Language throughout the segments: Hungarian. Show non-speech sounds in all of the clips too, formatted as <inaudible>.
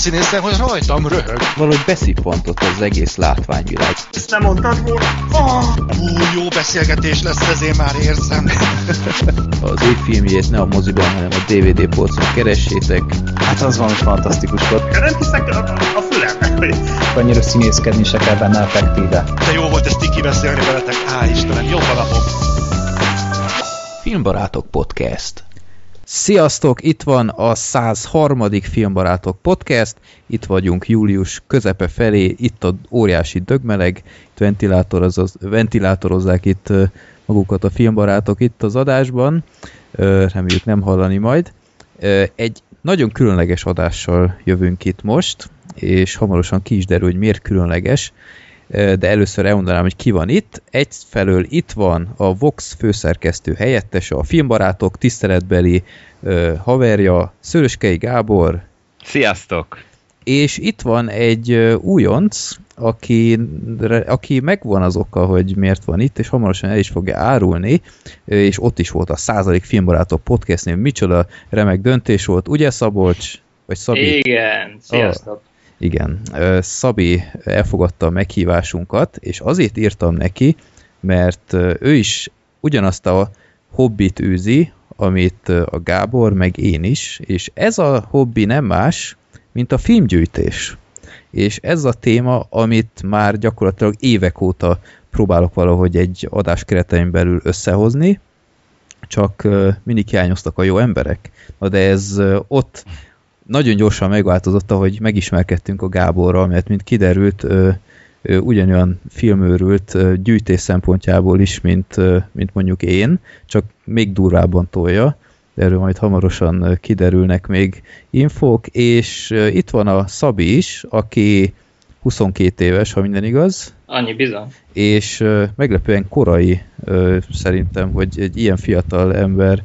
színészen, hogy rajtam röhög. Valahogy beszippantott az egész látványvilág. Ezt nem mondtad volna? Oh, ú, jó beszélgetés lesz, ezért már érzem. <laughs> az ő filmjét ne a moziban, hanem a DVD polcon keressétek. Hát az valami fantasztikus volt. Nem hiszek a, a fülemnek, hogy... Annyira színészkedni se kell benne effektíve. De jó volt ezt tiki beszélni veletek. Á, Istenem, jó napom. Filmbarátok Podcast. Sziasztok, itt van a 103. Filmbarátok Podcast, itt vagyunk július közepe felé, itt a óriási dögmeleg, itt ventilátoroz, ventilátorozzák itt magukat a filmbarátok itt az adásban, reméljük nem hallani majd. Egy nagyon különleges adással jövünk itt most, és hamarosan ki is derül, hogy miért különleges, de először elmondanám, hogy ki van itt. Egyfelől itt van a Vox főszerkesztő helyettese, a filmbarátok tiszteletbeli haverja, Szöröskei Gábor. Sziasztok! És itt van egy újonc, aki, aki megvan az oka, hogy miért van itt, és hamarosan el is fogja árulni, és ott is volt a századik filmbarátok podcastnél, micsoda remek döntés volt, ugye Szabolcs? Vagy Szabi? Igen, sziasztok! Oh. Igen, Szabi elfogadta a meghívásunkat, és azért írtam neki, mert ő is ugyanazt a hobbit űzi, amit a Gábor, meg én is, és ez a hobbi nem más, mint a filmgyűjtés. És ez a téma, amit már gyakorlatilag évek óta próbálok valahogy egy adás keretein belül összehozni, csak mindig hiányoztak a jó emberek. Na de ez ott nagyon gyorsan megváltozott, ahogy megismerkedtünk a Gáborral, mert mint kiderült, ő, ő ugyanolyan filmőrült gyűjtés szempontjából is, mint, mint mondjuk én, csak még durvábban tolja, erről majd hamarosan kiderülnek még infók, és itt van a Szabi is, aki 22 éves, ha minden igaz. Annyi bizony. És meglepően korai szerintem, hogy egy ilyen fiatal ember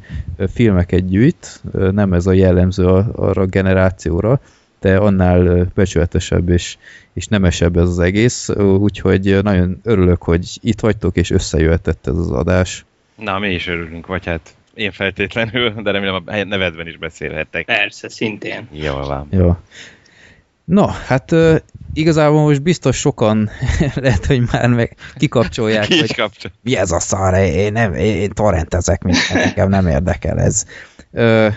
filmeket gyűjt, nem ez a jellemző a, arra a generációra, de annál becsületesebb és, és nemesebb ez az egész, úgyhogy nagyon örülök, hogy itt vagytok és összejöhetett ez az adás. Na, mi is örülünk, vagy hát én feltétlenül, de remélem a nevedben is beszélhettek. Persze, szintén. Jól van. Jó. No, hát uh, igazából most biztos sokan <laughs> lehet, hogy már meg kikapcsolják, Ki hogy kapcsol. mi ez a szar, én, nem, én, én torrentezek mindent, nekem nem érdekel ez. Uh,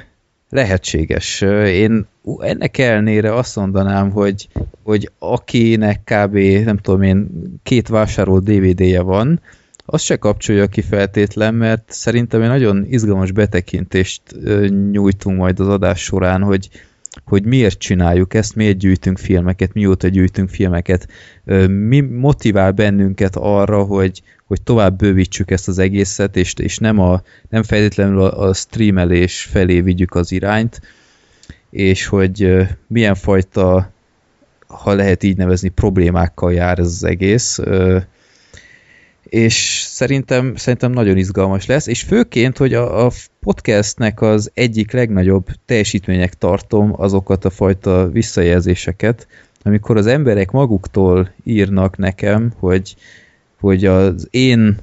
lehetséges. Én ennek ellenére azt mondanám, hogy, hogy akinek kb. nem tudom én két vásárolt DVD-je van, azt se kapcsolja ki feltétlen, mert szerintem egy nagyon izgalmas betekintést nyújtunk majd az adás során, hogy hogy miért csináljuk ezt, miért gyűjtünk filmeket, mióta gyűjtünk filmeket, mi motivál bennünket arra, hogy, hogy tovább bővítsük ezt az egészet, és, és nem, a, nem feltétlenül a, a streamelés felé vigyük az irányt, és hogy milyen fajta, ha lehet így nevezni, problémákkal jár ez az egész és szerintem, szerintem nagyon izgalmas lesz, és főként, hogy a, a podcastnek az egyik legnagyobb teljesítmények tartom azokat a fajta visszajelzéseket, amikor az emberek maguktól írnak nekem, hogy, hogy az én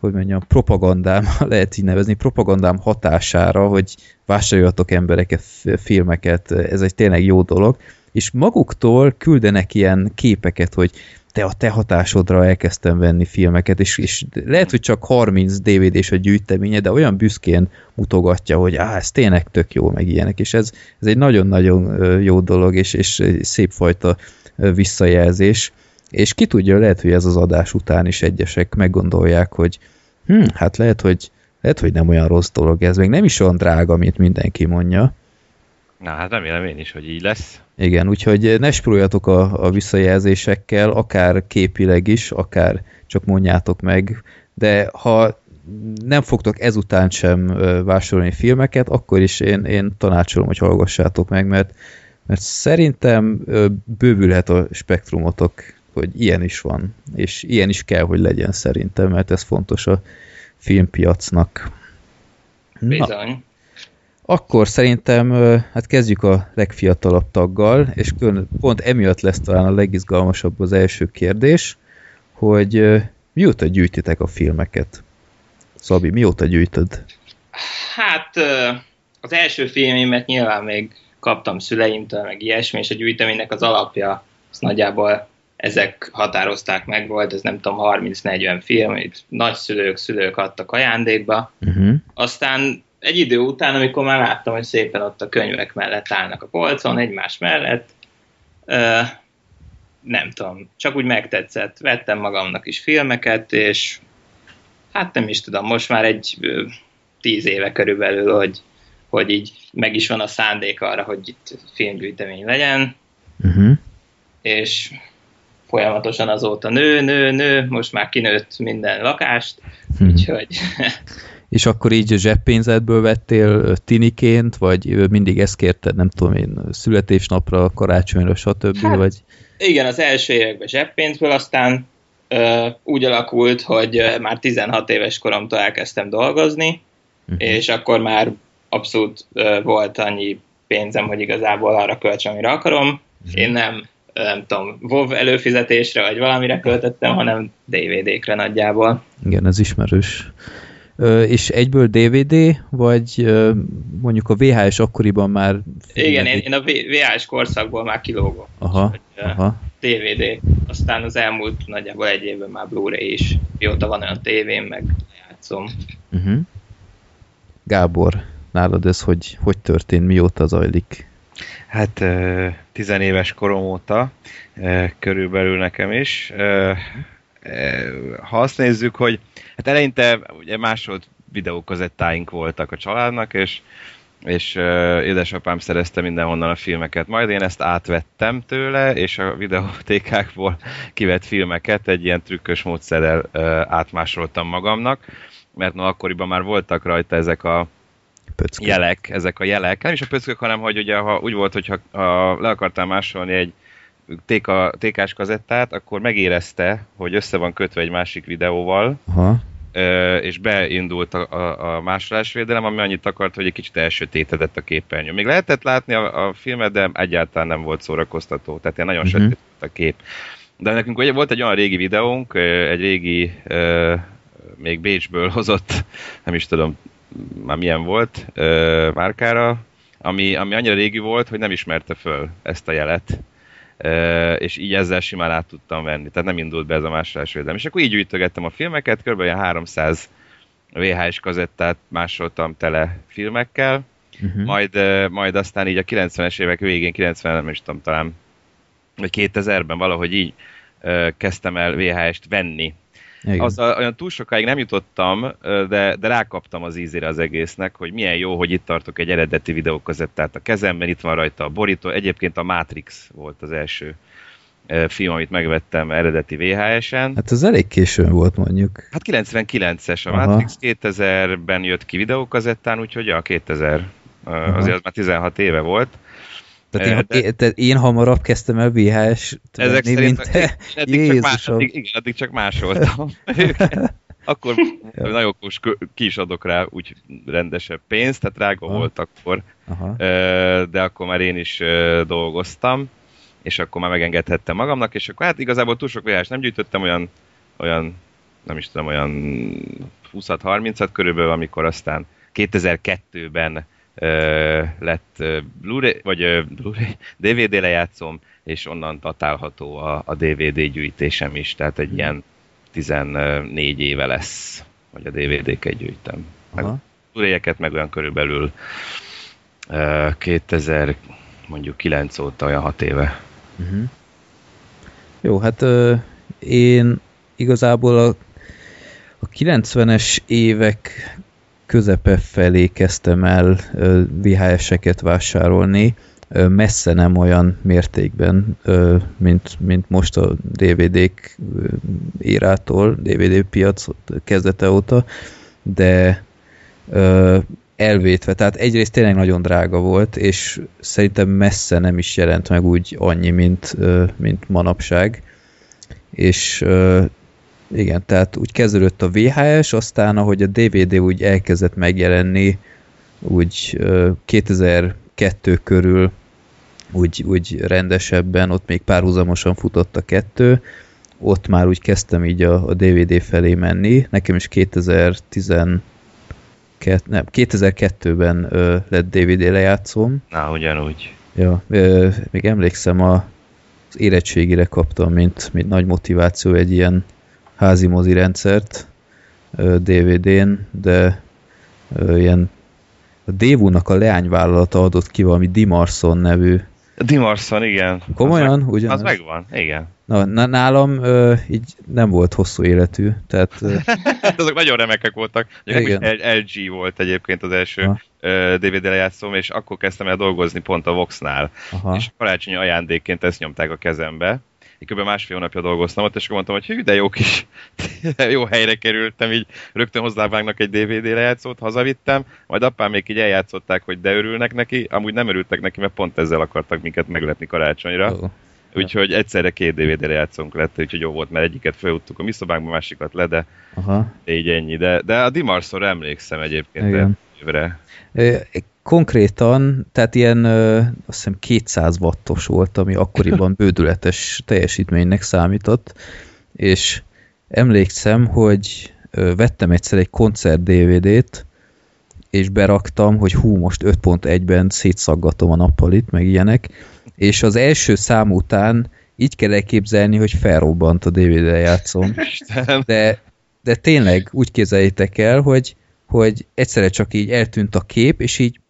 hogy mondjam, propagandám, <laughs> lehet így nevezni, propagandám hatására, hogy vásároljatok embereket, filmeket, ez egy tényleg jó dolog, és maguktól küldenek ilyen képeket, hogy te a te hatásodra elkezdtem venni filmeket, és, és lehet, hogy csak 30 DVD-s a gyűjteménye, de olyan büszkén mutogatja, hogy á, ez tényleg tök jó, meg ilyenek, és ez, ez egy nagyon-nagyon jó dolog, és, és szép fajta visszajelzés, és ki tudja, lehet, hogy ez az adás után is egyesek meggondolják, hogy hm, hát lehet, hogy lehet, hogy nem olyan rossz dolog ez, még nem is olyan drága, mint mindenki mondja. Na, hát remélem én is, hogy így lesz. Igen, úgyhogy ne spóroljatok a, a visszajelzésekkel, akár képileg is, akár csak mondjátok meg, de ha nem fogtok ezután sem vásárolni filmeket, akkor is én, én tanácsolom, hogy hallgassátok meg, mert, mert szerintem bővülhet a spektrumotok, hogy ilyen is van, és ilyen is kell, hogy legyen szerintem, mert ez fontos a filmpiacnak. Bizony. Na. Akkor szerintem hát kezdjük a legfiatalabb taggal, és pont emiatt lesz talán a legizgalmasabb az első kérdés, hogy mióta gyűjtitek a filmeket? Szabi, mióta gyűjtöd? Hát az első filmémet nyilván még kaptam szüleimtől, meg ilyesmi, és a gyűjteménynek az alapja, az nagyjából ezek határozták meg, volt ez nem tudom, 30-40 film, itt nagyszülők, szülők adtak ajándékba. Uh-huh. Aztán egy idő után, amikor már láttam, hogy szépen ott a könyvek mellett állnak a polcon, egymás mellett, ö, nem tudom, csak úgy megtetszett. Vettem magamnak is filmeket, és hát nem is tudom, most már egy ö, tíz éve körülbelül, hogy, hogy így meg is van a szándék arra, hogy itt filmgyűjtemény legyen, Uh-huh. és folyamatosan azóta nő, nő, nő, most már kinőtt minden lakást, Hm. úgyhogy <laughs> És akkor így zseppénzetből vettél ö, tiniként, vagy mindig ezt kérted, nem tudom én, születésnapra, karácsonyra, stb. Hát, vagy... igen, az első években zseppénzből, aztán ö, úgy alakult, hogy ö, már 16 éves koromtól elkezdtem dolgozni, Uh-huh. és akkor már abszolút ö, volt annyi pénzem, hogy igazából arra költsem, amire akarom. Én nem, nem tudom, WoW előfizetésre vagy valamire költöttem, hanem DVD-kre nagyjából. Igen, ez ismerős. És egyből DVD, vagy mondjuk a VHS akkoriban már... Igen, én, én a VHS korszakból már kilógom. Aha, aha. DVD. Aztán az elmúlt nagyjából egy évben már Blu-ray is. Mióta van olyan tévém, meg játszom. Uh-huh. Gábor, nálad ez hogy, hogy történt, mióta zajlik? Hát tizenéves korom óta körülbelül nekem is. Ha azt nézzük, hogy hát eleinte ugye másolt videókazettáink voltak a családnak, és és uh, édesapám szerezte mindenhonnan a filmeket. Majd én ezt átvettem tőle, és a videótékákból <laughs> kivett filmeket egy ilyen trükkös módszerrel uh, átmásoltam magamnak, mert no, akkoriban már voltak rajta ezek a Pöckök. jelek, ezek a jelek. Nem is a pöckök, hanem hogy ugye ha úgy volt, hogyha ha le akartál másolni egy téka, tékás kazettát, akkor megérezte, hogy össze van kötve egy másik videóval, Aha. és beindult a, a, a másolásvédelem, ami annyit akart, hogy egy kicsit elsötétedett a képernyő. Még lehetett látni a, a filmet, de egyáltalán nem volt szórakoztató, tehát ilyen nagyon Mhm. uh-huh. sötét volt a kép. De nekünk ugye volt egy olyan régi videónk, egy régi, még Bécsből hozott, nem is tudom már milyen volt, márkára, ami, ami annyira régi volt, hogy nem ismerte föl ezt a jelet. És így ezzel simán át tudtam venni. Tehát nem indult be ez a másolásvédelem. És akkor így gyűjtögettem a filmeket, kb. ilyen 300 VHS kazettát másoltam tele filmekkel, Uh-huh. majd, majd aztán így a 90-es évek végén, 90 nem is tudom, talán vagy 2000-ben valahogy így kezdtem el VHS-t venni. Igen. Azzal olyan túl sokáig nem jutottam, de, de rákaptam az ízére az egésznek, hogy milyen jó, hogy itt tartok egy eredeti videókazettát a kezemben, itt van rajta a borító. Egyébként a Matrix volt az első film, amit megvettem eredeti VHS-en. Hát ez elég későn volt mondjuk. Hát 99-es a Aha. Matrix, 2000-ben jött ki videókazettán, úgyhogy ja, 2000, ö, Aha. azért az már 16 éve volt. Tehát Eh, én, de- én, tehát én hamarabb kezdtem el VHS-t Ezek venni, szerint mint te. eddig csak, más, Jézusom. addig, igen, addig csak másoltam. <laughs> akkor nagyon okos, ki is adok rá úgy rendesebb pénzt, tehát drága Aha. volt akkor, Aha. De akkor már én is dolgoztam, és akkor már megengedhettem magamnak, és akkor hát igazából túl sok VHS nem gyűjtöttem, olyan, olyan nem is tudom, olyan 20-30-at körülbelül, amikor aztán 2002-ben ö, lett Blu-ray, vagy Blu-ray, <laughs> DVD lejátszom, és onnan datálható a, a DVD gyűjtésem is, tehát egy ilyen 14 éve lesz, hogy a DVD-ket gyűjtem. Meg. Blu-ray-eket meg olyan körülbelül ö, 2000 mondjuk 9 óta, olyan 6 éve. Uh-huh. Jó, hát ö, én igazából a, a 90-es évek közepe felé kezdtem el VHS-eket vásárolni, messze nem olyan mértékben, mint, mint most a DVD-k érától, DVD piac kezdete óta, de elvétve, tehát egyrészt tényleg nagyon drága volt, és szerintem messze nem is jelent meg úgy annyi, mint, mint manapság, és igen, tehát úgy kezdődött a VHS, aztán ahogy a DVD úgy elkezdett megjelenni, úgy ö, 2002 körül úgy, úgy rendesebben, ott még párhuzamosan futott a kettő, ott már úgy kezdtem így a, a DVD felé menni. Nekem is 2010 kett, nem, 2002-ben ö, lett DVD lejátszóm. Na, ugyanúgy. Ja, ö, még emlékszem, a, az érettségire kaptam, mint, mint nagy motiváció egy ilyen házi mozi rendszert DVD-n, de ilyen a Dévúnak a leányvállalata adott ki valami Dimarson nevű. Dimarson, igen. Komolyan? Az, meg, Ugyanaz? az megvan, igen. Na, nálam ö, így nem volt hosszú életű, tehát ö, <laughs> azok nagyon remekek voltak. Igen. LG volt egyébként az első Ha. DVD lejátszóm, és akkor kezdtem el dolgozni pont a Voxnál. aha, És karácsonyi ajándékként ezt nyomták a kezembe. Én kb. másfél hónapja dolgoztam ott, és akkor mondtam, hogy hű, de jó kis, <laughs> jó helyre kerültem, így rögtön hozzávágnak egy DVD lejátszót, hazavittem, majd apám még így eljátszották, hogy de örülnek neki, amúgy nem örültek neki, mert pont ezzel akartak minket meglepni karácsonyra. Ó, Úgyhogy egyszerre két DVD lejátszónk lett, úgyhogy jó volt, mert egyiket felúttuk a mi szobánkba, másikat le, de aha. így ennyi. De, de a Dimarszor emlékszem egyébként évre. Konkrétan, tehát ilyen ö, azt hiszem 200 wattos volt, ami akkoriban <laughs> bődületes teljesítménynek számított, és emlékszem, hogy ö, vettem egyszer egy koncert DVD-t, és beraktam, hogy hú, most 5.1-ben szétszaggatom a nappalit, meg ilyenek, és az első szám után így kell elképzelni, hogy felrobbant a DVD lejátszom. Isten. De, de tényleg úgy képzeljétek el, hogy, hogy egyszerre csak így eltűnt a kép, és így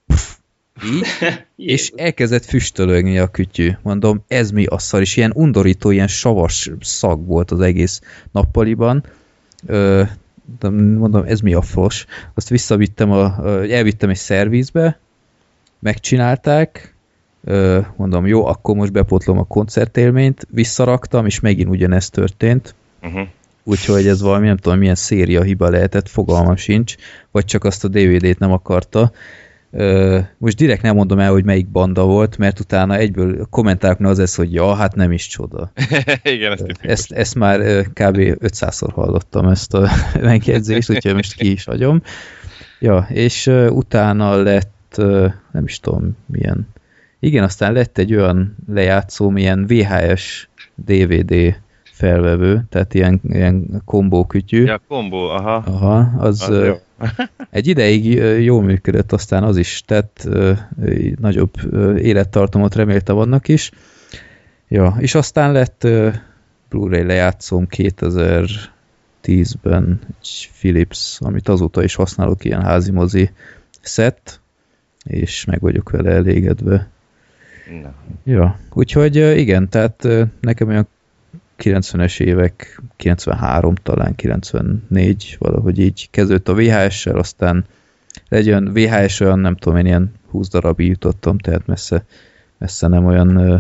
így, <laughs> és elkezdett füstölögni a kütyű. Mondom, ez mi a szar, és ilyen undorító, ilyen savas szag volt az egész nappaliban. Ö, mondom, ez mi a fos. Azt visszavittem, a, elvittem egy szervizbe, megcsinálták, mondom, jó, akkor most bepotlom a koncertélményt, visszaraktam, és megint ugyanezt történt. Uh-huh. Úgyhogy ez valami, nem tudom, milyen széria hiba lehetett, fogalmam sincs, vagy csak azt a DVD-t nem akarta. Most direkt nem mondom el, hogy melyik banda volt, mert utána egyből kommentáloknál az lesz, hogy ja, hát nem is csoda. <laughs> Igen, ezt. Ezt, ezt már kb. 500-szor hallottam ezt a <laughs> megjegyzést, úgyhogy most ki is hagyom. Ja, és utána lett, nem is tudom, milyen. Igen, aztán lett egy olyan lejátszó, milyen VHS DVD felvevő, tehát ilyen, ilyen kombókütyű. Ja, kombó, aha. Aha, az, Az jó. egy ideig jól működött, aztán az is tett nagyobb élettartamot reméltem annak is. Ja, és aztán lett Blu-ray lejátszóm 2010-ben egy Philips, amit azóta is használok, ilyen házi mozi set, és meg vagyok vele elégedve. Na. Ja, úgyhogy igen, tehát nekem olyan 90-es évek, 93 talán, 94, valahogy így kezdődött a VHS-sel, aztán legyen VHS olyan, nem tudom, én ilyen 20 darabig jutottam, tehát messze, messze nem olyan ö,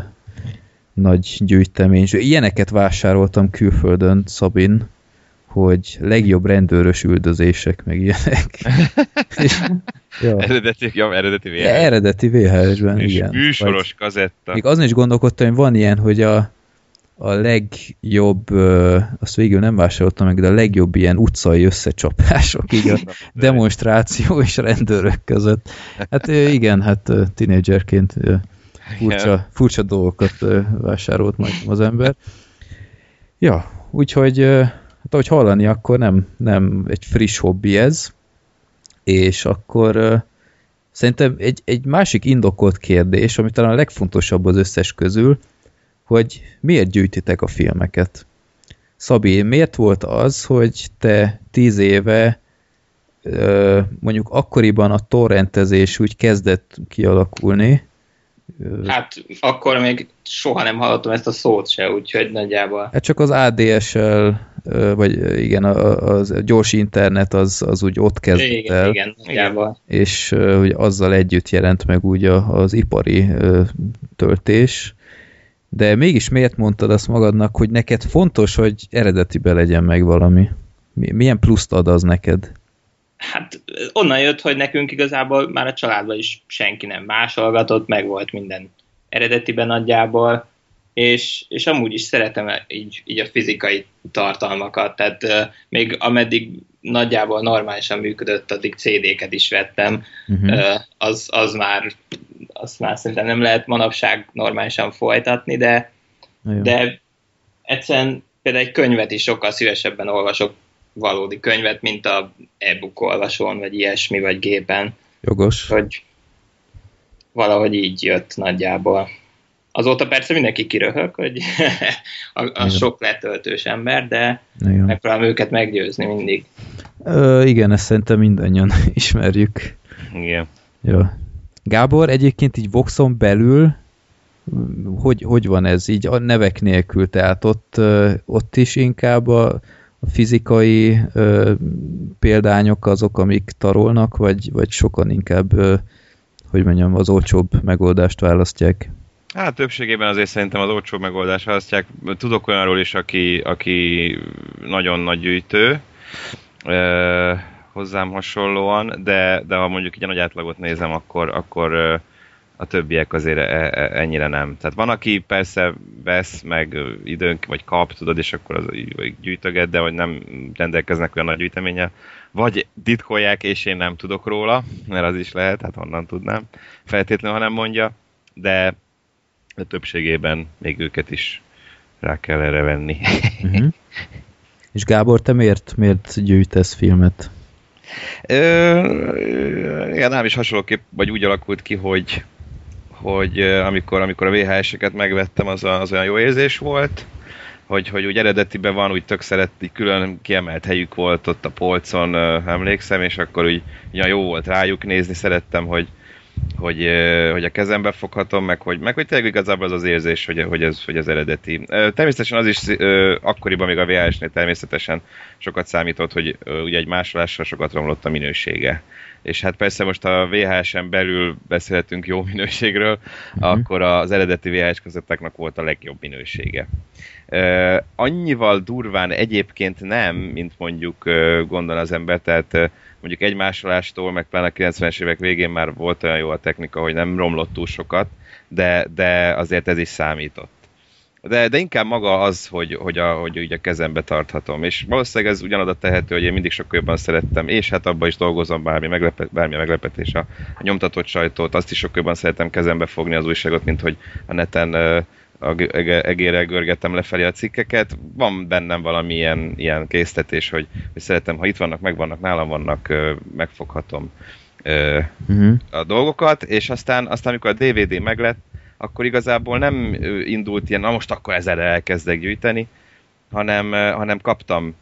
nagy gyűjtemény. És Ilyeneket vásároltam külföldön, Szabin, hogy legjobb rendőrös üldözések, meg ilyenek. És, <laughs> ja, Eredeti, ja, eredeti VHS. eredeti VHS-ben, igen. műsoros kazetta. Még azon is gondolkodtam, hogy van ilyen, hogy a, a legjobb, azt végül nem vásároltam meg, de a legjobb ilyen utcai összecsapások, így a <laughs> demonstráció és rendőrök között. Hát igen, hát tinédzserként furcsa, furcsa dolgokat vásárolt majd az ember. Ja, úgyhogy hát ahogy hallani, akkor nem, nem egy friss hobbi ez, és akkor Szerintem egy, egy másik indokolt kérdés, ami talán a legfontosabb az összes közül, hogy miért gyűjtitek a filmeket? Szabi, miért volt az, hogy te tíz éve mondjuk akkoriban a torrentezés úgy kezdett kialakulni, Hát akkor még soha nem hallottam ezt a szót se, úgyhogy nagyjából. hát csak az ADSL, vagy igen, a, a, gyors internet az, az úgy ott kezdett Igen, el. igen, nagyjából. és hogy azzal együtt jelent meg úgy az ipari töltés. De mégis miért mondtad azt magadnak, hogy neked fontos, hogy eredetibe legyen meg valami? Mi- Milyen pluszt ad az neked? Hát onnan jött, hogy nekünk igazából már a családban is senki nem másolgatott, meg volt minden eredetiben nagyjából, és, és amúgy is szeretem így, így a fizikai tartalmakat, tehát uh, még ameddig nagyjából normálisan működött, addig CD-ket is vettem, Uh-huh. uh, az, az már azt már szerintem nem lehet manapság normálisan folytatni, de, de egyszerűen például egy könyvet is sokkal szívesebben olvasok valódi könyvet, mint a e-book olvasón, vagy ilyesmi, vagy gépen. Jogos. Hogy valahogy így jött nagyjából. Azóta persze mindenki kiröhög, hogy <laughs> a, a Igen. sok letöltős ember, de Igen. megpróbálom őket meggyőzni mindig. Ö, igen, ezt szerintem mindannyian <laughs> ismerjük. Igen. Ja. Gábor, egyébként így Voxon belül hogy, hogy van ez így a nevek nélkül, tehát ott, ott is inkább a, a fizikai ö, példányok azok, amik tarolnak, vagy, vagy sokan inkább, ö, hogy mondjam, az olcsóbb megoldást választják? Hát többségében azért szerintem az olcsó megoldás választják. Tudok olyanról is, aki, aki nagyon nagy gyűjtő, hozzám hasonlóan, de, de ha mondjuk így a nagy átlagot nézem, akkor, akkor a többiek azért e- e- ennyire nem. Tehát van, aki persze vesz, meg időnk, vagy kap, tudod, és akkor az gyűjtöget, de vagy nem rendelkeznek olyan nagy gyűjteménnyel. Vagy titkolják, és én nem tudok róla, mert az is lehet, hát honnan tudnám. Feltétlenül, ha nem mondja, de de többségében még őket is rá kell erre venni. Uh-huh. <laughs> És Gábor, te miért, miért gyűjtesz filmet? Ö, igen, nem is hasonlóképp, vagy úgy alakult ki, hogy, hogy amikor, amikor a VHS-eket megvettem, az, a, az olyan jó érzés volt, hogy, hogy úgy eredetiben van, úgy tök szeret, így külön kiemelt helyük volt ott a polcon, emlékszem, és akkor úgy, úgy jó volt rájuk nézni, szerettem, hogy, hogy, hogy a kezembe foghatom, meg hogy, meg hogy tényleg igazából az az érzés, hogy, hogy, ez, hogy ez eredeti. Természetesen az is akkoriban még a VHS-nél természetesen sokat számított, hogy ugye egy másolással sokat romlott a minősége. És hát persze most a VHS-en belül beszélhetünk jó minőségről, uh-huh. akkor az eredeti VHS kazettáknak volt a legjobb minősége. Annyival durván egyébként nem, mint mondjuk gondol az ember, tehát mondjuk egy másolástól, meg pláne a 90-es évek végén már volt olyan jó a technika, hogy nem romlott túl sokat, de, de azért ez is számított. De, de inkább maga az, hogy, hogy, a, hogy úgy a kezembe tarthatom. És valószínűleg ez ugyanoda tehető, hogy én mindig sokkal jobban szerettem, és hát abban is dolgozom bármi, meglepet, bármi meglepetés. A, a nyomtatott sajtót, azt is sokkal jobban szeretem kezembe fogni az újságot, mint hogy a neten ege- egérrel görgetem lefelé a cikkeket. Van bennem valami ilyen, ilyen késztetés, hogy, hogy szeretem, ha itt vannak, megvannak, nálam vannak, megfoghatom Uh-huh. a dolgokat, és aztán, aztán amikor a DVD meglett, akkor igazából nem indult ilyen, na most akkor ezzel elkezdek gyűjteni, hanem, hanem kaptam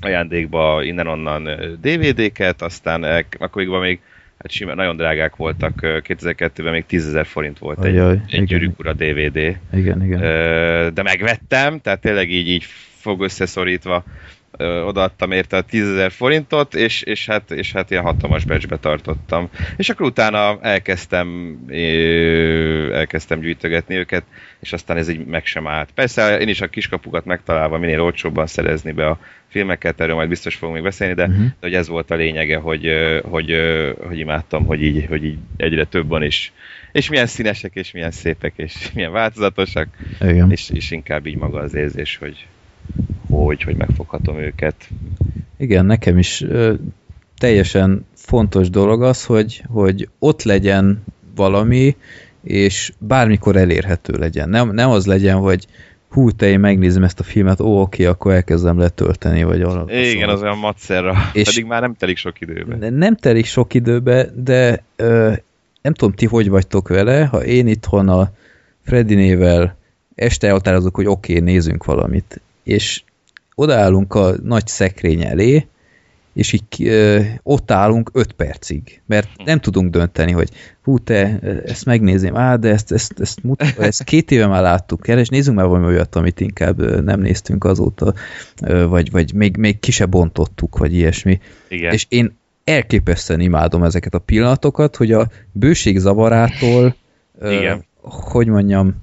ajándékba innen-onnan DVD-ket, aztán el, akkoriban még hát simán, nagyon drágák voltak, ö, 2002-ben még 10 000 forint volt egy, Ajaj, egy igen. Gyűrűk Ura DVD. Igen, igen. De megvettem, tehát tényleg így, így fog összeszorítva odaadtam érte a 10 000 forintot, és, és, hát, és hát ilyen hatalmas becsbe tartottam. És akkor utána elkezdtem, elkezdtem gyűjtögetni őket, és aztán ez így meg sem állt. Persze én is a kiskapukat megtalálva minél olcsóbban szerezni be a filmeket, erről majd biztos fogunk még beszélni, de, Mhm. de hogy ez volt a lényege, hogy, hogy, hogy imádtam, hogy így, hogy így egyre több van, és, és milyen színesek, és milyen szépek, és <laughs> milyen változatosak, Igen. és, és inkább így maga az érzés, hogy hogy, hogy megfoghatom őket. Igen, nekem is ö, teljesen fontos dolog az, hogy, hogy ott legyen valami, és bármikor elérhető legyen. Nem, nem az legyen, hogy hú, te én megnézem ezt a filmet, ó, oké, akkor elkezdem letölteni, vagy valami. Igen, az olyan macerra, És- pedig már nem telik sok időbe. Nem telik sok időbe, de ö, nem tudom, ti hogy vagytok vele, ha én itthon a Fredinével este elhatározok, hogy oké, okay, nézzünk valamit, és odaállunk a nagy szekrény elé, és így ö, ott állunk 5 percig, mert nem tudunk dönteni, hogy hú, te ezt megnézném, á, de ezt, ezt, ezt, mut, ezt két éve már láttuk el, és nézzünk már valami olyat, amit inkább nem néztünk azóta, vagy, vagy még, még ki se bontottuk, vagy ilyesmi. Igen. És én elképesztően imádom ezeket a pillanatokat, hogy a bőség zavarától, ö, Igen. hogy mondjam,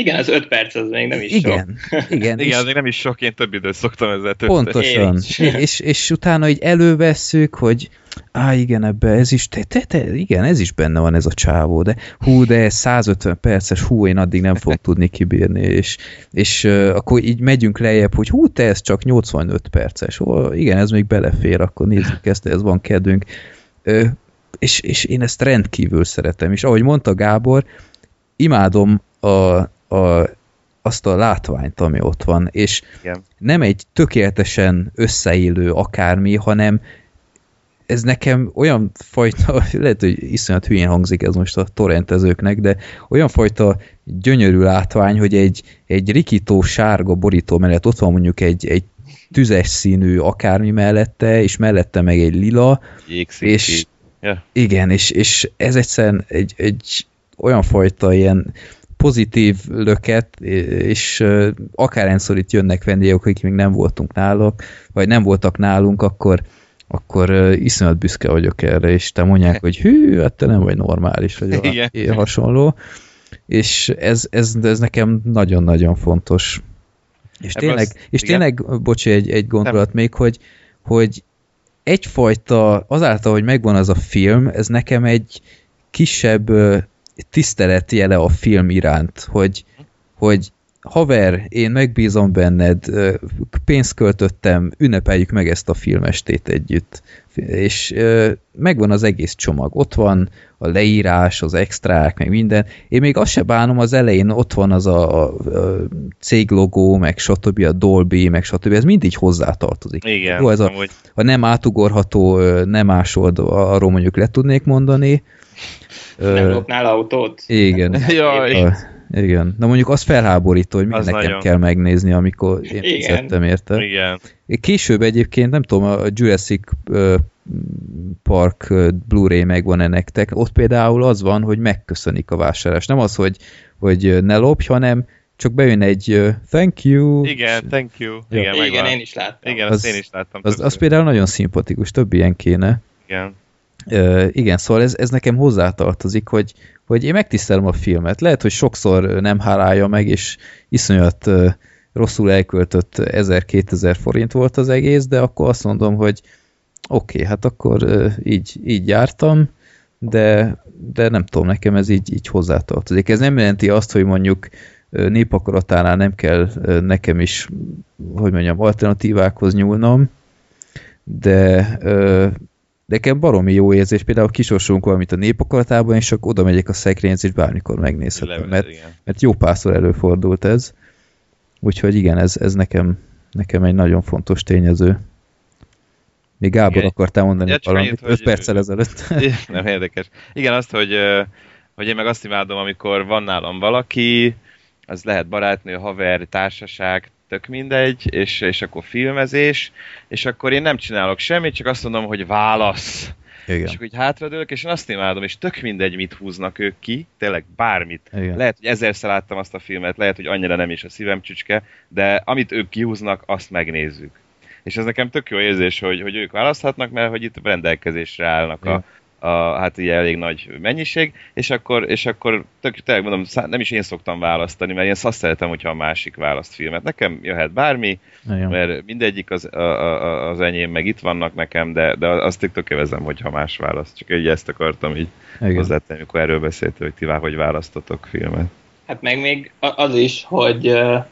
Igen, az öt perc az még nem is igen, igen, Igen, az és még nem is sok, én több időt szoktam ezzel tölteni. pontosan, Én és, és utána így elővesszük, hogy á, igen, ebbe ez is, te, te, te, igen, ez is benne van ez a csávó, de hú, de ez 150 perces, hú, én addig nem fog tudni kibírni, és, és uh, akkor így megyünk lejjebb, hogy hú, te ez csak 85 perces, ó, igen, ez még belefér, akkor nézzük ezt, ez van kedvünk. Ö, és, és én ezt rendkívül szeretem, és ahogy mondta Gábor, imádom a, a azt a látványt, ami ott van, és Igen. nem egy tökéletesen összeillő akármi, hanem ez nekem olyan fajta, <laughs> lehet, hogy iszonyat hülyén hangzik ez most a torrentezőknek, de olyan fajta gyönyörű látvány, hogy egy, egy rikító sárga borító mellett ott van mondjuk egy, egy tüzes színű akármi mellette, és mellette meg egy lila, Jégszínű és kép. Ja. igen, és, és ez egyszerűen egy, egy olyan fajta ilyen pozitív löket, és akárhányszor itt jönnek vendégek, akik még nem voltunk náluk, vagy nem voltak nálunk, akkor akkor iszonyat büszke vagyok erre, és te mondják, hogy hű, hát te nem vagy normális, vagy Igen. hasonló, és ez, ez, ez nekem nagyon-nagyon fontos. És Ebből tényleg, az- és igen. tényleg, bocsi, egy, egy gondolat még, hogy, hogy egyfajta, azáltal, hogy megvan az a film, ez nekem egy kisebb ö, tiszteletjele a film iránt, hogy, hogy haver, én megbízom benned, pénzt költöttem, ünnepeljük meg ezt a filmestét együtt. És megvan az egész csomag. Ott van a leírás, az extrák, meg minden. Én még azt se bánom, az elején ott van az a, a, a céglogó, meg stb. a Dolby, meg stb. Ez mind így hozzátartozik. Igen, Jó, ez a, amúgy a nem átugorható, nem ásold, arról mondjuk le tudnék mondani. Nem lopnál autót? igen. <laughs> Jaj. Ö, igen. Na mondjuk az felháborító, hogy Az nekem nagyon. kell megnézni, amikor én Igen. fizettem érte. Igen. Később egyébként, nem tudom, a Jurassic Park Blu-ray megvan-e nektek, ott például az van, hogy megköszönik a vásárlás. Nem az, hogy, hogy ne lopj, hanem csak bejön egy ö, thank you. Igen, thank you. Ja. Igen, Igen, megvan. én is láttam. Igen, Az- azt én is láttam. Az, az például nagyon szimpatikus, több ilyen kéne. Igen. Ö, igen, szóval ez, ez nekem hozzátartozik, hogy, hogy én megtisztelem a filmet. Lehet, hogy sokszor nem hálálja meg, és iszonyat ö, rosszul elköltött 1000-2000 forint volt az egész, de akkor azt mondom, hogy oké, okay, hát akkor ö, így, így jártam, de, de nem tudom, nekem ez így, így hozzátartozik. Ez nem jelenti azt, hogy mondjuk népakaratánál nem kell nekem is, hogy mondjam, alternatívákhoz nyúlnom, de nekem baromi jó érzés, például kisorsolunk valamit a népakaratában, és csak oda megyek a szekrényhez, és bármikor megnézhetem, mert, mert jó párszor előfordult ez. Úgyhogy igen, ez, ez nekem, nekem egy nagyon fontos tényező. Még Gábor Igen. akartál mondani Ja, valamit, annyit, 5 hogy- perccel ezelőtt. <laughs> nem érdekes. Igen, azt, hogy, hogy én meg azt imádom, amikor van nálam valaki, az lehet barátnő, haver, társaság, tök mindegy, és, és akkor filmezés, és akkor én nem csinálok semmit, csak azt mondom, hogy válasz. Igen. És akkor így hátradőlök, és én azt imádom, és tök mindegy, mit húznak ők ki, tényleg bármit. Igen. Lehet, hogy ezerszer láttam azt a filmet, lehet, hogy annyira nem is a szívem csücske, de amit ők kihúznak, azt megnézzük. És ez nekem tök jó érzés, hogy, hogy ők választhatnak, mert hogy itt rendelkezésre állnak a, a, hát ugye elég nagy mennyiség, és akkor, és akkor tök, tényleg mondom, nem is én szoktam választani, mert én azt szeretem, hogyha a másik választ filmet. Nekem jöhet bármi, Igen. mert mindegyik az, a, a, az enyém, meg itt vannak nekem, de, de azt tök tökévezem, hogyha más választ. Csak így ezt akartam így Igen. hozzátenni, amikor erről beszéltél, hogy ti hogy választotok filmet. Hát meg még az is, hogy uh,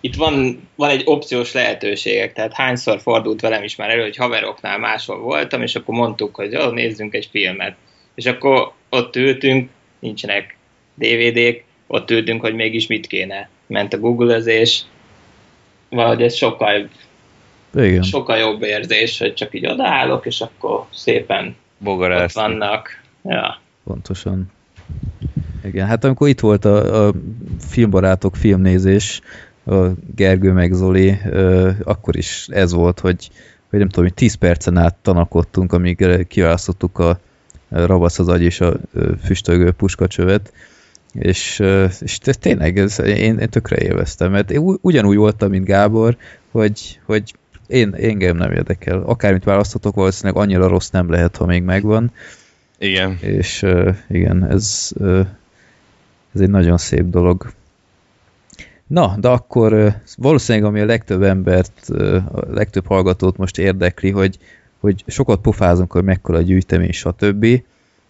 itt van, van egy opciós lehetőségek, tehát hányszor fordult velem is már elő, hogy haveroknál máshol voltam, és akkor mondtuk, hogy jó, nézzünk egy filmet. És akkor ott ültünk, nincsenek DVD-k, ott ültünk, hogy mégis mit kéne. Ment a googlezés, valahogy ez sokkal, Igen. sokkal jobb érzés, hogy csak így odaállok, és akkor szépen Bogara ott vannak. Ja. Pontosan. Igen, hát amikor itt volt a, a filmbarátok filmnézés, a Gergő meg Zoli, akkor is ez volt, hogy, hogy nem tudom, hogy 10 percen át tanakodtunk, amíg kiválasztottuk a ö, Ravasz az agy és a füstölgő puskacsövet, és, és tényleg ez, én, én tökre élveztem, mert én ugyanúgy voltam, mint Gábor, hogy, hogy én, engem nem érdekel. Akármit választotok, valószínűleg annyira rossz nem lehet, ha még megvan, Igen. és uh, igen, ez, uh, ez egy nagyon szép dolog. Na, de akkor valószínűleg ami a legtöbb embert, a legtöbb hallgatót most érdekli, hogy, hogy sokat pofázunk, hogy mekkora a gyűjtemény, stb.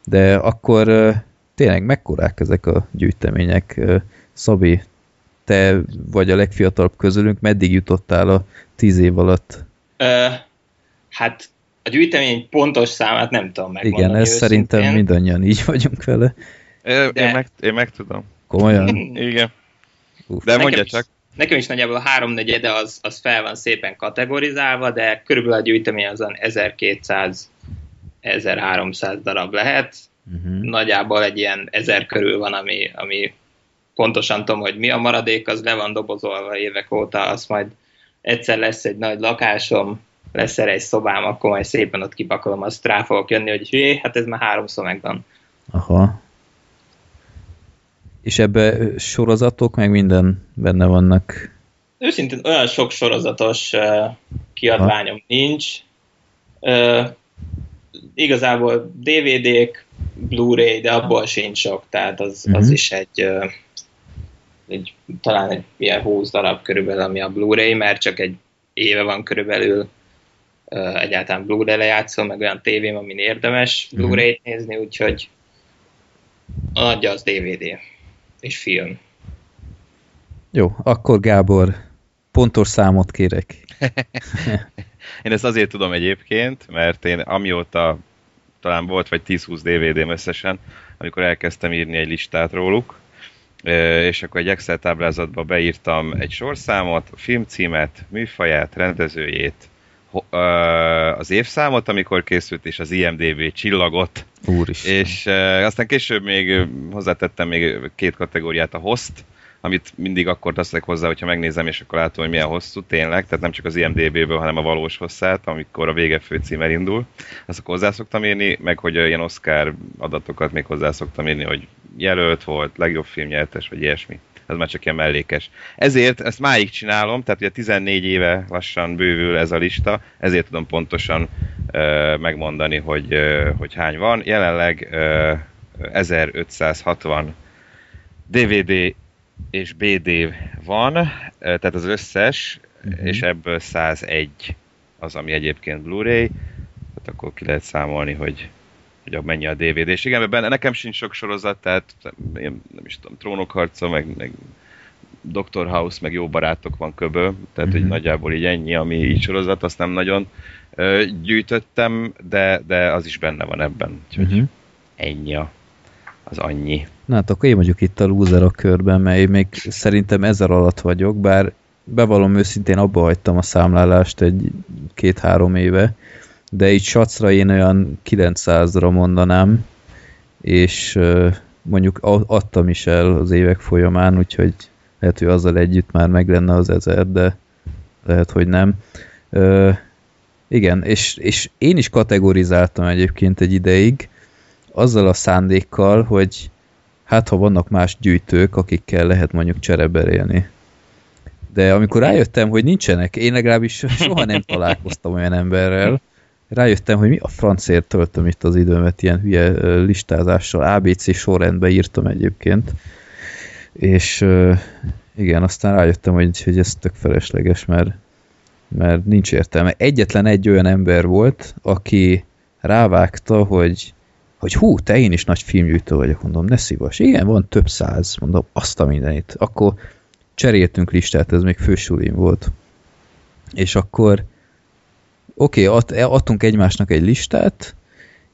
De akkor tényleg mekkorák ezek a gyűjtemények? Szabi, te vagy a legfiatalabb közülünk, meddig jutottál a tíz év alatt? Ö, hát a gyűjtemény pontos számát nem tudom megmondani. Igen, ez őszintén. szerintem mindannyian így vagyunk vele. Én, De- én, meg, én meg tudom. Komolyan. <laughs> Igen. Uf. De mondja Nekem csak. Is, nekem is nagyjából a háromnegyede az, az fel van szépen kategorizálva, de körülbelül a gyűjtemény azon 1200-1300 darab lehet. Uh-huh. Nagyjából egy ilyen ezer körül van, ami, ami pontosan tudom, hogy mi a maradék, az le van dobozolva évek óta, azt majd egyszer lesz egy nagy lakásom, lesz erre egy szobám, akkor majd szépen ott kipakolom, azt rá fogok jönni, hogy hé, hát ez már háromszor megvan. Aha. És ebbe sorozatok, meg minden benne vannak. Őszintén olyan sok sorozatos uh, kiadványom nincs. Uh, igazából DVD-k, Blu-ray, de abból sincs sok, tehát az, az Mhm. is egy, uh, egy talán egy ilyen 20 darab körülbelül, ami a Blu-ray, mert csak egy éve van körülbelül uh, egyáltalán Blu-ray lejátszom, meg olyan tévém, amin érdemes Mhm. Blu-ray-t nézni, úgyhogy a nagyja az DVD és film. Jó, akkor Gábor, pontos számot kérek. <laughs> Én ezt azért tudom egyébként, mert én amióta talán volt vagy 10-20 DVD-m összesen, amikor elkezdtem írni egy listát róluk, és akkor egy Excel táblázatba beírtam egy sorszámot, filmcímet, műfaját, rendezőjét, az évszámot, amikor készült, és az IMDB csillagot, Úristen. és aztán később még hozzátettem még két kategóriát, a host, amit mindig akkor teszek hozzá, hogyha megnézem, és akkor látom, hogy milyen hosszú tényleg, tehát nem csak az IMDB-ből, hanem a valós hosszát, amikor a vége főcím elindul. Azt akkor hozzá szoktam írni, meg hogy ilyen Oscar adatokat még hozzá szoktam írni, hogy jelölt volt, legjobb filmnyertes, vagy ilyesmi. Ez már csak ilyen mellékes. Ezért ezt máig csinálom, tehát ugye 14 éve lassan bővül ez a lista, ezért tudom pontosan ö, megmondani, hogy, ö, hogy hány van. Jelenleg ö, 1560 DVD és BD van, ö, tehát az összes, Mhm. és ebből 101 az, ami egyébként Blu-ray, tehát akkor ki lehet számolni, hogy hogy mennyi a DVD. És igen, benne nekem sincs sok sorozat, tehát én nem is tudom, Trónokharca, meg, meg Dr. House, meg jó barátok van köbö, tehát hogy Mhm. nagyjából így ennyi, ami így sorozat, azt nem nagyon ö, gyűjtöttem, de, de az is benne van ebben. Úgyhogy Uh-huh. ennyi a, az annyi. Na hát akkor én vagyok itt a a körben, mert én még szerintem ezer alatt vagyok, bár bevallom őszintén abba hagytam a számlálást egy két-három éve, de így sacra én olyan 900-ra mondanám, és mondjuk adtam is el az évek folyamán, úgyhogy lehet, hogy azzal együtt már meg lenne az ezer, de lehet, hogy nem. Ö, igen, és, és én is kategorizáltam egyébként egy ideig, azzal a szándékkal, hogy hát ha vannak más gyűjtők, akikkel lehet mondjuk csereberélni. De amikor rájöttem, hogy nincsenek, én legalábbis soha nem <laughs> találkoztam olyan emberrel, rájöttem, hogy mi a francért töltöm itt az időmet ilyen hülye listázással, ABC sorrendbe írtam egyébként, és igen, aztán rájöttem, hogy, hogy ez tök felesleges, mert, mert nincs értelme. Egyetlen egy olyan ember volt, aki rávágta, hogy hogy hú, te én is nagy filmgyűjtő vagyok, mondom, ne szívas. Igen, van több száz, mondom, azt a mindenit. Akkor cseréltünk listát, ez még fősulim volt. És akkor oké, okay, ad, adtunk egymásnak egy listát,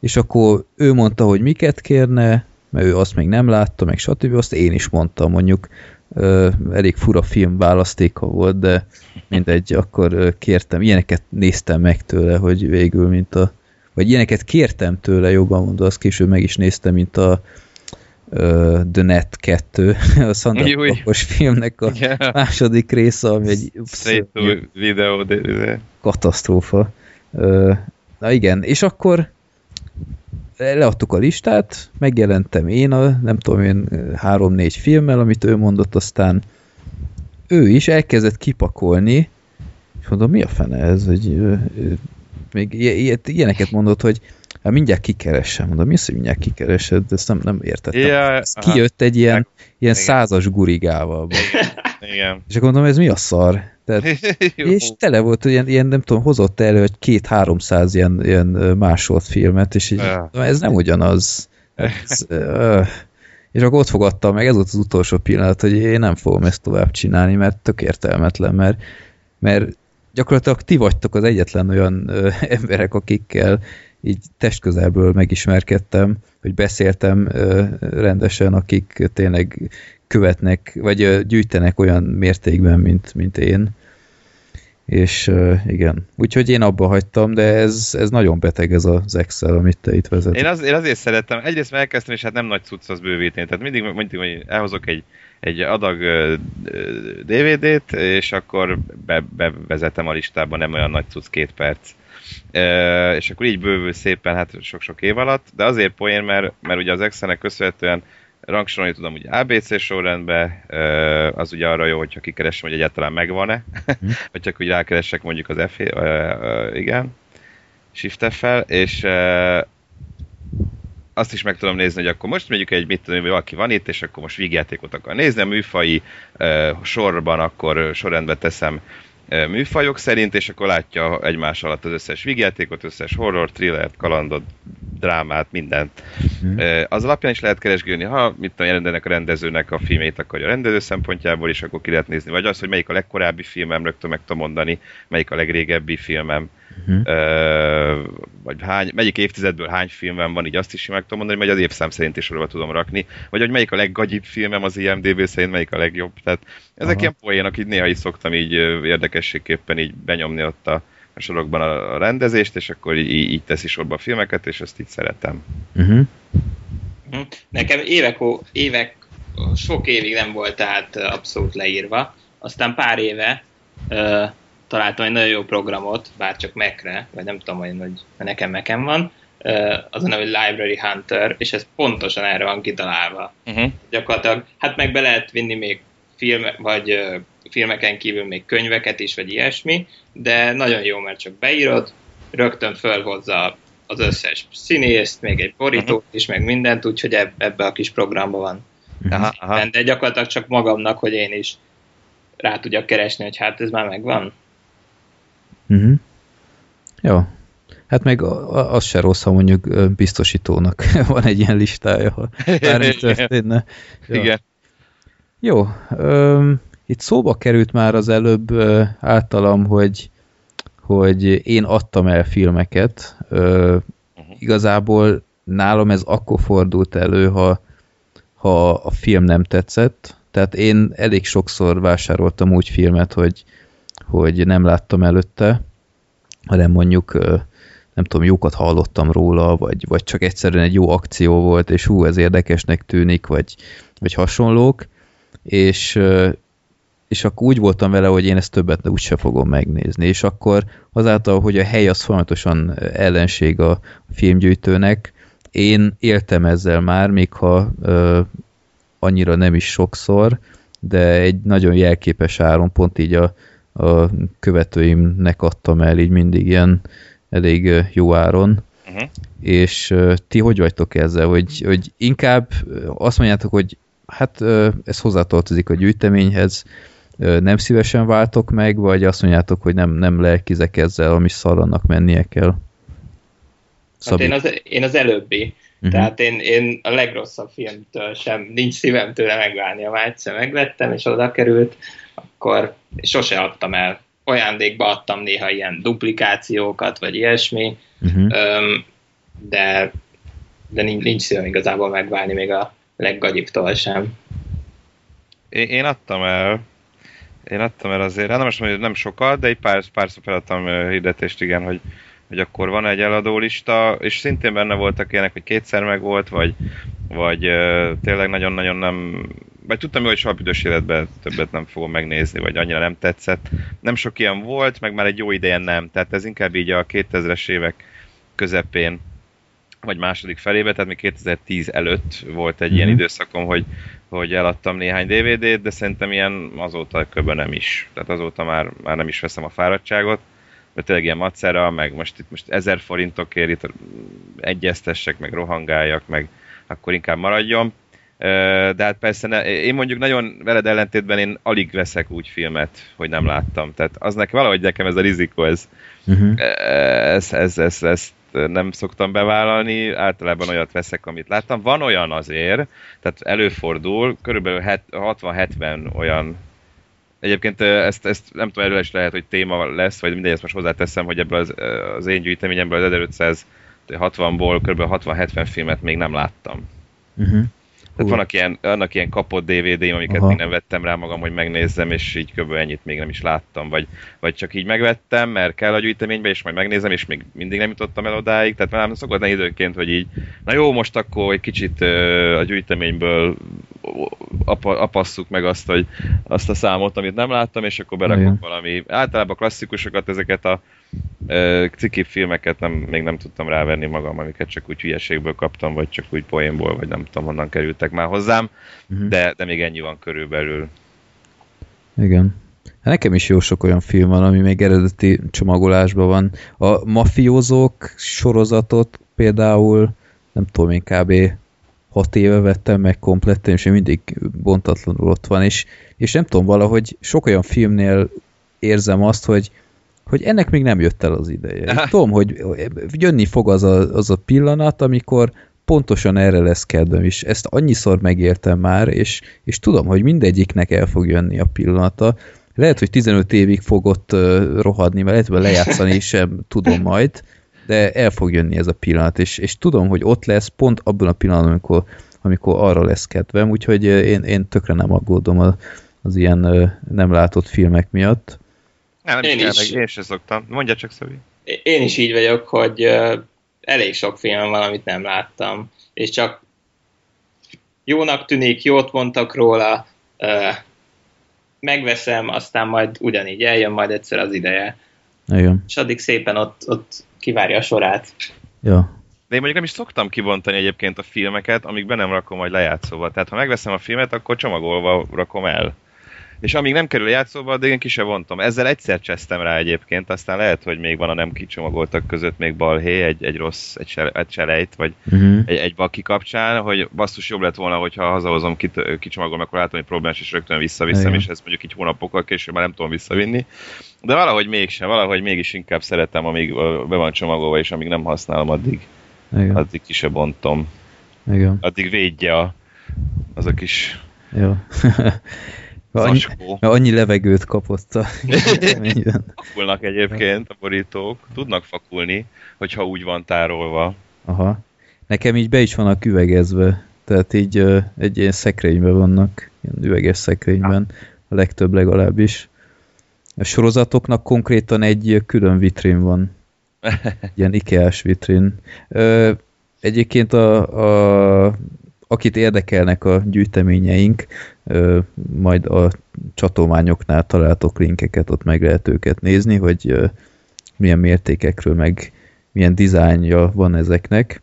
és akkor ő mondta, hogy miket kérne, mert ő azt még nem látta, meg stb. Azt én is mondtam, mondjuk ö, elég fura film választéka volt, de mindegy, akkor kértem, ilyeneket néztem meg tőle, hogy végül, mint a vagy ilyeneket kértem tőle, jobban mondva, azt később meg is néztem, mint a uh, The Net 2, a Sandra. Bullockos filmnek a Yeah. második része, ami egy <laughs> Straight to video, de, de. katasztrófa. Ö, Na igen, és akkor leadtuk a listát, megjelentem én a, nem tudom én, három-négy filmmel, amit ő mondott, aztán ő is elkezdett kipakolni, és mondom, mi a fene ez, hogy még ilyeneket mondott, hogy hát mindjárt kikeressem. Mondom, mi az, hogy mindjárt kikeresed? Ezt nem, nem értettem. Ja, Ez aha. kijött egy ilyen, ilyen Igen. százas gurigával. Igen. És akkor mondom, ez mi a szar? Tehát <laughs> és tele volt, ilyen, ilyen nem tudom, hozott elő egy két-háromszáz ilyen, ilyen másolt filmet, és így, ez nem ugyanaz. <laughs> Ez, ö, és akkor ott fogadtam meg, ez volt az utolsó pillanat, hogy én nem fogom ezt tovább csinálni, mert tök értelmetlen, mert, mert gyakorlatilag ti vagytok az egyetlen olyan ö, <laughs> emberek, akikkel így testközelből megismerkedtem, hogy beszéltem rendesen, akik tényleg követnek, vagy gyűjtenek olyan mértékben, mint, mint én. És igen, úgyhogy én abba hagytam, de ez, ez nagyon beteg ez az Excel, amit te itt vezet. Én, az, én azért szerettem, egyrészt elkezdtem, és hát nem nagy cucc az bővíteni, tehát mindig mondjuk, hogy elhozok egy, egy adag DVD-t, és akkor be, bevezetem a listába, nem olyan nagy cucc, két perc. Uh, és akkor így bővül szépen, hát sok-sok év alatt, de azért poén, mert, mert ugye az Excelnek köszönhetően rangsorolni tudom ugye ABC sorrendbe, az ugye arra jó, hogyha kikeresem, hogy egyáltalán megvan-e, mm. <laughs> vagy csak úgy rákeresek mondjuk az F, igen, shift fel, és azt is meg tudom nézni, hogy akkor most mondjuk egy, mit tudom, hogy valaki van itt, és akkor most vígjátékot akar nézni, a műfai sorban akkor sorrendbe teszem műfajok szerint, és akkor látja egymás alatt az összes vígjátékot, összes horror, thrillert, kalandot, drámát, mindent. Mm. Az alapján is lehet keresgélni, ha mit tudom, jelentenek a rendezőnek a filmét akarja a rendező szempontjából, és akkor ki lehet nézni. Vagy az, hogy melyik a legkorábbi filmem, rögtön meg tudom mondani, melyik a legrégebbi filmem, uh-huh. vagy hány, melyik évtizedből hány filmem van, így azt is meg tudom mondani, vagy az évszám szerint is sorba tudom rakni, vagy hogy melyik a leggagyibb filmem az IMDB szerint, melyik a legjobb. Tehát ezek Aha. ilyen poénok, így néha is szoktam így érdekességképpen így benyomni ott a, a sorokban a rendezést, és akkor így, így teszi sorba a filmeket, és ezt így szeretem. Uh-huh. Nekem évek, évek, sok évig nem volt tehát abszolút leírva, aztán pár éve uh, találtam egy nagyon jó programot, bár csak Mac-re, vagy nem tudom, hogy, hogy nekem Mac-en van, az a neve Library Hunter, és ez pontosan erre van kitalálva. Uh-huh. Gyakorlatilag, hát meg be lehet vinni még film, vagy filmeken kívül még könyveket is, vagy ilyesmi, de nagyon jó, mert csak beírod, rögtön fölhozza az összes színészt, még egy borítót uh-huh. is, meg mindent, úgyhogy ebbe a kis programba van. Uh-huh. Tehát, de gyakorlatilag csak magamnak, hogy én is rá tudjak keresni, hogy hát ez már megvan. Uh-huh. Jó. Hát meg az se rossz, ha mondjuk biztosítónak <laughs> van egy ilyen listája, ha bármi történne. Ja. Igen. Jó. Um, itt szóba került már az előbb általam, hogy hogy én adtam el filmeket. Uh, uh-huh. Igazából nálam ez akkor fordult elő, ha, ha a film nem tetszett. Tehát én elég sokszor vásároltam úgy filmet, hogy hogy nem láttam előtte, hanem mondjuk nem tudom, jókat hallottam róla, vagy, vagy csak egyszerűen egy jó akció volt, és hú, ez érdekesnek tűnik, vagy, vagy hasonlók, és, és akkor úgy voltam vele, hogy én ezt többet úgyse fogom megnézni, és akkor azáltal, hogy a hely az folyamatosan ellenség a filmgyűjtőnek, én éltem ezzel már, még ha ö, annyira nem is sokszor, de egy nagyon jelképes áron, pont így a, a követőimnek adtam el így mindig ilyen elég jó áron. Uh-huh. És ti hogy vagytok ezzel, hogy, hogy inkább azt mondjátok, hogy hát ez hozzátartozik a gyűjteményhez, nem szívesen váltok meg, vagy azt mondjátok, hogy nem, nem lelkizek ezzel, ami szar mennie kell? Hát én az, én az előbbi. Uh-huh. Tehát én, én a legrosszabb filmtől sem, nincs szívem tőle megválni, ha egyszer megvettem, és oda került, akkor sose adtam el. Ajándékba adtam néha ilyen duplikációkat, vagy ilyesmi, uh-huh. de, de nincs, nincs szívem igazából megválni még a leggagyibbtól sem. Én, én adtam el, én adtam el azért, hát nem most mondom, nem sokat, de egy pár, párszor feladtam hirdetést, igen, hogy, hogy akkor van egy eladólista, és szintén benne voltak ilyenek, hogy kétszer meg volt, vagy, vagy tényleg nagyon-nagyon nem vagy tudtam, hogy soha büdös életben többet nem fogom megnézni, vagy annyira nem tetszett. Nem sok ilyen volt, meg már egy jó ideje nem. Tehát ez inkább így a 2000-es évek közepén, vagy második felébe, tehát még 2010 előtt volt egy mm-hmm. ilyen mhm. időszakom, hogy, hogy eladtam néhány DVD-t, de szerintem ilyen azóta kb. nem is. Tehát azóta már, már nem is veszem a fáradtságot, mert tényleg ilyen macera, meg most itt most ezer forintokért itt egyeztessek, meg rohangáljak, meg akkor inkább maradjon de hát persze, ne, én mondjuk nagyon veled ellentétben én alig veszek úgy filmet, hogy nem láttam. Tehát az nekem valahogy nekem ez a rizikó, ez, uh-huh. ez, ez, ez, ezt nem szoktam bevállalni, általában olyat veszek, amit láttam. Van olyan azért, tehát előfordul, körülbelül 60-70 olyan Egyébként ezt, ezt nem tudom, erről is lehet, hogy téma lesz, vagy mindegy, ezt most hozzáteszem, hogy ebből az, az én gyűjteményemből az 1500 60-ból kb. 60-70 filmet még nem láttam. Uh-huh. Tehát vannak ilyen, vannak ilyen kapott DVD-m, amiket Aha. még nem vettem rá magam, hogy megnézzem, és így kb. ennyit még nem is láttam. Vagy, vagy csak így megvettem, mert kell a gyűjteménybe, és majd megnézem, és még mindig nem jutottam el odáig. Tehát már szokott lenni időnként, hogy így, na jó, most akkor egy kicsit a gyűjteményből apa, apasszuk meg azt, hogy azt a számot, amit nem láttam, és akkor berakok Igen. valami. Általában klasszikusokat, ezeket a ö, ciki filmeket nem, még nem tudtam rávenni magam, amiket csak úgy hülyeségből kaptam, vagy csak úgy poénból, vagy nem tudom, honnan kerültek már hozzám, Mhm. de, de még ennyi van körülbelül. Igen. Hát nekem is jó sok olyan film van, ami még eredeti csomagolásban van. A mafiózók sorozatot például, nem tudom én, kb. 6 éve vettem meg kompletten, és mindig bontatlanul ott van, és, és nem tudom, valahogy sok olyan filmnél érzem azt, hogy hogy ennek még nem jött el az ideje. És tudom, hogy jönni fog az a, az a pillanat, amikor pontosan erre lesz kedvem is. Ezt annyiszor megértem már, és, és tudom, hogy mindegyiknek el fog jönni a pillanata. Lehet, hogy 15 évig fog ott uh, rohadni, mert lehet, hogy lejátszani <laughs> sem tudom majd, de el fog jönni ez a pillanat, és, és tudom, hogy ott lesz pont abban a pillanatban, amikor, amikor arra lesz kedvem, úgyhogy én, én tökre nem aggódom az, az ilyen nem látott filmek miatt. Nem, nem Én is meg, én sem szoktam. Mondja csak, Szabi. Én is így vagyok, hogy elég sok film van, amit nem láttam, és csak jónak tűnik, jót mondtak róla, megveszem, aztán majd ugyanígy eljön majd egyszer az ideje, Igen. és addig szépen ott, ott kivárja a sorát. Ja. De én mondjuk nem is szoktam kibontani egyébként a filmeket, amíg be nem rakom majd lejátszóba. Tehát ha megveszem a filmet, akkor csomagolva rakom el. És amíg nem kerül a játszóba, addig én ki se vontom. Ezzel egyszer csesztem rá egyébként, aztán lehet, hogy még van a nem kicsomagoltak között még balhé, egy, egy rossz, egy, sele, egy selejt, vagy Uh-huh. egy, egy baki kapcsán, hogy basszus jobb lett volna, hogyha hazahozom, kit, kicsomagolom, akkor látom, hogy problémás, és rögtön visszaviszem, Igen. és ezt mondjuk így hónapokkal később már nem tudom visszavinni. De valahogy mégsem, valahogy mégis inkább szeretem, amíg be van csomagolva, és amíg nem használom, addig, Igen. addig ki se bontom. Igen. Addig védje a, az a kis Jó. <laughs> Annyi, annyi levegőt kapott a. <laughs> Fakulnak egyébként a borítók. Tudnak fakulni, hogyha úgy van tárolva. Aha. Nekem így be is vannak üvegezve. Tehát így ö, egy ilyen szekrényben vannak, ilyen üveges szekrényben, a legtöbb legalábbis. A sorozatoknak konkrétan egy külön vitrin van. <laughs> Ilyen Ikeás vitrin. Ö, egyébként a, a, akit érdekelnek a gyűjteményeink, majd a csatolmányoknál találtok linkeket, ott meg lehet őket nézni, hogy milyen mértékekről, meg milyen dizájnja van ezeknek.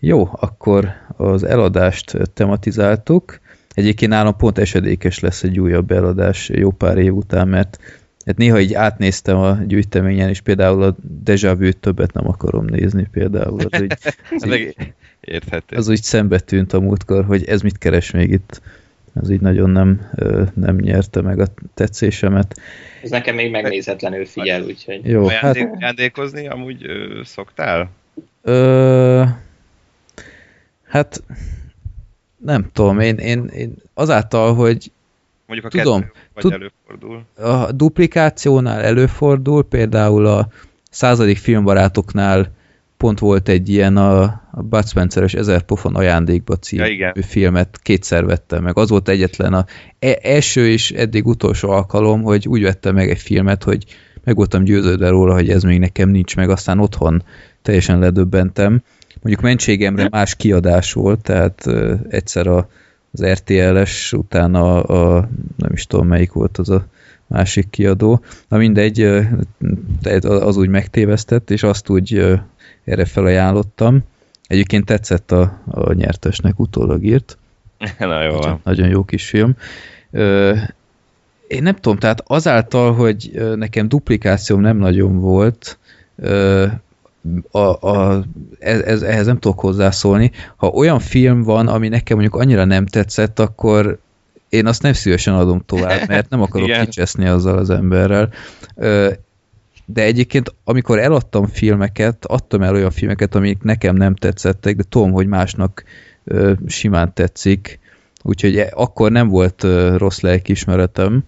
Jó, akkor az eladást tematizáltuk. Egyébként nálam pont esedékes lesz egy újabb eladás jó pár év után, mert hát néha így átnéztem a gyűjteményen, és például a Deja Vu-t többet nem akarom nézni például. Az úgy, <laughs> az, így, érthető. az úgy szembe tűnt a múltkor, hogy ez mit keres még itt. Az így nagyon nem, nem nyerte meg a tetszésemet. Ez nekem még megnézhetlenül figyel, úgyhogy Jó, Ajándék, hát ajándékozni amúgy ö, szoktál? Ö, hát nem tudom, én, én, én azáltal, hogy Mondjuk a Tudom. kettő vagy Tud- előfordul. a duplikációnál előfordul, például a századik filmbarátoknál pont volt egy ilyen a, a Bud Spencer-es Ezer pofon ajándékba című Ja, igen. filmet kétszer vettem meg. Az volt egyetlen a e- első és eddig utolsó alkalom, hogy úgy vettem meg egy filmet, hogy meg voltam győződve róla, hogy ez még nekem nincs meg, aztán otthon teljesen ledöbbentem. Mondjuk mentségemre más kiadás volt, tehát ö, egyszer a, az RTL-es, utána a, a, nem is tudom melyik volt az a másik kiadó. Na mindegy, az úgy megtévesztett, és azt úgy erre felajánlottam. Egyébként tetszett a, a nyertesnek utólag írt. <laughs> Na jó Nagyon, nagyon jó kis film. Ö, én nem tudom, tehát azáltal, hogy nekem duplikációm nem nagyon volt, ö, a, a, ez, ez, ehhez nem tudok hozzászólni. Ha olyan film van, ami nekem mondjuk annyira nem tetszett, akkor én azt nem szívesen adom tovább, mert nem akarok <laughs> kicseszni azzal az emberrel. Ö, de egyébként, amikor eladtam filmeket, adtam el olyan filmeket, amik nekem nem tetszettek, de tudom, hogy másnak ö, simán tetszik, úgyhogy e- akkor nem volt ö, rossz lelkiismeretem,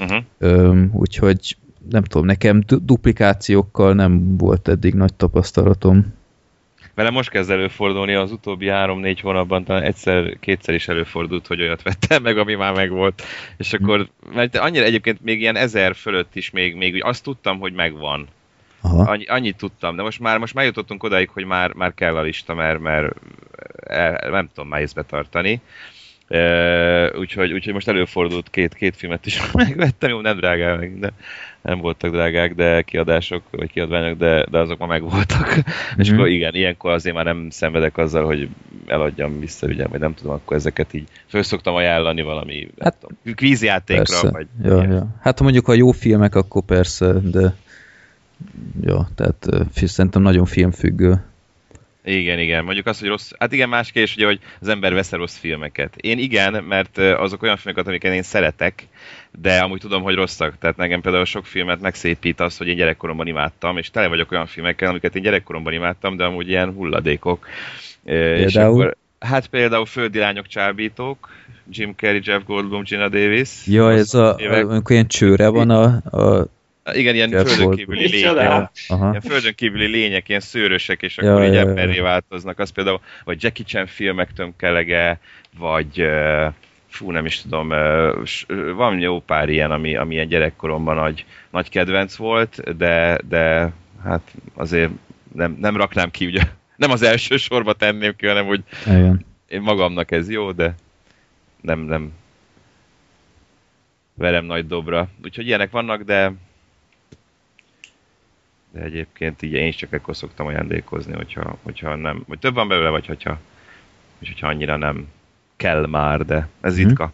Uh-huh. ö, úgyhogy nem tudom, nekem du- duplikációkkal nem volt eddig nagy tapasztalatom. Vele most kezd előfordulni, az utóbbi három-négy hónapban talán egyszer, kétszer is előfordult, hogy olyat vettem meg, ami már megvolt. És akkor, mert annyira egyébként még ilyen ezer fölött is még, még azt tudtam, hogy megvan. Aha. Annyi, annyit tudtam, de most már most már jutottunk odáig, hogy már, már kell a lista, mert, mert el, nem tudom már észbe tartani. E, úgyhogy, úgyhogy most előfordult két, két filmet is <laughs> megvettem, jó, nem drágák, de nem voltak drágák, de kiadások, vagy kiadványok, de, de azok már megvoltak. Mm-hmm. És akkor igen, ilyenkor azért már nem szenvedek azzal, hogy eladjam vissza, ugye, vagy nem tudom, akkor ezeket így föl szoktam ajánlani valami hát, tudom, kvízjátékra, persze. vagy ja, ja. Hát ha mondjuk a jó filmek, akkor persze, de ja, tehát szerintem nagyon filmfüggő. Igen, igen. Mondjuk azt, hogy rossz... Hát igen, más kérdés, ugye, hogy az ember vesz rossz filmeket. Én igen, mert azok olyan filmeket, amiket én szeretek, de amúgy tudom, hogy rosszak. Tehát nekem például sok filmet megszépít az, hogy én gyerekkoromban imádtam, és tele vagyok olyan filmekkel, amiket én gyerekkoromban imádtam, de amúgy ilyen hulladékok. Például? És akkor, hát például Földi lányok csábítók, Jim Carrey, Jeff Goldblum, Gina Davis. Ja, ez a, amikor ilyen csőre van a, a igen, ilyen Jeff földön Goldblum. kívüli lények. Ilyen földön kívüli lények, ilyen szőrösek, és Ja, akkor így ja, ja. változnak. Az például, vagy Jackie Chan filmek tömkelege, vagy uh, fú, nem is tudom, van jó pár ilyen, ami, ami ilyen gyerekkoromban nagy, nagy kedvenc volt, de, de hát azért nem, nem raknám ki, ugye <laughs> nem az első sorba tenném ki, hanem hogy Igen. én magamnak ez jó, de nem, nem verem nagy dobra. Úgyhogy ilyenek vannak, de de egyébként így én is csak ekkor szoktam ajándékozni, hogyha, hogyha nem, vagy több van belőle, vagy hogyha, vagy hogyha annyira nem kell már, de ez Mhm. ritka.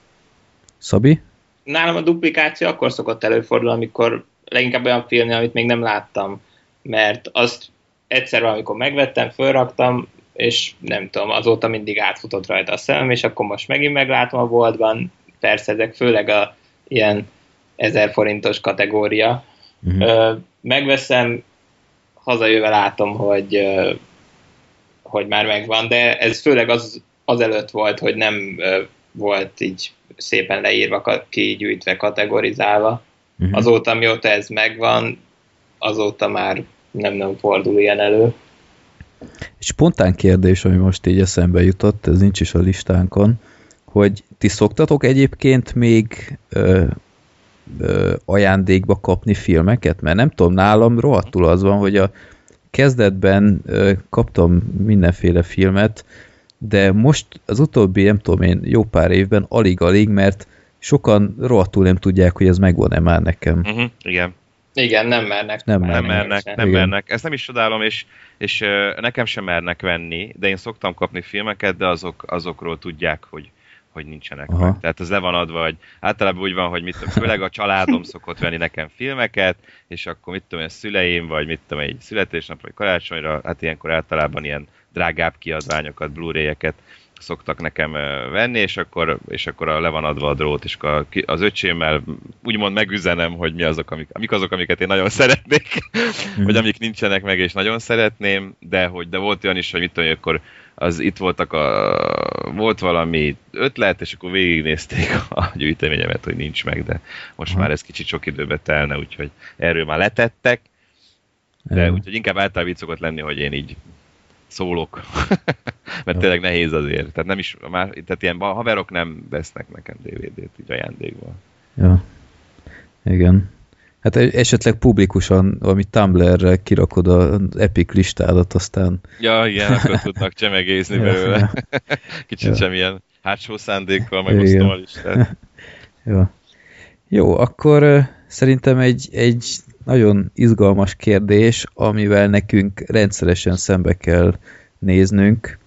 Szabi? Nálam a duplikáció akkor szokott előfordulni, amikor leginkább olyan film, amit még nem láttam, mert azt egyszer valamikor megvettem, fölraktam, és nem tudom, azóta mindig átfutott rajta a szemem, és akkor most megint meglátom a boltban, persze ezek főleg a ilyen 1000 forintos kategória. Ö, megveszem, hazajöve látom, hogy, hogy már megvan, de ez főleg az, az előtt volt, hogy nem volt így szépen leírva, kigyűjtve, kategorizálva. Mhm. Azóta, mióta ez megvan, azóta már nem, nem fordul ilyen elő. Egy spontán kérdés, ami most így eszembe jutott, ez nincs is a listánkon, hogy ti szoktatok egyébként még ö, ö, ajándékba kapni filmeket? Mert nem tudom, nálam rohadtul az van, hogy a kezdetben ö, kaptam mindenféle filmet, de most az utóbbi, nem tudom én, jó pár évben alig-alig, mert sokan rohadtul nem tudják, hogy ez megvan-e már nekem. Uh-huh, igen. Igen, nem mernek. Nem Nem mernek. mernek, nem Igen. mernek. Ezt nem is csodálom, és, és ö, nekem sem mernek venni, de én szoktam kapni filmeket, de azok, azokról tudják, hogy, hogy nincsenek Aha. meg. Tehát ez le van adva, hogy általában úgy van, hogy mit tudom, főleg a családom <laughs> szokott venni nekem filmeket, és akkor mit tudom, én, szüleim, vagy mit tudom, egy születésnapra, vagy karácsonyra, hát ilyenkor általában ilyen drágább kiadványokat, Blu-ray-eket szoktak nekem venni, és akkor, és akkor a, le van adva a drót, és akkor a az öcsémmel úgymond megüzenem, hogy mi azok, amik, amik azok, amiket én nagyon <laughs> szeretnék, vagy amik nincsenek meg, és nagyon szeretném, de hogy de volt olyan is, hogy mit tudom, én, akkor az itt voltak a, volt valami ötlet, és akkor végignézték <laughs> a gyűjteményemet, hogy nincs meg, de most már ez kicsit sok időbe telne, úgyhogy erről már letettek, de úgyhogy inkább általában így szokott lenni, hogy én így szólok. <laughs> Mert tényleg nehéz azért. Tehát nem is, már, tehát ilyen haverok nem vesznek nekem DVD-t így ajándékba. Ja. Igen. Hát e- esetleg publikusan, valami Tumblr-re kirakod az Epic listádat, aztán... Ja, igen, akkor tudnak csemegézni <laughs> belőle. <laughs> Kicsit Ja. sem ilyen hátsó szándékkal megosztom a listát. <laughs> Ja. Jó, akkor szerintem egy, egy nagyon izgalmas kérdés, amivel nekünk rendszeresen szembe kell néznünk,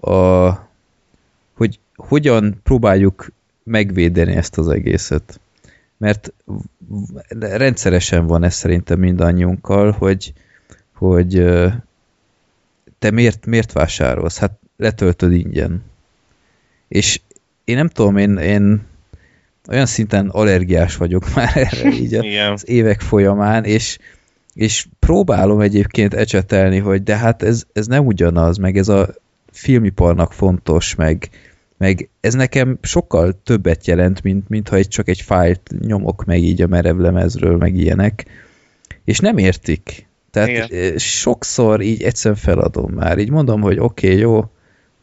a, hogy hogyan próbáljuk megvédeni ezt az egészet. Mert rendszeresen van ez szerintem mindannyiunkkal, hogy, hogy te miért, miért vásárolsz? Hát letöltöd ingyen. És én nem tudom, én, én olyan szinten allergiás vagyok <laughs> már erre így az évek folyamán, és, és próbálom egyébként ecsetelni, hogy de hát ez, ez nem ugyanaz, meg ez a filmiparnak fontos, meg, meg ez nekem sokkal többet jelent, mint, mint ha egy, csak egy fájlt nyomok meg így a merevlemezről, meg ilyenek, és nem értik. Tehát Igen. sokszor így egyszerűen feladom már, így mondom, hogy oké, okay, jó,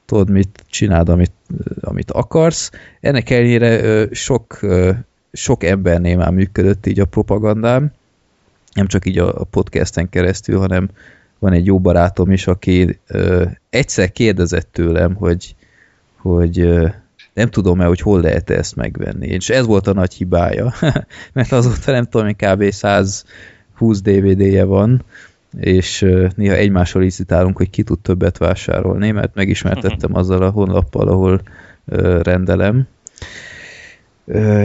tudod, mit csináld, amit, amit akarsz. Ennek ellenére sok, sok embernél már működött így a propagandám, nem csak így a podcasten keresztül, hanem van egy jó barátom is, aki egyszer kérdezett tőlem, hogy, hogy nem tudom-e, hogy hol lehet -e ezt megvenni. És ez volt a nagy hibája, <laughs> mert azóta nem tudom, hogy kb. 120 DVD-je van, és néha egymásról licitálunk, hogy ki tud többet vásárolni, mert megismertettem <laughs> azzal a honlappal, ahol rendelem.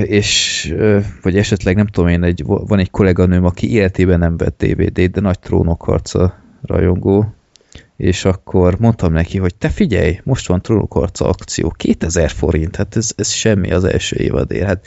És, vagy esetleg nem tudom én, egy, van egy kolléganőm, aki életében nem vett DVD-t, de nagy trónokharca rajongó, és akkor mondtam neki, hogy te figyelj, most van Trónokharca akció, 2000 forint, hát ez, ez semmi az első évadér, hát,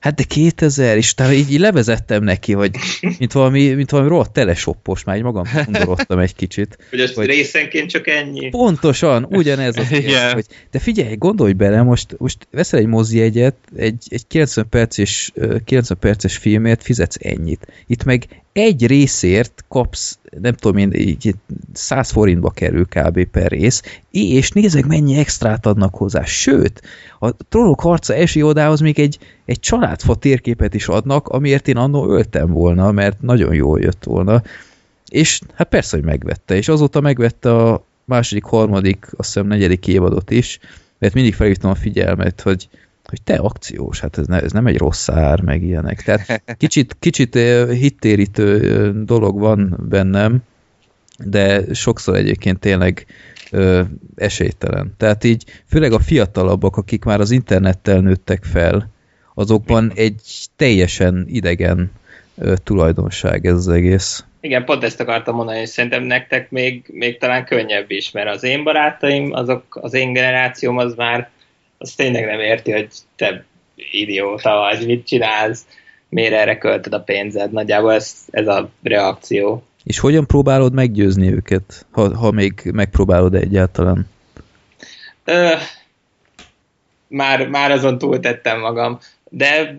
hát de 2000, és utána így, így levezettem neki, hogy mint valami, mint valami rohadt telesoppos, már így magam undorodtam egy kicsit. <laughs> Hogy az hogy részenként csak ennyi. Pontosan, ugyanez az yeah. <laughs> hogy de figyelj, gondolj bele, most, most veszel egy mozi egyet, egy, egy 90 perces, 90 perces filmért fizetsz ennyit. Itt meg egy részért kapsz, nem tudom én, így 100 forintba kerül kb. per rész, és nézzek mennyi extrát adnak hozzá. Sőt, a Trónok harca esi odához még egy, egy családfa térképet is adnak, amiért én annó öltem volna, mert nagyon jól jött volna. És hát persze, hogy megvette, és azóta megvette a második, harmadik, azt hiszem negyedik évadot is, mert mindig felhívtam a figyelmet, hogy hogy te akciós, hát ez, ne, ez nem egy rossz ár, meg ilyenek. Tehát kicsit, kicsit hittérítő dolog van bennem, de sokszor egyébként tényleg ö, esélytelen. Tehát így főleg a fiatalabbak, akik már az internettel nőttek fel, azokban egy teljesen idegen ö, tulajdonság ez az egész. Igen, pont ezt akartam mondani, hogy szerintem nektek még, még talán könnyebb is, mert az én barátaim, azok, az én generációm az már az tényleg nem érti, hogy te idióta vagy, mit csinálsz, miért erre költöd a pénzed. Nagyjából ez, ez a reakció. És hogyan próbálod meggyőzni őket, ha, ha még megpróbálod egyáltalán? Ö, már, már azon túltettem magam, de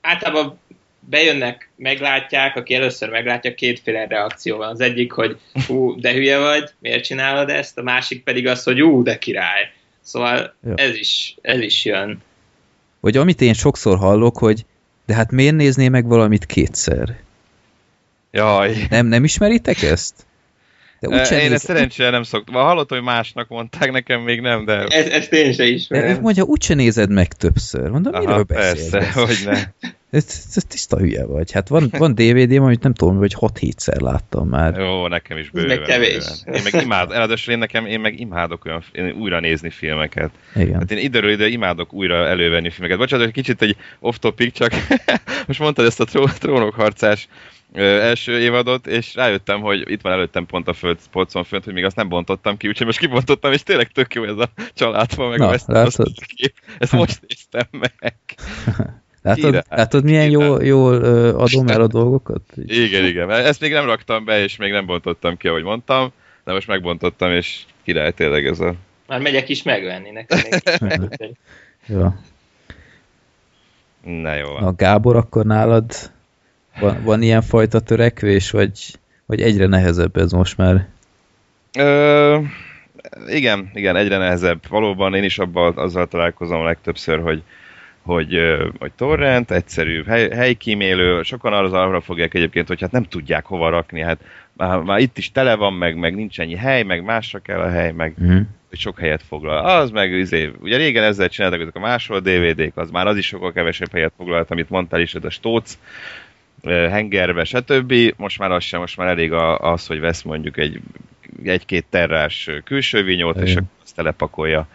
általában bejönnek, meglátják, aki először meglátja, kétféle reakció van. Az egyik, hogy ú, de hülye vagy, miért csinálod ezt? A másik pedig az, hogy ú, de király. Szóval ja. ez, is, ez is jön. Vagy amit én sokszor hallok, hogy de hát miért nézné meg valamit kétszer? Jaj. Nem, nem ismeritek ezt? De úgy én néz... ezt szerencsére nem szoktam. Hallottam, hogy másnak mondták, nekem még nem, de... Ez, ezt én se ismerem. De mondja, úgyse nézed meg többször. Mondom, Aha, miről beszélsz? Persze, hogy ne. Ez, ez tiszta hülye vagy. Hát van, van DVD-m, amit nem tudom, hogy 6-7-szer láttam már. Jó, nekem is bőven. meg kevés. Bőven. Én meg imád, eladásra én nekem, én meg imádok olyan, én újra nézni filmeket. Igen. Hát én időről ide imádok újra elővenni filmeket. Bocsánat, hogy kicsit egy off-topic, csak <laughs> most mondtad ezt a tró- trónokharcás első évadot, és rájöttem, hogy itt van előttem pont a föld, polcon fönt, hogy még azt nem bontottam ki, úgyhogy most kibontottam, és tényleg tök jó ez a családfa, meg Na, a kép. Ezt most néztem meg. <laughs> Látod, látod milyen jól, jól adom el a dolgokat? Igen, igen. Ezt még nem raktam be, és még nem bontottam ki, ahogy mondtam, de most megbontottam, és király tényleg ez a... Már megyek is megvenni nekem. <laughs> jó. Na jó. A Gábor, akkor nálad van, van ilyen fajta törekvés, vagy, vagy egyre nehezebb ez most már? Ö, igen, igen, egyre nehezebb. Valóban én is abban azzal találkozom legtöbbször, hogy hogy, hogy torrent, egyszerű hely, helykímélő, sokan arra, arra fogják egyébként, hogy hát nem tudják hova rakni, hát már, már itt is tele van, meg, meg nincs ennyi hely, meg másra kell a hely, meg mm. sok helyet foglal. Az meg, izé, ugye régen ezzel csináltak ezek a másról DVD-k, az már az is sokkal kevesebb helyet foglalt, amit mondtál is, ez a stóc, hengerbe, stb. Most már az sem, most már elég az, hogy vesz mondjuk egy egy-két terrás külső vinyót, és akkor azt telepakolja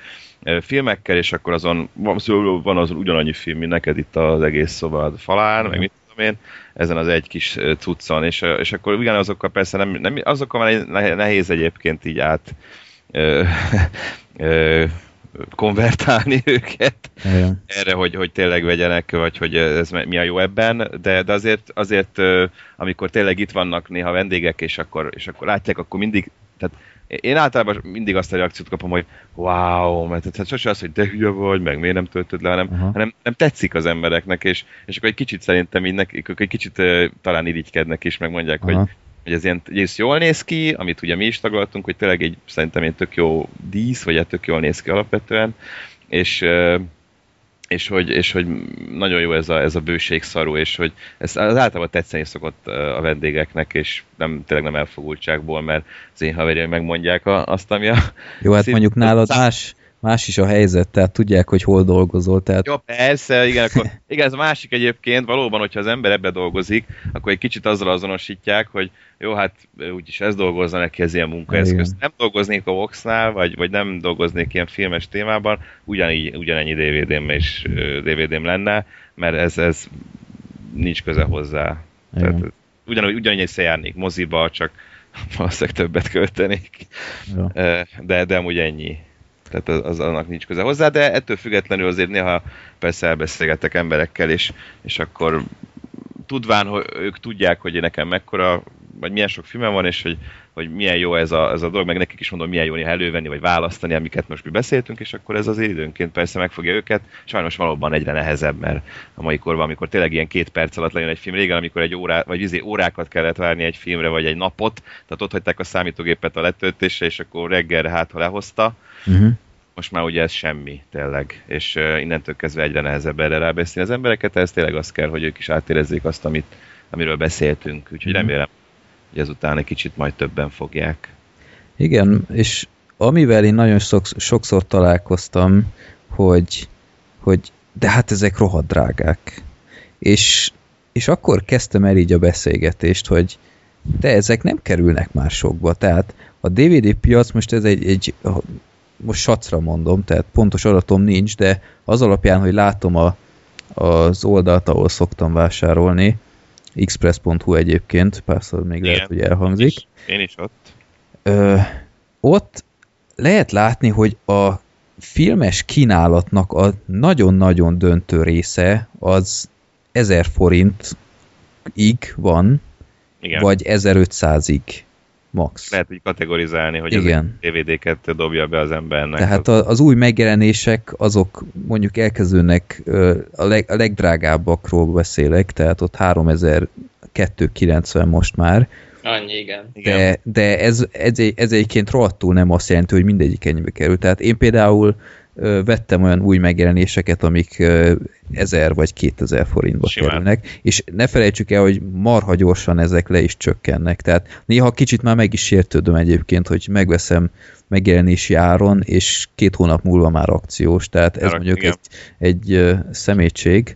filmekkel, és akkor azon van azon ugyanannyi film, mint neked itt az egész szobad falán, meg mit tudom én, ezen az egy kis cuccon, és, és akkor ugyanazokkal persze nem, nem azokkal már nehéz egyébként így át ö, <laughs> ö, konvertálni <laughs> őket Igen. erre, hogy, hogy tényleg vegyenek, vagy hogy ez mi a jó ebben, de, de azért, azért amikor tényleg itt vannak néha vendégek, és akkor, és akkor látják, akkor mindig, tehát én általában mindig azt a reakciót kapom, hogy wow, mert tehát sose az, hogy de hülye vagy, meg miért nem töltöd le, hanem, Aha. hanem nem tetszik az embereknek, és, és akkor egy kicsit szerintem így nekik, egy kicsit uh, talán irigykednek is, meg mondják, hogy, Aha. Hogy ez ilyen ez jól néz ki, amit ugye mi is taglaltunk, hogy tényleg egy szerintem egy tök jó dísz, vagy egy tök jól néz ki alapvetően, és és hogy, és hogy nagyon jó ez a, ez a bőség szarú, és hogy ez az általában tetszeni szokott a vendégeknek, és nem, tényleg nem elfogultságból, mert az én haverjaim megmondják a, azt, ami a... Jó, hát szín- mondjuk nálad más, más is a helyzet, tehát tudják, hogy hol dolgozol, tehát Jó, persze, igen, akkor, <laughs> igen, ez a másik egyébként, valóban, hogyha az ember ebbe dolgozik, akkor egy kicsit azzal azonosítják, hogy jó, hát úgyis ez dolgozza neki, ez ilyen munkaeszköz. Igen. Nem dolgoznék a Voxnál, vagy, vagy nem dolgoznék ilyen filmes témában, ugyanígy, ugyanennyi DVD-m és DVD-m lenne, mert ez, ez nincs köze hozzá. Igen. Tehát, ugyanúgy, ugyanúgy összejárnék moziba, csak <laughs> valószínűleg többet költenék. Ö, de, de amúgy ennyi. Tehát az, az annak nincs köze hozzá, de ettől függetlenül azért néha persze elbeszélgetek emberekkel, és, és akkor tudván, hogy ők tudják, hogy nekem mekkora, vagy milyen sok filmem van, és hogy, hogy milyen jó ez a, ez a dolog, meg nekik is mondom, milyen jó néha elővenni, vagy választani, amiket most mi beszéltünk, és akkor ez az időnként persze megfogja őket. Sajnos valóban egyre nehezebb, mert a mai korban, amikor tényleg ilyen két perc alatt lejön egy film, régen, amikor egy órá, vagy izé, órákat kellett várni egy filmre, vagy egy napot, tehát ott hagyták a számítógépet a letöltésre, és akkor reggelre hát, ha lehozta, Uh-huh. most már ugye ez semmi, tényleg, és uh, innentől kezdve egyre nehezebb erre rábeszélni az embereket, ez tényleg az kell, hogy ők is átérezzék azt, amit, amiről beszéltünk, úgyhogy Mhm. remélem, hogy ezután egy kicsit majd többen fogják. Igen, és amivel én nagyon sokszor találkoztam, hogy, hogy de hát ezek rohadt drágák. És, és akkor kezdtem el így a beszélgetést, hogy de ezek nem kerülnek már sokba. Tehát a DVD piac most ez egy, egy most sacra mondom, tehát pontos adatom nincs, de az alapján, hogy látom a, az oldalt, ahol szoktam vásárolni, express.hu egyébként, párszor még Igen. lehet, hogy elhangzik, Én is, én is ott. ö, ott lehet látni, hogy a filmes kínálatnak a nagyon-nagyon döntő része az 1000 forintig van, Igen. vagy 1500-ig max. Lehet úgy kategorizálni, hogy Igen. ezek DVD-ket dobja be az embernek. Tehát a, az új megjelenések, azok mondjuk elkezdőnek a, leg, a legdrágábbakról beszélek, tehát ott 3290 most már, Annyi, igen. Igen. de, de ez, ez, ez egyébként rohadtul nem azt jelenti, hogy mindegyik ennyibe kerül. Tehát én például vettem olyan új megjelenéseket, amik ö, 1000 vagy 2000 forintba Simán. kerülnek, és ne felejtsük el, hogy marha gyorsan ezek le is csökkennek. Tehát néha kicsit már meg is sértődöm egyébként, hogy megveszem megjelenési áron, és két hónap múlva már akciós, tehát ez Már mondjuk igen. egy, egy szemétség.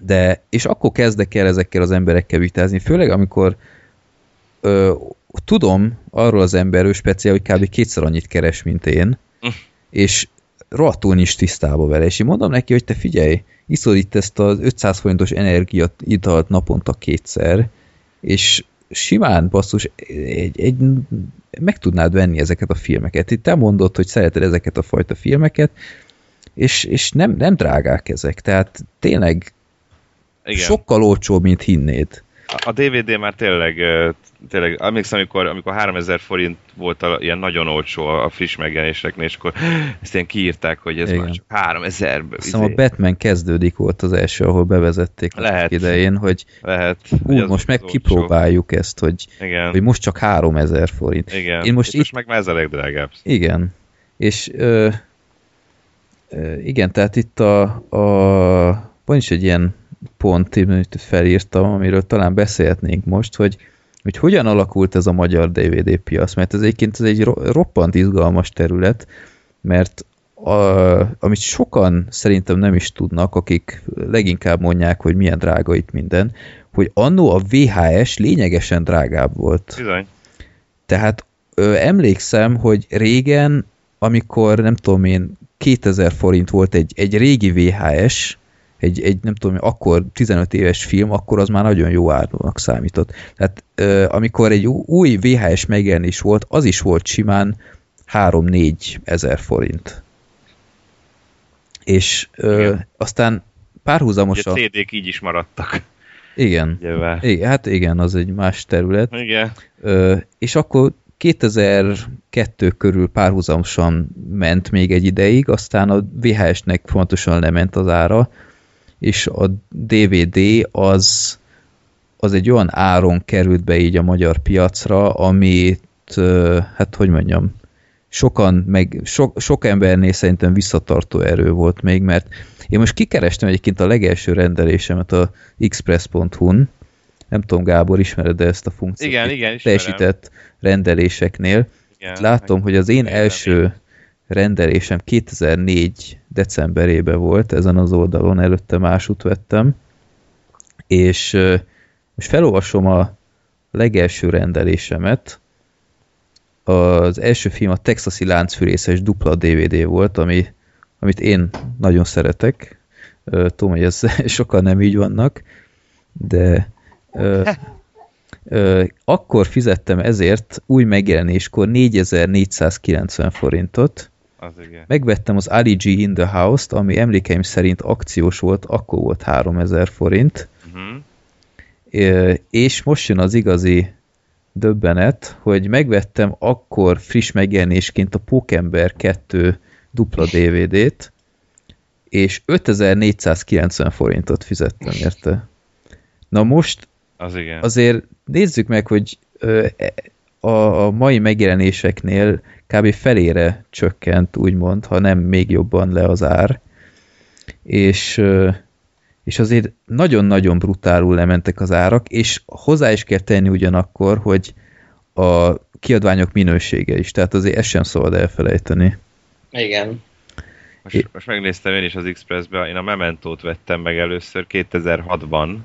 De, és akkor kezdek el ezekkel az emberekkel vitázni, főleg amikor ö, tudom arról az emberről speciál, hogy kb. kétszer annyit keres, mint én, Hm. és rohadtul nincs tisztában vele, és én mondom neki, hogy te figyelj, iszod itt ezt az 500 forintos energiat italt naponta kétszer, és simán basszus, egy, egy, meg tudnád venni ezeket a filmeket. Itt te mondod, hogy szereted ezeket a fajta filmeket, és, és nem, nem drágák ezek, tehát tényleg Igen. sokkal olcsóbb, mint hinnéd. A- DVD már tényleg, tényleg emlékszem, amikor, amikor 3000 forint volt a, ilyen nagyon olcsó a, friss megjelenéseknél, és akkor ezt ilyen kiírták, hogy ez Igen. már csak 3000 Azt hiszem a izé, Batman kezdődik volt az első, ahol bevezették Lehet. idején, hogy lehet. hogy ú, az most meg olcsó. kipróbáljuk ezt, hogy, Igen. hogy most csak 3000 forint. Igen. Én most és itt- most meg már ez a legdrágább. Igen. És ö, ö, igen, tehát itt a, a van is egy ilyen pont, amit felírtam, amiről talán beszélhetnénk most, hogy, hogy hogyan alakult ez a magyar DVD piac, mert ez egyébként ez egy ro- roppant izgalmas terület, mert a, amit sokan szerintem nem is tudnak, akik leginkább mondják, hogy milyen drága itt minden, hogy annó a VHS lényegesen drágább volt. Bizony. Tehát ö, emlékszem, hogy régen, amikor nem tudom én, 2000 forint volt egy, egy régi VHS, egy, egy nem tudom, akkor 15 éves film, akkor az már nagyon jó árnak számított. Tehát amikor egy új VHS megjelenés volt, az is volt simán 3-4 ezer forint. És ö, aztán Ugye párhuzamosan... a CD-k így is maradtak. Igen. Igen. Hát igen, az egy más terület. Igen. Ö, és akkor 2002 körül párhuzamosan ment még egy ideig, aztán a VHS-nek fontosan lement az ára, és a DVD az, az egy olyan áron került be így a magyar piacra, amit, hát hogy mondjam, sokan, meg sok, sok embernél szerintem visszatartó erő volt még, mert én most kikerestem egyébként a legelső rendelésemet a express.hu-n, nem tudom, Gábor, ismered -e ezt a funkciót? Igen, igen, ismerem. Teljesített rendeléseknél. Igen, Látom, hogy az én első rendelésem 2004 decemberében volt ezen az oldalon, előtte másút vettem, és most felolvasom a legelső rendelésemet. Az első film a Texasi láncfűrészes dupla DVD volt, ami, amit én nagyon szeretek. Tudom, hogy ez <laughs> sokan nem így vannak, de ö, ö, akkor fizettem ezért új megjelenéskor 4490 forintot, Az igen. Megvettem az Ali G in the House-t, ami emlékeim szerint akciós volt, akkor volt 3000 forint, Uh-huh. Ö, és most jön az igazi döbbenet, hogy megvettem akkor friss megjelenésként a Pókember 2 dupla DVD-t, és 5490 forintot fizettem érte. Na most Az igen. azért nézzük meg, hogy e- a mai megjelenéseknél kb. felére csökkent, úgymond, ha nem még jobban le az ár. És, és azért nagyon-nagyon brutálul lementek az árak, és hozzá is kell tenni ugyanakkor, hogy a kiadványok minősége is, tehát azért ezt sem szabad elfelejteni. Igen. Most, most megnéztem én is az Expressbe, én a Mementót vettem meg először 2006-ban,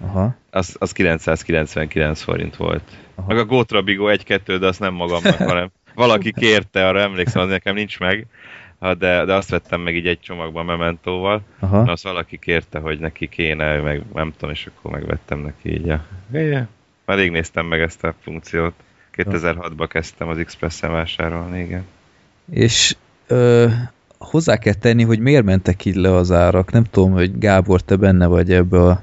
Aha, az, az 999 forint volt. Aha. Meg a Gótra Bigo 1-2, de azt nem magamnak, <laughs> hanem valaki kérte, arra emlékszem, az nekem nincs meg, de, de azt vettem meg így egy csomagban Mementóval, aha. Na, azt valaki kérte, hogy neki kéne, meg nem tudom, és akkor megvettem neki így a... Igen. Már rég néztem meg ezt a funkciót. 2006-ban kezdtem az Express-en vásárolni, igen. És ö, hozzá kell tenni, hogy miért mentek így le az árak. Nem tudom, hogy Gábor, te benne vagy ebbe a,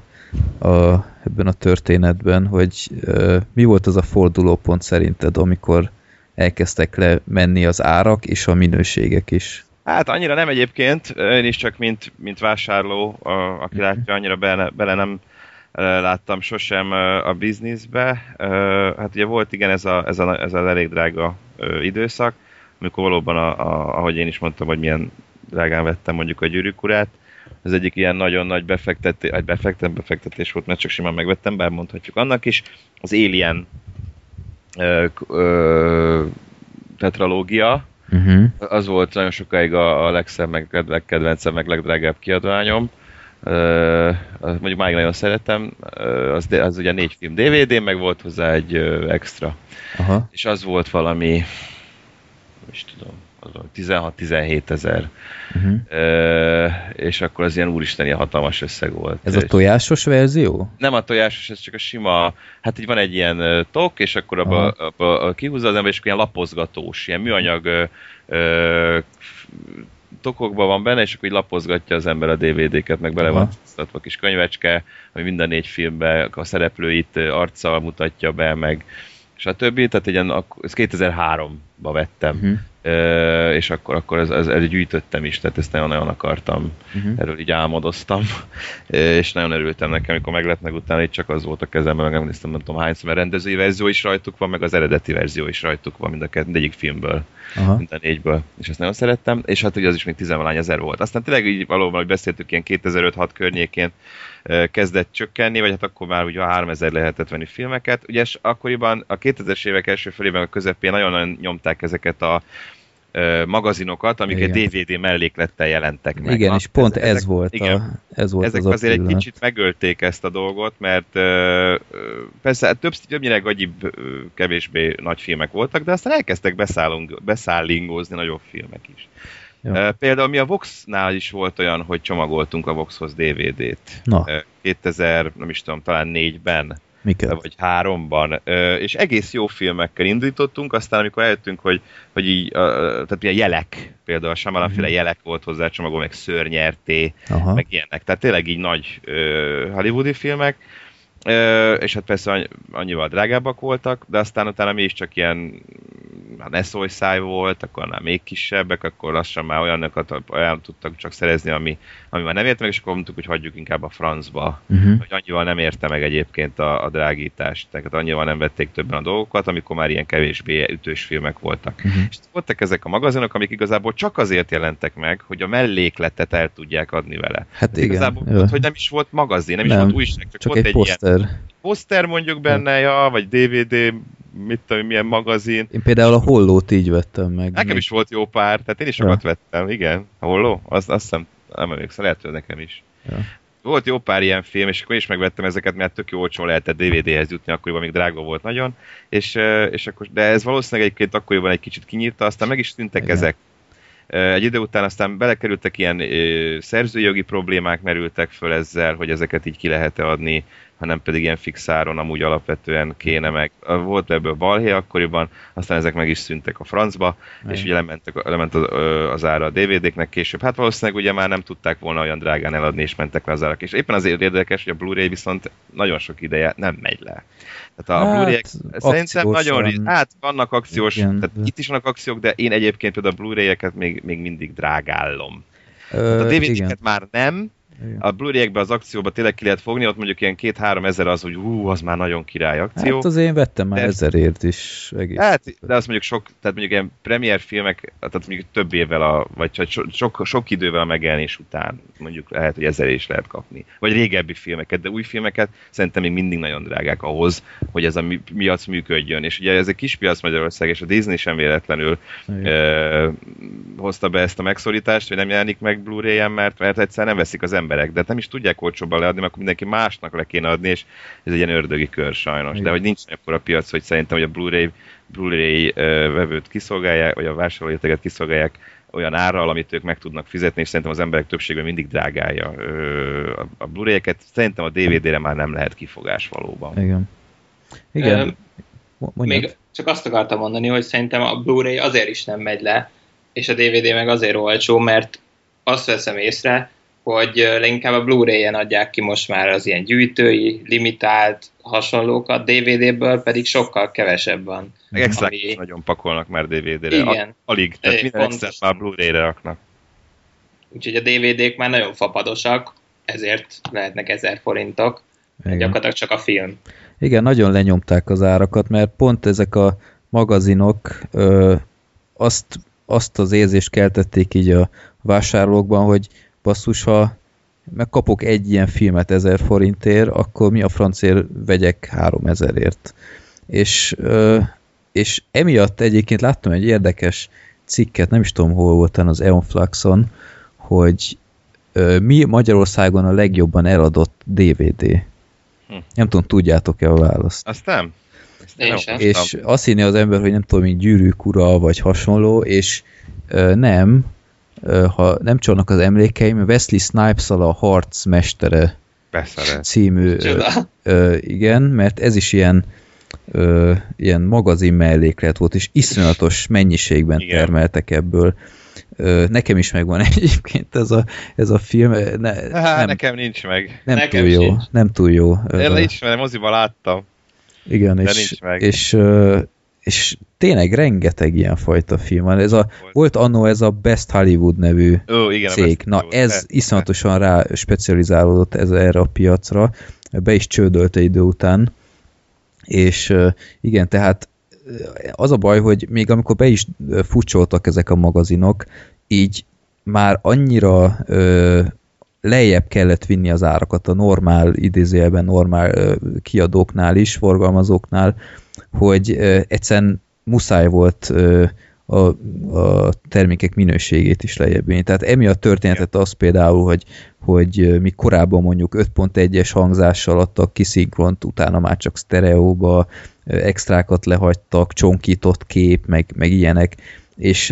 a, ebben a történetben, hogy ö, mi volt az a fordulópont szerinted, amikor elkezdtek le menni az árak és a minőségek is. Hát annyira nem egyébként, én is csak mint, mint vásárló, a, aki látja, annyira bele, bele nem láttam sosem a bizniszbe. Hát ugye volt igen ez, a, ez, a, ez az elég drága időszak, amikor valóban, a, a, ahogy én is mondtam, hogy milyen drágán vettem mondjuk a gyűrűkurát, az egyik ilyen nagyon nagy befektetés, egy befektet, befektetés volt, mert csak simán megvettem, bár mondhatjuk annak is. Az Alien ö, tetralógia, Uh-huh. az volt nagyon sokáig a, a legszebb, meg legkedvencem, meg legdrágább kiadványom. Uh, mondjuk máig nagyon szeretem, uh, az, az ugye négy film DVD, meg volt hozzá egy uh, extra. Aha. És az volt valami, nem is tudom, 16-17 ezer. Uh-huh. Uh, és akkor az ilyen úristen, ilyen hatalmas összeg volt. Ez a tojásos verzió? nem a tojásos, ez csak a sima, hát így van egy ilyen ö, tok, és akkor abba, abba, abba kihúzza az ember, és akkor ilyen lapozgatós, ilyen műanyag ö, ö, tokokban van benne, és akkor így lapozgatja az ember a DVD-ket, meg bele Aha. van sztatva kis könyvecske, ami minden négy filmben a szereplőit ö, arccal mutatja be, meg stb. Tehát ilyen, ezt 2003-ba vettem, Uh-huh. És akkor, akkor ez, ez, ez gyűjtöttem is, tehát ezt nagyon-nagyon akartam Uh-huh. erről így álmodoztam, <laughs> és nagyon örültem nekem, amikor meg lett meg utána, itt csak az volt a kezemben, meg néztem, nem tudom hányszor, mert rendezői verzió is rajtuk van, meg az eredeti verzió is rajtuk van, mind a két, mindegyik filmből, Aha. mind a négyből, és ezt nagyon szerettem, és hát ugye az is még tizenvalány ezer volt. Aztán tényleg így valóban, hogy beszéltük, ilyen 2005-6 környékén kezdett csökkenni, vagy hát akkor már ugye 3000 lehetett venni filmeket. Ugye akkoriban a 2000-es évek első felében, a közepén nagyon-nagyon nyomták ezeket a magazinokat, amik egy Igen. DVD melléklettel jelentek meg. Igen, Na, és pont ez- ez, ezek- volt, igen. a, ez volt ezek az a azért egy kicsit megölték ezt a dolgot, mert persze hát több, többnyire gagyibb, kevésbé nagy filmek voltak, de aztán elkezdtek beszállunk, beszállingózni nagyobb filmek is. Jó. Például mi a Vox-nál is volt olyan, hogy csomagoltunk a Voxhoz DVD-t. Na, Ö, 2000, nem is tudom, talán négyben, miket? vagy háromban, és egész jó filmekkel indítottunk, aztán amikor eljöttünk, hogy, hogy így, tehát ilyen jelek, például a Shyamalan féle Mhm. jelek volt hozzá csomagol, meg szörnyerté, Aha. meg ilyenek. Tehát tényleg így nagy hollywoodi filmek, és hát persze annyi, annyival drágábbak voltak, de aztán utána mi is csak ilyen már ne szólj száj volt, akkor már még kisebbek, akkor lassan már olyanokat olyan tudtak csak szerezni, ami, ami már nem érte meg, és akkor mondtuk, hogy hagyjuk inkább a francba. Uh-huh. Hogy annyival nem érte meg egyébként a, a drágítást, tehát annyival nem vették többen a dolgokat, amikor már ilyen kevésbé ütős filmek voltak. Uh-huh. És voltak ezek a magazinok, amik igazából csak azért jelentek meg, hogy a mellékletet el tudják adni vele. Hát igen. Igazából jó. hogy nem is volt magazin, nem, is Nem, volt újság, csak, Csak volt egy egy, ilyen poszter. poszter mondjuk benne, ja, vagy DVD, mit tudom, milyen magazin. Én például a hollót így vettem meg. Nekem még. is volt jó pár, tehát én is sokat vettem, igen. A holló? Azt, azt hiszem, nem emlékszem, lehet, hogy nekem is. Ja. Volt jó pár ilyen film, és akkor is megvettem ezeket, mert tök jó olcsón lehetett DVD-hez jutni, akkoriban még drága volt nagyon, és, és akkor, de ez valószínűleg egyébként akkoriban egy kicsit kinyírta, aztán meg is tűntek Igen. ezek. Egy idő után aztán belekerültek ilyen ö, szerzőjogi problémák merültek föl ezzel, hogy ezeket így ki lehet-e adni, hanem pedig ilyen fixáron amúgy alapvetően kéne meg. Volt ebből balhé akkoriban, aztán ezek meg is szűntek a francba, Igen. és ugye lementek, lement az, az ára a DVD-knek később. Hát valószínűleg ugye már nem tudták volna olyan drágán eladni, és mentek le az árak. És éppen azért érdekes, hogy a Blu-ray viszont nagyon sok ideje nem megy le. Tehát a Hát, Blu-ray szerintem nagyon Hát vannak akciós, Igen, tehát de- itt is vannak akciók, de én egyébként például a Blu-ray-eket még, még mindig drágállom. Ö, Hát a. DVD-ket már nem, Igen. a Blu-ray-ekbe az akcióba tényleg ki lehet fogni, ott mondjuk ilyen két-három ezer az, hogy hú, az már nagyon király akció. Hát az én vettem már De- ezerért is egész. Hát, de azt mondjuk sok, tehát mondjuk ilyen premier filmek, tehát mondjuk több évvel, a, vagy so, sok, sok idővel a megjelenés után mondjuk lehet, hogy ezer is lehet kapni. Vagy régebbi filmeket, de új filmeket szerintem még mindig nagyon drágák ahhoz, hogy ez a mi- piac működjön. És ugye ez egy kis piac Magyarország, és a Disney sem véletlenül Igen. ö, hozta be ezt a megszorítást, hogy nem jelenik meg Blu-ray-en, mert, mert egyszer nem veszik az emberek, de nem is tudják olcsóbban leadni, mert akkor mindenki másnak le kéne adni, és ez egy ilyen ördögi kör sajnos. Igen. De hogy nincs akkor a piac, hogy szerintem, hogy a Blu-ray, Blu-ray ö, vevőt kiszolgálják, vagy a vásárlóértéket kiszolgálják olyan árral, amit ők meg tudnak fizetni, és szerintem az emberek többsége mindig drágálja ö, a, a Blu-ray-eket. Szerintem a DVD-re már nem lehet kifogás valóban. Igen. Igen. Mondjad. Még csak azt akartam mondani, hogy szerintem a Blu-ray azért is nem megy le, és a DVD meg azért olcsó, mert azt veszem észre, hogy leginkább a Blu-ray-en adják ki most már az ilyen gyűjtői, limitált hasonlókat, DVD-ből pedig sokkal kevesebb van. Meg extra Ami- nagyon pakolnak már DVD-re. Igen. Alig, tehát É, minden extra már Blu-ray-re raknak. Úgyhogy a DVD-k már nagyon fapadosak, ezért lehetnek 1000 forintok, Igen. gyakorlatilag csak a film. Igen, nagyon lenyomták az árakat, mert pont ezek a magazinok ö, azt, azt az érzést keltették így a vásárlókban, hogy basszus, ha megkapok egy ilyen filmet 1000 forintért, akkor mi a francért vegyek 3000ért. És, ö, és emiatt egyébként láttam egy érdekes cikket, nem is tudom hol volt, talán az Eonfluxon, hogy ö, mi Magyarországon a legjobban eladott DVD. Hm. Nem tudom, tudjátok-e a választ. Azt nem? Én nem. És azt hinni az ember, hogy nem tudom, mint gyűrűk ura, vagy hasonló, és nem, ha nem csalnak az emlékeim, Wesley snipes a Harc mestere Beszeret. című, ö, Csoda. ö, igen, mert ez is ilyen ö, ilyen magazin melléklet volt, és iszonyatos mennyiségben Igen. termeltek ebből. Ö, nekem is megvan <laughs> egyébként ez a, ez a film, ne, Há, nem, nekem nincs meg. nem nekem túl jó, sincs. nem túl jó. Én nincs, mert moziban láttam. igen, De és, nincs meg. és, ö, és tényleg rengeteg ilyen fajta film van. Ez a, Volt. volt annó ez a Best Hollywood nevű Ó, igen, cég. Na Hollywood. ez Persze. iszonyatosan rá specializálódott ez erre a piacra. Be is csődölt egy idő után. És igen, tehát az a baj, hogy még amikor be is ö, futcsoltak ezek a magazinok, így már annyira ö, lejjebb kellett vinni az árakat a normál, idézőjelben normál ö, kiadóknál is, forgalmazóknál, hogy egyszerűen muszáj volt a, a termékek minőségét is lejjebb. Tehát emiatt történhetett az például, hogy, hogy mi korábban mondjuk 5.1-es hangzással adtak ki szinkront, utána már csak sztereóba, extrákat lehagytak, csonkított kép, meg, meg ilyenek, és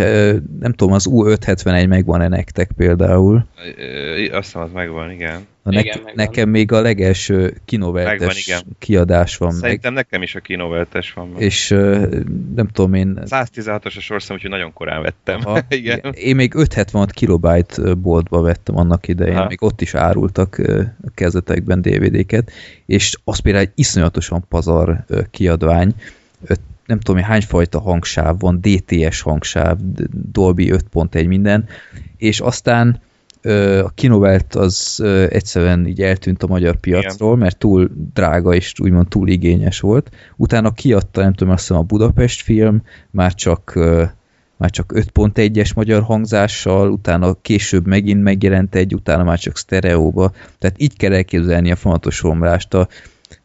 nem tudom, az U571 megvan-e nektek például? Azt hiszem, az megvan, igen. A Igen, nek- megvan. nekem még a legelső Megvan, kinoveltes igen. kiadás van meg, Szerintem nekem is a kinoveltes van meg. és nem tudom én, 116-os a sorszám, úgyhogy nagyon korán vettem. Aha, <laughs> igen. Én még 576 kilobájt boltba vettem annak idején, Aha. még ott is árultak a kezdetekben DVD-ket, és az például egy iszonyatosan pazar kiadvány, nem tudom, hogy hányfajta hangsáv van, DTS hangsáv, Dolby 5.1 minden, és aztán a kinovelt az egyszerűen így eltűnt a magyar piacról, Igen. mert túl drága és úgymond túl igényes volt. Utána kiadta, nem tudom, azt hiszem a Budapest film, már csak már csak 5.1-es magyar hangzással, utána később megint megjelent egy, utána már csak sztereóba. Tehát így kell elképzelni a fonatos romlást. A,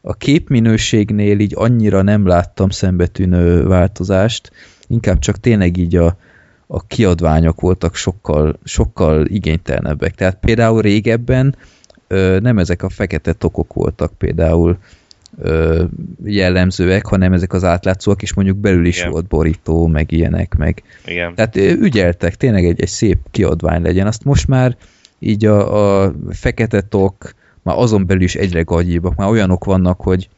a képminőségnél így annyira nem láttam szembetűnő változást, inkább csak tényleg így a, a kiadványok voltak sokkal, sokkal igénytelenebbek. Tehát például régebben ö, nem ezek a fekete tokok voltak például ö, jellemzőek, hanem ezek az átlátszóak, és mondjuk belül is Igen. volt borító, meg ilyenek, meg. Igen. Tehát ügyeltek, tényleg egy, egy szép kiadvány legyen. Azt most már így a, a fekete tok, már azon belül is egyre gagyibbak, már olyanok vannak, hogy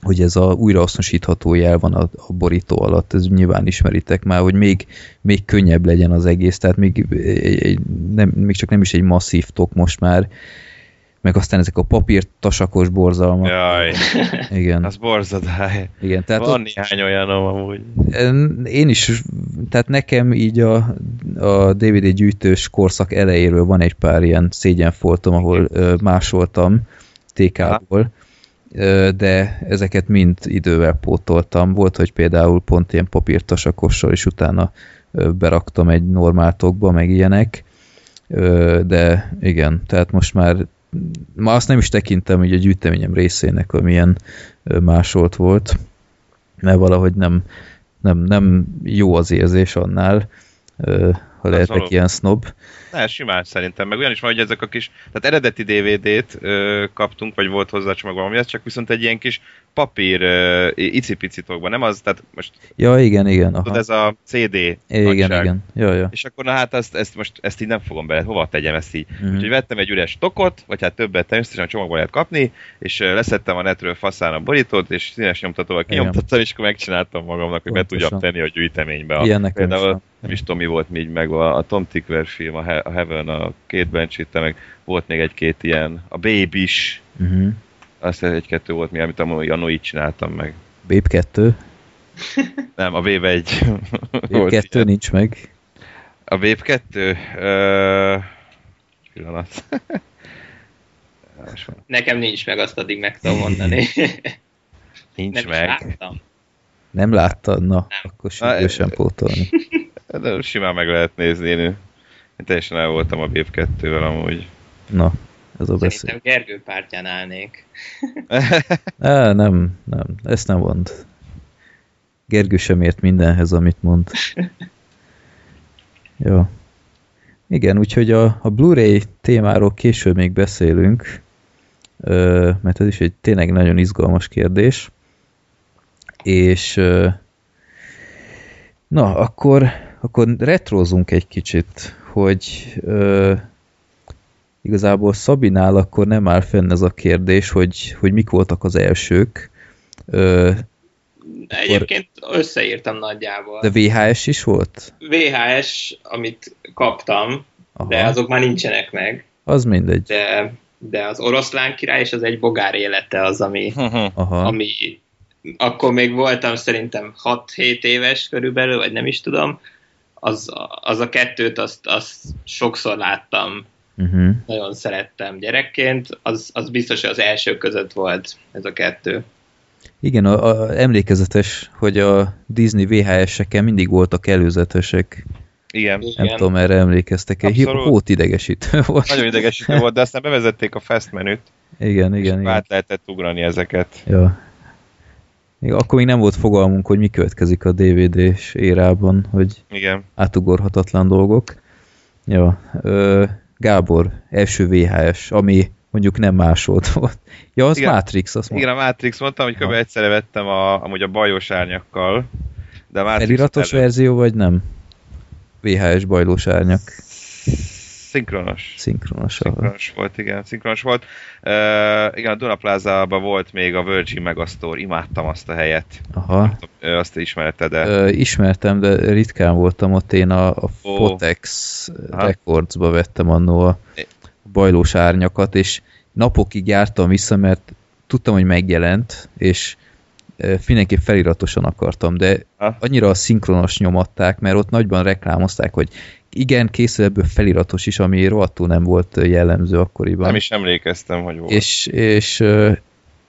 hogy ez a újrahasznosítható jel van a, a borító alatt, ez nyilván ismeritek már, hogy még, még könnyebb legyen az egész, tehát még, egy, nem, még csak nem is egy masszív tok most már, meg aztán ezek a papír tasakos borzalmak. Jaj, Igen. az borzadály. Igen, tehát Van ott, néhány olyanom amúgy. én is, tehát nekem így a, a DVD gyűjtős korszak elejéről van egy pár ilyen szégyenfoltom, ahol ö, másoltam TK-ból, de ezeket mind idővel pótoltam. Volt, hogy például pont ilyen papírtasakossal, és utána beraktam egy normáltokba, meg ilyenek, de igen, tehát most már ma azt nem is tekintem, hogy a gyűjteményem részének, amilyen másolt volt, mert valahogy nem, nem, nem jó az érzés annál, ha lehetek való. ilyen snob. Ne, simán szerintem, meg olyan is van, hogy ezek a kis, tehát eredeti DVD-t ö, kaptunk, vagy volt hozzá csak valami, ez csak viszont egy ilyen kis papír ö, icipicitokban, nem az, tehát most Ja, igen, igen. Aha. tudod, ez a CD igen, nagyság. igen. Ja, ja. És akkor na hát ezt, ezt most ezt így nem fogom bele, hova tegyem ezt így. Mhm. Mm. Úgyhogy vettem egy üres tokot, vagy hát többet természetesen csomagban lehet kapni, és leszettem a netről faszán a borítót, és színes nyomtatóval kinyomtattam, és akkor megcsináltam magamnak, hogy be Pontosan. tudjam tenni a gyűjteménybe. A, Ilyen nekem is például nem is tudom, mi volt még meg a, a Tom Tickler film, a, He- a Heaven, a két Benchitte, meg volt még egy-két ilyen, a Babe is, Uh-huh. Azt egy-kettő volt még, amit a Janó így csináltam meg. Babe <laughs> 2. Nem, a Babe 1. Babe 2 nincs meg. A Babe 2? Ö... Pillanat. Nekem nincs meg, azt addig meg tudom mondani. <laughs> Nincs Nem meg. láttam. Nem láttad? Na, akkor sürgősen pótolni. <laughs> De simán meg lehet nézni. Én, én teljesen el voltam a Babe 2-vel amúgy. Na, ez a beszél. Szerintem Gergő pártján állnék. <laughs> Á, nem, nem, ezt nem mond. Gergő sem ért mindenhez, amit mond. <laughs> Jó. Igen, úgyhogy a, a Blu-ray témáról később még beszélünk, mert ez is egy tényleg nagyon izgalmas kérdés. És na, akkor, akkor retrozunk egy kicsit, hogy igazából Szabinál akkor nem áll fenn ez a kérdés, hogy, hogy mik voltak az elsők, Ö, De egyébként összeírtam nagyjából. de VHS is volt? VHS, amit kaptam, Aha, de azok már nincsenek meg. az mindegy. De, de az oroszlán király és az egy bogár élete az, ami, <laughs> Aha, ami akkor még voltam szerintem 6-7 éves körülbelül, vagy nem is tudom, az, az a kettőt azt, azt sokszor láttam, uh-huh. nagyon szerettem gyerekként, az, az biztos, hogy az első között volt ez a kettő. Igen, a, a, emlékezetes, hogy a Disney VHS-eken mindig voltak előzetesek. Igen. Nem Igen. tudom, erre emlékeztek-e. Hót idegesítő volt. Nagyon idegesítő volt, de aztán bevezették a fast menüt, Igen, és igen, igen. át lehetett ugrani ezeket. Ja. Akkor még nem volt fogalmunk, hogy mi következik a DVD-s érában, hogy Igen. átugorhatatlan dolgok. Ja, ö, Gábor, első VHS, ami mondjuk nem másolt volt. <laughs> Ja, az Igen. Matrix, azt Igen, mondta. a Matrix mondtam, hogy kb. Egyszerre vettem a, amúgy a bajos árnyakkal, de a Matrix Eliratos verzió, vagy nem? VHS bajlós árnyak, Szinkronos. szinkronos. Szinkronos volt, igen, szinkronos volt. Uh, igen, a Dunaplázában volt még a Virgin Megastore, imádtam azt a helyet. Aha. Ö, Azt te ismered de Ö, ismertem, de ritkán voltam ott, én a, a Ó. Fotex Aha. Records-ba vettem annó a bajlós árnyakat, és napokig jártam vissza, mert tudtam, hogy megjelent, és mindenképp feliratosan akartam, de annyira a szinkronos nyomatták, mert ott nagyban reklámozták, hogy igen, készül ebből feliratos is, ami rohadtul nem volt jellemző akkoriban. Nem is emlékeztem, hogy volt. És, és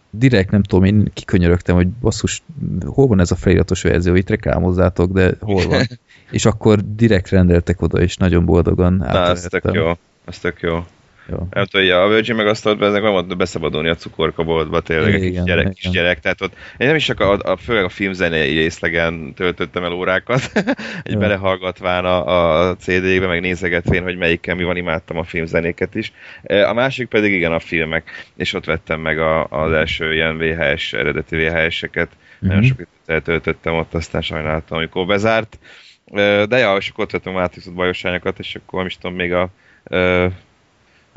direkt nem tudom, én kikönyörögtem, hogy basszus, hol van ez a feliratos verzió, itt reklámozzátok, de hol van. <laughs> és akkor direkt rendeltek oda, és nagyon boldogan Na, ez tök jó. Ez tök jó. Jó. Nem tudom, a Virgin meg azt tudod, ezek nem volt beszabadulni a cukorkaboltba, tényleg egy Igen, kis gyerek, igen. kis gyerek, tehát ott én nem is csak a, a, főleg a filmzenei részlegen töltöttem el órákat, <laughs> egy Jó. belehallgatván a, a CD-be, meg nézegetvén, hogy melyikkel mi van, imádtam a filmzenéket is. E, A másik pedig igen a filmek, és ott vettem meg a, az első ilyen VHS, eredeti VHS-eket, nagyon Mhm. sok időt eltöltöttem ott, aztán sajnáltam, amikor bezárt. E, De ja, és akkor ott vettem Matrixot bajosányokat, és akkor nem is tudom, még a e,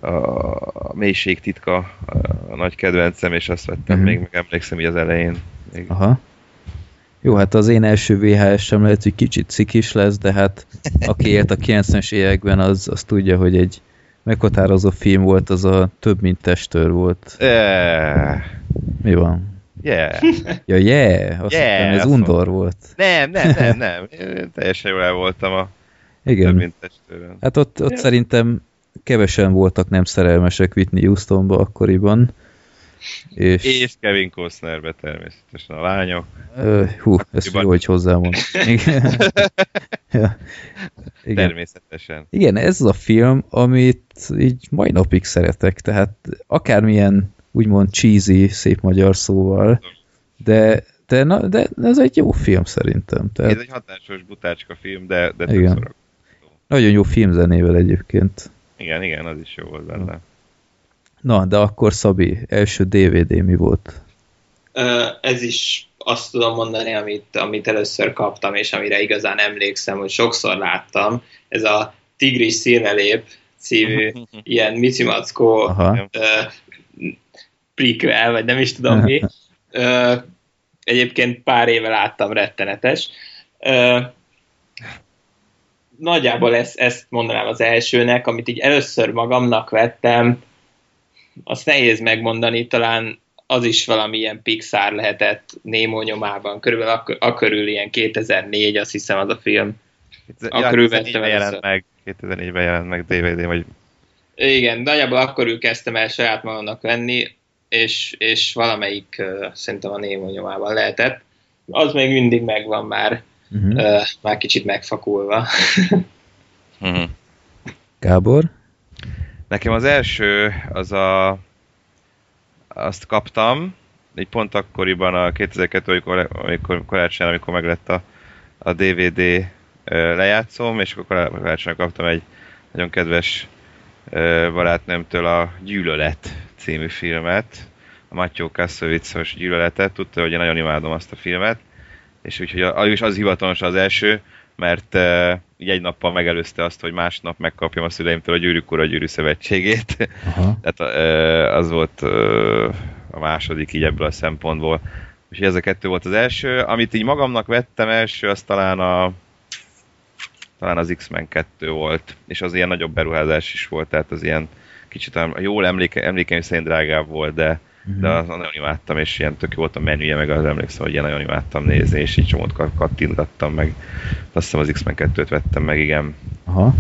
a mélység titka a, nagy kedvencem, és azt vettem Mhm. még, meg emlékszem így az elején. Még. Aha. Jó, hát az én első VHS sem lehet, hogy kicsit cikis lesz, de hát aki <laughs> élt a 90-es években, az, az tudja, hogy egy meghatározó film volt, az a több mint testőr volt. Yeah. Mi van? Yeah. Ja, yeah! Azt Yeah, hittem, ez azt undor volt. Nem, nem, nem, nem. <laughs> Én teljesen jól el voltam a több Igen. mint testőrön. Hát ott, ott szerintem kevesen voltak nem szerelmesek Whitney Houstonba akkoriban. És, És Kevin Costnerbe természetesen a lányok. Ö, hú, Akkoriban. jó, hogy hozzámond. Igen. <laughs> ja. Igen. Természetesen. Igen, ez az a film, amit így mai napig szeretek, tehát akármilyen úgymond cheesy, szép magyar szóval, de, de, na, de ez egy jó film szerintem. Tehát Ez egy hatásos butácska film, de, de Igen. nagyon jó filmzenével egyébként. Igen, igen, az is jó volt benne. Na, de akkor Szabi, első DVD mi volt? Ez is azt tudom mondani, amit, amit először kaptam, és amire igazán emlékszem, hogy sokszor láttam. Ez a Tigris színelép című <laughs> ilyen micimackó Aha, prequel, vagy nem is tudom mi. <laughs> Egyébként pár éve láttam, rettenetes. Nagyjából ezt, ezt mondanám az elsőnek, amit így először magamnak vettem, azt nehéz megmondani, talán az is valamilyen Pixar lehetett Nemo nyomában, körülbelül ak- akörül ilyen 2004, azt hiszem az a film. Akkor ő vettem 2004-ben jelent meg, 2004-ben jelent meg DVD, vagy Igen, nagyjából akkor ő kezdtem el saját magamnak venni, és, és valamelyik uh, szerintem a Nemo nyomában lehetett. Az még mindig megvan már, uh-huh. uh, már kicsit megfakulva. <laughs> Mhm. Gábor? Nekem az első, az a... Azt kaptam, így pont akkoriban a 2002, amikor, amikor karácsony, amikor meglett a, a DVD ö, lejátszóm, és akkor karácsonyra kaptam egy nagyon kedves barátnőmtől a Gyűlölet című filmet, a Matyó Kassovicos Gyűlöletet, tudta, hogy én nagyon imádom azt a filmet, és úgyhogy az, is az hivatalos az első, mert uh, így egy nappal megelőzte azt, hogy másnap megkapjam a szüleimtől a Gyűrűk Ura Gyűrű Szövetségét. Aha. <laughs> Tehát uh, az volt uh, a második így ebből a szempontból. Úgyhogy ez a kettő volt az első. Amit így magamnak vettem első, az talán a talán az X-Men 2 volt, és az ilyen nagyobb beruházás is volt, tehát az ilyen kicsit a jól emléke, emlékeim szerint drágább volt, de, de Mhm. az nagyon imádtam, és ilyen tök volt a menüje, meg az emlékszem, hogy ilyen nagyon imádtam nézni, és így csomót kat- kattintgattam meg. Azt hiszem az X-Men 2-t vettem meg, igen. Aha.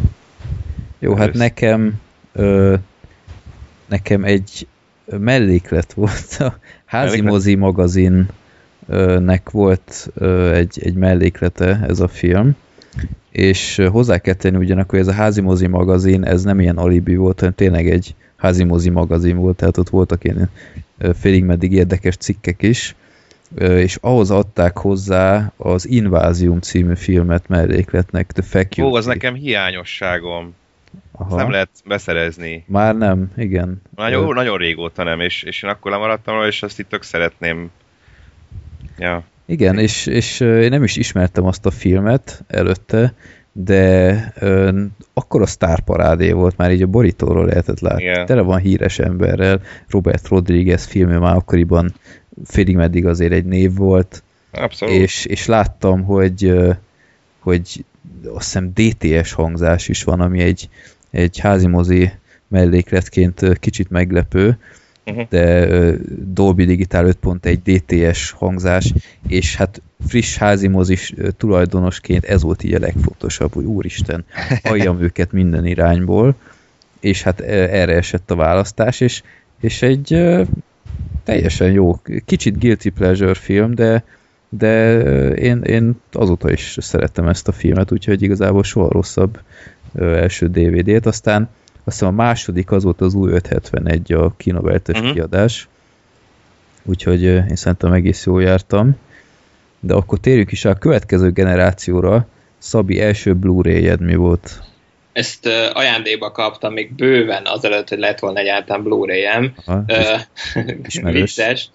Jó, hát Először. nekem ö, nekem egy melléklet volt a házi mozi magazinnek volt ö, egy, egy melléklete ez a film, és hozzá kell tenni ugyanakkor, hogy ez a házi mozi magazin, ez nem ilyen alibi volt, hanem tényleg egy házi mozi magazin volt, tehát ott voltak ilyen félig meddig érdekes cikkek is, és ahhoz adták hozzá az Invázium című filmet mellékletnek, The Faculty. Ó, az nekem hiányosságom. Aha. nem lehet beszerezni. Már nem, igen. Nagyon, Ö, nagyon régóta nem, és, és én akkor lemaradtam róla, és azt itt tök szeretném. Ja. Igen, és, és én nem is ismertem azt a filmet előtte, de ö, akkor a sztárparádé volt, már így a borítóról lehetett látni. Igen. Tele van híres emberrel, Robert Rodriguez filmje már akkoriban félig meddig azért egy név volt, Abszolút. és, és láttam, hogy, hogy azt hiszem DTS hangzás is van, ami egy, egy házimozi mellékletként kicsit meglepő, Uh-huh. de Dolby Digital 5.1 DTS hangzás, és hát friss házi mozis tulajdonosként ez volt így a legfontosabb, hogy úristen, halljam <laughs> őket minden irányból, és hát erre esett a választás, és, és egy teljesen jó, kicsit guilty pleasure film, de, de én, én azóta is szerettem ezt a filmet, úgyhogy igazából soha rosszabb első DVD-t, aztán azt hiszem a második az volt az új 571 a kinoveltes Mhm. uh-huh. kiadás, úgyhogy én szerintem egész jól jártam. De akkor térjünk is a következő generációra. Szabi első Blu-ray-jed mi volt? Ezt uh, ajándékba kaptam még bőven azelőtt, hogy lett volna egyáltalán Blu-ray-em. Uh, <laughs> vicces.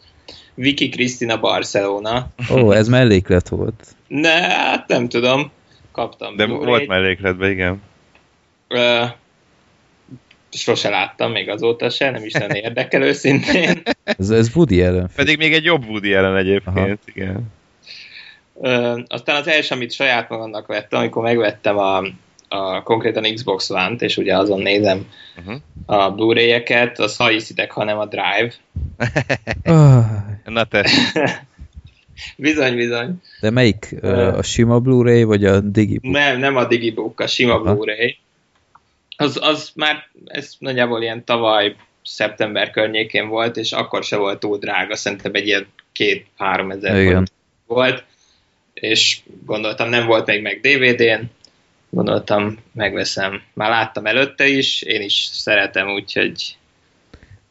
Vicky Cristina Barcelona. Ó, ez melléklet volt. Ne, hát nem tudom. Kaptam De Blu-ray-t. volt mellékletben, igen. Ö, sose láttam még azóta se, nem is lenne érdekel őszintén. Ez, ez Woody film. Pedig még egy jobb Woody ellen egyébként, Aha. igen. Ö, aztán az első, amit saját magamnak vettem, amikor megvettem a, a konkrétan Xbox One-t, és ugye azon nézem Uh-huh. a Blu-ray-eket, az ha hiszitek, hanem a Drive. Na te, <laughs> Bizony, bizony. de melyik? A sima Blu-ray, vagy a Digibook? Nem, nem a Digibook, a sima Aha. Blu-ray. Az, az már, ez nagyjából ilyen tavaly szeptember környékén volt, és akkor se volt túl drága, szerintem egy ilyen két-három ezer volt, és gondoltam, nem volt még meg DVD-n, gondoltam, megveszem. Már láttam előtte is, én is szeretem, úgyhogy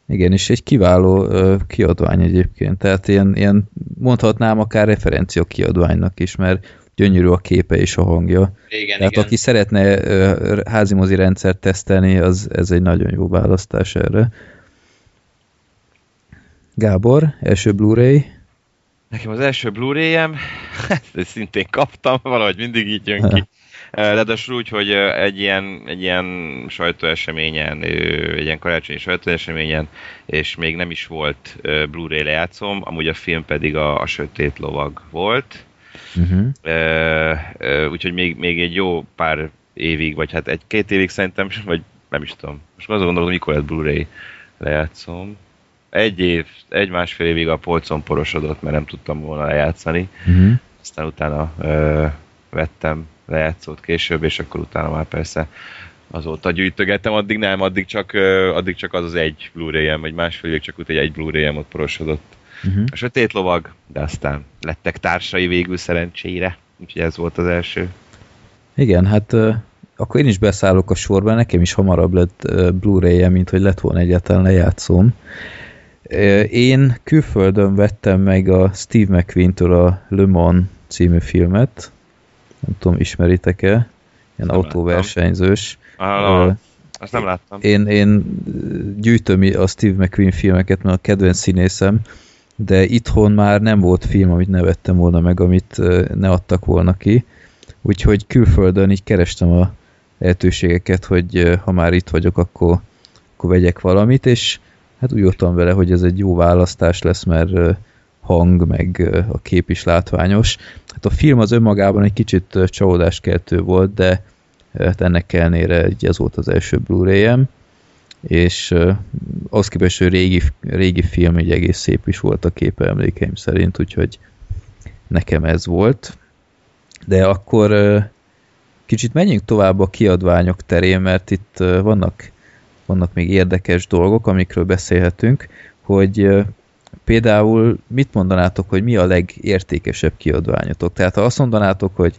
Igen, és egy kiváló ö, kiadvány egyébként, tehát ilyen, ilyen mondhatnám akár referencia kiadványnak is, mert gyönyörű a képe és a hangja. igen, Tehát igen. aki szeretne házimozi rendszert tesztelni, az ez egy nagyon jó választás erre. Gábor, első Blu-ray. nekem az első Blu-ray-em, <laughs> ezt szintén kaptam, valahogy mindig így jön ki. <laughs> Ráadásul úgy, hogy egy ilyen, egy ilyen sajtóeseményen, egy ilyen karácsonyi sajtóeseményen, és még nem is volt Blu-ray lejátszom, amúgy a film pedig a, a Sötét Lovag volt. Uh-huh. Ö, ö, úgyhogy még, még egy jó pár évig, vagy hát egy-két évig szerintem, <laughs> vagy nem is tudom. Most azon gondolom, mikor lett Blu-ray lejátszom. Egy év, egy-másfél évig a polcon porosodott, mert nem tudtam volna lejátszani. Uh-huh. Aztán utána ö, vettem lejátszót később, és akkor utána már persze azóta gyűjtögettem, addig nem, addig csak, addig csak az az egy Blu-ray-em, vagy másfél évig csak úgy egy Blu-ray-em ott porosodott. Uh-huh. A sötét lovag, de aztán lettek társai végül szerencsére. Úgyhogy ez volt az első. Igen, hát akkor én is beszállok a sorba, nekem is hamarabb lett Blu-ray-je, mint hogy lett volna egyáltalán lejátszóm. Ö, Én külföldön vettem meg a Steve McQueen-től a Le Mans című filmet. Nem tudom, ismeritek-e? Ilyen Nem autóversenyzős. Ö, azt nem láttam. Én, én gyűjtöm a Steve McQueen filmeket, mert a kedvenc színészem, de itthon már nem volt film, amit ne vettem volna meg, amit ne adtak volna ki. Úgyhogy külföldön így kerestem a lehetőségeket, hogy ha már itt vagyok, akkor, akkor vegyek valamit, és hát úgy voltam vele, hogy ez egy jó választás lesz, mert hang, meg a kép is látványos. Hát a film az önmagában egy kicsit csalódáskeltő volt, de hát ennek ellenére ez volt az első Blu-ray-em, és uh, az képest, hogy régi, régi film, így egész szép is volt a képe emlékeim szerint, úgyhogy nekem ez volt. De akkor uh, kicsit menjünk tovább a kiadványok terén, mert itt uh, vannak, vannak még érdekes dolgok, amikről beszélhetünk, hogy uh, például mit mondanátok, hogy mi a legértékesebb kiadványotok? Tehát ha azt mondanátok, hogy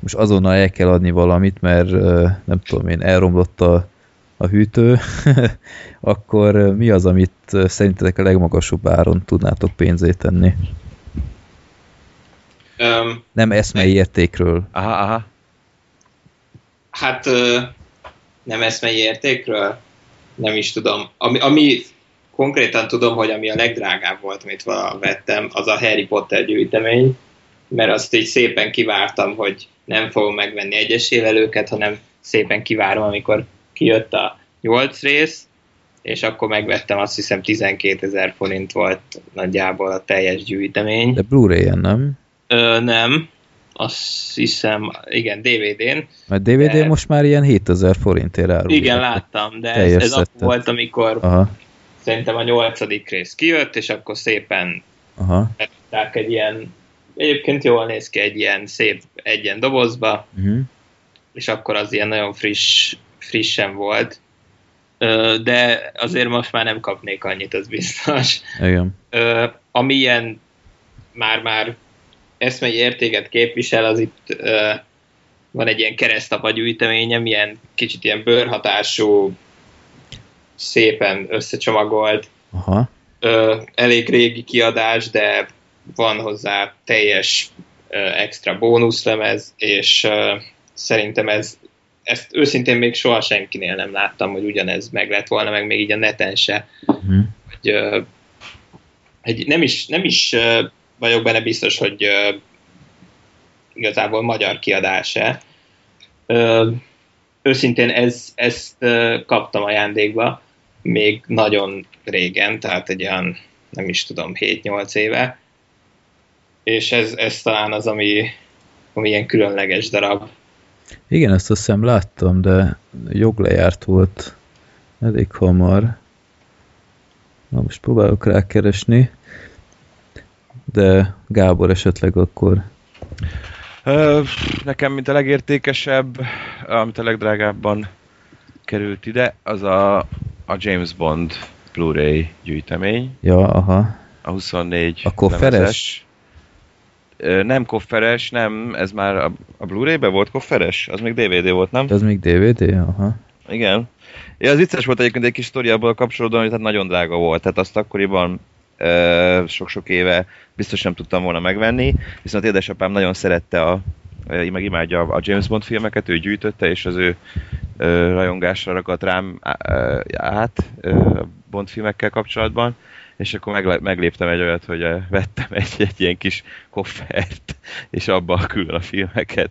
most azonnal el kell adni valamit, mert nem tudom én, elromlott a, a hűtő, <laughs> akkor mi az, amit szerintetek a legmagasabb áron tudnátok pénzét tenni? Öm, Nem eszmei értékről. Aha, aha. Hát nem eszmei értékről? Nem is tudom. Ami, ami konkrétan tudom, hogy ami a legdrágább volt, amit vala vettem, az a Harry Potter gyűjtemény, mert azt így szépen kivártam, hogy nem fogom megvenni egyesévelőket, hanem szépen kivárom, amikor kijött a nyolc rész, és akkor megvettem, azt hiszem 12 ezer forint volt nagyjából a teljes gyűjtemény. De Blu-ray-en nem? Ö, nem, azt hiszem, igen, DVD-n. Mert DVD De- most már ilyen 7000 forintért árul. Igen, láttam, de ez, ez akkor volt, amikor Aha. szerintem a nyolcadik rész kijött, és akkor szépen Aha. egy ilyen, egyébként jól néz ki egy ilyen szép egyen dobozba, Uh-huh. és akkor az ilyen nagyon friss, frissen volt. De azért most már nem kapnék annyit, az biztos. Igen. Ö, ami ilyen már-már eszmei értéket képvisel, az itt van egy ilyen keresztapa gyűjteményem, ilyen kicsit ilyen bőrhatású, szépen összecsomagolt, Aha. ö, elég régi kiadás, de van hozzá teljes ö, extra bónuszlemez, és ö, szerintem ez ezt őszintén még soha senkinél nem láttam, hogy ugyanez meg lett volna, meg még így a neten se. Uh-huh. Hogy, ö, egy, nem is, nem is ö, vagyok benne biztos, hogy igazából magyar kiadása. Őszintén ez, ezt ö, kaptam ajándékba még nagyon régen, tehát egy olyan, nem is tudom, 7-8 éve, és ez, ez talán az, ami, ami ilyen különleges darab. Igen, ezt azt hiszem láttam, de joglejárt volt elég hamar. Na most próbálok rákeresni. De Gábor esetleg akkor nekem, mint a legértékesebb, amit a legdrágábban került ide, az a, a James Bond Blu-ray gyűjtemény, Ja, aha. a 24 A kofferes? lemezes. Ö, Nem kofferes, nem, ez már a, a Blu-ray-be volt kofferes? Az még DVD volt, nem? Az még DVD? Aha. Igen. Ja, az vicces volt egyébként egy kis sztoriából kapcsolódóan, hogy tehát nagyon drága volt. Tehát azt akkoriban sok-sok éve biztos nem tudtam volna megvenni, viszont édesapám nagyon szerette a meg imádja a James Bond filmeket, ő gyűjtötte, és az ő rajongásra ragadt rám át Bond filmekkel kapcsolatban, és akkor megle- megléptem egy olyat, hogy ö, vettem egy, <laughs> egy ilyen kis koffert, és abba külön a filmeket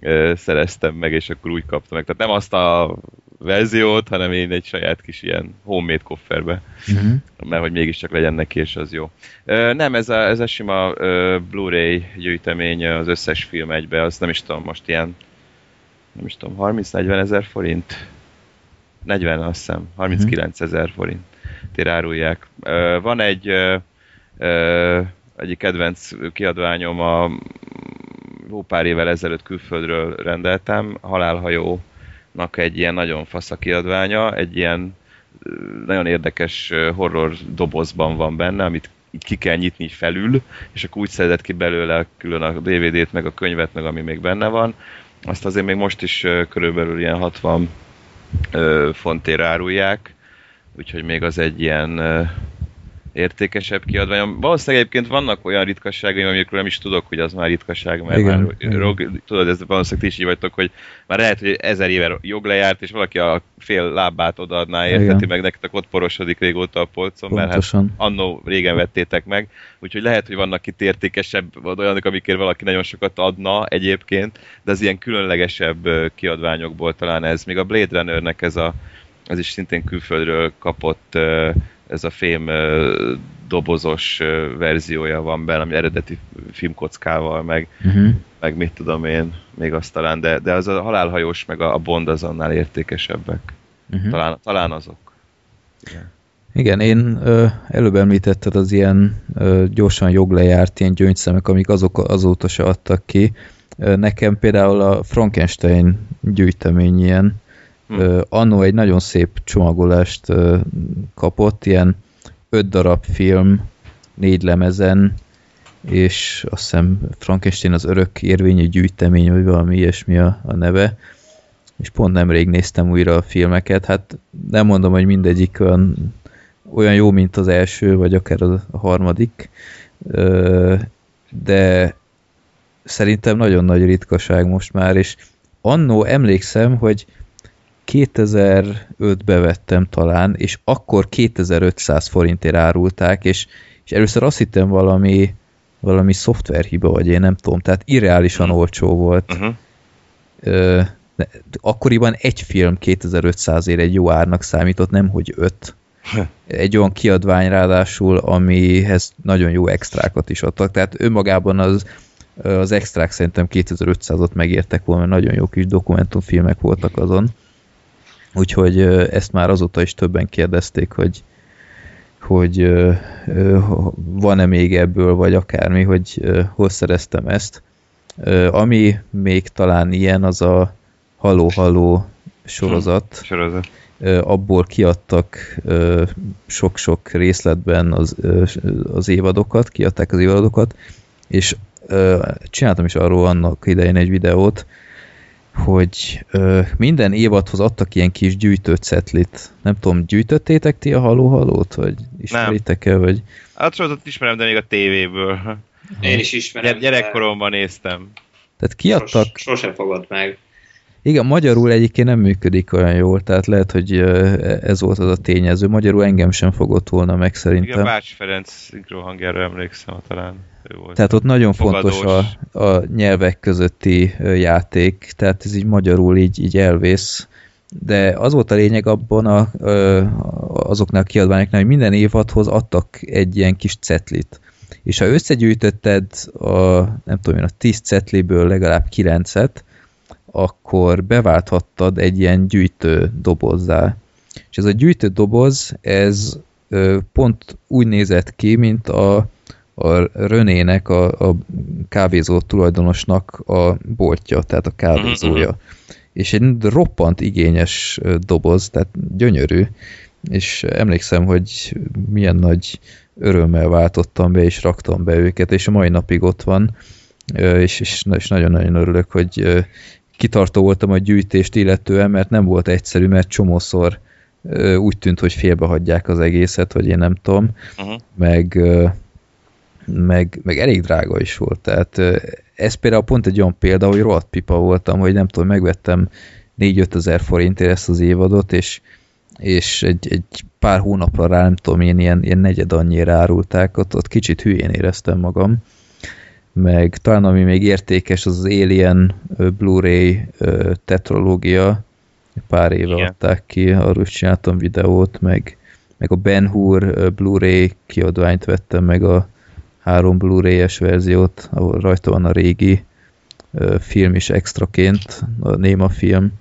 ö, szereztem meg, és akkor úgy kaptam meg. Tehát nem azt a verziót, hanem én egy saját kis ilyen homemade kofferbe, Uh-huh. mert hogy mégiscsak legyen neki, és az jó. Ö, nem, ez a, ez a sima Blu-ray gyűjtemény az összes film egybe, az nem is tudom, most ilyen nem is tudom, 30-40 ezer forint? 40 azt hiszem, 39 ezer forint árulják. Ö, van egy egyik kedvenc kiadványom a jó pár évvel ezelőtt külföldről rendeltem, Halálhajónak egy ilyen nagyon fasz a kiadványa, egy ilyen nagyon érdekes horror dobozban van benne, amit így ki kell nyitni így felül, és akkor úgy szedett ki belőle külön a DVD-t, meg a könyvet, meg ami még benne van. Azt azért még most is körülbelül ilyen 60 ö, fontért árulják, úgyhogy még az egy ilyen értékesebb kiadvány. Valószínűleg egyébként vannak olyan ritkasságaim, amikről nem is tudok, hogy az már ritkaság, mert Igen, már, igen. rog, tudod, ez valószínűleg ti is így vagytok, hogy már lehet, hogy ezer éve jog lejárt, és valaki a fél lábát odaadná, Igen. érteti meg nektek ott porosodik régóta a polcon, mert hát Pontosan. annó régen vettétek meg, úgyhogy lehet, hogy vannak itt értékesebb, olyanok, amikért valaki nagyon sokat adna egyébként, de az ilyen különlegesebb kiadványokból talán ez. Még a Blade Runnernek ez a ez is szintén külföldről kapott ez a fém dobozos verziója van benne, ami eredeti filmkockával, meg, Uh-huh. meg mit tudom én, még azt talán, de, de az a halálhajós meg a, Bond az annál értékesebbek. Uh-huh. Talán, talán azok. Igen, én ö, előbb említetted az ilyen ö, gyorsan joglejárt ilyen gyöngyszemek, amik azok, azóta se adtak ki. Nekem például a Frankenstein gyűjtemény ilyen, Hm. annó egy nagyon szép csomagolást kapott, ilyen öt darab film, négy lemezen, és azt hiszem Frankenstein az örök érvényű gyűjtemény, vagy valami ilyesmi a, a neve, és pont nemrég néztem újra a filmeket, hát nem mondom, hogy mindegyik olyan, olyan jó, mint az első, vagy akár a harmadik, de szerintem nagyon nagy ritkaság most már, és annó emlékszem, hogy 2005-be vettem talán, és akkor 2500 forintért árulták, és, és először azt hittem valami, valami szoftverhiba, vagy én nem tudom, tehát irreálisan olcsó volt. Uh-huh. Ö, de akkoriban egy film 2500 ér egy jó árnak számított, nem hogy öt. Egy olyan kiadvány ráadásul, amihez nagyon jó extrákat is adtak, tehát önmagában az, az extrák szerintem 2500-ot megértek volna, mert nagyon jó kis dokumentumfilmek voltak azon. Úgyhogy ezt már azóta is többen kérdezték, hogy, hogy van-e még ebből, vagy akármi, hogy hol szereztem ezt. Ami még talán ilyen, az a Halló Halló sorozat. Sorozat. Ö, abból kiadtak sok-sok részletben az, az évadokat, kiadták az évadokat, és csináltam is arról annak idején egy videót, hogy ö, minden évadhoz adtak ilyen kis gyűjtőcetlit. Nem tudom, gyűjtöttétek ti a haló-halót, vagy ismeritek-e, vagy... Hát sorozatot ismerem, de még a tévéből. Én is ismerem. Gyere- Gyerekkoromban néztem. Tehát kiadtak... Sos, sose fogott meg. Igen, magyarul egyébként nem működik olyan jól, tehát lehet, hogy ez volt az a tényező. Magyarul engem sem fogott volna meg Igen, szerintem. Bács Ferenc szinkrohangjára emlékszem, talán ő volt. Tehát ott nagyon fontos Fogadós. a, a nyelvek közötti játék, tehát ez így magyarul így, így elvész. De az volt a lényeg abban a, azoknál a kiadványoknál, hogy minden évadhoz adtak egy ilyen kis cetlit. És ha összegyűjtötted a, nem tudom én, a 10 cetliből legalább 9-et, akkor beválthattad egy ilyen gyűjtő dobozzá. És ez a gyűjtő doboz, ez pont úgy nézett ki, mint a, a Renének, a, a kávézó tulajdonosnak a boltja, tehát a kávézója. Mhm, És egy roppant igényes doboz, tehát gyönyörű, és emlékszem, hogy milyen nagy örömmel váltottam be, és raktam be őket, és a mai napig ott van, és, és, és nagyon-nagyon örülök, hogy kitartó voltam a gyűjtést illetően, mert nem volt egyszerű, mert csomószor úgy tűnt, hogy félbehagyják az egészet, vagy én nem tudom, Uh-huh. meg, meg, meg elég drága is volt. Tehát ez például pont egy olyan példa, hogy rohadt pipa voltam, hogy nem tudom, megvettem 4-5 ezer forintért ezt az évadot, és, és egy, egy pár hónapra rá, nem tudom, én ilyen, ilyen negyed annyira árulták, ott, ott kicsit hülyén éreztem magam. Meg talán ami még értékes, az az Alien Blu-ray tetralógia, pár éve Igen. adták ki, arról is csináltam videót, meg, meg a Ben Hur Blu-ray kiadványt vettem, meg a három Blu-ray-es verziót, ahol rajta van a régi film is extraként, a Néma film,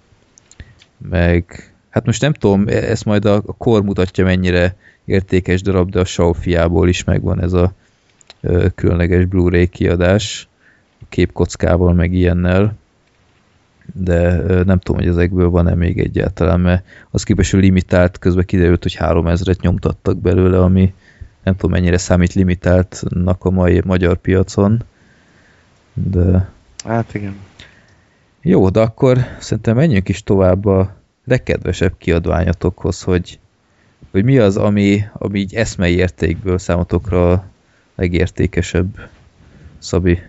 meg hát most nem tudom, e- ezt majd a, kor mutatja mennyire értékes darab, de a Shaw fiából is megvan ez a különleges Blu-ray kiadás, a képkockával, meg ilyennel, de nem tudom, hogy ezekből van-e még egyáltalán, mert az képest, hogy limitált, közben kiderült, hogy 3000-et nyomtattak belőle, ami nem tudom, mennyire számít limitáltnak a mai magyar piacon, de Hát igen. jó, de akkor szerintem menjünk is tovább a legkedvesebb kiadványatokhoz, hogy, hogy mi az, ami, ami így eszmei értékből számotokra a legértékesebb, Szabi.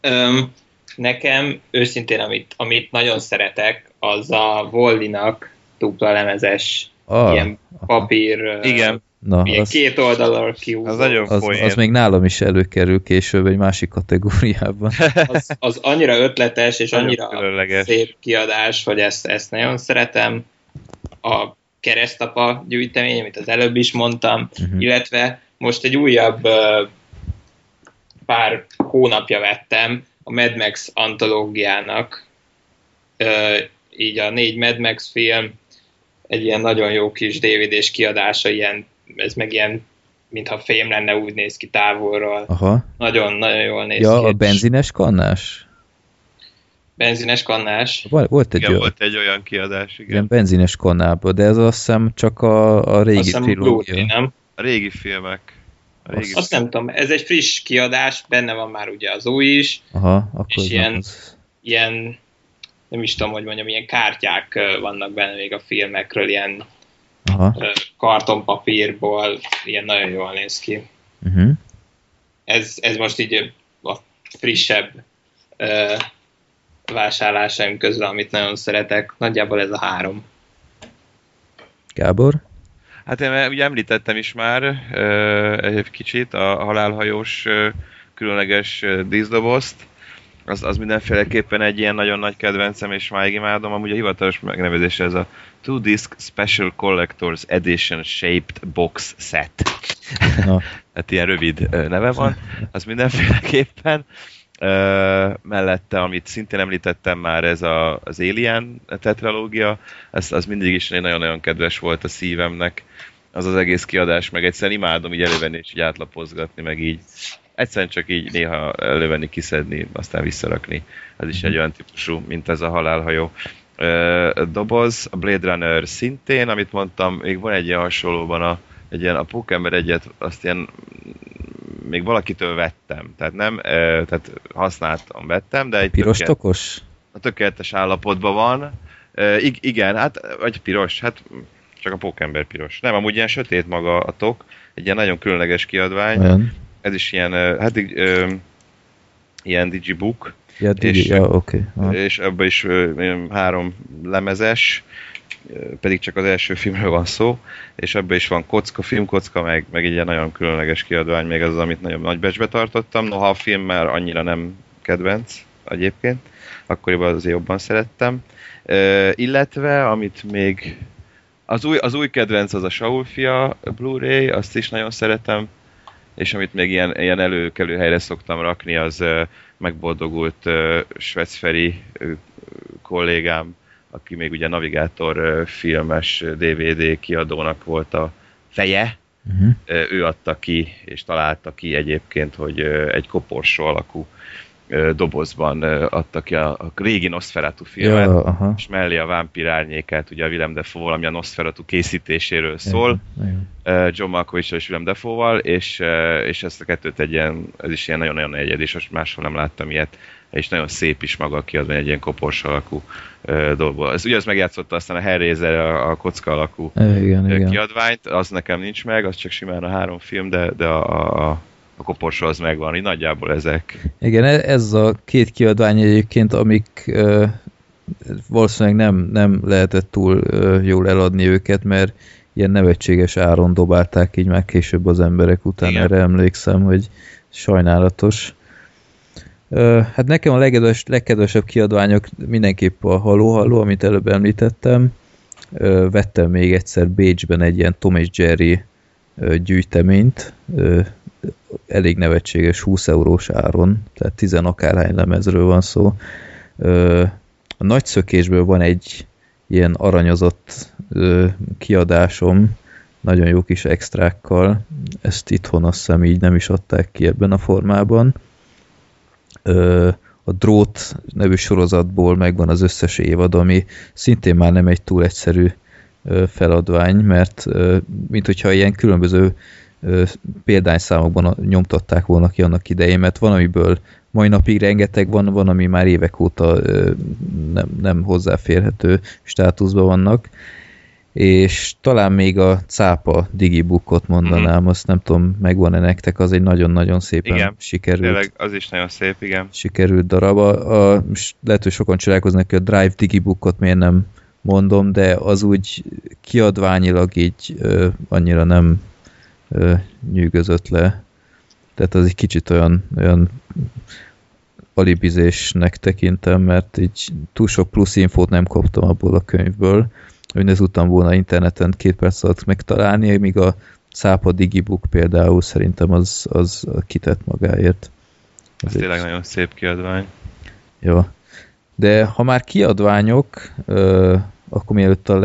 Öm, nekem őszintén, amit, amit nagyon szeretek, az a Vollinak dupla lemezes Ah, ilyen papír, ö, Igen, na, ilyen az, két oldalról kiúzó. az nagyon az, az még nálam is előkerül később egy másik kategóriában. <laughs> az, az annyira ötletes és Nagyon annyira különleges. szép kiadás, hogy ezt, ezt nagyon szeretem. A keresztapa gyűjtemény, amit az előbb is mondtam, Mhm. illetve most egy újabb pár hónapja vettem a Mad Max antológiának, így a négy Mad Max film, egy ilyen nagyon jó kis DVD-s kiadása, ilyen, ez meg ilyen, mintha fém lenne, úgy néz ki távolról. Aha. Nagyon, nagyon jól néz Ja, ki. a benzines kannás? Benzines kannás. Vol- Volt egy igen, olyan, volt egy olyan kiadás, igen. igen, benzines kannában, de ez azt hiszem csak a, a régi Azt trilógia. Nem? A régi filmek. A régi Azt nem tudom, ez egy friss kiadás, benne van már ugye az új is, Aha, akkor És ilyen- nem az. ilyen, nem is tudom, hogy mondjam, ilyen kártyák vannak benne még a filmekről, ilyen Aha. kartonpapírból, ilyen nagyon jól néz ki. Uh-huh. Ez, ez most így a frissebb ö, vásárlásaim közül, amit nagyon szeretek. Nagyjából ez a három. Gábor? Hát én ugye említettem is már ö, egy kicsit a halálhajós ö, különleges díszdobozt. Az, az mindenféleképpen egy ilyen nagyon nagy kedvencem, és máig imádom. Amúgy a hivatalos megnevezése ez a Two Disc Special Collectors Edition Shaped Box Set. Na, <laughs> hát ilyen rövid neve van, az mindenféleképpen. Ö, mellette, amit szintén említettem már, ez a, az Alien tetralógia, ez, az mindig is nagyon-nagyon kedves volt a szívemnek. az az egész kiadás, meg egyszerűen imádom így elővenni és így átlapozgatni, meg így egyszerűen csak így néha elővenni, kiszedni, aztán visszarakni. Ez is egy olyan típusú, mint ez a halálhajó doboz. A Blade Runner szintén, amit mondtam, még van egy ilyen hasonlóban a, egy ilyen, a Pókember egyet, azt ilyen még valakitől vettem. Tehát nem, tehát használtam, vettem, de egy Piros tökélet- tokos? a tökéletes állapotban van. Ig- igen, hát, vagy piros, hát csak a pókember piros. Nem, amúgy ilyen sötét maga a tok, egy ilyen nagyon különleges kiadvány. Olyan? Ez is ilyen, hát ö, ilyen digibook, Ja, digi, És- ja. Okay. és ebben is ö, három lemezes, pedig csak az első filmről van szó, és ebben is van kocka, filmkocka, meg, meg egy ilyen nagyon különleges kiadvány, még az, az, amit nagyon nagy becsbe tartottam, noha a film már annyira nem kedvenc egyébként, akkoriban azért jobban szerettem. Ö, illetve, amit még az új, az új kedvenc az a Saul fia Blu-ray, azt is nagyon szeretem, és amit még ilyen, ilyen előkelő helyre szoktam rakni, az megboldogult Svecferi kollégám, aki még ugye Navigátor filmes DVD kiadónak volt a feje, Uh-huh. Ő adta ki, és találta ki egyébként, hogy egy koporsó alakú dobozban adta ki a, a régi Nosferatu filmet, Ja, aha. és mellé a vámpír árnyékát, ugye a Willem Dafoe valami a Nosferatu készítéséről szól, Igen. uh, John malkovich és Willem Dafoe-val, és, és ezt a kettőt egy ilyen, ez is ilyen nagyon-nagyon egyedi, és most máshol nem láttam ilyet, és nagyon szép is maga a kiadvány, egy ilyen kopors alakú dolgból. Ez ugye az megjátszotta aztán a Hellraiser, a, a kocka alakú Igen, uh, igen. kiadványt, az nekem nincs meg, az csak simán a három film, de, de a, a, a koporsó az megvan, így nagyjából ezek. Igen, e- ez a két kiadvány egyébként, amik ö, valószínűleg nem, nem lehetett túl ö, jól eladni őket, mert ilyen nevetséges áron dobálták így már később az emberek után, Igen. erre emlékszem, hogy sajnálatos. Ö, hát nekem a legkedves, legkedvesebb kiadványok mindenképp a Halló Halló, amit előbb említettem. Ö, vettem még egyszer Bécsben egy ilyen Tom és Jerry gyűjteményt, elég nevetséges 20 eurós áron, tehát 10 akárhány lemezről van szó. A nagy szökésből van egy ilyen aranyozott kiadásom, nagyon jó kis extrákkal, ezt itthon azt hiszem így nem is adták ki ebben a formában. A Drót nevű sorozatból megvan az összes évad, ami szintén már nem egy túl egyszerű feladvány, mert mint hogyha ilyen különböző példányszámokban nyomtatták volna ki annak idején, mert van, amiből mai napig rengeteg van, van, ami már évek óta nem, nem hozzáférhető státuszban vannak, és talán még a cápa digibookot mondanám, azt nem tudom, megvan-e nektek, az egy nagyon-nagyon szépen Igen, sikerült Tényleg az is nagyon szép, igen. sikerült darab. A, a, lehet, hogy sokan csodálkoznak, hogy a Drive Digibookot miért nem mondom, de az úgy kiadványilag így ö, annyira nem ö, nyűgözött le. Tehát az egy kicsit olyan, olyan alibizésnek tekintem, mert így túl sok plusz infót nem kaptam abból a könyvből, hogy ne tudtam volna interneten két perc alatt megtalálni, míg a Szápa Digibook például szerintem az, az kitett magáért. Ez egy- tényleg nagyon szép kiadvány. jó. De ha már kiadványok, ö, akkor mielőtt a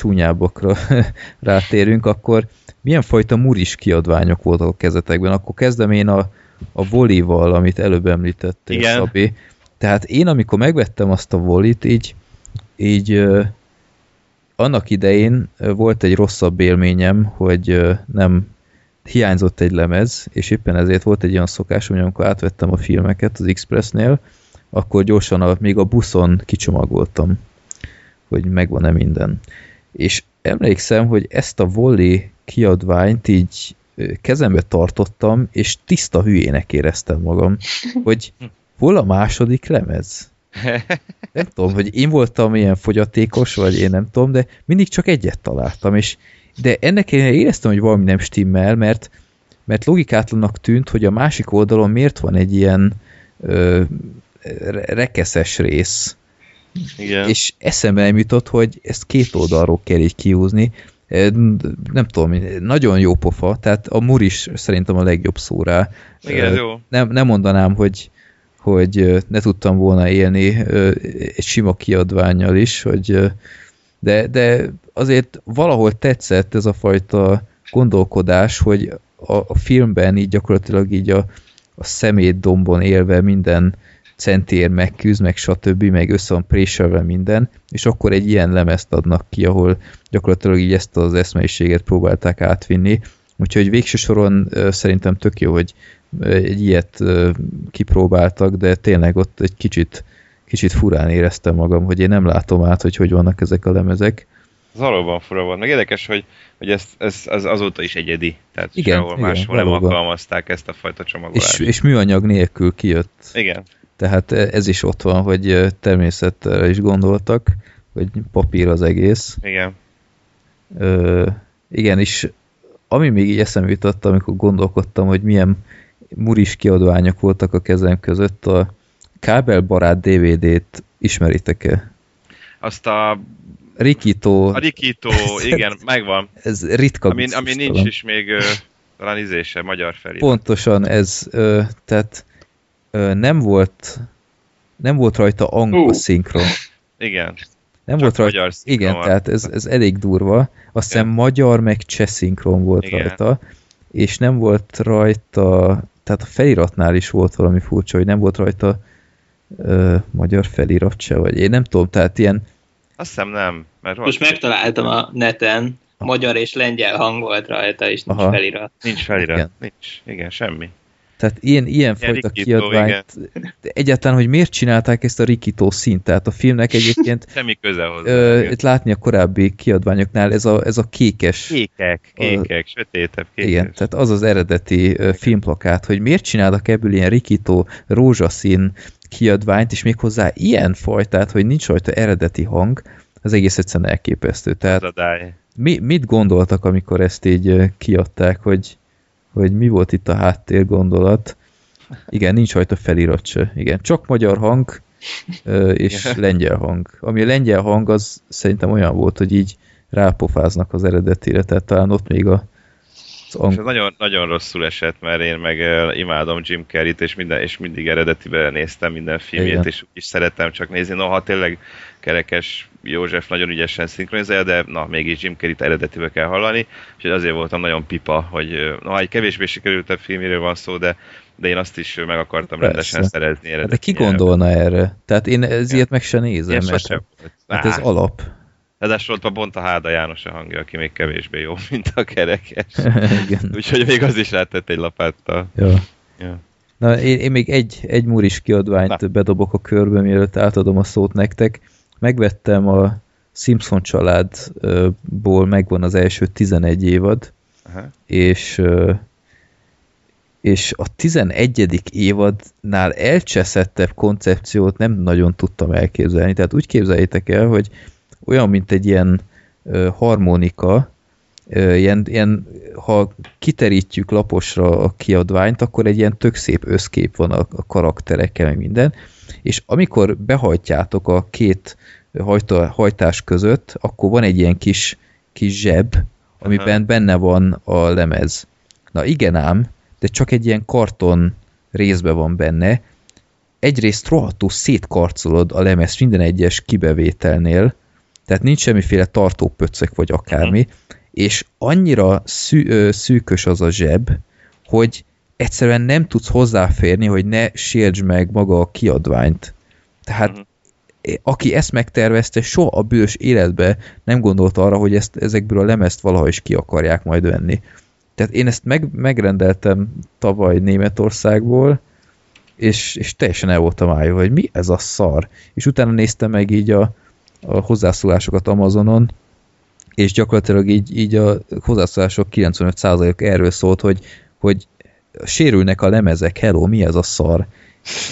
legcsúnyábbakra <laughs> rátérünk, akkor milyen fajta muris kiadványok voltak a kezetekben? Akkor kezdem én a, a volival, amit előbb említettél, Igen. Szabi. Tehát én, amikor megvettem azt a volit, így, így annak idején volt egy rosszabb élményem, hogy nem hiányzott egy lemez, és éppen ezért volt egy olyan szokásom, hogy amikor átvettem a filmeket az Expressnél, akkor gyorsan a, még a buszon kicsomagoltam, hogy megvan-e minden. És emlékszem, hogy ezt a volley kiadványt így kezembe tartottam, és tiszta hülyének éreztem magam, <laughs> hogy hol a második lemez? <laughs> Nem tudom, hogy én voltam ilyen fogyatékos, vagy én nem tudom, de mindig csak egyet találtam, és de ennek ellenére éreztem, hogy valami nem stimmel, mert, mert logikátlanak tűnt, hogy a másik oldalon miért van egy ilyen ö, re- rekeszes rész, Igen. és eszembe nem jutott, hogy ezt két oldalról kell így kiúzni. Ö, Nem tudom, nagyon jó pofa, tehát a mur is szerintem a legjobb szó rá. Igen, jó. Nem, nem mondanám, hogy, hogy ne tudtam volna élni egy sima kiadványjal is, hogy De, de azért valahol tetszett ez a fajta gondolkodás, hogy a, a filmben így gyakorlatilag így a, a szemétdombon élve minden centér megküzd, meg stb., meg össze van préselve minden, és akkor egy ilyen lemezt adnak ki, ahol gyakorlatilag így ezt az eszmeiséget próbálták átvinni. Úgyhogy végső soron szerintem tök jó, hogy egy ilyet kipróbáltak, de tényleg ott egy kicsit, kicsit furán éreztem magam, hogy én nem látom át, hogy hogy vannak ezek a lemezek. Ez valóban fura volt. Meg érdekes, hogy, hogy ez, ez, ez azóta is egyedi. Tehát Igen, sehol igen, máshol nem alkalmazták ezt a fajta csomagolást. És, és műanyag nélkül kijött. Igen. Tehát ez is ott van, hogy természetre is gondoltak, hogy papír az egész. Igen. Ö, igen, és ami még így eszembe jutott, amikor gondolkodtam, hogy milyen muris kiadványok voltak a kezem között, a kábelbarát DVD-t ismeritek-e? Azt a, Rikito, a Rikító, <laughs> igen, megvan. ez ritka Ami, ami nincs is még talán izése, magyar felé. Pontosan ez, tehát nem volt nem volt rajta angol Hú. szinkron. Igen. Nem Csak volt rajta, magyar szinkron igen, van. tehát ez, ez elég durva. Azt hiszem magyar meg cseh szinkron volt Igen. rajta, és nem volt rajta, tehát a feliratnál is volt valami furcsa, hogy nem volt rajta ö, magyar felirat se, vagy én nem tudom, tehát ilyen, Azt hiszem nem. Mert Most megtaláltam a neten, magyar és lengyel hang volt rajta, és nincs Aha. felirat. Nincs felirat. Igen. Nincs. Igen, semmi. Tehát ilyen, ilyen fajta Rikító, kiadványt, de egyáltalán, hogy miért csinálták ezt a rikító szint, tehát a filmnek egyébként <laughs> Semmi köze hozzá. ö, Igen. látni a korábbi kiadványoknál ez a, ez a kékes Kékek, kékek, sötétebb kékes. Igen, tehát az az eredeti filmplakát, hogy miért csinálnak ebből ilyen rikító, rózsaszín kiadványt, és méghozzá ilyen fajtát, hogy nincs rajta eredeti hang, az egész egyszerűen elképesztő. Tehát a mi, mit gondoltak, amikor ezt így kiadták, hogy, hogy mi volt itt a háttér gondolat? Igen, nincs rajta felirat se. Igen, csak magyar hang és Igen. <laughs> lengyel hang. Ami a lengyel hang, az szerintem olyan volt, hogy így rápofáznak az eredetire, tehát talán ott még a, az És ang- ez nagyon, nagyon rosszul esett, mert én meg imádom Jim Carrey-t, és, minden, és mindig eredetiben néztem minden filmjét, Igen. és is szerettem csak nézni. Noha tényleg Kerekes József nagyon ügyesen szinkronizálja, de na, mégis Jim Carrey-t eredetibe kell hallani, úgyhogy azért voltam nagyon pipa, hogy na, egy kevésbé sikerültebb filméről van szó, de, de én azt is meg akartam Persze. rendesen szerezni Hát De ki gondolna erre? Tehát én ez ilyet meg se nézem, Ilyen mert sosem volt. hát ez alap. Ráadásul ott pont a Háda János a hangja, aki még kevésbé jó, <laughs> mint a kerekes. <laughs> Úgyhogy még az is rátett egy lapáttal. Ja. Ja. Na, én, én még egy, egy muris kiadványt Na. bedobok a körbe, mielőtt átadom a szót nektek. Megvettem a Simpson családból, megvan az első 11 évad, Aha. és és a 11. évadnál elcseszettebb koncepciót nem nagyon tudtam elképzelni. Tehát úgy képzeljétek el, hogy olyan, mint egy ilyen harmonika, ilyen, ilyen, ha kiterítjük laposra a kiadványt, akkor egy ilyen tök szép összkép van a, a karakterekkel, minden, és amikor behajtjátok a két hajta, hajtás között, akkor van egy ilyen kis, kis zseb, amiben benne van a lemez. Na igen ám, de csak egy ilyen karton részbe van benne. Egyrészt rohadtul szétkarcolod a lemez minden egyes kibevételnél, tehát nincs semmiféle tartópöccek vagy akármi, és annyira szű, ö, szűkös az a zseb, hogy egyszerűen nem tudsz hozzáférni, hogy ne sértsd meg maga a kiadványt. Tehát Mhm. aki ezt megtervezte, soha a bős életbe nem gondolt arra, hogy ezt, ezekből a lemezt valaha is ki akarják majd venni. Tehát én ezt meg, megrendeltem tavaly Németországból, és, és teljesen el voltam állva, hogy mi ez a szar. És utána néztem meg így a, a hozzászólásokat Amazonon, és gyakorlatilag így, így a hozzászólások 95% erről szólt, hogy, hogy sérülnek a lemezek, hello, mi ez a szar?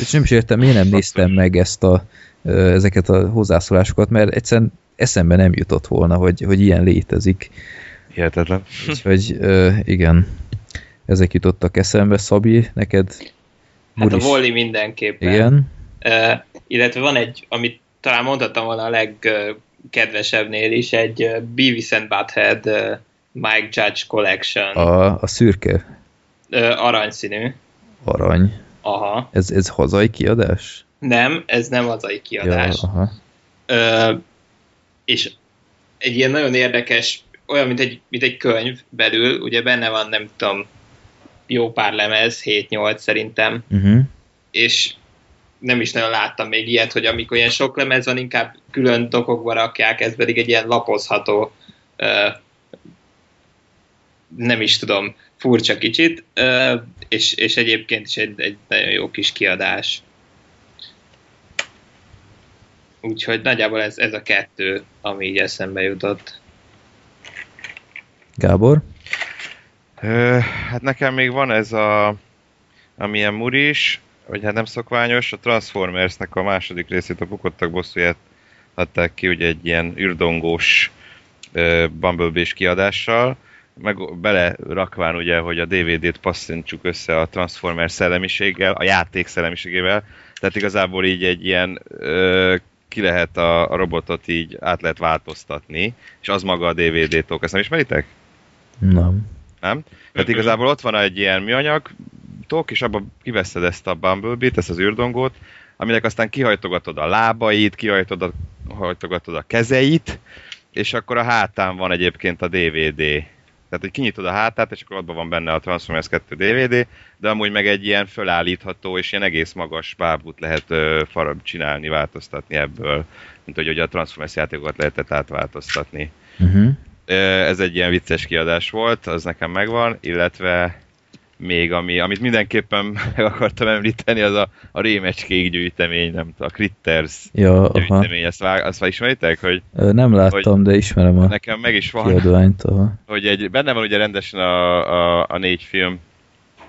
És nem is értem, miért nem néztem meg ezt a, ezeket a hozzászólásokat, mert egyszerűen eszembe nem jutott volna, hogy, hogy ilyen létezik. Hihetetlen. Úgyhogy igen, ezek jutottak eszembe. Szabi, neked Hát a Muris- Wally mindenképpen. Igen, Uh, illetve van egy, amit talán mondhattam volna a legkedvesebbnél is, egy Beavis and Butthead Mike Judge Collection. a, a szürke Uh, aranyszínű. arany. Aha. Ez, ez hazai kiadás? Nem, ez nem hazai kiadás. Ja, aha. Ö, és egy ilyen nagyon érdekes, olyan, mint egy, mint egy könyv belül, ugye benne van, nem tudom, jó pár lemez, 7-8 szerintem, Uh-huh. és nem is nagyon láttam még ilyet, hogy amikor ilyen sok lemez van, inkább külön dokokba rakják, ez pedig egy ilyen lapozható, ö, nem is tudom, furcsa kicsit, ö, és, és egyébként is egy, egy nagyon jó kis kiadás. Úgyhogy nagyjából ez, ez a kettő, ami így eszembe jutott. Gábor? Ö, hát nekem még van ez a amilyen muris, vagy hát nem szokványos, a Transformersnek a második részét, a Bukottak bosszúját adták ki, ugye egy ilyen ürdongós ö, Bumblebee-s kiadással, meg bele rakván ugye, hogy a DVD-t passzintsuk össze a Transformers szellemiséggel, a játék szellemiségével, tehát igazából így egy ilyen ö, ki lehet a, a robotot így át lehet változtatni, és az maga a DVD-tok. Ezt nem ismeritek? Nem. Nem? Tehát igazából ott van egy ilyen műanyag tok, és abban kiveszed ezt a Bumblebee-t, ezt az űrdongót, aminek aztán kihajtogatod a lábait, kihajtogatod a, a kezeit, és akkor a hátán van egyébként a DVD. Tehát, hogy kinyitod a hátát, és akkor abban van benne a Transformers 2 DVD, de amúgy meg egy ilyen fölállítható és ilyen egész magas bábút lehet ö, farab csinálni, változtatni ebből, mint hogy ugye a Transformers játékokat lehetett átváltoztatni. Uh-huh. Ez egy ilyen vicces kiadás volt, az nekem megvan, illetve még ami, amit mindenképpen <laughs> meg akartam említeni, az a, a rémecskék gyűjtemény, nem a Critters Ja, aha. gyűjtemény, ezt, vág, azt már ismeritek, hogy Nem láttam, de ismerem a nekem meg is van, kiadványt. Aha. hogy egy, benne van ugye rendesen a, a, a négy film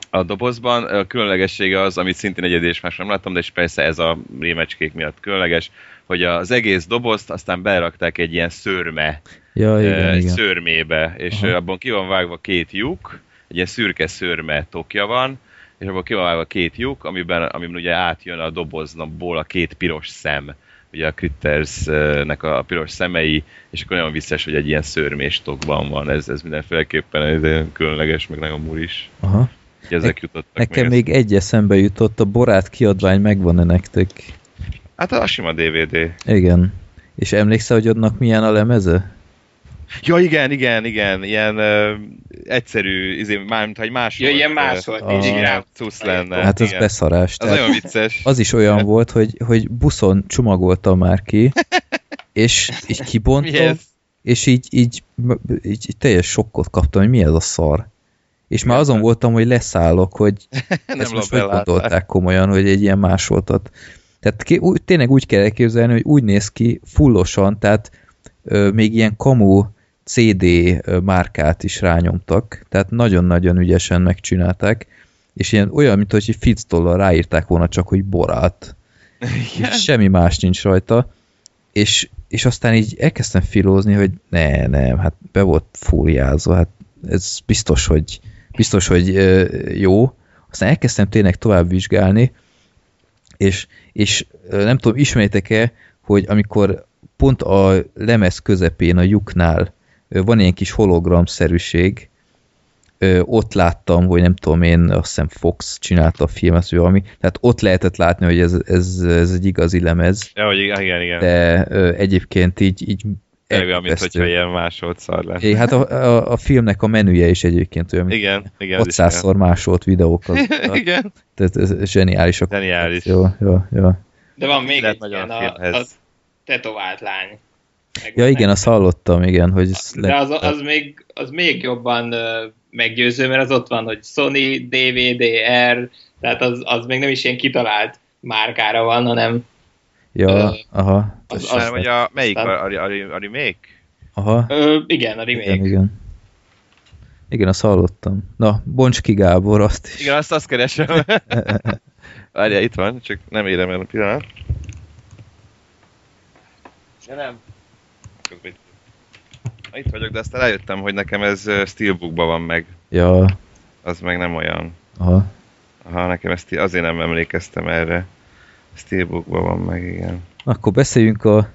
a dobozban, a különlegessége az, amit szintén egyedi és más nem láttam, de és persze ez a rémecskék miatt különleges, hogy az egész dobozt aztán berakták egy ilyen szőrme Ja, igen, egy igen. szőrmébe, és Aha. Aha. abban ki van vágva két lyuk, egy ilyen szürke szőrme tokja van, és abban ki van két lyuk, amiben, amiben ugye átjön a dobozból a két piros szem, ugye a Crittersnek a piros szemei, és akkor nagyon vicces, hogy egy ilyen szőrmés tokban van, ez, ez mindenféleképpen ez különleges, meg nagyon muris. Aha. Ezek jutottak Nekem még. még egy eszembe jutott, a Borát kiadvány megvan-e nektek? Hát a sima DVD. Igen. És emlékszel, hogy annak milyen a lemeze? Ja, igen, igen, igen, ilyen uh, egyszerű, izé, már mint hogy más Ja, volt, ilyen ö, más volt, Ah. így rá. cusz lenne. Hát az igen. beszarás. Az nagyon vicces. az is olyan volt, hogy, hogy buszon csomagoltam már ki, <laughs> és így kibontom, ez? és így, így, így, így teljes sokkot kaptam, hogy mi ez a szar. És már Igen. azon voltam, hogy leszállok, hogy <laughs> Nem ezt most hogy gondolták komolyan, hogy egy ilyen másoltat. Tehát ki, úgy, tényleg úgy kell elképzelni, hogy úgy néz ki fullosan, tehát ö, még ilyen kamu CD márkát is rányomtak, tehát nagyon-nagyon ügyesen megcsinálták, és ilyen olyan, mint hogy fictollal ráírták volna csak, hogy borát. És semmi más nincs rajta. És, és aztán így elkezdtem filózni, hogy ne, nem, hát be volt fóliázva, hát ez biztos, hogy biztos, hogy jó. Aztán elkezdtem tényleg tovább vizsgálni, és, és nem tudom, ismeritek-e, hogy amikor pont a lemez közepén, a lyuknál van ilyen kis hologramszerűség, ott láttam, hogy nem tudom én, azt hiszem Fox csinálta a filmet, vagy valami, tehát ott lehetett látni, hogy ez, ez, ez egy igazi lemez, Ja, hogy igen, igen. de ö, egyébként így, így olyan, mint hogyha ilyen másolt szar lenne. É, hát a, a, a filmnek a menüje is egyébként olyan, Igen, igen. az is 600-szor másolt videókat. igen. Tehát ez zseniális. Zseniális. Jó, jó, jó. De van még Lehet egy nagyon ilyen, a a tetovált lány. Ja igen, azt hallottam, igen, hogy ez De az, az, még, az még jobban meggyőző, mert az ott van, hogy Sony, DVD, R, tehát az, az még nem is ilyen kitalált márkára van, hanem Ja, Ö, aha. az- Az, az- Hanem, hogy a, melyik a, a, a, a remake? aha. ö, igen, a remake. Igen, igen. Igen, azt hallottam. Na, bonts ki Gábor, azt is. Igen, azt azt keresem. <laughs> Várjál, itt van, csak nem érem el a pillanat. Ja, nem. Itt- vagyok, de aztán rájöttem, hogy nekem ez Steelbookban van meg. Ja, Az meg nem olyan. aha. Aha, nekem ezt azért nem emlékeztem erre. Steelbookban van meg, igen. Akkor beszéljünk a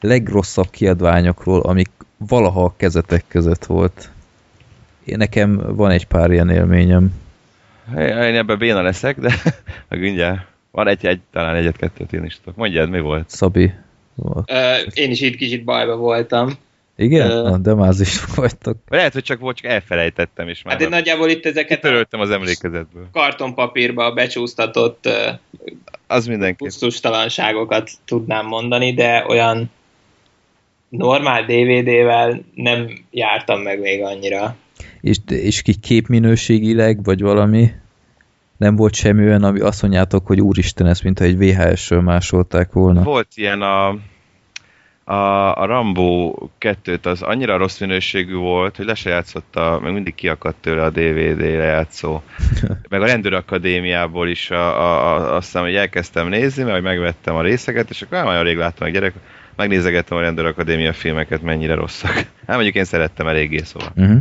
legrosszabb kiadványokról, amik valaha a kezetek között volt. Én nekem van egy pár ilyen élményem. Én ebben béna leszek, de <laughs> meg mindjárt. Van egy, egy talán egyet-kettőt én is tudok. Mondjad, mi volt? Szabi. Ö, én is itt kicsit bajba voltam. Igen? Ö. Na, de mázis <laughs> vagytok. Lehet, hogy csak volt, csak elfelejtettem, és már Hát én nagyjából itt ezeket a Kitöröltem az emlékezetből. kartonpapírba becsúsztatott ö, Az mindenképp. pusztustalanságokat tudnám mondani, de olyan normál DVD-vel nem jártam meg még annyira. És, és ki képminőségileg, vagy valami? Nem volt semmi olyan, ami azt mondjátok, hogy úristen, ezt mintha egy VHS-ről másolták volna. Volt ilyen a, a, a Rambo 2-t, az annyira rossz minőségű volt, hogy le se játszotta, meg mindig kiakadt tőle a DVD lejátszó. <laughs> Meg a Rendőr Akadémiából is a, a, a, azt hiszem, hogy elkezdtem nézni, mert megvettem a részeket, és akkor nem olyan rég láttam meg gyerek, megnézegettem a Rendőr Akadémia filmeket, mennyire rosszak. <laughs> Hát mondjuk én szerettem eléggé, szóval. Uh-huh.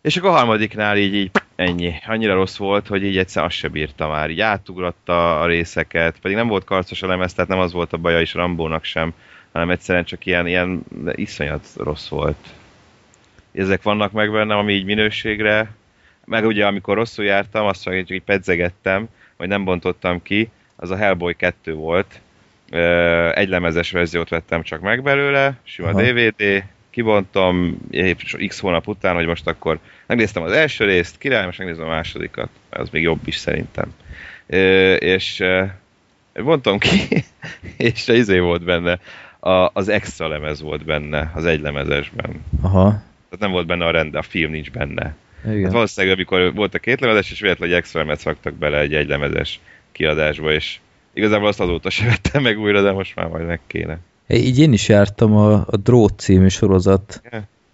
És akkor a harmadiknál így, így ennyi. Annyira rossz volt, hogy így egyszer azt se bírta már. Így átugratta a részeket, pedig nem volt karcos a lemez, tehát nem az volt a baja is Rambónak sem, hanem egyszerűen csak ilyen, ilyen iszonyat rossz volt. Ezek vannak meg bennem, ami így minőségre, meg ugye amikor rosszul jártam, azt mondja, hogy így pedzegettem, vagy nem bontottam ki, az a Hellboy 2 volt. Egy lemezes verziót vettem csak meg belőle, sima Aha. DVD, kibontom x hónap után, hogy most akkor megnéztem az első részt, király, most megnézem a másodikat, az még jobb is szerintem. És bontom ki, <laughs> és az izé volt benne, a, az extra lemez volt benne, az egy lemezesben. Aha. Tehát nem volt benne a rend, a film nincs benne. Igen. Hát valószínűleg, amikor volt a két lemezes, és véletlenül egy extra lemez raktak bele egy egylemezes kiadásba, és igazából azt azóta se vettem meg újra, de most már majd meg kéne. Így én is jártam a, a Drót című sorozat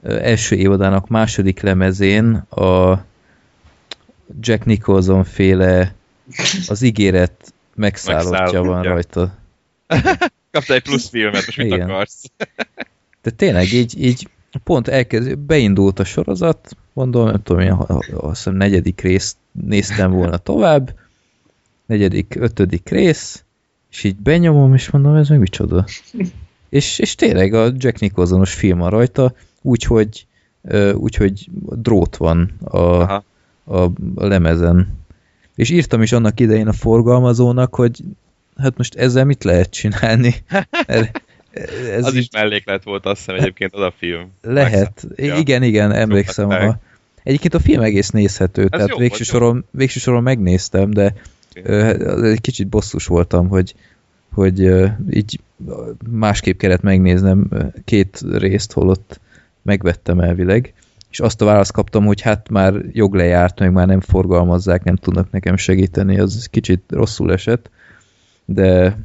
ö, első évadának második lemezén a Jack Nicholson féle az ígéret megszállottja van rajta. <laughs> Kaptál egy plusz filmet, most mit Igen. akarsz? <laughs> De tényleg így, így pont elkezd, beindult a sorozat, mondom, nem tudom, én, azt hiszem negyedik részt néztem volna tovább, negyedik, ötödik rész, és így benyomom, és mondom, ez meg micsoda. És, és tényleg a Jack Nicholsonos film van rajta, úgyhogy úgyhogy drót van a, Aha. a, a lemezen. És írtam is annak idején a forgalmazónak, hogy hát most ezzel mit lehet csinálni? <laughs> Ez az is melléklet volt, azt hiszem egyébként az a film. lehet. Ja. Igen, igen, emlékszem. A... Egyébként a film egész nézhető, tehát jó végső volt, jó. soron, végső soron megnéztem, de ö, egy kicsit bosszus voltam, hogy, hogy így másképp kellett megnéznem két részt, holott megvettem elvileg, és azt a választ kaptam, hogy hát már jog lejárt, meg már nem forgalmazzák, nem tudnak nekem segíteni, az kicsit rosszul esett, de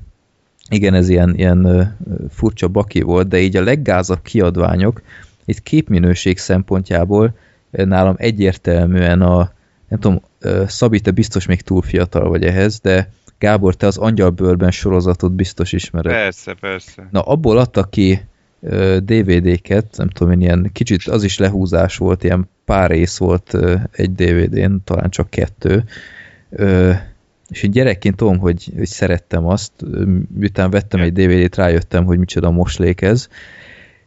igen, ez ilyen, ilyen furcsa baki volt, de így a leggázabb kiadványok, itt képminőség szempontjából nálam egyértelműen a, nem tudom, Szabi, te biztos még túl fiatal vagy ehhez, de Gábor, te az Angyalbőrben sorozatot biztos ismered. Persze, persze. Na, abból adtak ki DVD-ket, nem tudom én, ilyen kicsit az is lehúzás volt, ilyen pár rész volt egy DVD-n, talán csak kettő. És én gyerekként tudom, hogy, hogy szerettem azt, miután vettem egy DVD-t, rájöttem, hogy micsoda moslék ez,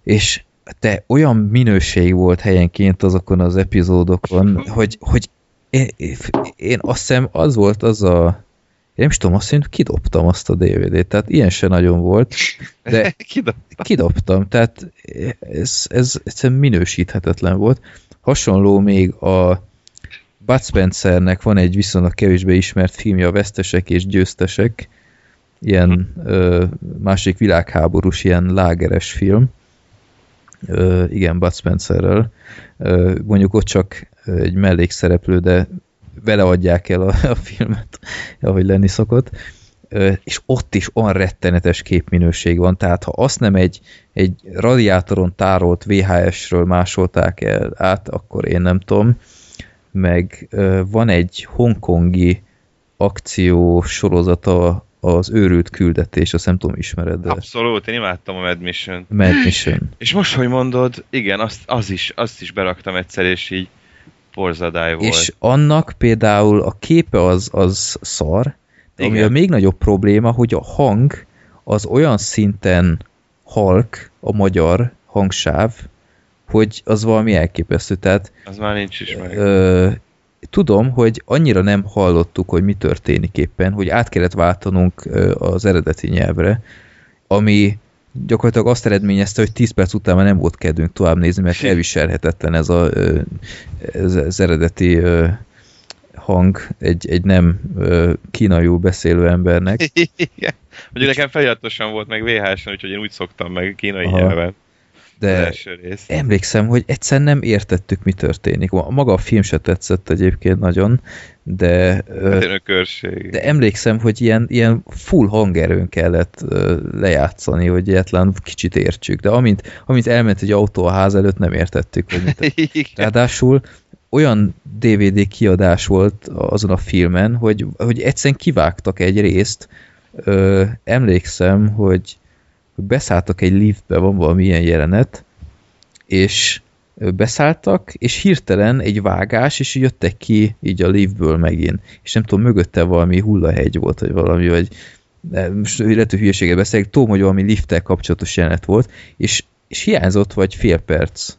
és te olyan minőség volt helyenként azokon az epizódokon, <laughs> hogy, hogy én, én azt hiszem az volt az a én nem is tudom, azt hiszem kidobtam azt a DVD-t, tehát ilyen se nagyon volt, de <laughs> Kidobtam. kidobtam, tehát ez, ez egyszerűen minősíthetetlen volt. Hasonló még a Bud Spencernek van egy viszonylag kevésbé ismert filmje, a Vesztesek és Győztesek, ilyen ö, másik világháborús, ilyen lágeres film, ö, igen, Bud Spencerrel. Ö, mondjuk ott csak egy mellékszereplő, de vele adják el a, a filmet, ahogy lenni szokott. Ö, és ott is olyan rettenetes képminőség van, tehát ha azt nem egy, egy radiátoron tárolt VHS-ről másolták el át, akkor én nem tudom. Meg van egy hongkongi akció sorozata az őrült küldetés, azt nem tudom, ismered, de Abszolút, én imádtam a Mad Mission. Mad Mission. <gasps> És most, hogy mondod, igen, azt, az is, azt is beraktam egyszer, és így porzadály volt. És annak például a képe az, az szar, de ami Igen. a még nagyobb probléma, hogy a hang az olyan szinten halk, a magyar hangsáv, hogy az valami elképesztő. Tehát Az már nincs is meg. ö, tudom, hogy annyira nem hallottuk, hogy mi történik éppen, hogy át kellett váltanunk az eredeti nyelvre, ami gyakorlatilag azt eredményezte, hogy 10 perc után már nem volt kedvünk tovább nézni, mert elviselhetetlen ez a, ez az eredeti hang egy, egy nem kínaiul beszélő embernek. <laughs> Igen. Mondjuk nekem feliratosan volt meg VHS-en, úgyhogy én úgy szoktam meg kínai Aha. nyelven. De emlékszem, hogy egyszer nem értettük, mi történik. Maga a film se tetszett egyébként nagyon, de, Hát de emlékszem, hogy ilyen, ilyen full hangerőn kellett lejátszani, hogy egyetlen kicsit értsük. De amint, amint elment egy autó a ház előtt, nem értettük, hogy mit. <laughs> Ráadásul olyan DVD kiadás volt azon a filmen, hogy, hogy egyszerűen kivágtak egy részt. Ö, emlékszem, hogy hogy beszálltak egy liftbe, van valami ilyen jelenet, és beszálltak, és hirtelen egy vágás, és jöttek ki így a liftből megint. És nem tudom, mögötte valami hullahegy volt, vagy valami, vagy de most lehet, hogy hülyeséget beszélek, tudom, hogy valami lifttel kapcsolatos jelenet volt, és, és hiányzott vagy fél perc.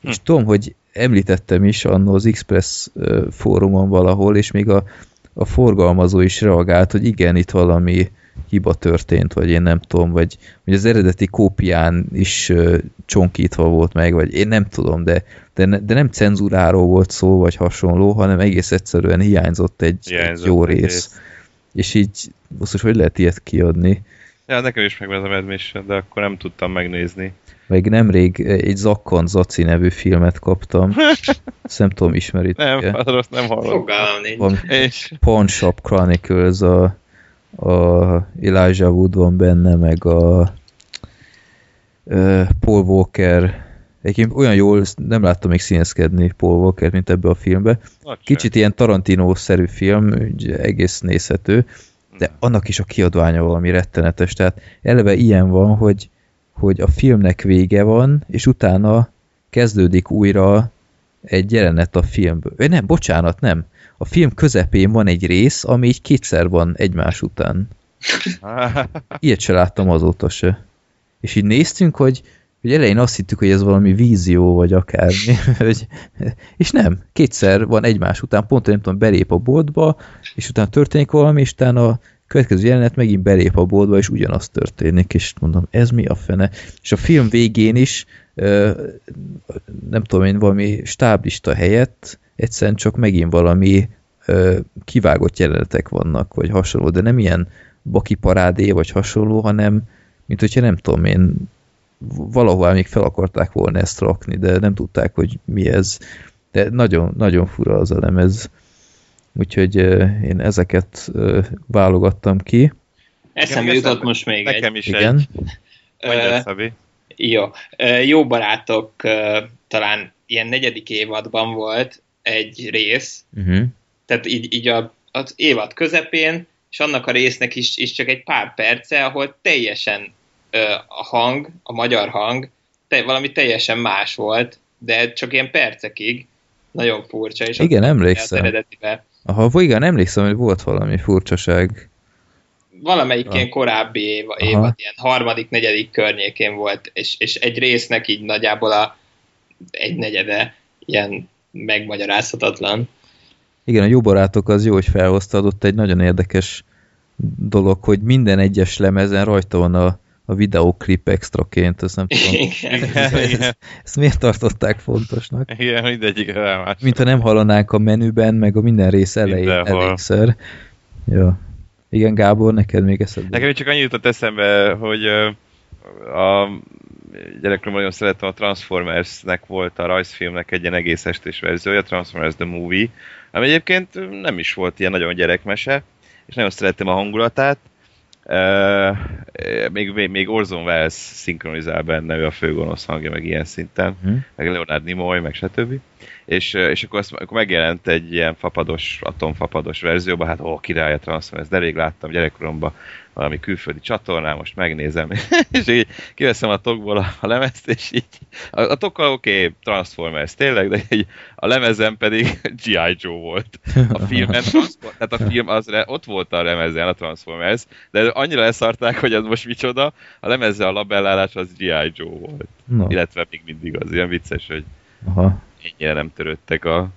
Hm. És tudom, hogy említettem is annó az Express fórumon valahol, és még a, a forgalmazó is reagált, hogy igen, itt valami hiba történt, vagy én nem tudom, vagy, vagy az eredeti kópián is ö, csonkítva volt meg, vagy én nem tudom, de, de, ne, de nem cenzúráról volt szó, vagy hasonló, hanem egész egyszerűen hiányzott egy, Hiányzott egy jó egy rész. rész. És így, most hogy lehet ilyet kiadni? Ja, nekem is megvan ez a Mad de akkor nem tudtam megnézni. Meg nemrég egy Zakkon Zaci nevű filmet kaptam. Nem tudom, ismeritek Nem, az rossz nem hallom. Fogalmam nincs. Pawn Shop Chronicles, a, a Elijah Wood van benne, meg a Paul Walker. Egyébként olyan jól, nem láttam még színészkedni Paul Walker, mint ebbe a filmbe. Kicsit ilyen Tarantino-szerű film, úgy egész nézhető, de annak is a kiadványa valami rettenetes. Tehát eleve ilyen van, hogy, hogy a filmnek vége van, és utána kezdődik újra egy jelenet a filmből. Ö, nem, bocsánat, nem. A film közepén van egy rész, ami így kétszer van egymás után. <laughs> Ilyet se láttam azóta se. És így néztünk, hogy, hogy elején azt hittük, hogy ez valami vízió, vagy akármi. <laughs> hogy, és nem, kétszer van egymás után, pont nem tudom, belép a boltba, és utána történik valami, és utána a következő jelenet megint belép a boltba, és ugyanaz történik, és mondom, ez mi a fene? És a film végén is, nem tudom én, valami stáblista helyett egyszerűen csak megint valami ö, kivágott jelenetek vannak, vagy hasonló, de nem ilyen baki parádé, vagy hasonló, hanem mint hogyha nem tudom én, valahol még fel akarták volna ezt rakni, de nem tudták, hogy mi ez. De nagyon, nagyon fura az a lemez. Úgyhogy ö, én ezeket ö, válogattam ki. Eszembe jutott eszembe- most még Nekem egy. is Igen. egy. Mondjad. Jó. Jó barátok talán ilyen negyedik évadban volt egy rész, Uh-huh. tehát így, így a, az évad közepén, és annak a résznek is, is csak egy pár perce, ahol teljesen ö, a hang, a magyar hang, te, valami teljesen más volt, de csak ilyen percekig, nagyon furcsa, és Igen, az emlékszem. eredetibe. Aha, igen, emlékszem, hogy volt valami furcsaság. Valamelyik Ah. ilyen korábbi Aha. évad, ilyen harmadik, negyedik környékén volt, és, és egy résznek így nagyjából a egy negyede ilyen megmagyarázhatatlan. Igen, a jó barátok az jó, hogy felhoztad, ott egy nagyon érdekes dolog, hogy minden egyes lemezen rajta van a, a videóklip extraként, ezt nem tudom. Igen. Igen. Ezt miért tartották fontosnak? Igen, mindegyik rámás. Mintha nem hallanánk a menüben, meg a minden rész elején elégszer. Ja. Igen, Gábor, neked még eszedbe? Nekem csak annyit jutott eszembe, hogy a gyerekkoromban nagyon szerettem a Transformersnek volt a rajzfilmnek egy ilyen egész estés verziója, Transformers the Movie, ami egyébként nem is volt ilyen nagyon gyerekmese, és nagyon szerettem a hangulatát. Uh, még, még, Orson Welles szinkronizál benne, ő a főgonosz hangja, meg ilyen szinten, Hm? meg Leonard Nimoy, meg stb. És, és akkor, azt, akkor megjelent egy ilyen fapados, atomfapados verzióban, hát ó, király a Transformers, de rég láttam gyerekkoromban valami külföldi csatornán, most megnézem, <laughs> és így kiveszem a tokból a, a lemezt, és így, a, a tokkal oké, okay, Transformers tényleg, de így a lemezen pedig <laughs> G.I. Joe volt. A filmen, tehát a film az, ott volt a lemezen a Transformers, de annyira leszarták, hogy az most micsoda, a lemezze a labellálás az G.I. Joe volt. No. Illetve még mindig az ilyen vicces, hogy Aha. ennyire nem törődtek a,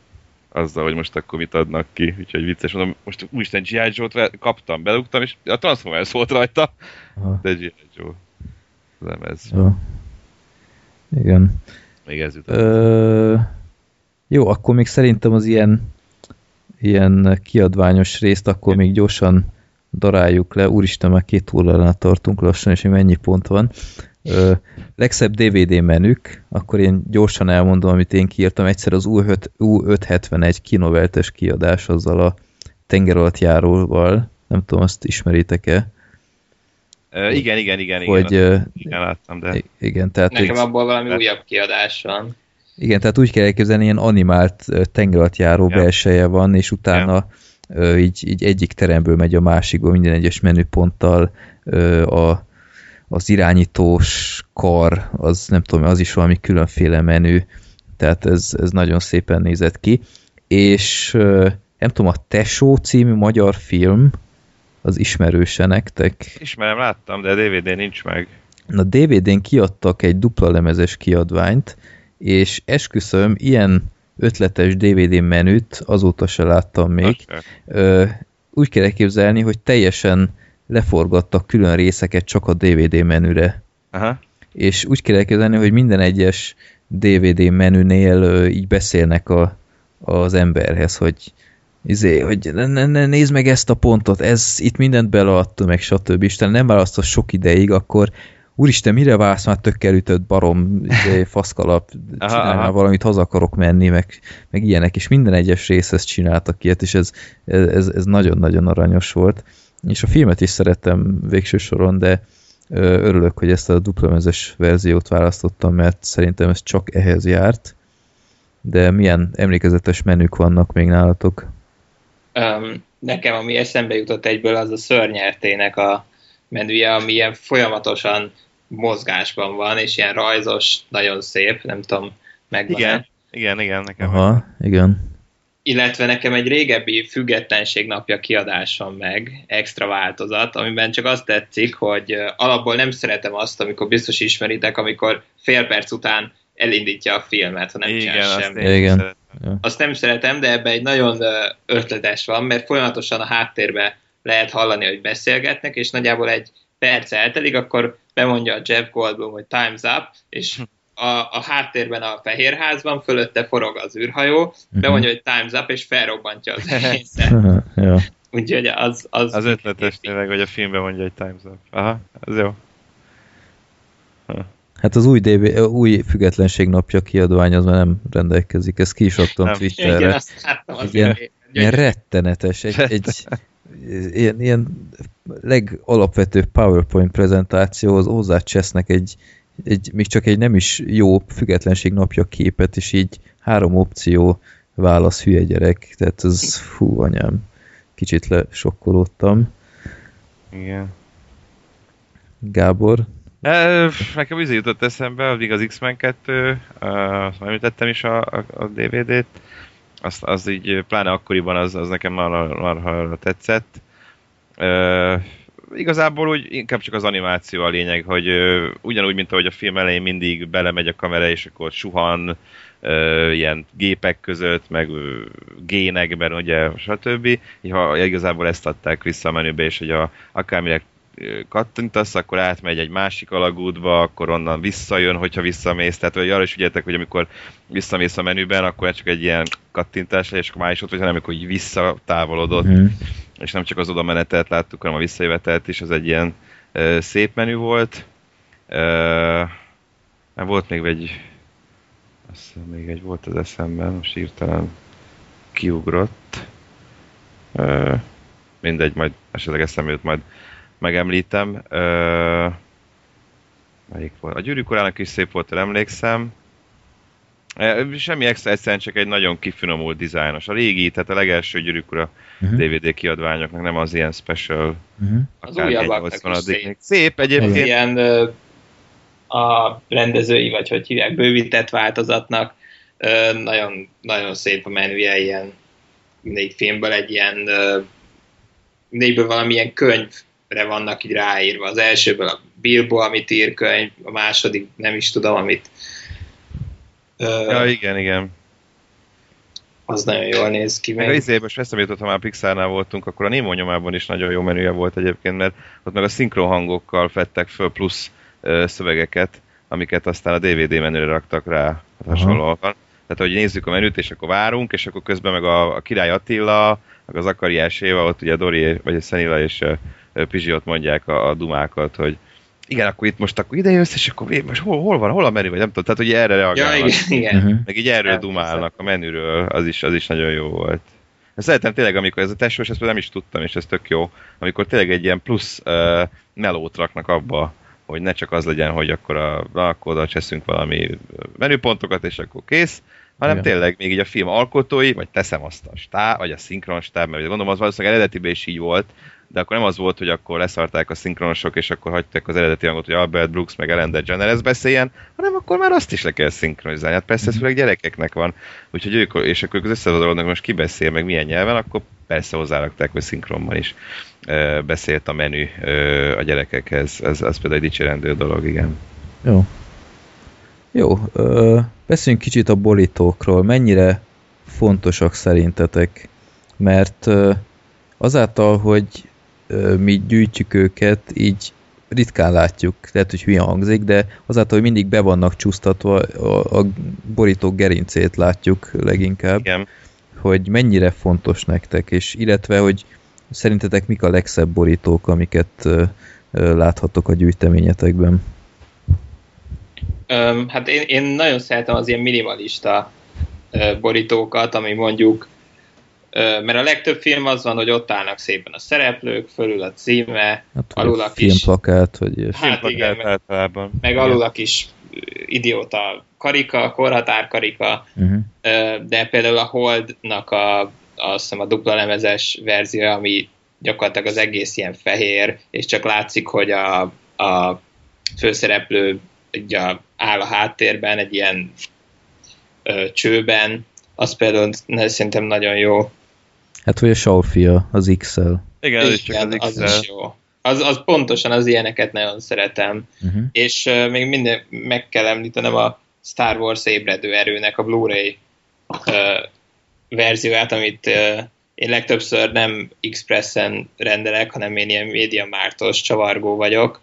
azzal, hogy most akkor mit adnak ki, úgyhogy vicces. Mondom, most úristen G.I. Joe-t kaptam, belugtam, és a Transformers volt rajta, Aha. de G.I. Joe. lemez. Jó. Igen. Még ez jutott. Ö, jó, akkor még szerintem az ilyen ilyen kiadványos részt akkor még gyorsan daráljuk le. Úristen, már két óránál tartunk lassan, és mennyi pont van. Ö, legszebb DVD menük, akkor én gyorsan elmondom, amit én kiírtam. Egyszer az U5, U571 kinoveltes kiadás azzal a tenger alatt járóval. Nem tudom, azt ismeritek-e? Ö, igen, igen, igen, igen. Hogy, azt- ö, igen, láttam, de... Igen, tehát Nekem egy, abból valami újabb kiadás van. igen, tehát úgy kell elképzelni, ilyen animált tengeralattjáró Ja. belseje van, és utána ö, így, így egyik teremből megy a másikba, minden egyes menüponttal ö, a, az irányítós kar, az nem tudom, az is valami különféle menü, tehát ez, ez nagyon szépen nézett ki, és nem tudom, a Tesó című magyar film, az ismerőse nektek. Ismerem, láttam, de DVD nincs meg. Na DVD-n kiadtak egy dupla lemezes kiadványt, és esküszöm, ilyen ötletes DVD menüt azóta se láttam még. Ö, úgy kell elképzelni, hogy teljesen leforgattak külön részeket csak a DVD menüre. Aha. És úgy kell elképzelni, hogy minden egyes DVD menünél így beszélnek a, az emberhez, hogy izé, hogy ne, ne, nézd meg ezt a pontot, ez itt mindent beleadtunk, meg stb. Isten nem választasz sok ideig, akkor úristen, mire vársz már tökkel ütött barom, izé, <laughs> faszkalap, csinálj már valamit, haza akarok menni, meg, meg ilyenek, és minden egyes részhez csináltak ilyet, és ez, ez, ez nagyon-nagyon aranyos volt. És a filmet is szerettem végső soron, de örülök, hogy ezt a duplamezes verziót választottam, mert szerintem ez csak ehhez járt. De milyen emlékezetes menük vannak még nálatok? Um, nekem, ami eszembe jutott egyből, az a szörnyertének a menüje, ami ilyen folyamatosan mozgásban van, és ilyen rajzos, nagyon szép, nem tudom, megvan Igen, igen, igen, nekem. Aha, igen. Illetve nekem egy régebbi függetlenség napja kiadásom meg, extra változat, amiben csak azt tetszik, hogy alapból nem szeretem azt, amikor biztos ismeritek, amikor fél perc után elindítja a filmet, ha nem igen, csinál azt semmit. Igen. szeretem. Azt nem szeretem, de ebben egy nagyon ötletes van, mert folyamatosan a háttérbe lehet hallani, hogy beszélgetnek, és nagyjából egy perc eltelik, akkor bemondja a Jeff Goldblum, hogy time's up, és <laughs> a, a háttérben a fehérházban, fölötte forog az űrhajó, bemondja, hogy time's up, és felrobbantja az <laughs> egészet. <laughs> ja. Úgyhogy az... Az, Az ötletes tényleg, hogy a filmben mondja, hogy Time's Up. Aha, az jó. Hát az új, DV, új függetlenség napja kiadvány az már nem rendelkezik, ezt ki is adtam Nem. Twitterre. Igen, azt láttam az Igen. űrhajó. Ilyen rettenetes, egy, egy ilyen, ilyen legalapvetőbb PowerPoint prezentációhoz hozzá csesznek egy, egy, még csak egy nem is jó függetlenség napja képet, és így három opció válasz hülye gyerek, tehát ez fú anyám, kicsit lesokkolódtam. Igen. Gábor, E, nekem izé jutott eszembe, addig az X-Men 2, uh, azt már említettem is a, a, a DVD-t, azt, az így, pláne akkoriban az, az nekem marha, marha tetszett. Uh, igazából úgy inkább csak az animáció a lényeg, hogy uh, ugyanúgy, mint ahogy a film elején mindig belemegy a kamera, és akkor suhan, uh, ilyen gépek között, meg uh, génekben, ugye, stb. Ha igazából ezt adták vissza a menübe, és hogy a, akármire ö, kattintasz, akkor átmegy egy másik alagútba, akkor onnan visszajön, hogyha visszamész. Tehát hogy arra is ügyeltek, hogy amikor visszamész a menüben, akkor csak egy ilyen kattintás, és akkor már is ott vagy, hanem amikor így visszatávolodott, Mhm. És nem csak az oda menetet láttuk, hanem a visszajövetelt is, az egy ilyen ö, szép menü volt. Ö, hát volt még egy, azt még egy volt az eszemben, most hirtelen kiugrott. Ö, mindegy, majd esetleg eszembe jut, majd megemlítem. Ö, melyik volt? A gyűrűk urának is szép volt, emlékszem. Ö, Semmi extra, egyszerűen csak egy nagyon kifinomult dizájnos. A régi, tehát a legelső gyűrűk ura Mhm. DVD kiadványoknak, nem az ilyen special, Mhm. Az újabbaknak 80 is szép. Szép egyébként. Ilyen ö, a rendezői, vagy hogy hívják, bővített változatnak nagyon, nagyon szép a menüje, ilyen mindegy filmből egy ilyen ö, mindegyből valamilyen könyvre vannak így ráírva. Az elsőből a Bilbo, amit ír könyv, a második nem is tudom, amit Ja, igen, igen. az nagyon jól néz ki. Meg a Meg. izé, most eszembe jutott, ha már Pixarnál voltunk, akkor a Nemo nyomában is nagyon jó menüje volt egyébként, mert ott meg a szinkron hangokkal fettek föl plusz ö, szövegeket, amiket aztán a DVD menüre raktak rá hát hasonlóan. Tehát, hogy nézzük a menüt, és akkor várunk, és akkor közben meg a, a Király Attila, meg az Akariás Éva, ott ugye Dori, vagy a Szenila és Pizsi ott mondják a, a dumákat, hogy igen, akkor itt most akkor ide jössz, és akkor én most hol, hol van, hol a menü, vagy nem tudom, tehát hogy erre Ja, reagálnak. igen, igen. Uh-huh. Meg így erről Nem, dumálnak a menüről, az is, az is nagyon jó volt. Szeretem tényleg, amikor ez a tesós, ezt nem is tudtam, és ez tök jó, amikor tényleg egy ilyen plusz uh, melót raknak abba, hogy ne csak az legyen, hogy akkor, a, na, akkor oda cseszünk valami menüpontokat, és akkor kész, hanem Igen. tényleg még így a film alkotói, vagy teszem azt a stáb, vagy a szinkron stáb, mert gondolom az valószínűleg eredetiben is így volt, de akkor nem az volt, hogy akkor leszarták a szinkronosok, és akkor hagyták az eredeti hangot, hogy Albert Brooks meg Ellen DeGeneres beszéljen, hanem akkor már azt is le kell szinkronizálni. Hát persze ez főleg gyerekeknek van, úgyhogy ők, és akkor ők az összehozolódnak, most ki beszél, meg milyen nyelven, akkor persze hozzárakták, hogy szinkronban is ö, beszélt a menü ö, a gyerekekhez. Ez, ez például egy dicsérendő dolog, igen. Jó. Jó, ö, beszéljünk kicsit a borítókról. Mennyire fontosak szerintetek? Mert ö, azáltal, hogy mi gyűjtjük őket, így ritkán látjuk, lehet, hogy hülye hangzik, de azáltal, hogy mindig be vannak csúsztatva, a, a borítók gerincét látjuk leginkább, Igen. hogy mennyire fontos nektek, és illetve, hogy szerintetek mik a legszebb borítók, amiket ö, ö, láthatok a gyűjteményetekben. Öm, hát én, én nagyon szeretem az ilyen minimalista ö, borítókat, ami mondjuk, mert a legtöbb film az van, hogy ott állnak szépen a szereplők, fölül a címe, Hát, Alul vagy a kis- filmplakát, ilyesmi. Hát Filmplakát igen, meg- általában. meg Igen. alul a kis idióta karika, korhatár karika, Uh-huh. De például a Holdnak a, azt hiszem a dupla lemezes verzió, ami gyakorlatilag az egész ilyen fehér, és csak látszik, hogy a, a főszereplő ugye áll a háttérben, egy ilyen ö, csőben, az például szerintem nagyon jó. Hát, hogy a Saufia, az XL. Igen, is csak Igen, az az XL. is jó. Az, az pontosan az ilyeneket nagyon szeretem. Uh-huh. És uh, még minden meg kell említenem a Star Wars ébredő erőnek a Blu-ray uh, verzióját, amit uh, én legtöbbször nem Expressen rendelek, hanem én ilyen médiamártos csavargó vagyok,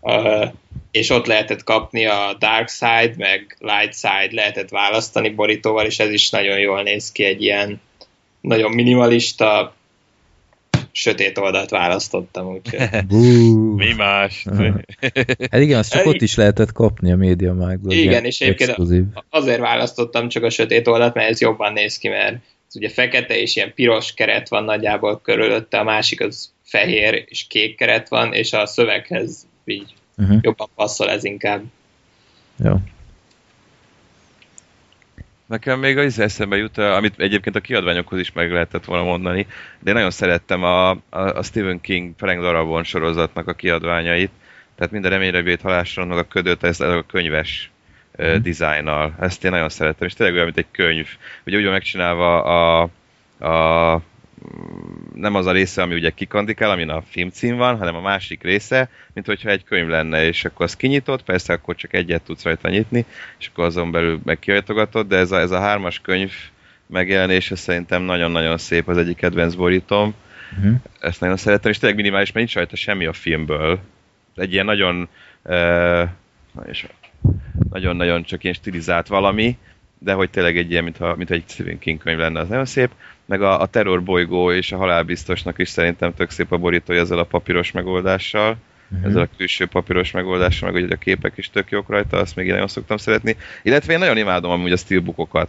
uh, és ott lehetett kapni a Dark Side, meg Light Side, lehetett választani borítóval, és ez is nagyon jól néz ki, egy ilyen nagyon minimalista, sötét oldalt választottam, úgyhogy. <laughs> Mi más? Hát igen, azt csak ott is lehetett kapni a média mágban. Igen, és egyébként exkluzív. azért választottam csak a sötét oldalt, mert ez jobban néz ki, mert ez ugye fekete és ilyen piros keret van nagyjából körülötte, a másik az fehér és kék keret van, és a szöveghez így Uh-huh. jobban passzol ez inkább. Jó. Nekem még az eszembe jut, eh, amit egyébként a kiadványokhoz is meg lehetett volna mondani, de én nagyon szerettem a, a, a Stephen King Frank Darabon sorozatnak a kiadványait, tehát minden reményre vét halásra, meg a ködöt, ez a könyves uh, dizájnnal. Ezt én nagyon szerettem, és tényleg olyan, mint egy könyv. Ugye úgy van megcsinálva a, a nem az a része, ami ugye kikandikál, amin a filmcím van, hanem a másik része, mint hogyha egy könyv lenne, és akkor az kinyitott, persze akkor csak egyet tudsz rajta nyitni, és akkor azon belül meg kiajtogatod, de ez a, ez a hármas könyv megjelenése szerintem nagyon-nagyon szép, az egyik kedvenc borítóm. Uh-huh. Ezt nagyon szeretem, és tényleg minimális, mert nincs rajta semmi a filmből. Egy ilyen nagyon uh, nagyon-nagyon csak ilyen stilizált valami, de hogy tényleg egy ilyen, mintha, mintha egy Stephen King könyv lenne, az nagyon szép. Meg a, a terrorbolygó és a halálbiztosnak is szerintem tök szép a borítója ezzel a papíros megoldással, uh-huh. ezzel a külső papíros megoldással, meg hogy a képek is tök jók rajta, azt még én nagyon szoktam szeretni. Illetve én nagyon imádom amúgy a steelbookokat.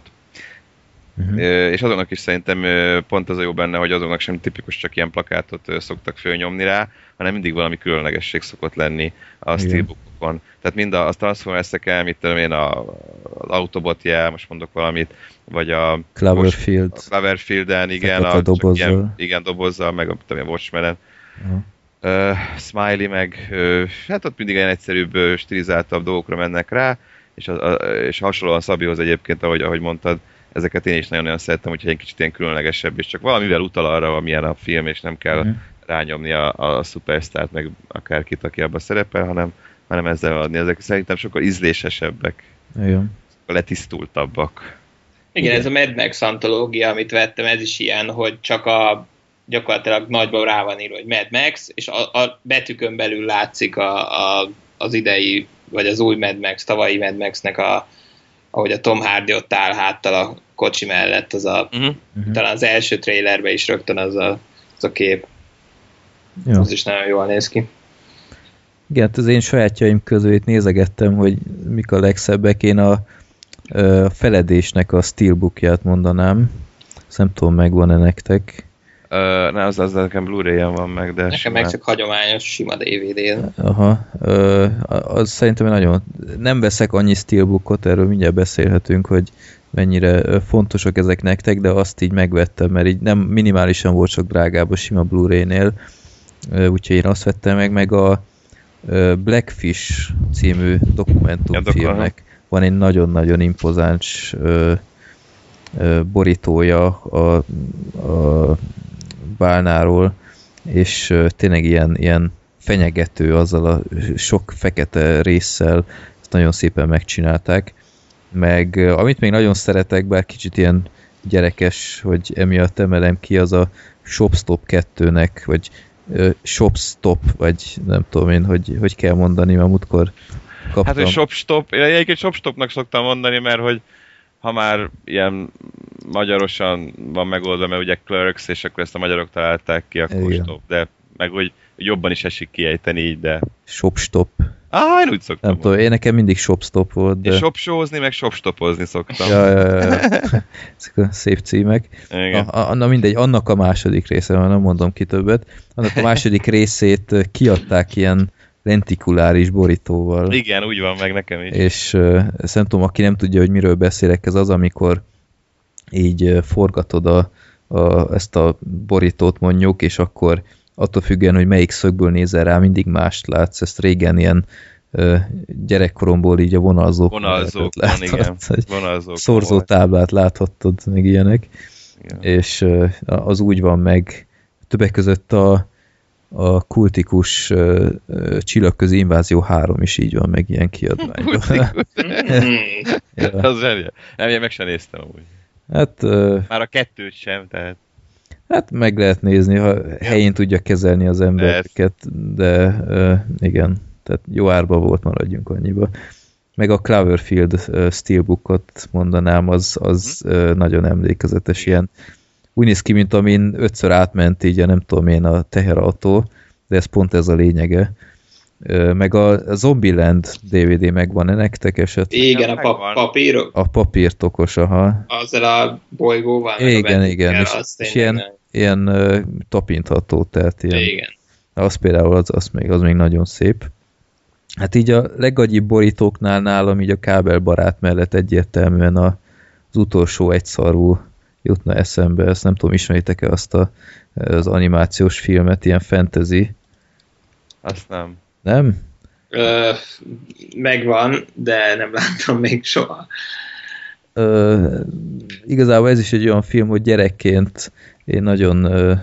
Uh-huh. És azoknak is szerintem pont az a jó benne, hogy azoknak sem tipikus csak ilyen plakátot szoktak fölnyomni rá, hanem mindig valami különlegesség szokott lenni a steelbookokon. Tehát mind a, a Transformers-ekkel, mit tudom én, a, az Autobot jel, most mondok valamit, vagy a Cloverfield. a Cloverfield-en, igen, a, csak dobozzal. Ilyen, igen, dobozzal, meg a, tudom, én, Watchmen-en. Aha. Uh, Smiley meg, uh, hát ott mindig ilyen egyszerűbb, ö, stilizáltabb dolgokra mennek rá, és, a, a, és hasonlóan Szabihoz egyébként, ahogy, ahogy mondtad, ezeket én is nagyon-nagyon szerettem, úgyhogy egy kicsit ilyen különlegesebb, és csak valamivel utal arra, amilyen a film, és nem kell Mhm. rányomni a, a szupersztárt, meg akárkit, aki abban szerepel, hanem, hanem ezzel adni. Ezek szerintem sokkal ízlésesebbek, Jó. sokkal letisztultabbak. Igen, Igen. ez a Mad Max antológia, amit vettem, ez is ilyen, hogy csak a gyakorlatilag nagyban rá van írva, hogy Mad Max, és a, a betűkön belül látszik a, a, az idei, vagy az új Mad Max, tavalyi Mad Max-nek a, ahogy a Tom Hardy ott áll háttal a kocsi mellett, az a, Uh-huh. Talán az első trailerben is rögtön az a, az a kép, Ja. az is nagyon jól néz ki. Igen, hát az én sajátjaim közül itt nézegettem, hogy mik a legszebbek. Én a, a feledésnek a steelbookját mondanám. Azt nem tudom, megvan-e nektek. Uh, ne, az, az nekem Blu-ray-en van meg, de Nekem simán. meg csak hagyományos, sima DVD-n. Aha, ö, az szerintem nagyon... Nem veszek annyi steelbookot, erről mindjárt beszélhetünk, hogy mennyire fontosak ezek nektek, de azt így megvettem, mert így nem minimálisan volt sok drágább a sima Blu-ray-nél, Ö, úgyhogy én azt vettem meg, meg a Blackfish című dokumentumfilmnek van egy nagyon-nagyon impozáns ö, ö, borítója a, a bálnáról, és ö, tényleg ilyen, ilyen fenyegető azzal a sok fekete résszel, ezt nagyon szépen megcsinálták. Meg amit még nagyon szeretek, bár kicsit ilyen gyerekes, hogy emiatt emelem ki, az a Shopstop 2-nek, vagy Shopstop, vagy nem tudom én, hogy, hogy kell mondani, mert múltkor kaptam. Hát, hogy shopstop, én egyébként shopstopnak szoktam mondani, mert hogy ha már ilyen magyarosan van megoldva, mert ugye Clerks, és akkor ezt a magyarok találták ki, akkor Igen. stop, de meg hogy jobban is esik kiejteni így, de... Shopstop. Ah, én úgy szoktam Nem tudom, én nekem mindig shopstop volt, de... Shopshozni, meg shopstopozni szoktam. Ja, ja, ja. <laughs> Ezek a szép címek. Igen. Na, na mindegy, annak a második része, mert nem mondom ki többet, annak a második <laughs> részét kiadták ilyen lentikuláris borítóval. Igen, úgy van meg nekem is. És uh, tudom, aki nem tudja, hogy miről beszélek, ez az, amikor így uh, forgatod a, a, ezt a borítót mondjuk, és akkor attól függően, hogy melyik szögből nézel rá, mindig mást látsz. Ezt régen ilyen uh, gyerekkoromból így a vonalzók Vonalzókon, igen. <laughs> Hogy Vonalzókon szorzó volt. táblát láthattad, meg ilyenek Igen. és az úgy van meg, többek között a, a kultikus ö, ö, csillagközi invázió 3 is így van meg ilyen kiadványban. Hmm. ja. Az zseniál. Nem, én meg sem néztem amúgy. hát, Már a kettőt sem, tehát hát meg lehet nézni, ha helyén tudja kezelni az embereket, de ö, igen, tehát jó árba volt, maradjunk annyiba. Meg a Cloverfield ö, Steelbookot mondanám, az, az ö, nagyon emlékezetes, ilyen úgy néz ki, mint amin ötször átment így, a nem tudom én, a teherautó, de ez pont ez a lényege. Meg a Zombieland DVD megvan-e nektek esetleg? Igen, a pap- papírok, A papírtokos, aha. azzal a bolygóval. meg a Igen, igen, és, és ilyen, ilyen tapintható, tehát ilyen, Igen. az például az, az, még, az még nagyon szép. Hát így a legagyibb borítóknál nálam így a kábelbarát mellett egyértelműen a, az utolsó egyszarú jutna eszembe, ezt nem tudom, ismeritek-e azt a, az animációs filmet, ilyen fantasy, azt nem. nem? Ö, megvan, de nem láttam még soha. Ö, igazából ez is egy olyan film, hogy gyerekként én nagyon, ö,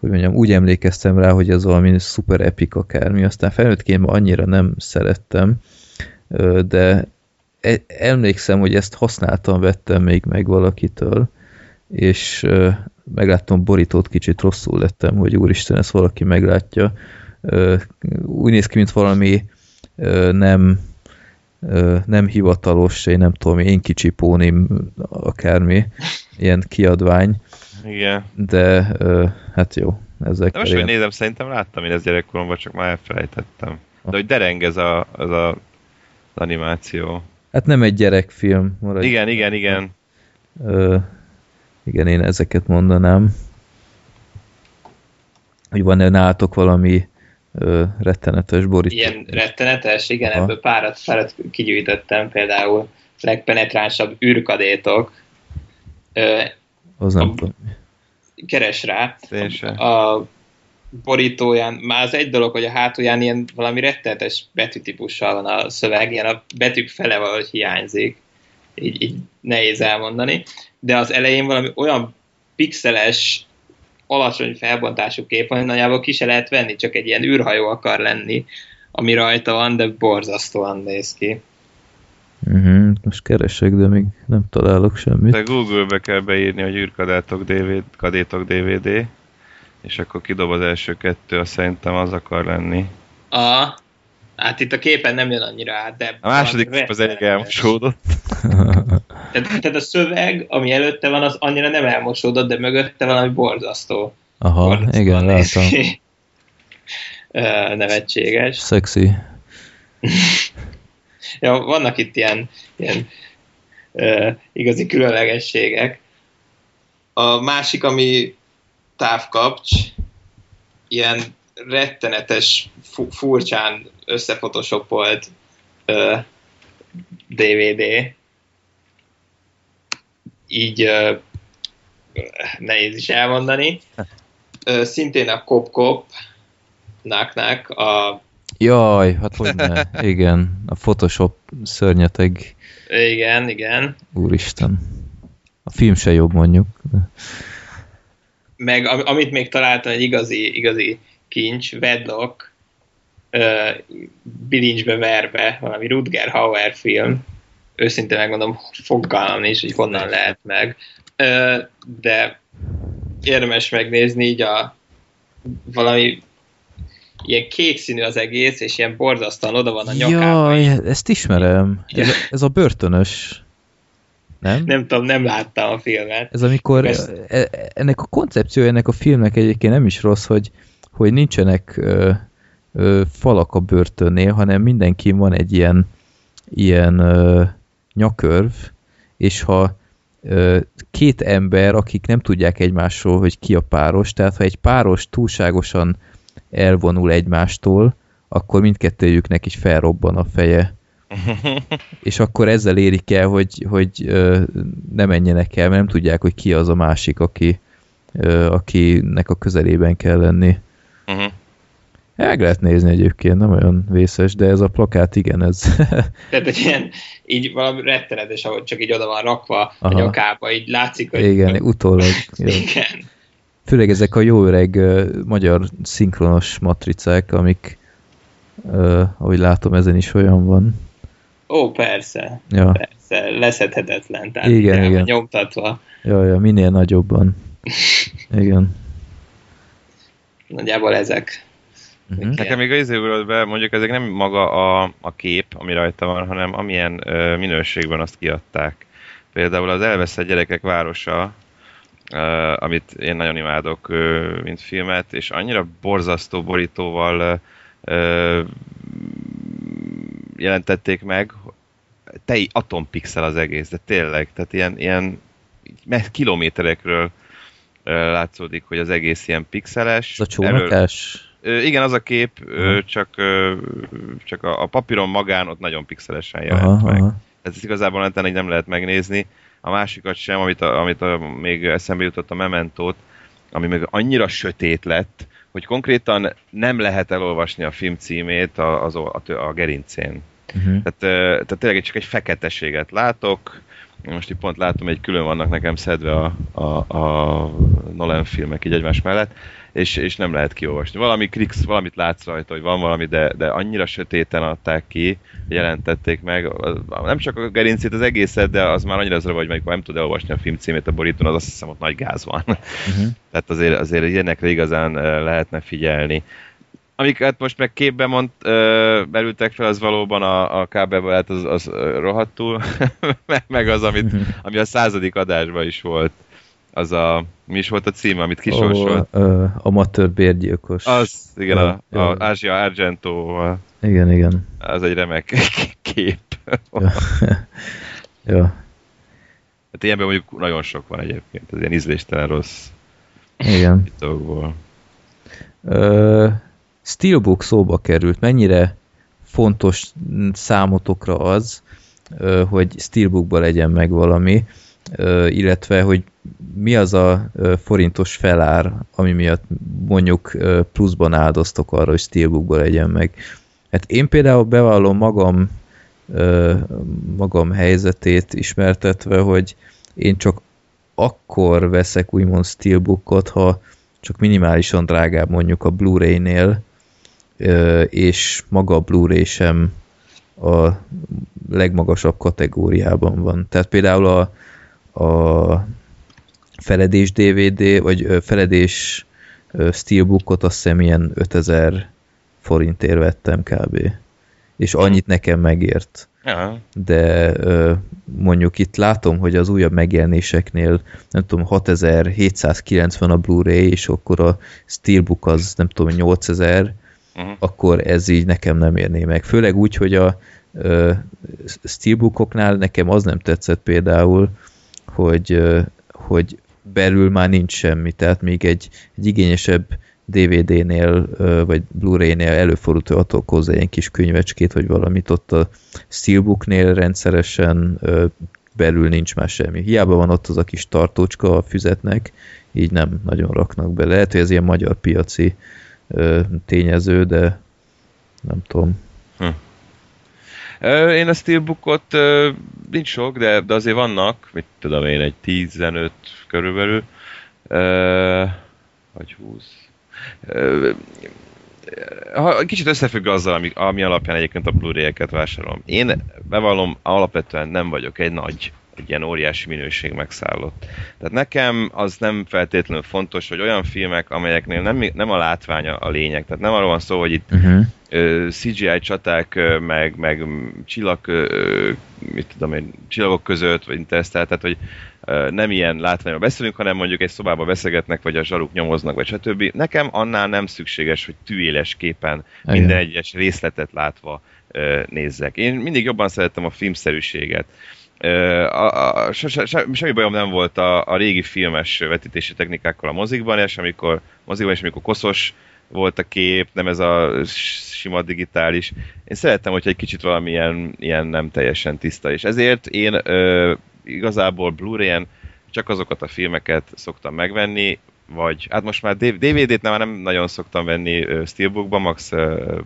hogy mondjam, úgy emlékeztem rá, hogy ez valami szuper epik akármi, aztán felnőttként ma annyira nem szerettem, ö, de e- emlékszem, hogy ezt használtam, vettem még meg valakitől, és ö, megláttam borítót, kicsit rosszul lettem, hogy úristen, ezt valaki meglátja. Ö, úgy néz ki, mint valami ö, nem nem hivatalos, én nem tudom, én kicsi pónim, akármi, ilyen kiadvány, Igen. de hát jó, ezek De most, hogy nézem, szerintem láttam én ezt gyerekkoromban, csak már elfelejtettem. De hogy dereng ez a, az a az animáció. Hát nem egy gyerekfilm. Maradj. Igen, igen, igen. Ö, igen, én ezeket mondanám. Hogy van-e nálatok valami ö, rettenetes borító? Ilyen rettenetes, igen, Ha. ebből párat, párat kigyűjtöttem, például legpenetránsabb űrkadétok. Ö, Az nem a- tudom. keres rá. A borítóján, már az egy dolog, hogy a hátulján ilyen valami rettenetes betűtípussal van a szöveg, ilyen a betűk fele valahogy hiányzik, így, így nehéz elmondani, de az elején valami olyan pixeles, alacsony felbontású kép van, hogy nagyjából ki se lehet venni, csak egy ilyen űrhajó akar lenni, ami rajta van, de borzasztóan néz ki. Uh-huh, most keresek, de még nem találok semmit. De Google-be kell beírni, hogy űrkadétok DVD, kadétok DVD, és akkor kidob az első kettő, azt szerintem az akar lenni. A, Hát itt a képen nem jön annyira át, de... A második kép az elég elmosódott. <laughs> Tehát, tehát a szöveg, ami előtte van, az annyira nem elmosódott, de mögötte valami borzasztó. Aha, borzasztóan igen. <laughs> Ö, Nevetséges. Szexi. <laughs> Ja, vannak itt ilyen, ilyen ö, igazi különlegességek. A másik, ami távkapcs, ilyen rettenetes, fu- furcsán összefotoshopolt ö, DVD. Így ö, nehéz is elmondani. Ö, szintén a Kop Kop, Nak a Jaj, hát hogy ne. Igen, a Photoshop szörnyeteg, igen, igen. úristen. A film se jobb mondjuk. meg am- amit még találtam, egy igazi, igazi kincs, Wedlock, ö, bilincsbe verve, valami Rutger Hauer film, őszintén megmondom, fogalmam nincs, hogy honnan lehet meg, de érdemes megnézni így a valami ilyen kék színű az egész, és ilyen borzasztóan oda van a nyakában. Jaj, ezt ismerem. Ez, <laughs> ez a börtönös. Nem? Nem tudom, nem láttam a filmet. Ez amikor Ezt- e- ennek a koncepciója ennek a filmnek egyébként nem is rossz, hogy, hogy nincsenek ö, ö, falak a börtönnél, hanem mindenki van egy ilyen, ilyen ö, nyakörv, és ha ö, két ember, akik nem tudják egymásról, hogy ki a páros, tehát ha egy páros túlságosan elvonul egymástól, akkor mindkettőjüknek is felrobban a feje. <laughs> és akkor ezzel érik el, hogy, hogy ö, ne menjenek el, mert nem tudják, hogy ki az a másik, aki, ö, akinek a közelében kell lenni. Mhm. Meg lehet nézni egyébként, nem olyan vészes, de ez a plakát igen, ez <laughs> Tehát egy ilyen, így valami rettenetes, ahogy csak így oda van rakva a Aha. nyakába, így látszik, hogy... igen, utólag. Igen. Főleg ezek a jó öreg magyar szinkronos matricák, amik ahogy látom, ezen is olyan van. Ó, persze, Ja, persze, leszedhetetlen, tehát igen. igen. nyomtatva. ja, ja minél nagyobban. <laughs> Igen. Nagyjából ezek. Uh-huh. Nekem még az izéről be, mondjuk ezek nem maga a, a kép, ami rajta van, hanem amilyen ö, minőségben azt kiadták. Például az Elveszett Gyerekek Városa, ö, amit én nagyon imádok, ö, mint filmet, és annyira borzasztó borítóval ö, jelentették meg, te atompixel az egész, de tényleg, tehát ilyen, ilyen kilométerekről látszódik, hogy az egész ilyen pixeles. Ez a csónakás? Igen, az a kép, Aha. csak, csak a, a papíron magán ott nagyon pixelesen jelent Aha, meg. aha. Ez igazából neten nem lehet megnézni. A másikat sem, amit, a, amit a, még eszembe jutott a Mementót, ami meg annyira sötét lett, hogy konkrétan nem lehet elolvasni a film címét a, az, a, a gerincén. Uh-huh. Tehát, tehát tényleg csak egy feketeséget látok, most itt pont látom, hogy külön vannak nekem szedve a, a, a Nolan filmek így egymás mellett, és, és nem lehet kiolvasni. Valami kliksz, valamit látsz rajta, hogy van valami, de, de annyira sötéten adták ki, jelentették meg, nem csak a gerincét, az egészet, de az már annyira zavar, hogy amikor nem tud elolvasni a film címét a borítón, az azt hiszem ott nagy gáz van. Uh-huh. Tehát azért, azért ilyenekre igazán ö, lehetne figyelni. Amiket most meg képbe mond, ö, belültek fel, az valóban a, a kábelbe, hát az, az rohadtul, <laughs> meg- az, amit, <laughs> ami a századik adásban is volt. Az a, mi is volt a címe, amit kisorsolt? Ö, amatőr bérgyilkos. Az, igen, Ja, a, a ja. Ázsia Argento, Igen, igen. az egy remek <laughs> kép. Ja. ja. Hát ilyenben mondjuk nagyon sok van egyébként, ez ilyen ízléstelen rossz Igen. dolgokból. Ö, Steelbook szóba került. Mennyire fontos számotokra az, hogy Steelbookba legyen meg valami, illetve, hogy mi az a forintos felár, ami miatt mondjuk pluszban áldoztok arra, hogy Steelbookba legyen meg. Hát én például bevallom magam, magam helyzetét ismertetve, hogy én csak akkor veszek úgymond Steelbookot, ha csak minimálisan drágább mondjuk a Blu-ray-nél, és maga a Blu-ray sem a legmagasabb kategóriában van. Tehát például a, a feledés DVD, vagy feledés Steelbookot azt hiszem ilyen 5000 forintért vettem kb. és annyit nekem megért. Ja. De mondjuk itt látom, hogy az újabb megjelenéseknél nem tudom, 6790 a Blu-ray, és akkor a Steelbook az nem tudom, 8000, Uh-huh. akkor ez így nekem nem érné meg. Főleg úgy, hogy a ö, Steelbookoknál nekem az nem tetszett például, hogy, ö, hogy belül már nincs semmi, tehát még egy, egy igényesebb DVD-nél vagy Blu-ray-nél előfordult, hogy adok hozzá ilyen kis könyvecskét, vagy valamit ott a Steelbooknél rendszeresen belül nincs már semmi. Hiába van ott az a kis tartócska a füzetnek, így nem nagyon raknak bele. Lehet, hogy ez ilyen magyar piaci tényező, de nem tudom. Ö, Én a Steelbookot nincs sok, de, de azért vannak, mit tudom én, egy 15 körülbelül, vagy 20. Ö, ha, kicsit összefügg azzal, ami, ami alapján egyébként a Blu-ray-eket vásárolom. Én bevallom, alapvetően nem vagyok egy nagy, egy ilyen óriási minőség megszállott. Tehát nekem az nem feltétlenül fontos, hogy olyan filmek, amelyeknél nem, nem a látványa a lényeg. Tehát nem arról van szó, hogy itt Uh-huh. ö, CGI csaták, meg, meg csillag, mit tudom én, csillagok között, vagy interstellar, tehát hogy nem ilyen látványról beszélünk, hanem mondjuk egy szobába beszélgetnek, vagy a zsaruk nyomoznak, vagy stb. Nekem annál nem szükséges, hogy tűéles képen minden egyes részletet látva nézzek. Én mindig jobban szerettem a filmszerűséget. A, a, se, se, se, semmi bajom nem volt a, a régi filmes vetítési technikákkal a mozikban, és amikor mozikban, és amikor koszos volt a kép, nem ez a sima digitális. Én szerettem, hogyha egy kicsit valamilyen ilyen nem teljesen tiszta, és ezért én ö, igazából Blu-ray-en csak azokat a filmeket szoktam megvenni, vagy hát most már DVD-t nem, már nem nagyon szoktam venni Steelbookba, max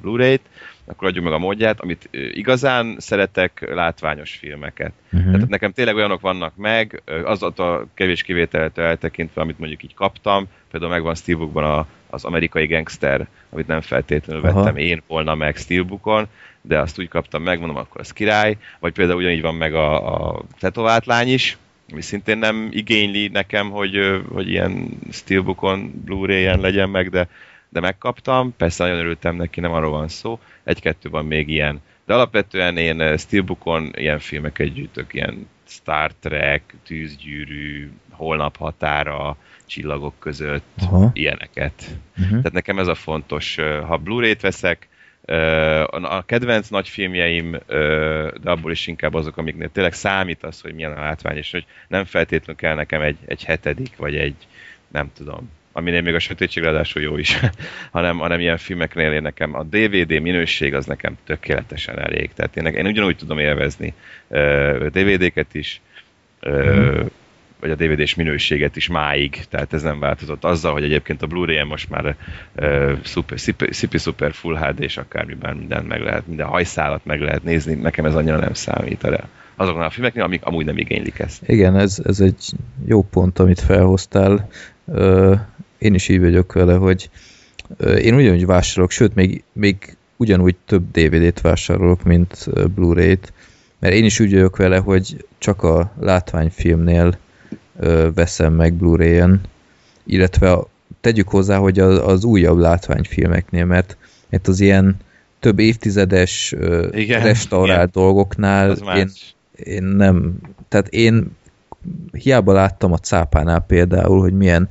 Blu-ray-t, akkor adjuk meg a módját, amit igazán szeretek, látványos filmeket. Uh-huh. Tehát nekem tényleg olyanok vannak meg, az a kevés kivételtől eltekintve, amit mondjuk így kaptam, például megvan Steelbookban a, az amerikai gangster, amit nem feltétlenül Aha. vettem én volna meg Steelbookon, de azt úgy kaptam meg, mondom, akkor az király, vagy például ugyanígy van meg a, a tetovált lány is, szintén nem igényli nekem, hogy, hogy ilyen Steelbookon, Blu-ray-en legyen meg, de, de megkaptam, persze nagyon örültem neki, nem arról van szó, egy-kettő van még ilyen. De alapvetően én Steelbookon ilyen filmeket gyűjtök, ilyen Star Trek, Tűzgyűrű, Holnap határa, Csillagok között, Aha. ilyeneket. Uh-huh. Tehát nekem ez a fontos. Ha Blu-ray-t veszek, a kedvenc nagy filmjeim, de abból is inkább azok, amiknél tényleg számít az, hogy milyen a látvány, és hogy nem feltétlenül kell nekem egy, egy hetedik, vagy egy, nem tudom, aminél még a sötétség ráadásul jó is, <laughs> hanem, hanem ilyen filmeknél én nekem a DVD minőség az nekem tökéletesen elég. Tehát én, én ugyanúgy tudom élvezni ö, DVD-ket is, ö, vagy a DVD-s minőséget is máig, tehát ez nem változott. Azzal, hogy egyébként a Blu-ray-en most már uh, szipi super full HD és akármiben mindent meg lehet, minden hajszálat meg lehet nézni, nekem ez annyira nem számít el azoknál a filmeknél, amik amúgy nem igénylik ezt. Igen, ez, ez egy jó pont, amit felhoztál. Ö, én is így vagyok vele, hogy én ugyanúgy vásárolok, sőt, még, még ugyanúgy több DVD-t vásárolok, mint Blu-ray-t, mert én is úgy vagyok vele, hogy csak a látványfilmnél veszem meg Blu-ray-en, illetve a, tegyük hozzá, hogy az, az újabb látványfilmeknél, mert, mert az ilyen több évtizedes Igen, restaurált igen. dolgoknál én, én nem, tehát én hiába láttam a cápánál például, hogy milyen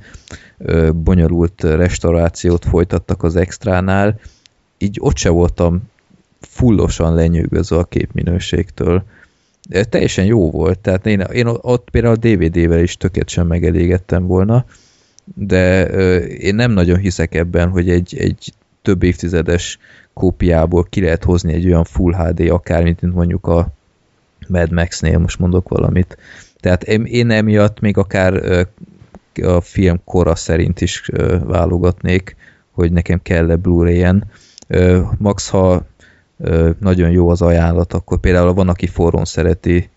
ö, bonyolult restaurációt folytattak az extránál, így ott se voltam fullosan lenyűgözve a képminőségtől. Teljesen jó volt, tehát én, én ott például a DVD-vel is tökéletesen sem megelégedtem volna, de én nem nagyon hiszek ebben, hogy egy, egy több évtizedes kópiából ki lehet hozni egy olyan Full HD akármit, mint mondjuk a Mad Max-nél, most mondok valamit. Tehát én, én emiatt még akár a film kora szerint is válogatnék, hogy nekem kell-e Blu-ray-en. Max, ha nagyon jó az ajánlat, akkor például van, aki forrón szereti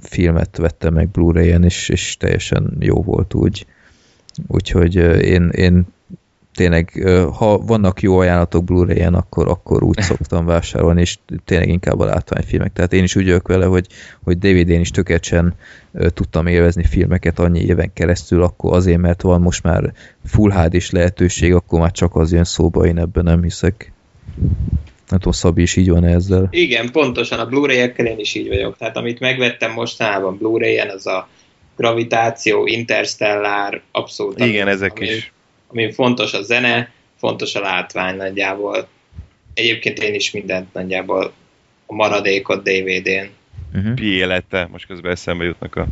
filmet vette meg Blu-ray-en, és, és teljesen jó volt úgy. Úgyhogy én, én tényleg, ha vannak jó ajánlatok Blu-ray-en, akkor, akkor úgy <laughs> szoktam vásárolni, és tényleg inkább a látványfilmek. Tehát én is úgy vagyok vele, hogy, hogy DVD-n is tökéletesen tudtam élvezni filmeket annyi éven keresztül, akkor azért, mert van most már Full HD-s lehetőség, akkor már csak az jön szóba, én ebben nem hiszek. Nem tudom, Szabi is így van ezzel. Igen, pontosan a Blu-ray-ekkel én is így vagyok. Tehát amit megvettem mostanában Blu-ray-en, az a Gravitáció, Interstellar, abszolút. Igen, ami, ezek ami, is. Ami fontos a zene, fontos a látvány nagyjából. Egyébként én is mindent nagyjából a maradékot DVD-n. Uh-huh. Pi élete, most közben eszembe jutnak a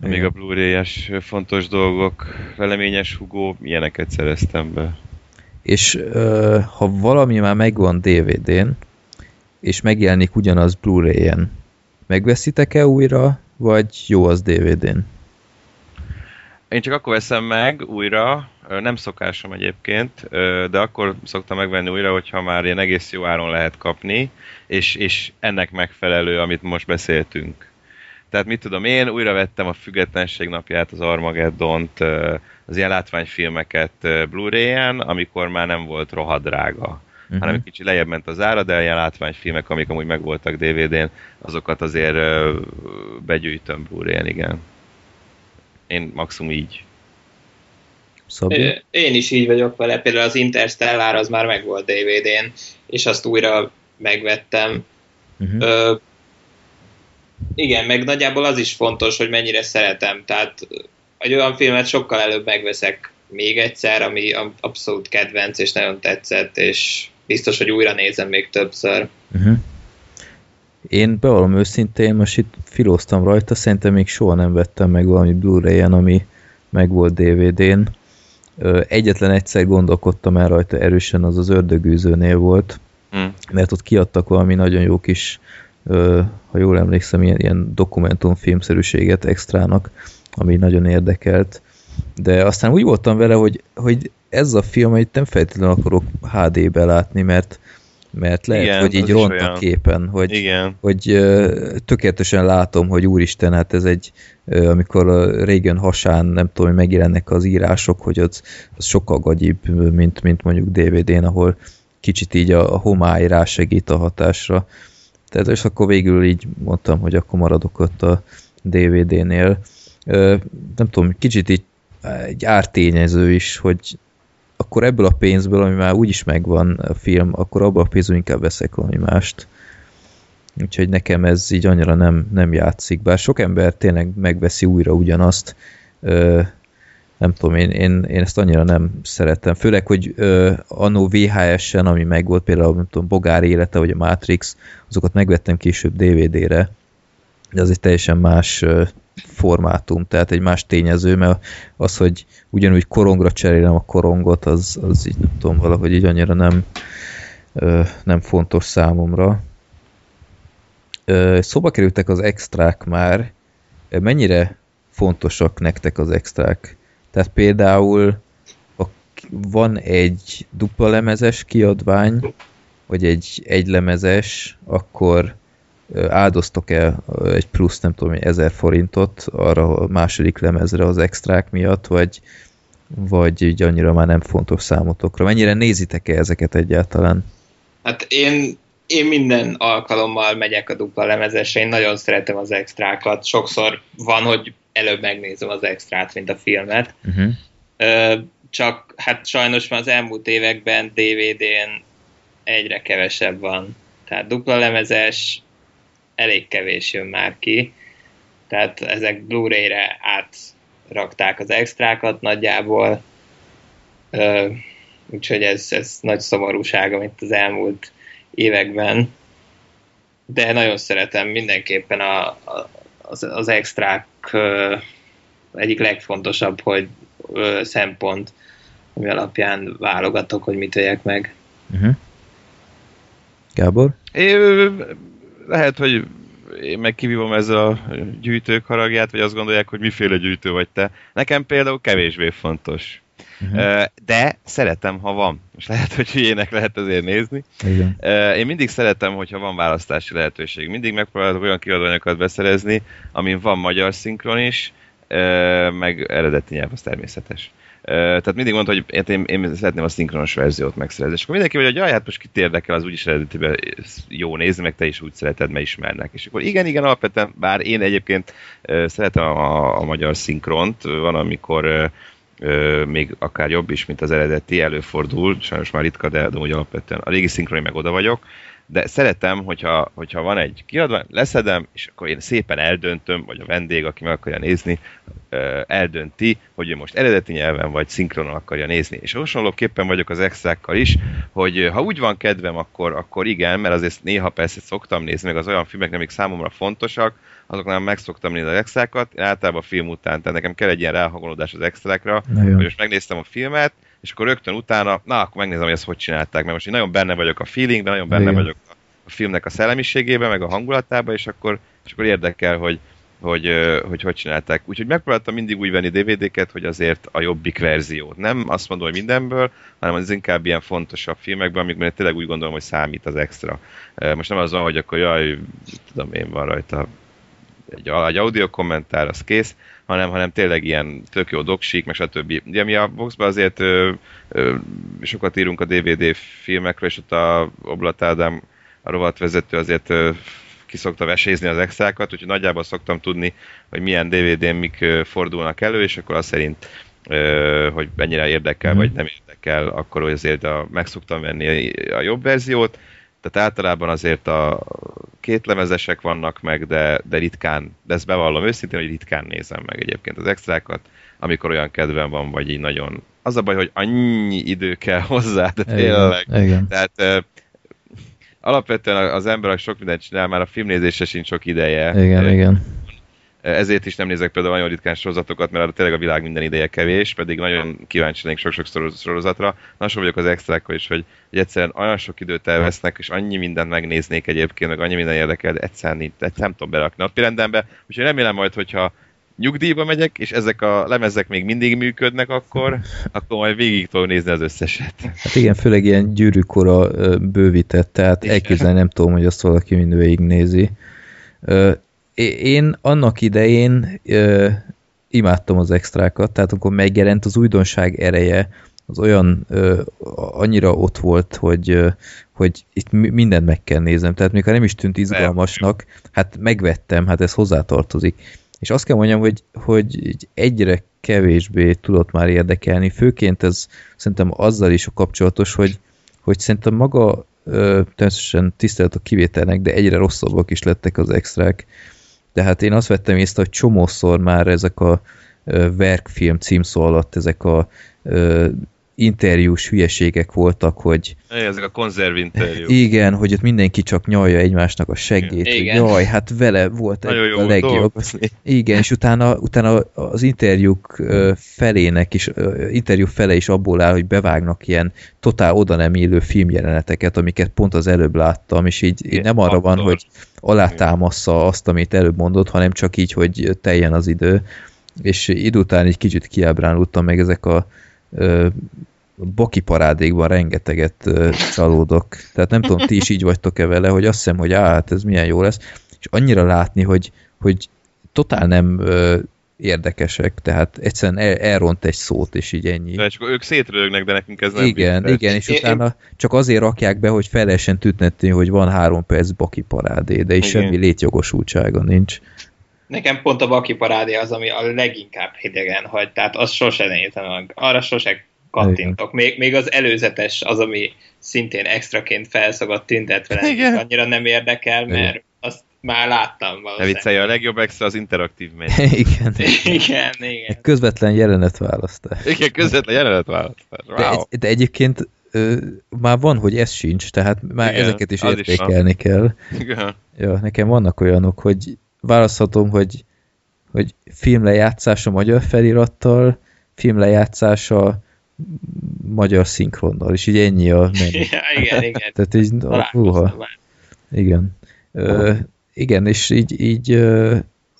még a Blu-ray-es fontos dolgok, veleményes hugó, ilyeneket szereztem be. És ha valami már megvan DVD-n, és megjelenik ugyanaz Blu-ray-en, megveszitek-e újra, vagy jó az DVD-n? Én csak akkor veszem meg újra, nem szokásom egyébként, de akkor szoktam megvenni újra, hogyha már ilyen egész jó áron lehet kapni, és, és ennek megfelelő, amit most beszéltünk. Tehát mit tudom én, újra vettem a Függetlenség napját, az Armageddont, az ilyen látványfilmeket Blu-ray-en, amikor már nem volt rohadrága. Uh-huh. hanem egy kicsi lejjebb ment az ára, de ilyen látványfilmek, amik amúgy megvoltak DVD-n, azokat azért begyűjtöm Blu-ray-en, igen. Én maximum így. Szabi? Én is így vagyok vele, például az Interstellar az már megvolt DVD-n, és azt újra megvettem. Uh-huh. Ö, igen, meg nagyjából az is fontos, hogy mennyire szeretem. Tehát egy olyan filmet sokkal előbb megveszek még egyszer, ami abszolút kedvenc, és nagyon tetszett, és biztos, hogy újra nézem még többször. Uh-huh. Én bevallom őszintén, most itt filóztam rajta, szerintem még soha nem vettem meg valami Blu-ray-en, ami meg volt DVD-n. Egyetlen egyszer gondolkodtam el rajta erősen, az az ördögűzőnél volt, Hm. mert ott kiadtak valami nagyon jó kis, ha jól emlékszem, ilyen, ilyen dokumentumfilmszerűséget extrának, ami nagyon érdekelt. De aztán úgy voltam vele, hogy, hogy ez a film, itt nem feltétlenül akarok HD-be látni, mert, mert lehet, Igen, hogy így ront a képen, hogy, Igen. hogy tökéletesen látom, hogy úristen, hát ez egy, amikor a Reagan hasán, nem tudom, hogy megjelennek az írások, hogy az, az sokkal gagyibb, mint, mint mondjuk DVD-n, ahol kicsit így a, a homály rásegít a hatásra. Tehát és akkor végül így mondtam, hogy akkor maradok ott a DVD-nél. Nem tudom, kicsit így egy ártényező is, hogy akkor ebből a pénzből, ami már úgyis megvan a film, akkor abból a pénzből inkább veszek valami mást. Úgyhogy nekem ez így annyira nem, nem játszik. Bár sok ember tényleg megveszi újra ugyanazt. Nem tudom, én, én, én ezt annyira nem szeretem. Főleg, hogy ö, annó VHS-en, ami megvolt, például nem tudom, Bogár élete, vagy a Matrix, azokat megvettem később DVD-re, de az egy teljesen más ö, formátum, tehát egy más tényező, mert az, hogy ugyanúgy korongra cserélem a korongot, az, az így nem tudom, valahogy így annyira nem, nem fontos számomra. Szóba kerültek az extrák már, mennyire fontosak nektek az extrák? Tehát például k- van egy dupla lemezes kiadvány, vagy egy egylemezes, akkor ö, áldoztok el ö, egy plusz, nem tudom, egy ezer forintot arra a második lemezre az extrák miatt, vagy, vagy így annyira már nem fontos számotokra. Mennyire nézitek-e ezeket egyáltalán? Hát én, én minden alkalommal megyek a dupla lemezesre, én nagyon szeretem az extrákat. Sokszor van, hogy előbb megnézem az extrát, mint a filmet. Uh-huh. Ö, csak hát sajnos már az elmúlt években DVD-n egyre kevesebb van. Tehát dupla lemezes elég kevés jön már ki. Tehát ezek Blu-ray-re átrakták az extrákat nagyjából. Ö, úgyhogy ez, ez nagy szomorúság, amit az elmúlt években. De nagyon szeretem mindenképpen a, a, az, az extrák ö, egyik legfontosabb, hogy ö, szempont, ami alapján válogatok, hogy mit vegyek meg. Uh-huh. Gábor? É, lehet, hogy én meg kivívom ezzel a gyűjtők haragját, vagy azt gondolják, hogy miféle gyűjtő vagy te. Nekem például kevésbé fontos. Uh-huh. De szeretem, ha van. Most lehet, hogy hülyének lehet azért nézni. Igen. Én mindig szeretem, hogyha van választási lehetőség. Mindig megpróbálok olyan kiadványokat beszerezni, amin van magyar szinkron is, meg eredeti nyelv, az természetes. Tehát mindig mondta, hogy én, én szeretném a szinkronos verziót megszerezni. És akkor mindenki hogy jaj, hát most kit érdekel, az úgyis eredetiben jó nézni, meg te is úgy szereted, mert ismernek. És akkor igen, igen, alapvetően, bár én egyébként szeretem a, a magyar szinkront, van, amikor még akár jobb is, mint az eredeti, előfordul, sajnos már ritka, de, de úgy alapvetően a régi szinkroni meg oda vagyok, de szeretem, hogyha, hogyha van egy kiadvány, leszedem, és akkor én szépen eldöntöm, vagy a vendég, aki meg akarja nézni, eldönti, hogy ő most eredeti nyelven vagy szinkronon akarja nézni. És hasonlóképpen vagyok az extrákkal is, hogy ha úgy van kedvem, akkor, akkor igen, mert azért néha persze szoktam nézni, meg az olyan filmek, amik számomra fontosak, azoknál meg szoktam nézni az extrákat, általában a film után, tehát nekem kell egy ilyen ráhangolódás az extrákra, hogy most megnéztem a filmet, és akkor rögtön utána, na, akkor megnézem, hogy ezt hogy csinálták, mert most én nagyon benne vagyok a feelingben, nagyon benne Igen. vagyok a, a filmnek a szellemiségében, meg a hangulatában, és akkor, és akkor érdekel, hogy, hogy, hogy hogy csinálták. Úgyhogy megpróbáltam mindig úgy venni DVD-ket, hogy azért a jobbik verziót. Nem azt mondom, hogy mindenből, hanem az inkább ilyen fontosabb filmekben, amikben tényleg úgy gondolom, hogy számít az extra. Most nem az van, hogy akkor jaj, tudom én, van rajta egy, egy audio kommentár, az kész, hanem, hanem tényleg ilyen tök jó doksik, meg stb. Ugye mi a boxban azért ö, ö, sokat írunk a DVD filmekről, és ott a Oblat Ádám, a rovatvezető azért ö, ki szokta vesézni az extrákat, úgyhogy nagyjából szoktam tudni, hogy milyen DVD-n mik fordulnak elő, és akkor azt szerint, hogy mennyire érdekel, mm. vagy nem érdekel, akkor azért a, meg szoktam venni a jobb verziót, tehát általában azért a két lemezesek vannak meg, de, de ritkán, de ezt bevallom őszintén, hogy ritkán nézem meg egyébként az extrákat, amikor olyan kedvem van, vagy így nagyon... Az a baj, hogy annyi idő kell hozzá, de tényleg. Igen, igen. Tehát alapvetően az emberek sok mindent csinál, már a filmnézésre sincs sok ideje. Igen, igen ezért is nem nézek például nagyon ritkán sorozatokat, mert tényleg a világ minden ideje kevés, pedig nagyon kíváncsi lennék sok-sok sorozatra. Nagyon vagyok az extrákkal is, hogy, hogy egyszerűen olyan sok időt elvesznek, és annyi mindent megnéznék egyébként, meg annyi minden érdekel, de egyszerűen nincs, nem tudom berakni napirendembe. Úgyhogy remélem majd, hogyha nyugdíjba megyek, és ezek a lemezek még mindig működnek, akkor, akkor majd végig tudom nézni az összeset. Hát igen, főleg ilyen gyűrűkora bővített, tehát elképzelni nem tudom, hogy azt valaki mind nézi én annak idején ö, imádtam az extrákat, tehát akkor megjelent az újdonság ereje, az olyan ö, annyira ott volt, hogy, ö, hogy itt mindent meg kell néznem. Tehát még ha nem is tűnt izgalmasnak, hát megvettem, hát ez hozzátartozik. És azt kell mondjam, hogy, hogy egyre kevésbé tudott már érdekelni, főként ez szerintem azzal is kapcsolatos, hogy, hogy szerintem maga természetesen tisztelt a kivételnek, de egyre rosszabbak is lettek az extrák tehát én azt vettem észre, hogy csomószor már ezek a verkfilm címszó alatt ezek a interjús hülyeségek voltak, hogy... Ezek a konzervinterjú. <laughs> Igen, hogy ott mindenki csak nyalja egymásnak a seggét. Igen. Hogy jaj, hát vele volt Nagyon jó a legjobb. Dolgozni. Igen, és utána, utána az interjúk felének is, interjú fele is abból áll, hogy bevágnak ilyen totál oda nem élő filmjeleneteket, amiket pont az előbb láttam, és így, így nem arra van, hogy alátámassza azt, amit előbb mondott, hanem csak így, hogy teljen az idő. És idő után egy kicsit kiábránultam meg ezek a boki parádékban rengeteget csalódok. Tehát nem tudom, ti is így vagytok-e vele, hogy azt hiszem, hogy á, hát ez milyen jó lesz, és annyira látni, hogy, hogy totál nem érdekesek, tehát egyszerűen el, elront egy szót, és így ennyi. De csak ők szétrőgnek, de nekünk ez nem Igen, vicces. igen, és én, utána én... csak azért rakják be, hogy fel lehessen tüntetni, hogy van három perc baki parádé, de is semmi létjogosultsága nincs. Nekem pont a baki parádé az, ami a leginkább hidegen hagy, tehát azt sose nézem meg, arra sose kattintok. Még, még az előzetes, az, ami szintén extraként felszagadt tüntetve, Igen. annyira nem érdekel, mert Igen. azt már láttam valószínűleg. Ne viccelj, a legjobb extra az interaktív megy. <laughs> igen. igen, igen. Közvetlen jelenetválasztás. Igen, közvetlen jelenetválasztás. Wow. De, egy, de egyébként ö, már van, hogy ez sincs, tehát már igen, ezeket is értékelni is kell. Igen. Ja, nekem vannak olyanok, hogy választhatom, hogy, hogy filmlejátszása magyar felirattal, filmlejátszása magyar szinkronnal, és így ennyi a menü. <laughs> ja, igen, igen. Tehát így, húha. Igen. Ö, igen, és így, így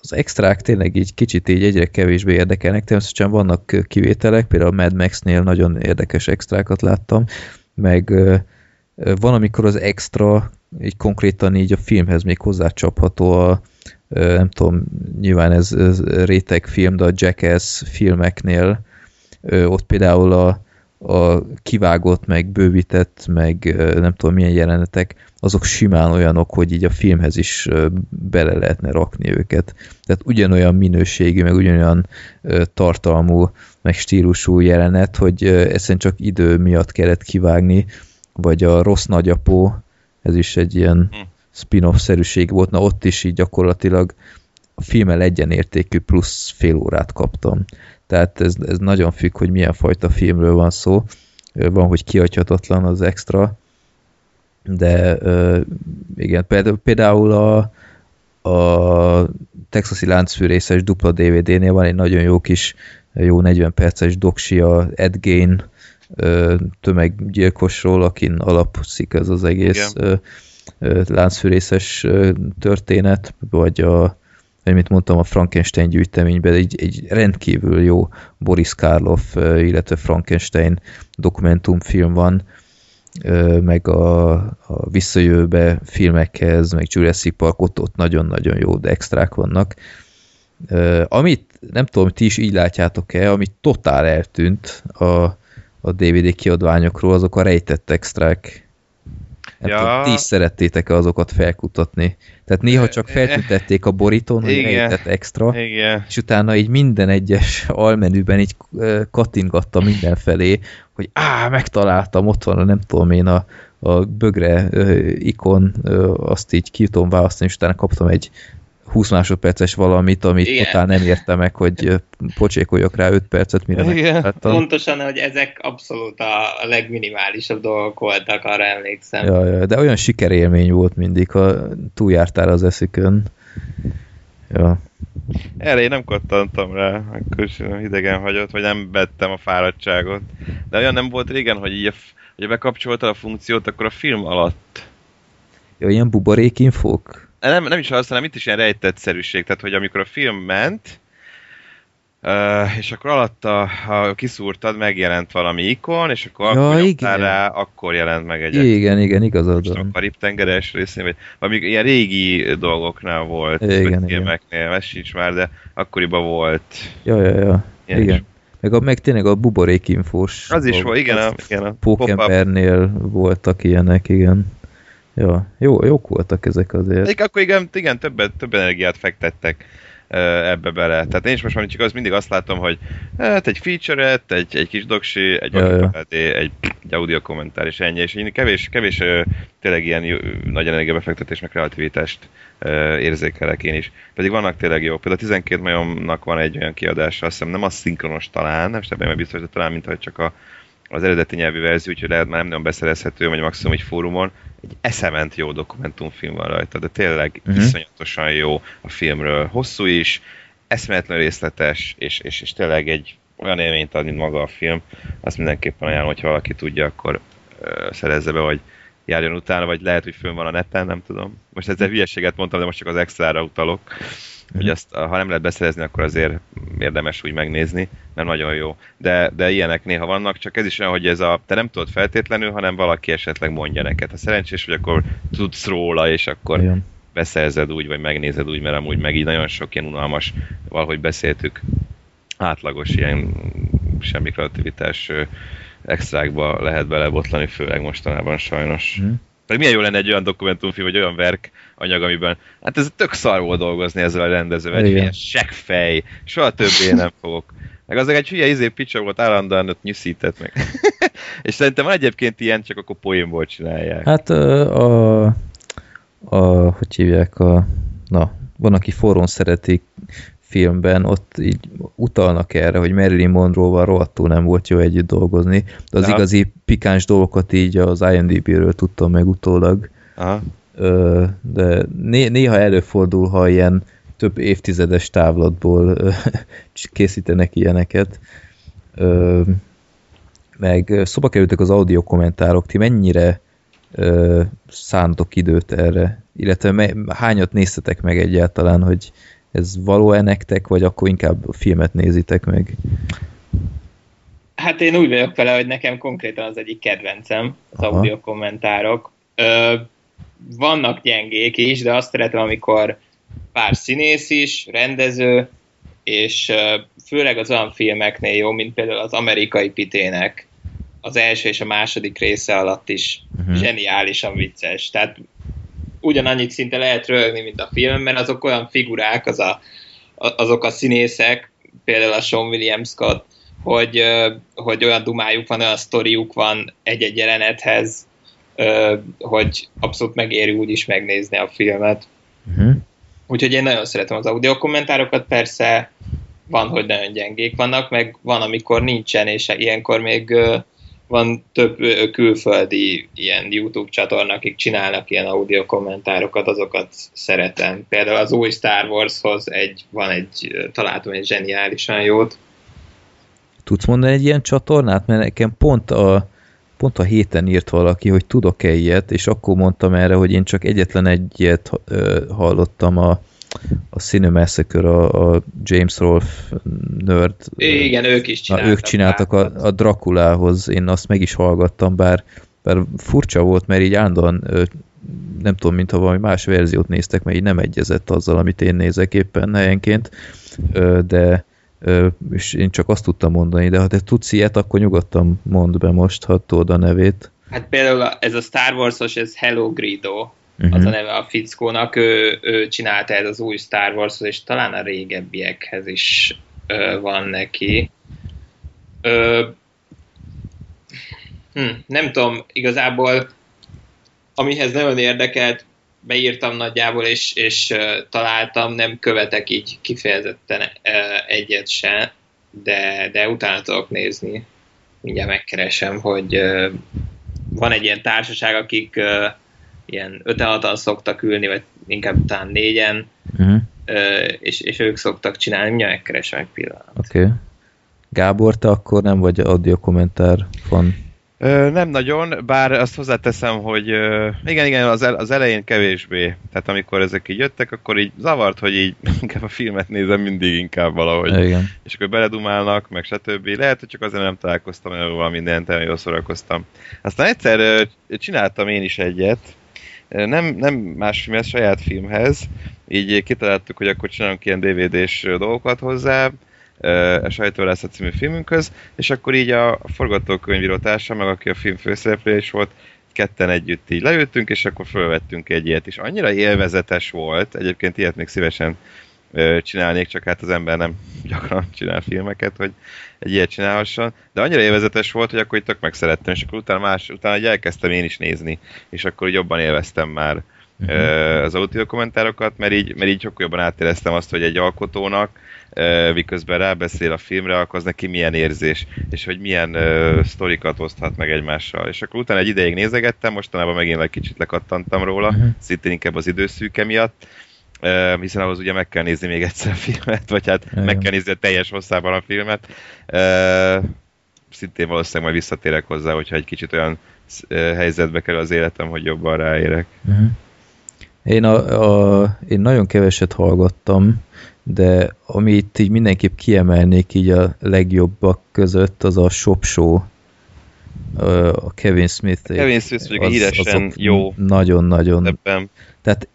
az extrák tényleg így kicsit így egyre kevésbé érdekelnek, természetesen vannak kivételek, például a Mad Max-nél nagyon érdekes extrákat láttam, meg van, amikor az extra így konkrétan így a filmhez még hozzácsapható a, nem tudom, nyilván ez, ez réteg film, de a Jackass filmeknél ott például a, a kivágott, meg bővített, meg nem tudom milyen jelenetek, azok simán olyanok, hogy így a filmhez is bele lehetne rakni őket. Tehát ugyanolyan minőségű, meg ugyanolyan tartalmú, meg stílusú jelenet, hogy egyszerűen csak idő miatt kellett kivágni, vagy a rossz nagyapó, ez is egy ilyen hm. spin-off-szerűség volt, na ott is így gyakorlatilag a filmmel egyenértékű plusz fél órát kaptam. Tehát ez, ez nagyon függ, hogy milyen fajta filmről van szó. Van, hogy kiadhatatlan az extra, de igen, például a, a texasi láncfűrészes dupla DVD-nél van egy nagyon jó kis, jó 40 perces doksi a Ed Gein tömeggyilkosról, akin alapszik ez az egész igen. láncfűrészes történet, vagy a mint mondtam, a Frankenstein gyűjteményben egy, egy rendkívül jó Boris Karloff, illetve Frankenstein dokumentumfilm van, meg a, a visszajövőbe filmekhez, meg Jurassic Park, ott, ott nagyon-nagyon jó extrák vannak. Amit, nem tudom, ti is így látjátok-e, amit totál eltűnt a, a DVD kiadványokról, azok a rejtett extrák. Ja. tudom, ti is szerettétek -e azokat felkutatni. Tehát néha csak feltüntették a borítón, hogy rejtett extra, Igen. és utána így minden egyes almenüben így kattingatta mindenfelé, hogy á, megtaláltam, ott van, nem tudom én, a, a bögre ikon, azt így ki tudom választani, és utána kaptam egy 20 másodperces valamit, amit Igen. totál nem értem meg, hogy pocsékoljak rá 5 percet, mire megtaláltam. Pontosan, hogy ezek abszolút a legminimálisabb dolgok voltak, arra emlékszem. Ja, ja, de olyan sikerélmény volt mindig, ha túljártál az eszükön. Ja. Erre én nem kattantam rá, akkor is idegen hagyott, vagy nem vettem a fáradtságot. De olyan nem volt régen, hogy így a, hogy bekapcsolta a funkciót, akkor a film alatt. Ja, ilyen buborékinfok? Nem, nem is az, hanem itt is ilyen rejtettszerűség, tehát hogy amikor a film ment, Uh, és akkor alatta, ha kiszúrtad, megjelent valami ikon, és akkor ja, akkor rá, akkor jelent meg egy... Igen, igen, igazad van. A Karib-tengeres részén, vagy valami ilyen régi dolgoknál volt, igen, filmeknél, ez sincs már, de akkoriban volt. Ja, ja, ja, igen. Is. Meg, a, meg tényleg a buborékinfós... Az is volt, igen. A, igen a Pókembernél voltak ilyenek, igen. Ja, jó, jók voltak ezek azért. Még akkor igen, igen többet, több energiát fektettek ebbe bele. Tehát én is most már csak az mindig azt látom, hogy hát egy feature egy, egy kis doksi, egy, ja, ja. egy, egy audio kommentár, és ennyi. És én kevés, kevés tényleg ilyen nagy energiabefektetés, meg kreativitást érzékelek én is. Pedig vannak tényleg jó. Például a 12 majomnak van egy olyan kiadása, azt hiszem nem az szinkronos talán, nem tudom, biztos, de talán, mint hogy csak a az eredeti nyelvű verzió, úgyhogy lehet már nem nagyon beszerezhető, vagy maximum egy fórumon. Egy eszement jó dokumentumfilm van rajta, de tényleg uh-huh. iszonyatosan jó a filmről. Hosszú is, eszméletlen részletes, és, és, és tényleg egy olyan élményt ad, mint maga a film. Azt mindenképpen ajánlom, hogyha valaki tudja, akkor uh, szerezze be, vagy járjon utána, vagy lehet, hogy fönn van a neten, nem tudom. Most ezzel hülyeséget mondtam, de most csak az extrára utalok hogy mhm. azt, ha nem lehet beszerezni, akkor azért érdemes úgy megnézni, mert nagyon jó. De, de ilyenek néha vannak, csak ez is olyan, hogy ez a, te nem tudod feltétlenül, hanem valaki esetleg mondja neked. Ha szerencsés vagy, akkor tudsz róla, és akkor Igen. beszerzed úgy, vagy megnézed úgy, mert amúgy meg így nagyon sok ilyen unalmas, valahogy beszéltük, átlagos ilyen semmi kreativitás extrákba lehet belebotlani, főleg mostanában sajnos. Mm. Pedig milyen jó lenne egy olyan dokumentumfilm, vagy olyan verk anyag, amiben, hát ez tök szar volt dolgozni ezzel a rendezővel, egy ilyen seggfej, soha többé nem fogok. Meg az egy hülye izé picsa volt, állandóan ott nyűszített meg. <laughs> és szerintem van egyébként ilyen, csak akkor poénból csinálják. Hát a, a, hogy hívják a, na, van, aki forrón szeretik filmben, ott így utalnak erre, hogy Marilyn Monroe-val rohadtul nem volt jó együtt dolgozni, de az Aha. igazi pikáns dolgokat így az IMDb-ről tudtam meg utólag. Aha. De néha előfordul, ha ilyen több évtizedes távlatból <laughs> készítenek ilyeneket. Meg szoba kerültek az audio kommentárok, ti mennyire szántok időt erre? Illetve hányat néztetek meg egyáltalán, hogy ez való-e nektek, vagy akkor inkább a filmet nézitek meg? Hát én úgy vagyok vele, hogy nekem konkrétan az egyik kedvencem, az Aha. audio kommentárok. Ö, vannak gyengék is, de azt szeretem, amikor pár színész is, rendező, és főleg az olyan filmeknél jó, mint például az amerikai pitének az első és a második része alatt is uh-huh. zseniálisan vicces. Tehát ugyanannyit szinte lehet röhögni, mint a filmben, azok olyan figurák, az a, azok a színészek, például a Sean William Scott, hogy, hogy olyan dumájuk van, olyan sztoriuk van egy-egy jelenethez, hogy abszolút megéri úgy is megnézni a filmet. Uh-huh. Úgyhogy én nagyon szeretem az audio kommentárokat, persze van, hogy nagyon gyengék vannak, meg van, amikor nincsen, és ilyenkor még van több külföldi ilyen YouTube csatorna, akik csinálnak ilyen audio kommentárokat, azokat szeretem. Például az új Star Warshoz egy, van egy, találtam egy zseniálisan jót. Tudsz mondani egy ilyen csatornát? Mert nekem pont a, pont a héten írt valaki, hogy tudok-e ilyet, és akkor mondtam erre, hogy én csak egyetlen egyet hallottam a, a Cinemassacre, a, a James Rolfe nerd. Igen, ők is Na, csináltak. ők csináltak a, a Drakulához, én azt meg is hallgattam, bár, bár furcsa volt, mert így állandóan nem tudom, mintha valami más verziót néztek, mert így nem egyezett azzal, amit én nézek éppen helyenként, de és én csak azt tudtam mondani, de ha te tudsz ilyet, akkor nyugodtan mondd be most, ha tudod a nevét. Hát például ez a Star Wars-os, ez Hello Grido, Uh-huh. az a neve a fickónak, ő, ő csinálta ez az új Star wars és talán a régebbiekhez is ö, van neki. Ö, hm, nem tudom, igazából amihez nagyon érdekelt, beírtam nagyjából, és, és ö, találtam, nem követek így kifejezetten ö, egyet se, de, de utána tudok nézni. Mindjárt megkeresem, hogy ö, van egy ilyen társaság, akik ilyen 5-6-an szoktak ülni, vagy inkább talán négyen, Uh-huh. ö, és, és ők szoktak csinálni, mindjárt megkeresem egy pillanat. Oké. Okay. Gábor, te akkor nem vagy audio kommentár fan. Ö, nem nagyon, bár azt hozzáteszem, hogy ö, igen, igen, az, el, az elején kevésbé. Tehát amikor ezek így jöttek, akkor így zavart, hogy így <laughs> inkább a filmet nézem mindig inkább valahogy. Igen. És akkor beledumálnak, meg stb. Lehet, hogy csak azért nem találkoztam olyan róla mindent, jól szórakoztam. Aztán egyszer ö, csináltam én is egyet, nem, nem más filmhez, saját filmhez, így kitaláltuk, hogy akkor csinálunk ilyen DVD-s dolgokat hozzá, a Sajtórászat című filmünkhöz, és akkor így a forgatókönyvíró társam, meg aki a film főszereplője is volt, ketten együtt így leültünk, és akkor fölvettünk egy ilyet, és annyira élvezetes volt, egyébként ilyet még szívesen csinálnék, csak hát az ember nem <laughs> gyakran csinál filmeket, hogy egy ilyet csinálhasson, de annyira élvezetes volt, hogy akkor itt tök megszerettem, és akkor utána más, utána így elkezdtem én is nézni, és akkor jobban élveztem már uh-huh. az audio kommentárokat, mert így, mert így sokkal jobban átéreztem azt, hogy egy alkotónak miközben rábeszél a filmre, akkor az neki milyen érzés, és hogy milyen uh, sztorikat oszthat meg egymással. És akkor utána egy ideig nézegettem, mostanában megint egy kicsit lekattantam róla, uh-huh. szintén inkább az időszűke miatt, Uh, hiszen ahhoz ugye meg kell nézni még egyszer a filmet, vagy hát Igen. meg kell nézni a teljes hosszában a filmet. Uh, szintén valószínűleg majd visszatérek hozzá, hogyha egy kicsit olyan uh, helyzetbe kerül az életem, hogy jobban ráérek. Uh-huh. Én, a, a, én nagyon keveset hallgattam, de amit így mindenképp kiemelnék így a legjobbak között, az a Shop Show, a Kevin Smith. Kevin Smith mondjuk híresen azok jó. Nagyon-nagyon. Tehát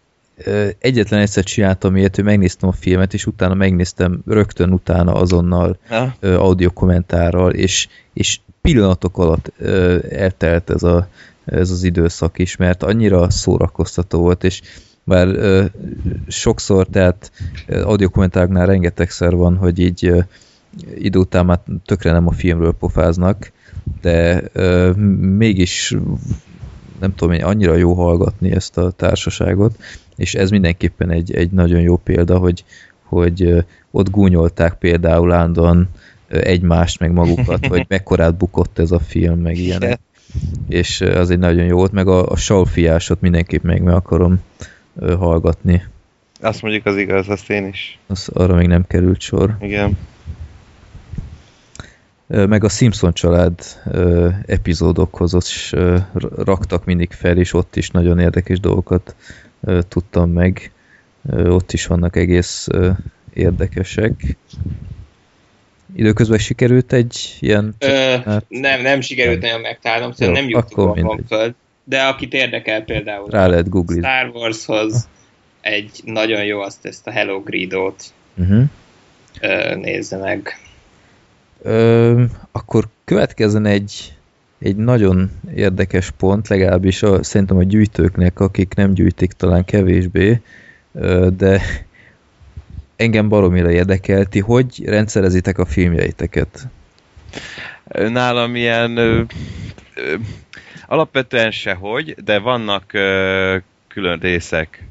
egyetlen egyszer csináltam ilyet, hogy megnéztem a filmet, és utána megnéztem rögtön utána azonnal Ha? audio kommentárral, és, és pillanatok alatt eltelt ez, a, ez az időszak is, mert annyira szórakoztató volt, és bár ö, sokszor, tehát audio kommentároknál rengetegszer van, hogy így ö, idő után már tökre nem a filmről pofáznak, de ö, mégis nem tudom én, annyira jó hallgatni ezt a társaságot, és ez mindenképpen egy, egy nagyon jó példa, hogy, hogy ott gúnyolták például állandóan ö, egymást, meg magukat, hogy <laughs> mekkorát bukott ez a film, meg ilyenek. És az egy nagyon jó volt, meg a, a salfiásot mindenképp meg meg akarom hallgatni. Azt mondjuk az igaz, azt én is. Az, arra még nem került sor. Igen. Meg a Simpson család epizódokhoz is raktak mindig fel, és ott is nagyon érdekes dolgokat tudtam meg. Ott is vannak egész érdekesek. Időközben sikerült egy ilyen... Ö, Hát- nem, nem sikerült nagyon megtalálnom, Jó, nem YouTube-on van mindegy. föl. De akit érdekel például Rá lehet googlizni. Star Warshoz egy nagyon jó azt ezt a Hello Greedo-t Uh-huh. nézze meg. Ö, akkor következzen egy egy nagyon érdekes pont, legalábbis a, szerintem a gyűjtőknek, akik nem gyűjtik, talán kevésbé, de engem baromira érdekelti, hogy rendszerezitek a filmjeiteket. Nálam ilyen ö, ö, alapvetően sehogy, de vannak ö, külön részek.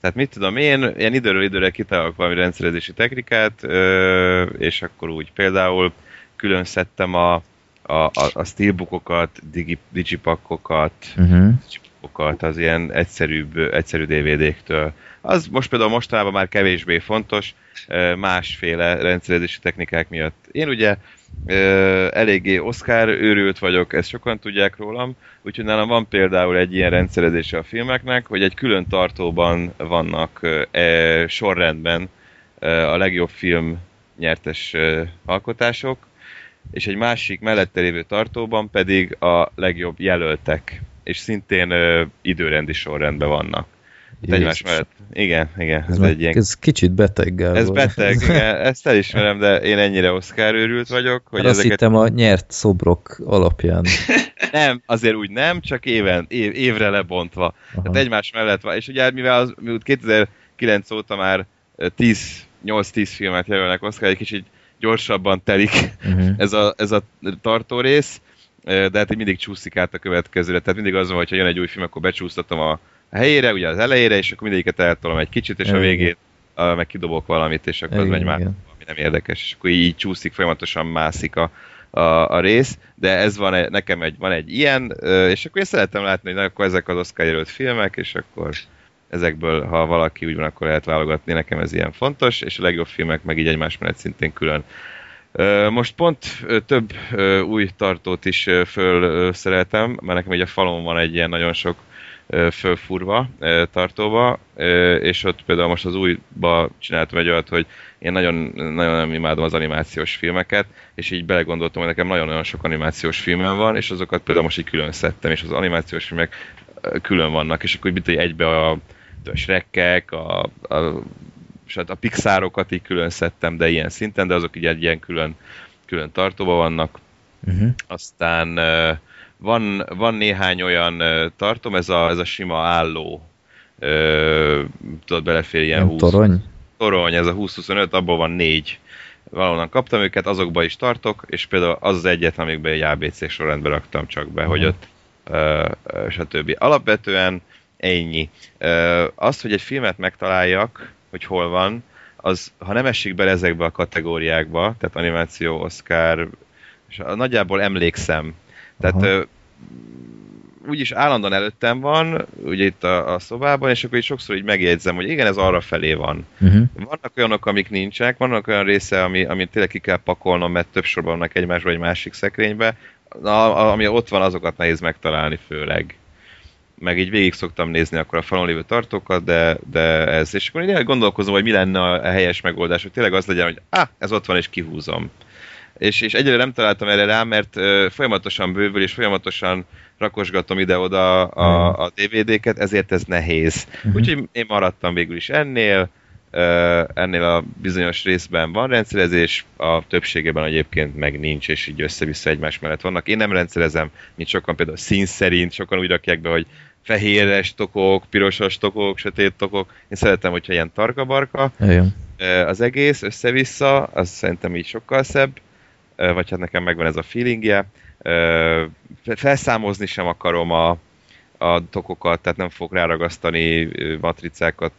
Tehát mit tudom én, ilyen időről időre kitalálok valami rendszerezési technikát, ö, és akkor úgy például külön szedtem a, a, a, a steelbookokat, digi, digipakkokat, Uh-huh. digipakokat az ilyen egyszerűbb, egyszerű DVD-któl. Az most például mostanában már kevésbé fontos, másféle rendszerezési technikák miatt. Én ugye eléggé Oscar őrült vagyok, ezt sokan tudják rólam, úgyhogy nálam van például egy ilyen rendszerezése a filmeknek, hogy egy külön tartóban vannak e, sorrendben a legjobb film nyertes alkotások, és egy másik mellette lévő tartóban pedig a legjobb jelöltek, és szintén ö, időrendi sorrendben vannak. Egymás Jézus. mellett. Igen, igen, Ez, ez, egy ilyen ez kicsit beteg, Gábor. ez beteg, igen, ezt elismerem, de én ennyire Oscar őrült vagyok, hogy Hát azt ezeket... hittem a nyert szobrok alapján. <laughs> Nem, azért úgy nem, csak éven, év, évre lebontva. Aha. Tehát egymás mellett van. És ugye mivel az, mivel 2009 óta már ö, 10, 8-10 filmet jelölnek Oscar, egy kicsit gyorsabban telik Uh-huh. ez a, ez a tartó rész, de hát így mindig csúszik át a következőre. Tehát mindig az van, hogy ha jön egy új film, akkor becsúsztatom a helyére, ugye az elejére, és akkor mindegyiket eltolom egy kicsit, és a Igen. végén a, meg kidobok valamit, és akkor az Igen, megy már igen. valami nem érdekes, és akkor így csúszik, folyamatosan mászik a, a, a rész, de ez van, nekem egy, van egy ilyen, és akkor én szeretem látni, hogy na, akkor ezek az Oscar jelölt filmek, és akkor ezekből, ha valaki úgy van, akkor lehet válogatni, nekem ez ilyen fontos, és a legjobb filmek meg így egymás mellett szintén külön. Most pont több új tartót is fölszereltem, mert nekem így a falon van egy ilyen nagyon sok fölfurva tartóba, és ott például most az újba csináltam egy olyat, hogy én nagyon, nagyon nem imádom az animációs filmeket, és így belegondoltam, hogy nekem nagyon-nagyon sok animációs filmem van, és azokat például most így külön szedtem, és az animációs filmek külön vannak, és akkor mit, hogy egybe a, a Shrekek, a, a, hát a Pixarokat így külön szedtem, de ilyen szinten, de azok így egy ilyen külön, külön tartóba vannak. Uh-huh. Aztán van, van néhány olyan tartom, ez a, ez a sima álló, tudod, belefér ilyen Nem 20 torony? torony, ez a 20-25, abból van négy. Valahonnan kaptam őket, azokba is tartok, és például az az egyetlen, amikben egy ABC sorrendbe raktam csak be, hogy ott ö, ö, stb. Alapvetően ennyi. Ö, az, hogy egy filmet megtaláljak, hogy hol van, az, ha nem esik bele ezekbe a kategóriákba, tehát animáció, Oscar, és nagyjából emlékszem. Tehát Aha. ö, úgyis állandóan előttem van, ugye itt a, a szobában, és akkor így sokszor így megjegyzem, hogy igen, ez arra felé van. Uh-huh. Vannak olyanok, amik nincsenek, vannak olyan része, ami, amit tényleg ki kell pakolnom, mert több sorban vannak egymásba egy másik szekrénybe. Na, a- ami ott van, azokat nehéz megtalálni főleg. Meg így végig szoktam nézni akkor a falon lévő tartókat, de, de ez. És akkor én gondolkozom, hogy mi lenne a helyes megoldás, hogy tényleg az legyen, hogy ah, ez ott van, és kihúzom. És, és egyre nem találtam erre rá, mert ö, folyamatosan bővül, és folyamatosan rakosgatom ide-oda a, a DVD-ket, ezért ez nehéz. Mhm. Úgyhogy én maradtam végül is ennél, ennél a bizonyos részben van rendszerezés, a többségében egyébként meg nincs, és így össze-vissza egymás mellett vannak. Én nem rendszerezem, mint sokan például szín szerint, sokan úgy rakják be, hogy fehéres tokok, pirosas tokok, sötét tokok. Én szeretem, hogyha ilyen tarka-barka Igen. Az egész, össze-vissza, az szerintem így sokkal szebb, vagy hát nekem megvan ez a feelingje. Felszámozni sem akarom a, a tokokat, tehát nem fog ráragasztani matricákat,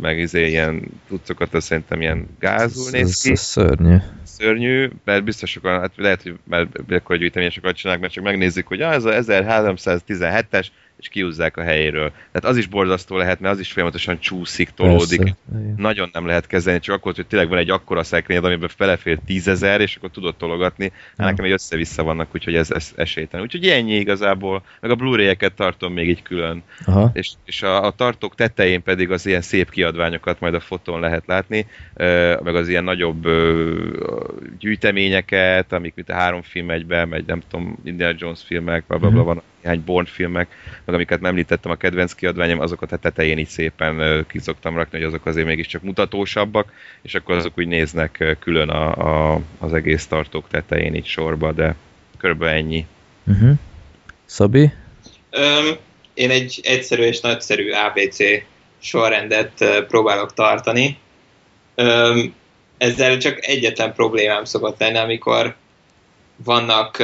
meg izé ilyen tucokat, az szerintem ilyen gázul Ez, néz ez, ki ez szörnyű. szörnyű, mert biztos sokan, hát lehet, hogy már akkor gyűjteményesokat csinálnak, mert csak megnézik, hogy ah, ez a 1317-es, és kiúzzák a helyéről. Tehát az is borzasztó lehet, mert az is folyamatosan csúszik, tolódik. Persze. Nagyon nem lehet kezelni, csak akkor, hogy tényleg van egy akkora szekrényed, amiben belefér tízezer, és akkor tudod tologatni. Hát nekem egy össze-vissza vannak, úgyhogy ez, ez esélytelen. Úgyhogy ennyi igazából, meg a Blu-ray-eket tartom még így külön. Aha. És, és a, a tartók tetején pedig az ilyen szép kiadványokat majd a fotón lehet látni, meg az ilyen nagyobb gyűjteményeket, amik mint a három film egyben, meg nem tudom, Indiana Jones filmek, bla bla bla, Mhm. van néhány Bourne filmek, meg amiket nem említettem a kedvenc kiadványom, azokat a tetején így szépen ö, ki szoktam rakni, hogy azok azért mégiscsak mutatósabbak, és akkor azok úgy néznek külön a, a, az egész tartók tetején így sorba, de körülbelül ennyi. Uh-huh. Szabi? Öm, én egy egyszerű és nagyszerű ABC sorrendet próbálok tartani. Öm, ezzel csak egyetlen problémám szokott lenni, amikor vannak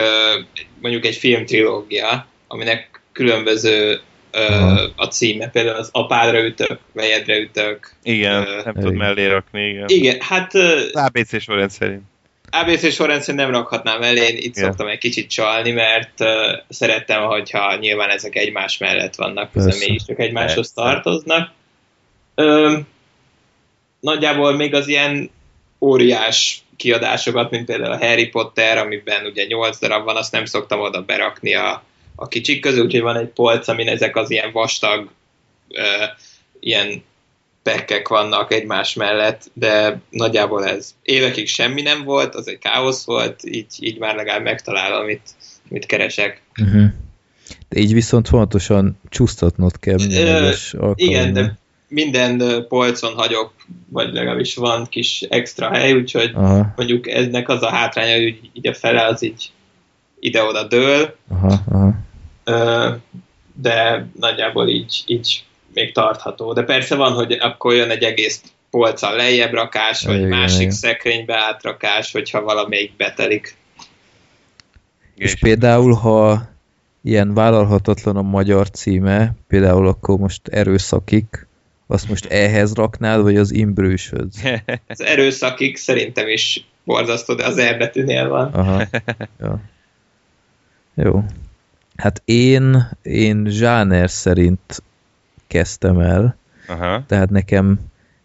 mondjuk egy filmtrilógia, aminek különböző Aha. a címe, például az apádra ütök, vejedre ütök. Igen, Ö, nem igen. mellé rakni, igen. Igen, hát Az ABC sorrend szerint. ABC sorrendszerűen nem rakhatnám elé, én itt Igen. szoktam egy kicsit csalni, mert uh, szerettem, hogyha nyilván ezek egymás mellett vannak, hiszen mégiscsak egymáshoz Persze. tartoznak. Ö, nagyjából még az ilyen óriás kiadásokat, mint például a Harry Potter, amiben ugye 8 darab van, azt nem szoktam oda berakni a, a kicsik közül, úgyhogy van egy polc, amin ezek az ilyen vastag, ö, ilyen pekkek vannak egymás mellett, de nagyjából ez évekig semmi nem volt, az egy káosz volt, így, így már legalább megtalálom, amit, amit keresek. Uh-huh. De így viszont fontosan csúsztatnod kell minden alkalommal. Igen, de minden polcon hagyok, vagy legalábbis van kis extra hely, úgyhogy Aha, mondjuk ennek az a hátránya, hogy így a fele az így ide-oda dől, aha, aha. de nagyjából így, így még tartható. De persze van, hogy akkor jön egy egész polccal lejjebb rakás, vagy Igen, másik igen. szekrénybe átrakás, hogyha valamelyik betelik. És például, ha ilyen vállalhatatlan a magyar címe, például akkor most erőszakik, azt most ehhez raknád, vagy az imbrősödz? Az erőszakig szerintem is borzasztó, de az erbetűnél van. Aha. <laughs> Ja. Jó. Hát én, én zsáner szerint kezdtem el, Aha. tehát nekem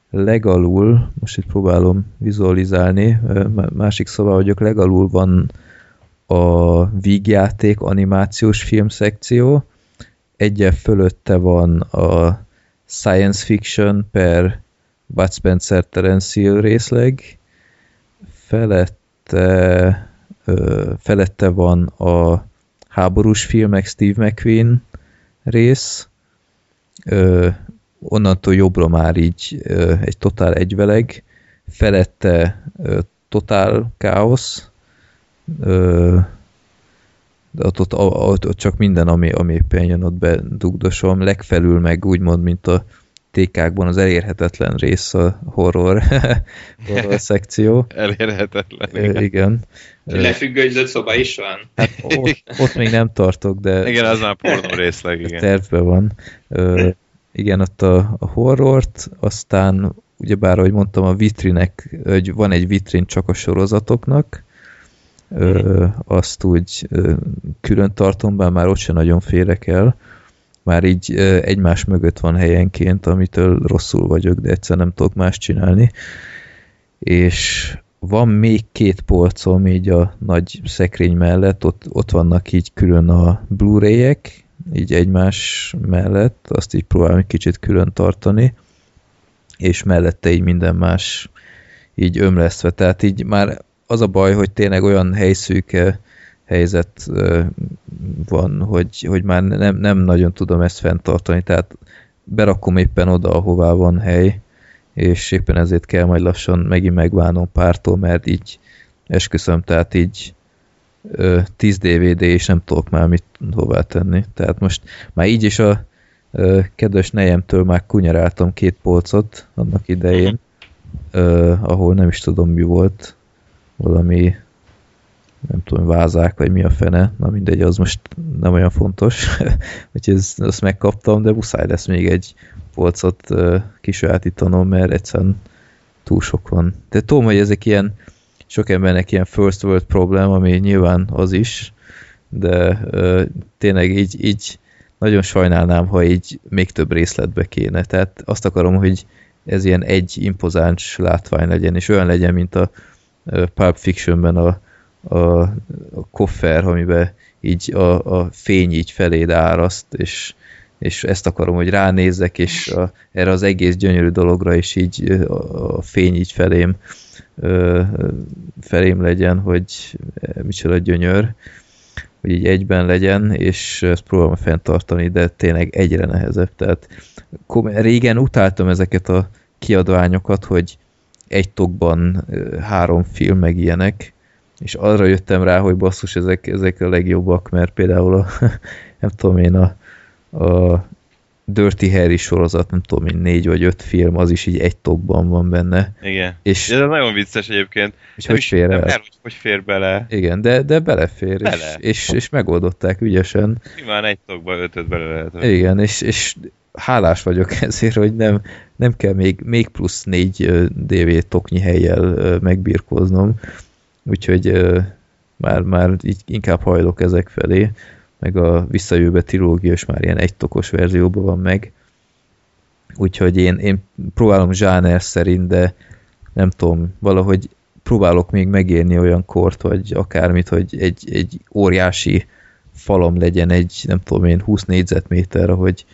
legalul, most itt próbálom vizualizálni, másik szobában vagyok, legalul van a vígjáték animációs film szekció, egyel fölötte van a science fiction per Bud Spencer Terence Hill részleg, felette, ö, felette van a háborús filmek Steve McQueen rész, ö, onnantól jobbra már így ö, egy totál egyveleg, felette ö, totál káosz, ö, de ott, ott, ott, ott csak minden, ami, ami éppen jön, ott bedugdosom, legfelül meg úgymond, mint a tékákban az elérhetetlen rész a horror, <laughs> horror <laughs> szekció. Elérhetetlen. Igen. igen. Ö, Lefüggőzött szoba is van? Hát ott, <laughs> ott még nem tartok, de igen, az már pornó részleg, igen. tervben van. Ö, igen, ott a, a horrort, aztán ugyebár, ahogy mondtam, a vitrinek, hogy van egy vitrin csak a sorozatoknak, ö, azt úgy ö, külön tartom, bár már ott se nagyon férek el. Már így egymás mögött van helyenként, amitől rosszul vagyok, de egyszer nem tudok más csinálni. És van még két polcom így a nagy szekrény mellett, ott, ott vannak így külön a Blu-ray-ek, így egymás mellett, azt így próbálom egy kicsit külön tartani, és mellette így minden más így ömlesztve. Tehát így már az a baj, hogy tényleg olyan helyszűke helyzet van, hogy, hogy már nem, nem nagyon tudom ezt fenntartani, tehát berakom éppen oda, ahová van hely, és éppen ezért kell majd lassan megint megválnom pártól, mert így esküszöm, tehát így ö, 10 DVD, és nem tudok már mit hová tenni. Tehát most már így is a ö, kedves nejemtől már kunyaráltam két polcot annak idején, ö, ahol nem is tudom mi volt, valami nem tudom, vázák, vagy mi a fene, na mindegy, az most nem olyan fontos, <laughs> úgyhogy ez, azt megkaptam, de muszáj lesz még egy polcot kisajátítanom, mert egyszerűen túl sok van. De tudom, hogy ezek ilyen, sok embernek ilyen first world problém, ami nyilván az is, de ö, tényleg így, így nagyon sajnálnám, ha így még több részletbe kéne. Tehát azt akarom, hogy ez ilyen egy impozáns látvány legyen, és olyan legyen, mint a Pulp Fictionben a, a, a koffer, amiben így a, a fény így feléd áraszt, és, és ezt akarom, hogy ránézzek, és a, erre az egész gyönyörű dologra is így a, a fény így felém ö, felém legyen, hogy eh, micsoda gyönyör, hogy így egyben legyen, és ezt próbálom fenntartani, de tényleg egyre nehezebb. Tehát régen utáltam ezeket a kiadványokat, hogy egy tokban ö, három film meg ilyenek, és arra jöttem rá, hogy basszus, ezek, ezek a legjobbak, mert például a, <laughs> nem tudom én, a, a Dirty Harry sorozat, nem tudom én, négy vagy öt film, az is így egy topban van benne. Igen. És, Ez nagyon vicces egyébként. és Nem hogy fér nem el? el, hogy, hogy fér bele. Igen, de, de belefér, Bele. És, és, és megoldották ügyesen. Simán egy tokba ötöt bele lehet. Igen, és, és hálás vagyok <laughs> ezért, hogy nem, nem kell még, még plusz négy DV toknyi helyjel megbirkóznom, úgyhogy már, már így inkább hajlok ezek felé, meg a visszajövőbe trilógia is már ilyen egy tokos verzióban van meg, úgyhogy én, én próbálom zsáner szerint, de nem tudom, valahogy próbálok még megérni olyan kort, vagy akármit, hogy egy, egy óriási falam legyen egy, nem tudom én, 20 négyzetméter, hogy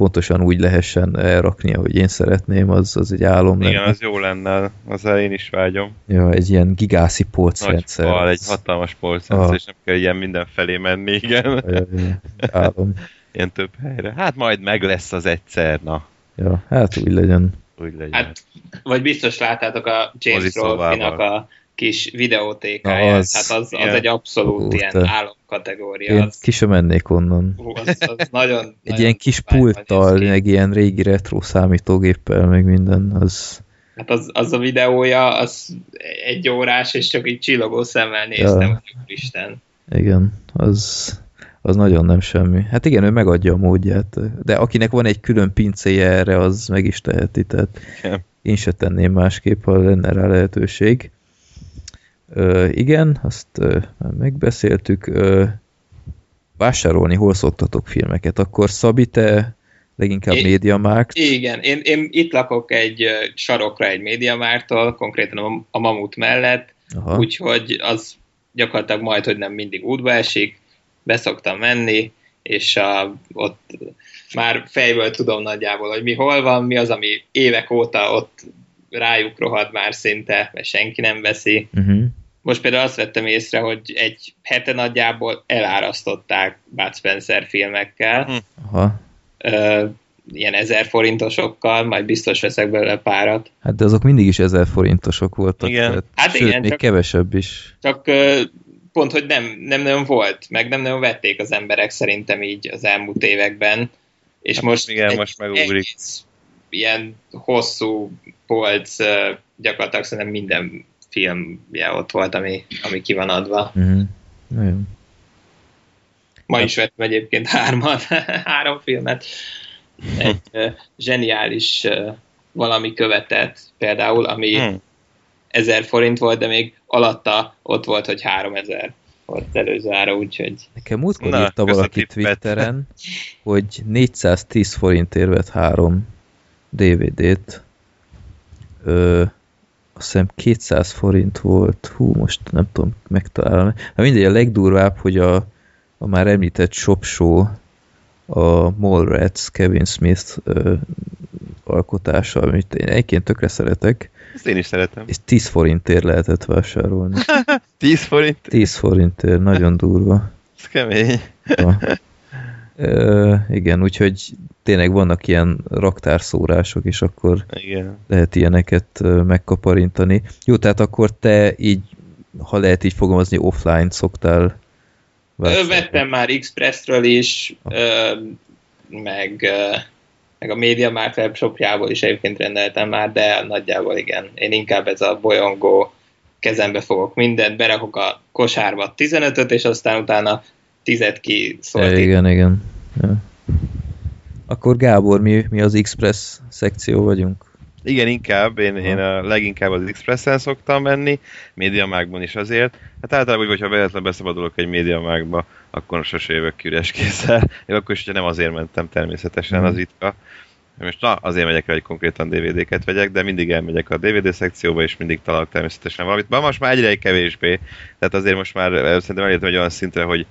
pontosan úgy lehessen elrakni, ahogy én szeretném, az, az egy álom Igen, lenne. az jó lenne, az én is vágyom. Ja, egy ilyen gigászi Nagy polcrendszer. fal, egy hatalmas polcrendszer, Ah. és nem kell ilyen mindenfelé menni, igen. Ja, ja, álom. <laughs> Ilyen több helyre. Hát majd meg lesz az egyszer, na. Ja, hát úgy legyen. Úgy legyen. Hát, vagy biztos láttátok a James. Rolfe-nak a kis videótékáját. Az- hát az, az egy abszolút Ú, ilyen te. Álomkategória. Én Az, ki sem mennék onnan. hú, az, az nagyon, <laughs> Egy nagyon ilyen kis pulttal, meg ilyen régi retro számítógéppel, meg minden, az... Hát az, az a videója, az egy órás, és csak így csillogó szemmel néztem, Ja. hogy Isten. Igen, az, az nagyon nem semmi. Hát igen, ő megadja a módját, de akinek van egy külön pincéje erre, az meg is teheti, tehát Igen. én se tenném másképp, ha lenne rá lehetőség. Ö, igen, azt ö, megbeszéltük. Ö, vásárolni hol szoktatok filmeket? Akkor Szabi, te leginkább Én- Mediamarkt. Igen, én, én itt lakok egy sarokra egy médiamártól, konkrétan a, a Mamut mellett, Aha. úgyhogy az gyakorlatilag majd, hogy nem mindig útba esik, beszoktam menni, és a, ott már fejből tudom nagyjából, hogy mi hol van, mi az, ami évek óta ott rájuk rohad már szinte, mert senki nem veszi. Uh-huh. Most például azt vettem észre, hogy egy hete nagyjából elárasztották Bud Spencer filmekkel, Hm. Aha. ö, ilyen ezer forintosokkal, majd biztos veszek belőle párat. Hát de azok mindig is ezer forintosok voltak. Igen. Tehát, Hát sőt, igen, még csak- kevesebb is. Csak ö, pont, hogy nem, nem nagyon volt, meg nem nagyon vették az emberek szerintem így az elmúlt években, és Hát most igen, egy most megugrik. egész ilyen hosszú polc, gyakorlatilag szerintem minden filmje ott volt, ami, ami ki van adva. Nagyon. Ma is vettem egyébként hármat, <laughs> három filmet. Egy ö, zseniális ö, valami követett, például, ami Hm. 1000 forint volt, de még alatta ott volt, hogy 3000 volt előző ára, úgyhogy Nekem múltkor Na, írta valaki. Twitteren, hogy 410 forintért vett három DVD-t. Ö, azt hiszem 200 forint volt. Hú, most nem tudom megtalálni. Hát mindegy, a legdurvább, hogy a, a már említett Shop Show a Mallrats Kevin Smith ö, alkotása, amit én egyébként tökre szeretek, Ezt én is szeretem. és 10 forintért lehetett vásárolni. <laughs> 10 forint, 10 forintért, nagyon durva. ez kemény. Ja. Ö, igen, úgyhogy tényleg vannak ilyen raktárszórások, és akkor Igen. lehet ilyeneket megkaparintani. Jó, tehát akkor te így, ha lehet így fogalmazni, offline szoktál vásárolni. vettem már Expressről is, ö, meg, ö, meg a Media Markt webshopjából is egyébként rendeltem már, de nagyjából igen. Én inkább ez a bolyongó kezembe fogok mindent, berakok a kosárba 15-öt, és aztán utána 10-et ki szortít. igen, igen. Ja. Akkor Gábor, mi, mi az Express szekció vagyunk? Igen, inkább. Én, én a leginkább az Expressen szoktam menni, Mediamarktban is azért. Hát általában úgy, hogyha véletlenül beszabadulok egy Mediamarktba, akkor sose jövök ki üres kézzel. Még akkor is, hogyha nem azért mentem természetesen, Mhm. az ritka. Most na, azért megyek rá, hogy konkrétan DVD-ket vegyek, de mindig elmegyek a DVD szekcióba, és mindig találok természetesen valamit. Ma most már egyre kevésbé, tehát azért most már eh, szerintem elértem egy olyan szintre, hogy,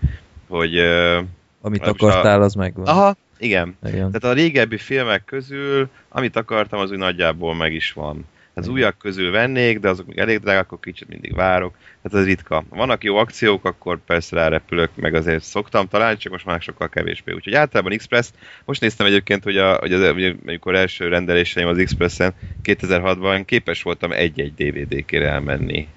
hogy uh, Amit akartál, az megvan. aha, igen, Igen. tehát a régebbi filmek közül, amit akartam, az úgy nagyjából meg is van. Az Igen. újak közül vennék, de azok még elég drágák, akkor kicsit mindig várok. Tehát ez ritka. Vannak jó akciók, akkor persze rárepülök, meg azért szoktam találni, csak most már sokkal kevésbé. Úgyhogy általában Express, most néztem egyébként, hogy, a, hogy az, amikor első rendeléseim az Expressen 2006-ban képes voltam egy-egy DVD-kére elmenni.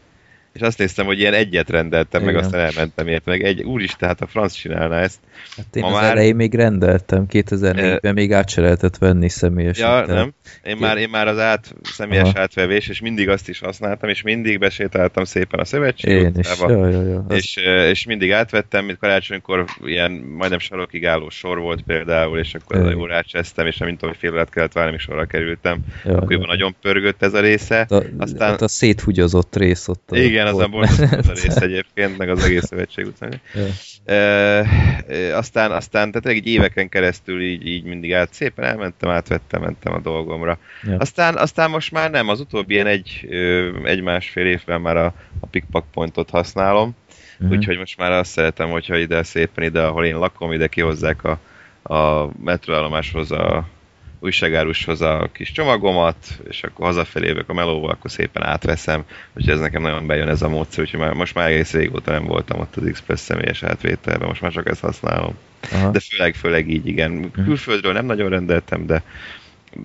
És azt néztem, hogy ilyen egyet rendeltem, meg Igen. aztán elmentem ért, meg egy, úristen, hát a franc csinálná ezt. Hát én Ma az már- elején még rendeltem, 2004-ben még át se lehetett venni személyesen. Ja, tehát- nem? Én már, én már az át, személyes Aha. átvevés, és mindig azt is használtam, és mindig besétáltam szépen a szövetség Én is. Ja, ja, ja. Az, és, és mindig átvettem, mint karácsonykor ilyen majdnem sarokig álló sor volt például, és akkor Igen. jól rácsesztem, és tudom, hogy fél órát kellett várni, amíg sorra kerültem. ja, Akkoriban nagyon pörgött ez a része. a, aztán- aztán... a széthugyozott rész ott. a- Igen, az a borzasztó az a rész <laughs> egyébként, meg az egész szövetség utcán. Ja. E, e, aztán, aztán, tehát egy éveken keresztül így, így mindig át, szépen elmentem, átvettem, mentem a dolgomra. Ja. Aztán, aztán most már nem, az utóbbi ilyen egy, egy-másfél évben már a, a pickpack pointot használom, Mhm. úgyhogy most már azt szeretem, hogyha ide szépen ide, ahol én lakom, ide kihozzák a, a metroállomáshoz a újságárushoz a kis csomagomat, és akkor hazafelé jövök a melóval, akkor szépen átveszem, úgyhogy ez nekem nagyon bejön ez a módszer, úgyhogy már, most már egész régóta nem voltam ott az Express személyes átvételben, most már csak ezt használom. Aha. De főleg, főleg így, igen. Külföldről nem nagyon rendeltem, de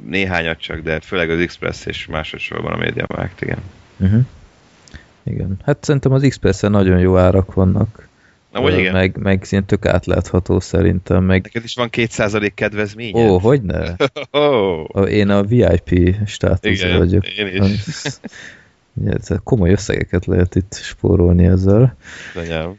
néhányat csak, de főleg az Express és másodszorban a MediaMarkt, igen. Uh-huh. Igen. Hát szerintem az Express-en nagyon jó árak vannak. Amúgy Ö, igen. Meg, meg tök átlátható szerintem, meg Neked is van 2% kedvezmény? Ó, hogyne? Oh, <laughs> A- Én a VIP státuszra vagyok. én is. <laughs> Komoly összegeket lehet itt spórolni ezzel. Anyám.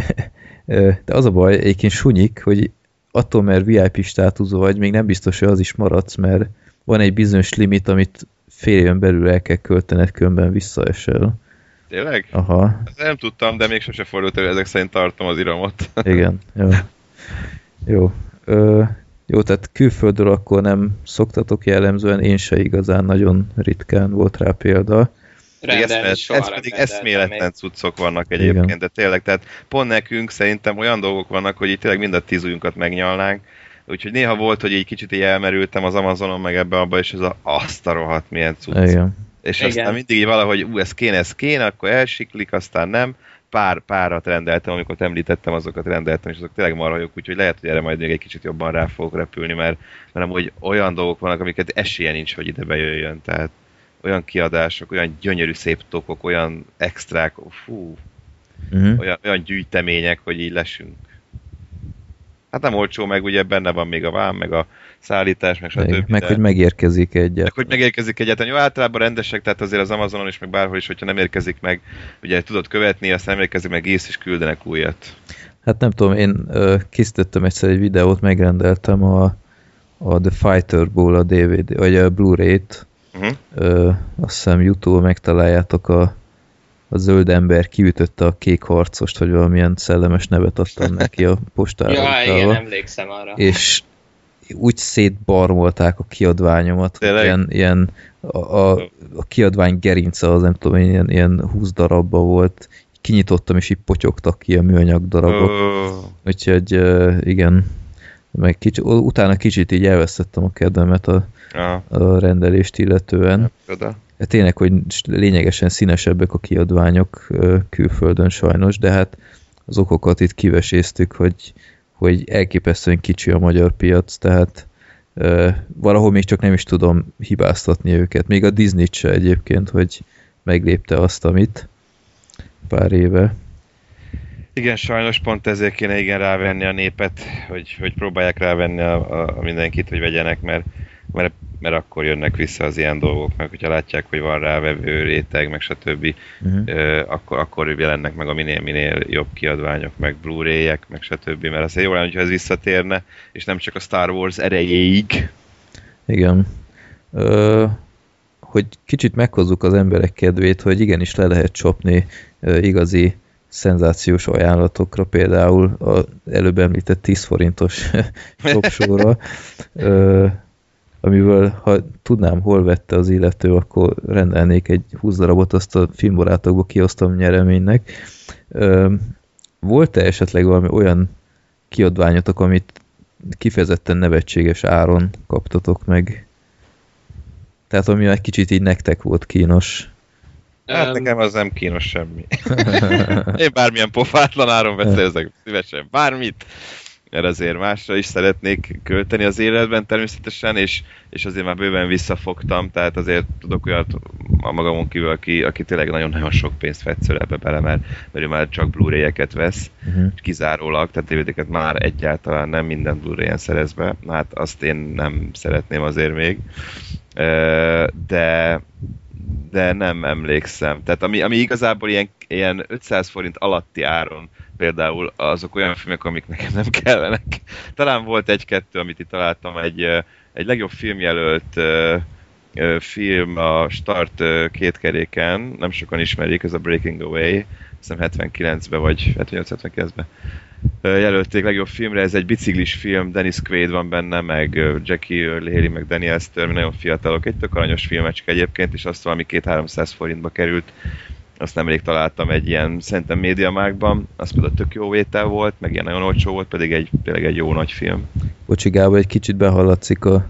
<laughs> De az a baj, egyébként sunyik, hogy attól, mert VIP státuszú vagy, még nem biztos, hogy az is maradsz, mert van egy bizonyos limit, amit fél éven belül el kell költened, különben visszaesel. Tényleg? Aha, Ezt nem tudtam, de még sose fordult elő, ezek szerint tartom az iramot. <laughs> igen. Jó. Jó. Ö, jó, tehát külföldről akkor nem szoktatok jellemzően, én se igazán nagyon ritkán volt rá példa. Rendelni ez nem pedig eszméletlen cuccok vannak egyébként, Igen. de tényleg, tehát pont nekünk szerintem olyan dolgok vannak, hogy így tényleg mind a tíz ujjunkat megnyalnánk, úgyhogy néha volt, hogy így kicsit így elmerültem az Amazonon, meg ebbe abba, és ez a azt a rohadt milyen cucc. Igen. És Igen. aztán mindig így valahogy, ú, ez kéne, ez kéne, akkor elsiklik, aztán nem. Pár, párat rendeltem, amikor említettem, azokat rendeltem, és azok tényleg marhajok, úgyhogy lehet, hogy erre majd még egy kicsit jobban rá fogok repülni, mert, mert amúgy olyan dolgok vannak, amiket esélye nincs, hogy ide bejöjjön. Tehát olyan kiadások, olyan gyönyörű szép tokok, olyan extrák, fú, Uh-huh. olyan, olyan gyűjtemények, hogy így lesünk. Hát nem olcsó, meg ugye benne van még a vám, meg a szállítás, meg Meg, stb. meg de- hogy megérkezik egyet. meg hogy megérkezik egyáltalán. Jó, általában rendesek, tehát azért az Amazonon is, meg bárhol is, hogyha nem érkezik meg, ugye tudod követni, aztán nem érkezik meg ész, és küldenek újat. Hát nem tudom, én ö, készítettem egyszer egy videót, megrendeltem a, a The Fighter-ból a DVD, vagy a Blu-ray-t. Uh-huh. Ö, azt hiszem Youtube-on megtaláljátok a, a zöld ember kiütötte a kék harcost, vagy valamilyen szellemes nevet adtam neki a <laughs> postára. Ja, igen, emlékszem arra. és úgy szétbarmolták a kiadványomat, Tényleg? ilyen, ilyen a, a, a kiadvány gerince az nem tudom, ilyen, ilyen 20 darabba volt, kinyitottam, és így potyogtak ki a műanyag darabok. Oh. Úgyhogy igen, meg kicsi, utána kicsit így elvesztettem a kedvemet a, Aha, a rendelést illetően. oda. Hát Tényleg, hogy lényegesen színesebbek a kiadványok külföldön sajnos, de hát az okokat itt kiveséztük, hogy, hogy elképesztően kicsi a magyar piac, tehát ö, valahol még csak nem is tudom hibáztatni őket. Még a disney se egyébként, hogy meglépte azt, amit pár éve. Igen, sajnos pont ezért kéne igen rávenni a népet, hogy, hogy próbálják rávenni a, a, a mindenkit, hogy vegyenek, mert, mert, mert akkor jönnek vissza az ilyen dolgok, meg hogyha látják, hogy van rávevő réteg, meg stb., Uh-huh. ö, akkor, akkor jelennek meg a minél-minél jobb kiadványok, meg Blu-ray-ek, meg stb., mert azért jó lenne, hogyha ez visszatérne, és nem csak a Star Wars erejéig. Igen. Ö, hogy kicsit meghozzuk az emberek kedvét, hogy igenis le lehet csapni ö, igazi szenzációs ajánlatokra, például az előbb említett 10 forintos <laughs> shopsóra, amiből ha tudnám, hol vette az illető, akkor rendelnék egy 20 darabot, azt a filmbarátokból kiosztom nyereménynek. Volt-e esetleg valami olyan kiadványotok, amit kifejezetten nevetséges áron kaptatok meg? Tehát ami egy kicsit így nektek volt kínos. Hát nekem az nem kínos semmi. <laughs> Én bármilyen pofátlan áron beszerzek szívesen bármit. Mert azért másra is szeretnék költeni az életben természetesen, és, és azért már bőven visszafogtam, tehát azért tudok olyat a magamon kívül, aki, aki tényleg nagyon-nagyon sok pénzt fetszöl ebbe bele, mert, mert ő már csak Blu-ray-eket vesz, uh-huh. kizárólag, tehát DVD-ket már egyáltalán nem minden Blu-ray-en szerez be, hát azt én nem szeretném azért még, de de nem emlékszem. Tehát ami, ami igazából ilyen, ilyen 500 forint alatti áron például azok olyan filmek, amik nekem nem kellenek. Talán volt egy-kettő, amit itt találtam, egy, egy legjobb filmjelölt film a Start két keréken, nem sokan ismerik, ez a Breaking Away, hiszem 79-ben vagy 78-79-ben jelölték legjobb filmre, ez egy biciklis film, Dennis Quaid van benne, meg Jackie Earle Haley, meg Daniel Stern, nagyon fiatalok, egy tök aranyos filmecske egyébként, és azt valami 2-300 forintba került, azt nemrég találtam egy ilyen, szerintem Mediamarktban, az például tök jó vétel volt, meg ilyen nagyon olcsó volt, pedig egy, tényleg egy jó nagy film. Bocsi Gábor, egy kicsit behallatszik a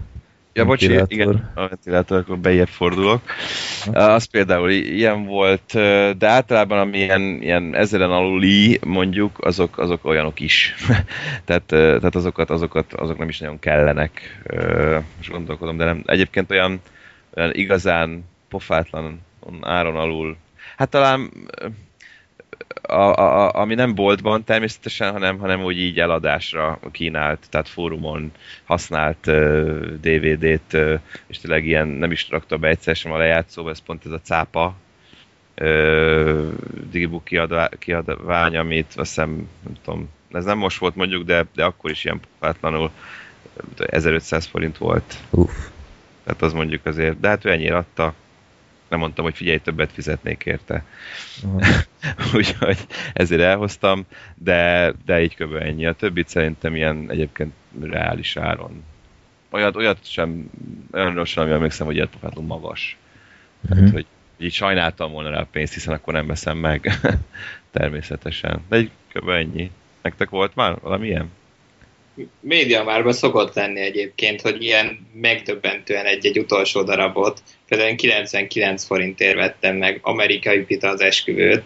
Ja, bocsi, igen, a ventilátorokon bejebb fordulok. Az például ilyen volt, de általában ami ilyen, ilyen ezeren aluli mondjuk, azok, azok olyanok is. <laughs> tehát, tehát azokat, azokat, azok nem is nagyon kellenek, most gondolkodom, de nem. Egyébként olyan, olyan igazán pofátlan áron alul. Hát talán a, a, ami nem boltban természetesen, hanem, hanem úgy így eladásra kínált, tehát fórumon használt uh, DVD-t, uh, és tényleg ilyen nem is rakta be egyszer sem a lejátszóba, ez pont ez a cápa uh, Digibook kiadvá, kiadvány, amit azt hiszem, nem tudom, ez nem most volt mondjuk, de, de akkor is ilyen pofátlanul 1500 forint volt. Uff. Tehát az mondjuk azért, de hát ő ennyire adta, nem mondtam, hogy figyelj, többet fizetnék érte. <laughs> Úgyhogy ezért elhoztam, de, de így kb. ennyi. A többit szerintem ilyen egyébként reális áron. Olyat, olyat sem, olyan sem, ami emlékszem, hogy ilyet magas. Mm-hmm. Tehát, hogy így sajnáltam volna rá a pénzt, hiszen akkor nem veszem meg. <laughs> Természetesen. De egy kb. ennyi. Nektek volt már valami ilyen? Média márban szokott lenni egyébként, hogy ilyen megdöbbentően egy-egy utolsó darabot, például 99 forintért vettem meg amerikai pita az esküvőt,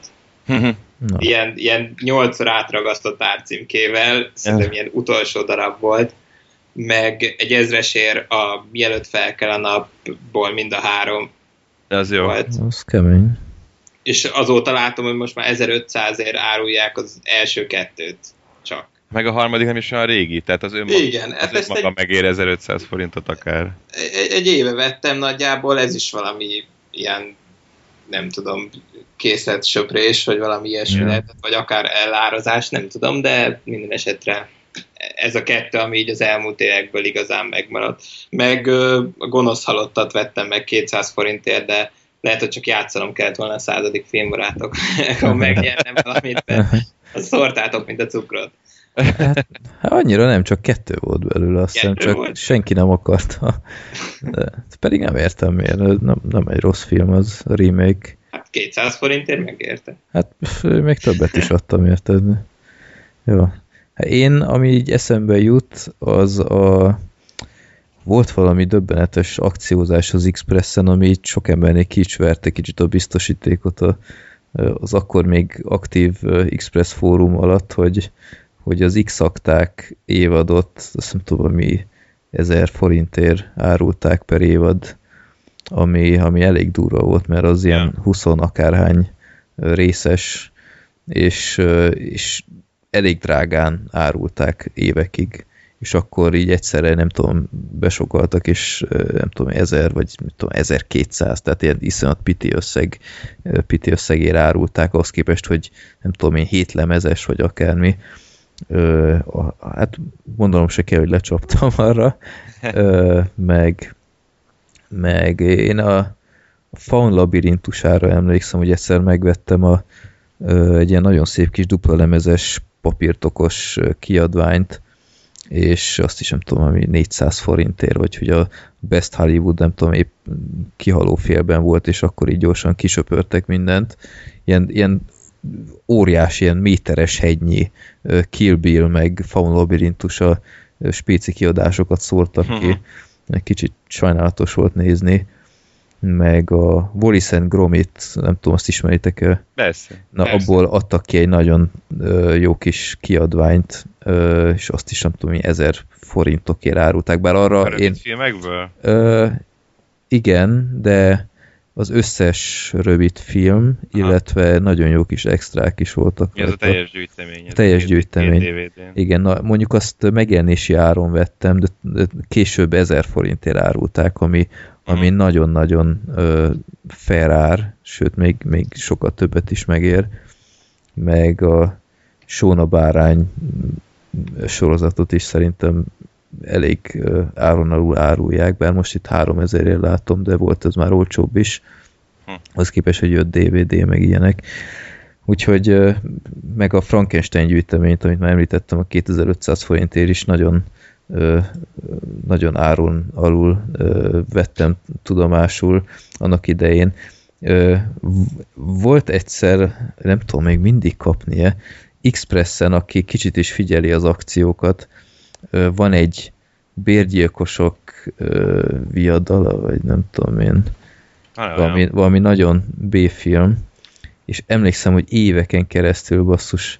No. Ilyen, ilyen nyolcszor átragasztott árcímkével, szerintem ilyen utolsó darab volt, meg egy ezresér a mielőtt fel kell a napból mind a három Ez jó. Volt. Az kemény. És azóta látom, hogy most már 1500-ért árulják az első kettőt csak. Meg a harmadik nem is olyan régi, tehát az önmaga, Igen, az hát maga egy... megér 1500 forintot akár. Egy, egy éve vettem nagyjából, ez is valami ilyen, nem tudom, készlet söprés, vagy valami ilyesmi yeah. lehet, vagy akár elározás, nem tudom, de minden esetre ez a kettő, ami így az elmúlt évekből igazán megmaradt. Meg a gonosz halottat vettem meg 200 forintért, de lehet, hogy csak játszanom kellett volna a századik filmbarátok, <laughs> ha megnyernem valamit, mert <laughs> azt szortátok, mint a cukrot. Hát, hát annyira nem, csak kettő volt belőle, azt hiszem, csak volt? senki nem akarta. De pedig nem értem miért, nem, nem egy rossz film az a remake. Hát 200 forintért megérte. Hát még többet is adtam érted. Jó. Hát én, ami így eszembe jut, az a volt valami döbbenetes akciózás az Expressen, ami így sok embernél kicsverte kicsit a biztosítékot a, az akkor még aktív Express fórum alatt, hogy hogy az X-akták évadot, azt nem tudom, mi ezer forintért árulták per évad, ami, ami elég durva volt, mert az ilyen 20 akárhány részes, és, és elég drágán árulták évekig, és akkor így egyszerre, nem tudom, besokaltak, és nem tudom, 1000 vagy nem tudom, 1200, tehát ilyen iszonyat piti összeg, piti összegére árulták, ahhoz képest, hogy nem tudom én, 7 lemezes, vagy akármi, Ö, hát gondolom se kell, hogy lecsaptam <laughs> arra, ö, meg, meg én a, a Faun labirintusára emlékszem, hogy egyszer megvettem a, ö, egy ilyen nagyon szép kis dupla lemezes papírtokos kiadványt, és azt is nem tudom, ami 400 forintért, vagy hogy a Best Hollywood, nem tudom, épp kihaló félben volt, és akkor így gyorsan kisöpörtek mindent. Ilyen, ilyen óriási, ilyen méteres hegynyi Kill Bill, meg Faun a spéci kiadásokat szórtak ki. Egy kicsit sajnálatos volt nézni. meg a Wallis and Gromit, nem tudom, azt ismeritek -e? Persze. Na, Persze. abból adtak ki egy nagyon ö, jó kis kiadványt, ö, és azt is nem tudom, hogy ezer forintokért árulták, bár arra A én... filmekből? Ö, igen, de az összes rövid film, illetve nagyon jó kis extrák is voltak. Mi az a rajta. teljes gyűjtemény? Ez Teljes két- gyűjtemény. DVD-n. Igen, na, mondjuk azt megjelenési áron vettem, de, később ezer forintért árulták, ami, ami Mhm. nagyon-nagyon ö, fair ár, sőt, még, még sokkal többet is megér. Meg a Sóna Bárány mm, sorozatot is szerintem elég áron alul árulják, bár most itt 3000 ért látom, de volt ez már olcsóbb is. Hm. Az képest, hogy jött DVD, meg ilyenek. Úgyhogy meg a Frankenstein gyűjteményt, amit már említettem, a 2500 forintért is nagyon nagyon áron alul vettem tudomásul annak idején. Volt egyszer, nem tudom még mindig kapnie, Expressen, aki kicsit is figyeli az akciókat, van egy bérgyilkosok viadala, vagy nem tudom én, olyan. valami, valami nagyon B-film, és emlékszem, hogy éveken keresztül basszus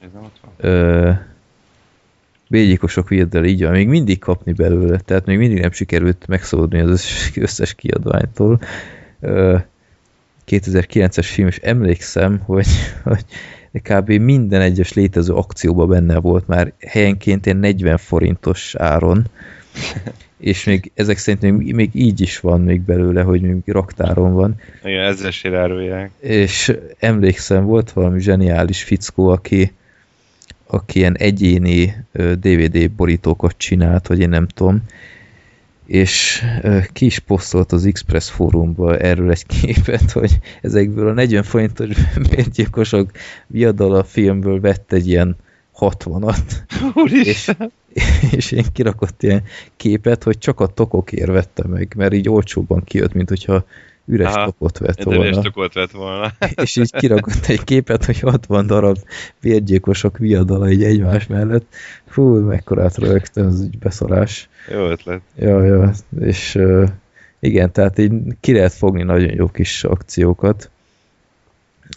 Bégyikosok viadal így van, még mindig kapni belőle, tehát még mindig nem sikerült megszabadulni az összes, összes kiadványtól. Ö, 2009-es film, és emlékszem, hogy, hogy kb. minden egyes létező akcióban benne volt már helyenként ilyen 40 forintos áron, <laughs> és még ezek szerint még, még így is van még belőle, hogy még raktáron van, Igen, ezresére árulják. és emlékszem, volt valami zseniális fickó, aki, aki ilyen egyéni DVD borítókat csinált, vagy én nem tudom, és ki is posztolt az Express fórumba erről egy képet, hogy ezekből a 40 forintos <laughs> bérgyilkosok viadala filmből vett egy ilyen 60-at, és, és én kirakott ilyen képet, hogy csak a tokokért vette meg, mert így olcsóbban kijött, mint hogyha üres Aha. tokot vett volna üres tokot vett volna. és így kirakott egy képet, hogy 60 darab vérgyilkosok viadala így egymás mellett. Fú, mekkorát rögtön, az így beszarás. Jó ötlet. Ja, ja, és uh, igen, tehát így ki lehet fogni nagyon jó kis akciókat,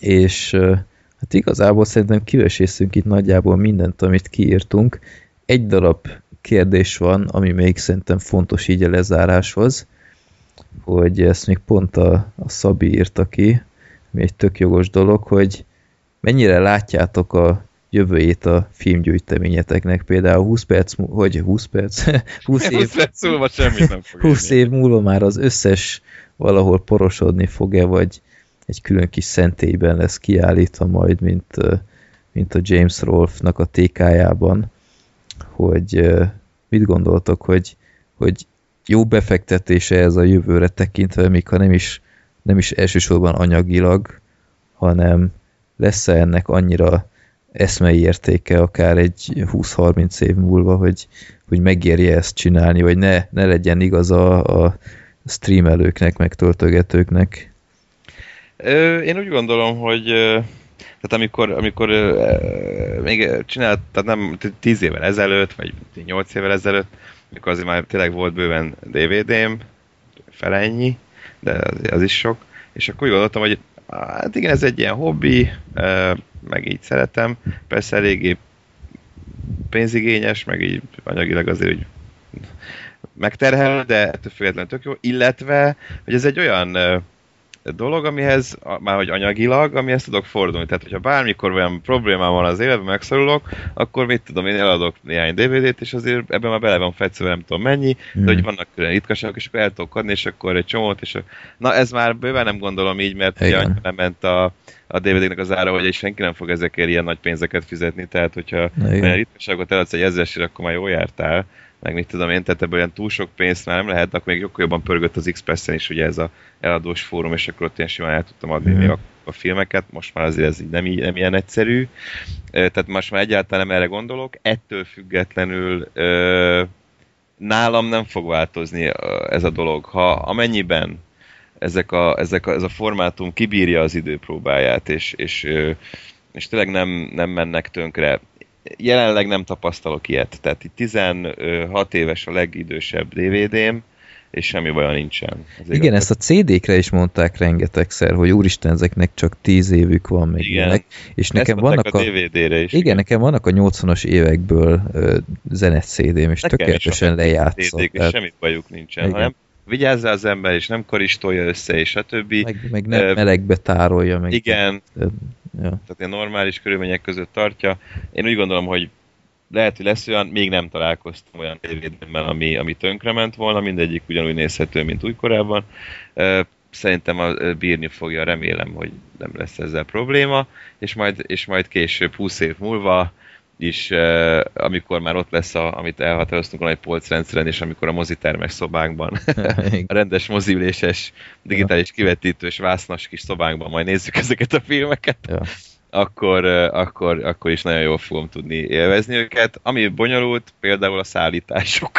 és uh, hát igazából szerintem kivesészünk itt nagyjából mindent, amit kiírtunk. Egy darab kérdés van, ami még szerintem fontos így a lezáráshoz, hogy ezt még pont a, a Szabi írta ki, ami egy tök jogos dolog, hogy mennyire látjátok a jövőjét a filmgyűjteményeteknek, például 20 perc, hogy 20 perc, <laughs> 20 év, 20 perc múlva semmit nem fog 20 írni. év múlva már az összes valahol porosodni fog-e, vagy egy külön kis szentélyben lesz kiállítva majd, mint, mint a James Rolfe-nak a TK-jában, hogy mit gondoltok, hogy, hogy jó befektetése ez a jövőre tekintve, még ha nem is, nem is elsősorban anyagilag, hanem lesz-e ennek annyira eszmei értéke akár egy 20-30 év múlva, hogy, hogy megérje ezt csinálni, vagy ne, ne legyen igaz a, streamelőknek, meg töltögetőknek. Én úgy gondolom, hogy tehát amikor, amikor még csinált, tehát nem 10 évvel ezelőtt, vagy 8 évvel ezelőtt, amikor azért már tényleg volt bőven DVD-m, fel ennyi, de az, az is sok, és akkor úgy gondoltam, hogy hát igen, ez egy ilyen hobbi, meg így szeretem, persze eléggé pénzigényes, meg így anyagilag azért úgy megterhel, de ettől függetlenül tök jó, illetve, hogy ez egy olyan dolog, amihez, már hogy anyagilag, amihez tudok fordulni. Tehát, hogyha bármikor olyan problémám van az életben, megszorulok, akkor mit tudom, én eladok néhány DVD-t, és azért ebben már bele van fetszve, nem tudom mennyi, Hmm. de hogy vannak külön ritkaságok, és akkor el tudok adni, és akkor egy csomót, és a... na ez már bőven nem gondolom így, mert ugye Igen. annyira nem ment a, a DVD-nek az ára, hogy senki nem fog ezekért ilyen nagy pénzeket fizetni, tehát hogyha olyan ritkaságot eladsz egy ezresért, akkor már jól jártál, meg mit tudom én, tehát ebből olyan túl sok pénzt már nem lehet, akkor még jokkal jobban pörgött az Expressen is ugye ez a eladós fórum, és akkor ott ilyen simán el tudtam adni még a, a filmeket, most már azért ez így nem, így- nem ilyen egyszerű, tehát most már egyáltalán nem erre gondolok, ettől függetlenül nálam nem fog változni ez a dolog. Ha amennyiben ezek a, ezek a, ez a formátum kibírja az időpróbáját, és, és, és tényleg nem, nem mennek tönkre. Jelenleg nem tapasztalok ilyet. Tehát itt 16 éves a legidősebb DVD-m, és semmi baja nincsen. Ez Igen, ezt a CD-kre is mondták rengetegszer, hogy úristen, ezeknek csak 10 évük van meg Igen. ilyenek. És nekem vannak a, a DVD-re is. igen, nekem vannak a 80-as évekből ö, zenet CD-m, és Nekem tökéletesen lejátszott. CD-k, és tehát semmi bajuk nincsen, Igen. hanem vigyázz rá az ember, és nem karistolja össze, és a többi. meg, meg nem Ö, melegbe tárolja. Meg, Igen, Ja. tehát ilyen normális körülmények között tartja. Én úgy gondolom, hogy lehet, hogy lesz olyan, még nem találkoztam olyan DVD-ben, ami, ami tönkrement volna, mindegyik ugyanúgy nézhető, mint újkorában. Ö, Szerintem a, bírni fogja, remélem, hogy nem lesz ezzel probléma, és majd, és majd később, 20 év múlva is, ö, amikor már ott lesz, a, amit elhatároztunk volna egy polcrendszeren, és amikor a mozitermes szobánkban <laughs> <laughs> a rendes moziüléses, digitális kivetítős, vásznas kis szobánkban majd nézzük ezeket a filmeket, Ja. akkor, ö, akkor, akkor is nagyon jól fogom tudni élvezni őket. Ami bonyolult, például a szállítások.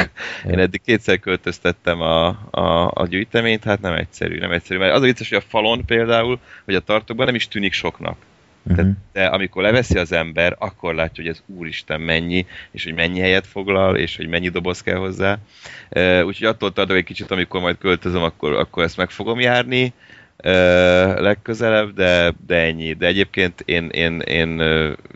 Ja. Én eddig kétszer költöztettem a, a, a gyűjteményt, hát nem egyszerű, nem egyszerű. Mert az a vicces, hogy a falon például, vagy a tartókban nem is tűnik soknak. Uh-huh. De amikor leveszi az ember, akkor látja, hogy ez úristen mennyi, és hogy mennyi helyet foglal, és hogy mennyi doboz kell hozzá. Ö, Úgyhogy attól tartok egy kicsit, amikor majd költözöm, akkor, akkor ezt meg fogom járni ö, legközelebb, de, de ennyi. De egyébként én, én, én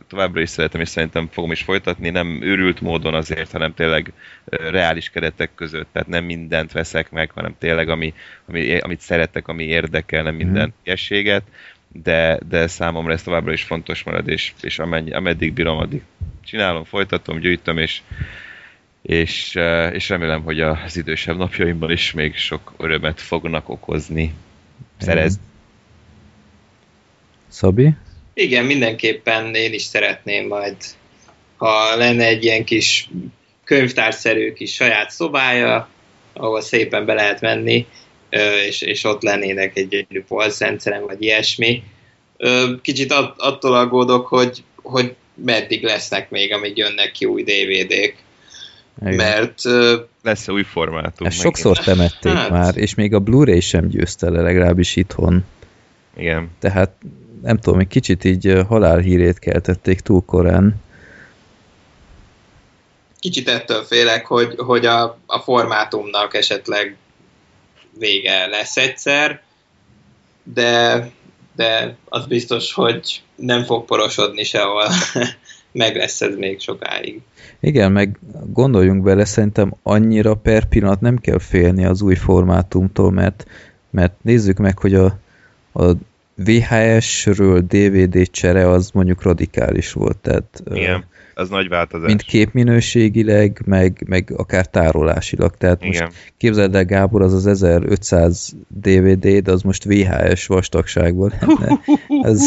továbbra is szeretem, és szerintem fogom is folytatni, nem őrült módon azért, hanem tényleg reális keretek között, tehát nem mindent veszek meg, hanem tényleg ami, ami, amit szeretek, ami érdekel, nem minden hülyeséget, de, de számomra ez továbbra is fontos marad, és, és amennyi, ameddig bírom, addig csinálom, folytatom, gyűjtöm, és, és, eh, és remélem, hogy az idősebb napjaimban is még sok örömet fognak okozni. Szerez. Szabi? Igen, mindenképpen én is szeretném majd, ha lenne egy ilyen kis könyvtárszerű kis saját szobája, ahol szépen be lehet menni, és, és ott lennének egy gyönyörű polcrendszerem, vagy ilyesmi. Kicsit att- attól aggódok, hogy, hogy meddig lesznek még, amíg jönnek ki új DVD-k, Igen. mert Lesz új formátum. Ezt sokszor temették Hát. már, és még a Blu-ray sem győzte le, legalábbis itthon. Igen. Tehát nem tudom, egy kicsit így halálhírét keltették túl korán. kicsit ettől félek, hogy, hogy a, a formátumnak esetleg vége lesz egyszer, de, de az biztos, hogy nem fog porosodni sehol. <laughs> Meg lesz ez még sokáig. Igen, meg gondoljunk bele, szerintem annyira per pillanat nem kell félni az új formátumtól, mert, mert nézzük meg, hogy a, a VHS-ről DVD csere az mondjuk radikális volt, tehát ö, Igen. Az nagy változás. mind képminőségileg, meg, meg akár tárolásilag. Tehát most Igen. képzeld el, Gábor, az az 1500 DVD, de az most VHS vastagságban lenne. <laughs> Ez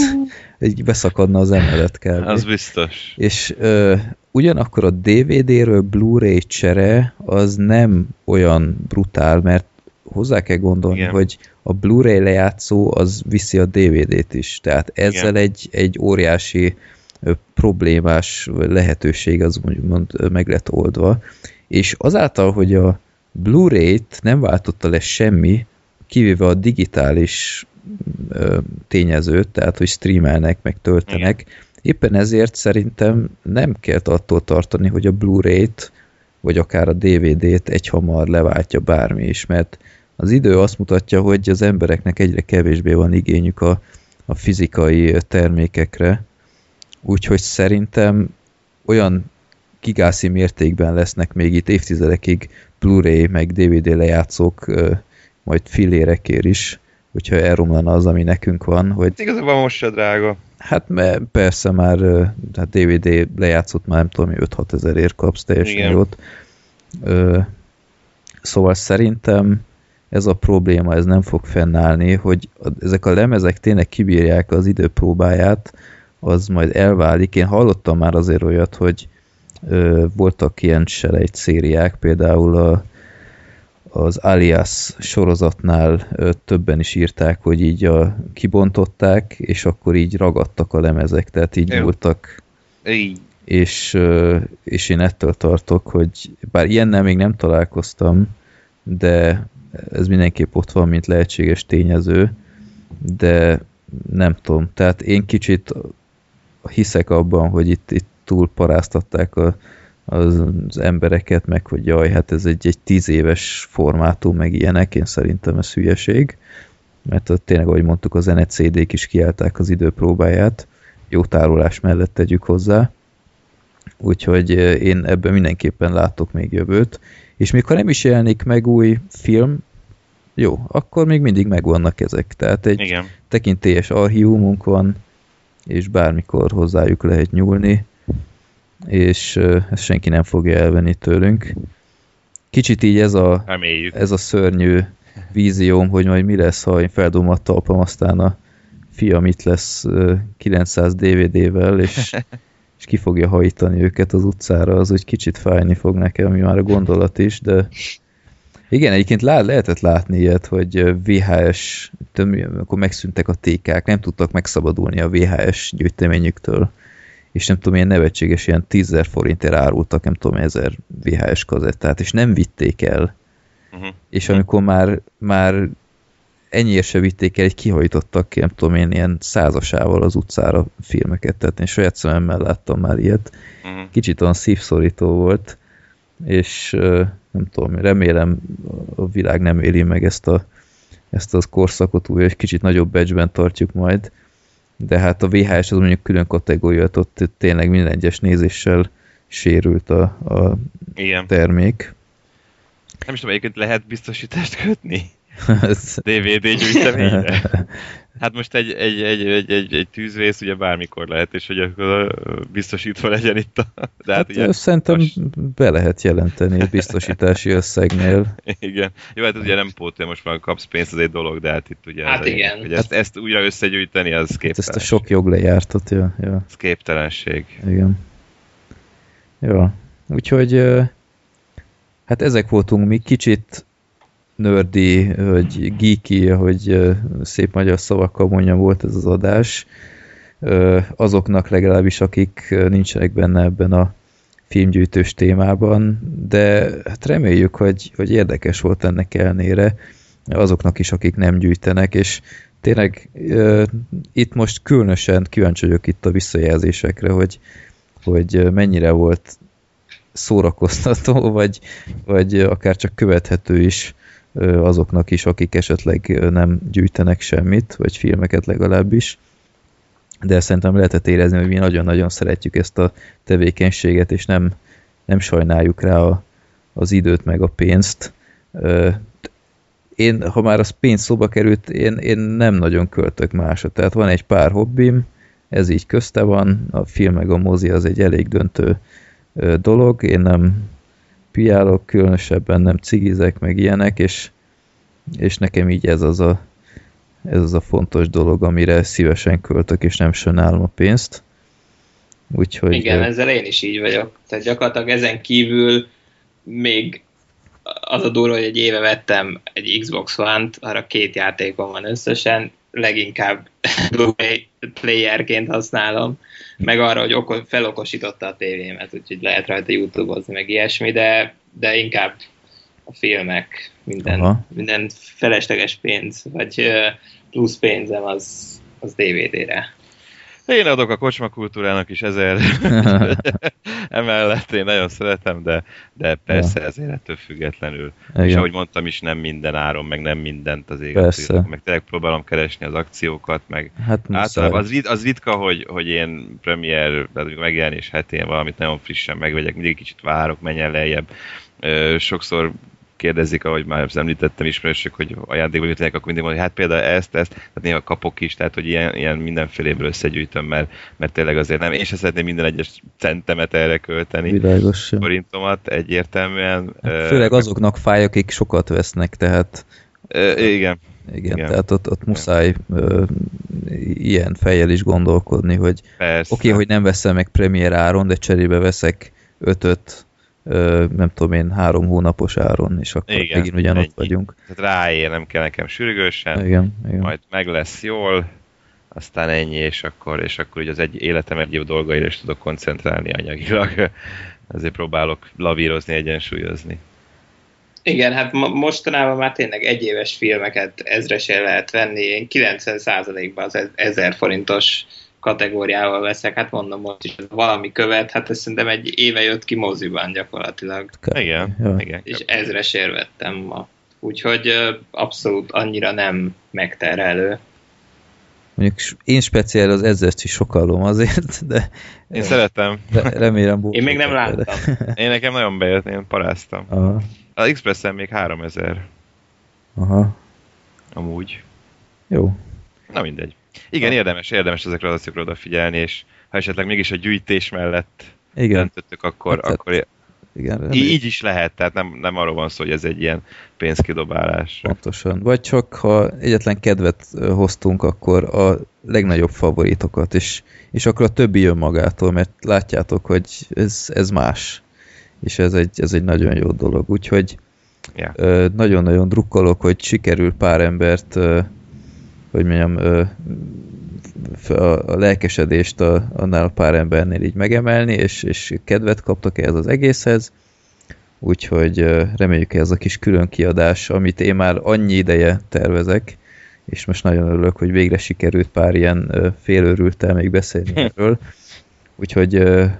egy beszakadna az emelet kb. Az biztos. És ö, ugyanakkor a DVD-ről Blu-ray csere az nem olyan brutál, mert hozzá kell gondolni, Igen. hogy a Blu-ray lejátszó az viszi a DVD-t is. Tehát ezzel egy, egy óriási problémás lehetőség az úgymond meg lett oldva. És azáltal, hogy a Blu-ray-t nem váltotta le semmi, kivéve a digitális tényezőt, tehát hogy streamelnek, meg töltenek, éppen ezért szerintem nem kell attól tartani, hogy a Blu-ray-t, vagy akár a DVD-t egyhamar leváltja bármi is, mert az idő azt mutatja, hogy az embereknek egyre kevésbé van igényük a, a fizikai termékekre, úgyhogy szerintem olyan gigászi mértékben lesznek még itt évtizedekig Blu-ray meg DVD lejátszók majd fillérekért is, hogyha elromlana az, ami nekünk van, hogy Igazából most se drága. hát me- persze már hát DVD lejátszott már nem tudom, 5-6 ezerért kapsz teljesen Igen. jót. Ö, szóval szerintem ez a probléma, ez nem fog fennállni, hogy ezek a lemezek tényleg kibírják az idő próbáját, az majd elválik. Én hallottam már azért olyat, hogy ö, voltak ilyen selejt szériák, például a, az Alias sorozatnál ö, többen is írták, hogy így a, kibontották, és akkor így ragadtak a lemezek, tehát így nyúltak, Így. és, ö, és én ettől tartok, hogy bár ilyennel még nem találkoztam, de ez mindenképp ott van, mint lehetséges tényező, de nem tudom, tehát én kicsit hiszek abban, hogy itt, itt túl paráztatták a az, az embereket, meg hogy jaj, hát ez egy, egy tíz éves formátum, meg ilyenek, én szerintem ez hülyeség, mert tényleg, ahogy mondtuk, a zene CD-k is kiállták az időpróbáját, jó tárolás mellett tegyük hozzá, úgyhogy eh, én ebben mindenképpen látok még jövőt, és még ha nem is jelenik meg új film, jó, akkor még mindig megvannak ezek, tehát egy Igen. tekintélyes archívumunk van, és bármikor hozzájuk lehet nyúlni, és ezt senki nem fogja elvenni tőlünk. Kicsit így ez a, Reméljük. ez a szörnyű vízióm, hogy majd mi lesz, ha én feldom a talpam, aztán a fiam itt lesz ö, 900 DVD-vel, és, és ki fogja hajtani őket az utcára, az úgy kicsit fájni fog nekem, ami már a gondolat is, de igen, egyébként lá, lehetett látni ilyet, hogy VHS, töm, akkor megszűntek a TK-k, nem tudtak megszabadulni a VHS gyűjteményüktől, és nem tudom, ilyen nevetséges, ilyen 10 forintért árultak, nem tudom, 1000 VHS kazettát, és nem vitték el. Uh-huh. És amikor már, már ennyiért se vitték el, egy kihajtottak, nem tudom én, ilyen százasával az utcára filmeket, tehát én saját szememmel láttam már ilyet. Uh-huh. Kicsit olyan szívszorító volt, és nem tudom, remélem a világ nem éli meg ezt a ezt az korszakot újra, és kicsit nagyobb becsben tartjuk majd, de hát a VHS az mondjuk külön kategória, ott tényleg minden egyes nézéssel sérült a, a Igen. termék. Nem is tudom, egyébként lehet biztosítást kötni <laughs> DVD gyűjteményre? <laughs> Hát most egy, egy, egy, egy, egy, egy tűzvész ugye bármikor lehet, és hogy akkor biztosítva legyen itt a... De hát, Hát ugye, szerintem most- be lehet jelenteni a biztosítási összegnél. <laughs> igen. Jó, hát ez ugye nem pótolja, most már kapsz pénzt, az egy dolog, de hát itt ugye... Hát az egy- igen. Hogy ezt, ezt újra összegyűjteni, az Hát képtelenség. ezt a sok jog lejártat, ja, ja, Ez képtelenség. igen. Jó, úgyhogy hát ezek voltunk mi, kicsit nördi, hogy geeky, hogy szép magyar szavakkal mondjam volt ez az adás. Azoknak legalábbis, akik nincsenek benne ebben a filmgyűjtős témában, de hát reméljük, hogy, hogy érdekes volt ennek ellenére azoknak is, akik nem gyűjtenek, és tényleg itt most különösen kíváncsi vagyok itt a visszajelzésekre, hogy, hogy mennyire volt szórakoztató, vagy, vagy akár csak követhető is azoknak is, akik esetleg nem gyűjtenek semmit, vagy filmeket legalábbis. De szerintem lehetett érezni, hogy mi nagyon-nagyon szeretjük ezt a tevékenységet, és nem, nem sajnáljuk rá a, az időt meg a pénzt. Én, ha már az pénz szóba került, én, én nem nagyon költök másra. Tehát van egy pár hobbim, ez így közte van, a film meg a mozi az egy elég döntő dolog, én nem piálok, különösebben nem cigizek, meg ilyenek, és, és nekem így ez az a ez az a fontos dolog, amire szívesen költök, és nem sajnálom a pénzt. Úgyhogy... Igen, ezzel én is így vagyok. Tehát gyakorlatilag ezen kívül még az a durva, hogy egy éve vettem egy Xbox One-t, arra két játékom van összesen, leginkább <laughs> Blu-ray playerként használom, meg arra, hogy oko- felokosította a tévémet, úgyhogy lehet rajta YouTube-ozni, meg ilyesmi, de, de inkább a filmek, minden, Aha. minden felesleges pénz, vagy plusz pénzem az, az DVD-re. Én adok a kocsma kultúrának is ezer <laughs> emellett, én nagyon szeretem, de, de persze ezért ettől függetlenül. És Igen. ahogy mondtam is, nem minden áron, meg nem mindent az Persze. éget. Meg tényleg próbálom keresni az akciókat, meg Hát általában az, rit, az ritka, hogy, hogy én premier, megjelenés hetén valamit nagyon frissen megvegyek, mindig kicsit várok, menjen lejjebb. Sokszor kérdezik, ahogy már említettem ismerősök, hogy ajándékba jutnak, akkor mindig mondom, hogy hát például ezt, ezt, tehát néha kapok is, tehát hogy ilyen, ilyen mindenféléből összegyűjtöm, mert, mert tényleg azért nem, sem szeretném minden egyes centemet erre költeni, Világos. forintomat egyértelműen. Hát Főleg azoknak fáj, akik sokat vesznek, tehát igen, igen, Igen. tehát ott, ott muszáj ö, ilyen fejjel is gondolkodni, hogy oké, okay, hogy nem veszel meg premier áron, de cserébe veszek ötöt, nem tudom én, három hónapos áron, és akkor Igen, megint ugyanott ennyi. vagyunk. Tehát ráér, nem kell nekem sürgősen, Igen, igen. majd meg lesz jól, aztán ennyi, és akkor, és akkor ugye az egy életem egyéb dolgaira is tudok koncentrálni anyagilag. <laughs> Ezért próbálok lavírozni, egyensúlyozni. Igen, hát mo- mostanában már tényleg egyéves filmeket ezresért lehet venni. Én 90%-ban az ez- 1000 forintos kategóriával veszek, hát mondom most is, valami követ, hát ez szerintem egy éve jött ki moziban gyakorlatilag, Igen, Ja. igen. és ezresért vettem ma. Úgyhogy abszolút annyira nem megterelő. Mondjuk én speciál az ezért is sokallom azért, de Én szeretem. re- remélem Én még nem láttam. vele. Én nekem nagyon bejött, én paráztam. Aha, Az Expressen még 3000 aha, amúgy. jó. Na mindegy. Igen, érdemes, érdemes ezekre az adatokra odafigyelni, és ha esetleg mégis a gyűjtés mellett Igen, döntöttök, akkor, Hát, tehát akkor igen, reméljük. így is lehet, tehát nem, nem arról van szó, hogy ez egy ilyen pénzkidobálás. Pontosan. Vagy csak, ha egyetlen kedvet hoztunk, akkor a legnagyobb favoritokat, és, és akkor a többi jön magától, mert látjátok, hogy ez, ez más. És ez egy, ez egy nagyon jó dolog. Úgyhogy ö, nagyon-nagyon drukkolok, hogy sikerül pár embert, hogy mondjam, a, a lelkesedést a, annál a pár embernél így megemelni, és, és kedvet kaptak ehhez az egészhez. Úgyhogy reméljük ez a kis külön kiadás, amit én már annyi ideje tervezek, és most nagyon örülök, hogy végre sikerült pár ilyen félőrültel még beszélni <laughs> erről. Úgyhogy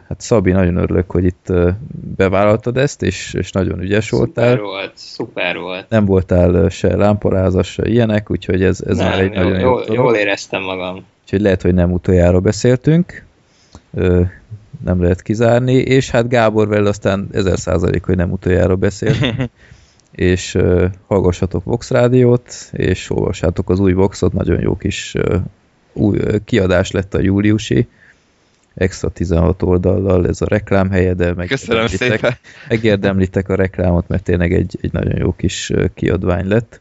hát Szabi, nagyon örülök, hogy itt bevállaltad ezt, és, és nagyon ügyes voltál. Szuper volt, szuper volt. Nem voltál se lámparázas, se ilyenek, úgyhogy ez, ez nem, már egy jó, nagyon jó jól, dolog. jól éreztem magam. Úgyhogy lehet, hogy nem utoljára beszéltünk. Nem lehet kizárni, és hát Gábor vele aztán ezer százalék, hogy nem utoljára beszélt. <laughs> és hallgassatok Vox rádiót, és olvassátok az új Voxot, nagyon jó kis új kiadás lett a júliusi, extra 16 oldallal, ez a reklámhelye, de Köszönöm megérdemlitek, szépen. megérdemlitek a reklámot, mert tényleg egy, egy nagyon jó kis kiadvány lett.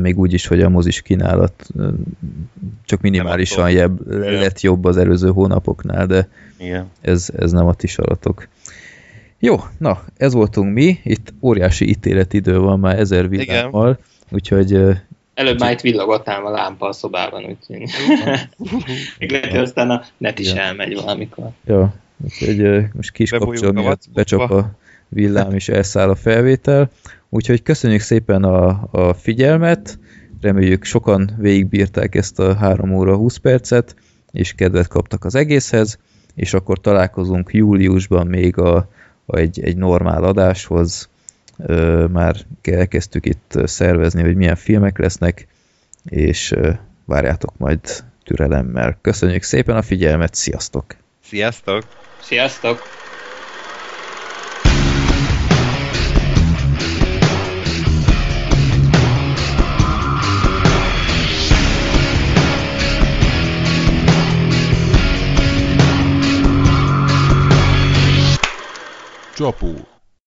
Még úgy is, hogy a mozis kínálat csak minimálisan jebb, lett jobb az előző hónapoknál, de Igen. ez, ez nem a ti saratok. Jó, na, ez voltunk mi, itt óriási ítéletidő van már ezer villámmal, úgyhogy Előbb már itt villogott ám a lámpa a szobában, úgyhogy... <laughs> Még lehet, hogy aztán a net is Igen. elmegy valamikor. ja, úgyhogy ö, most ki is Bebújunk kapcsol, miatt becsap a villám és elszáll a felvétel. Úgyhogy köszönjük szépen a, a figyelmet, reméljük sokan végigbírták ezt a 3 óra 20 percet, és kedvet kaptak az egészhez, és akkor találkozunk júliusban még a, a egy, egy normál adáshoz, már elkezdtük itt szervezni, hogy milyen filmek lesznek, és várjátok majd türelemmel. Köszönjük szépen a figyelmet, sziasztok! Sziasztok! Sziasztok! Csapó.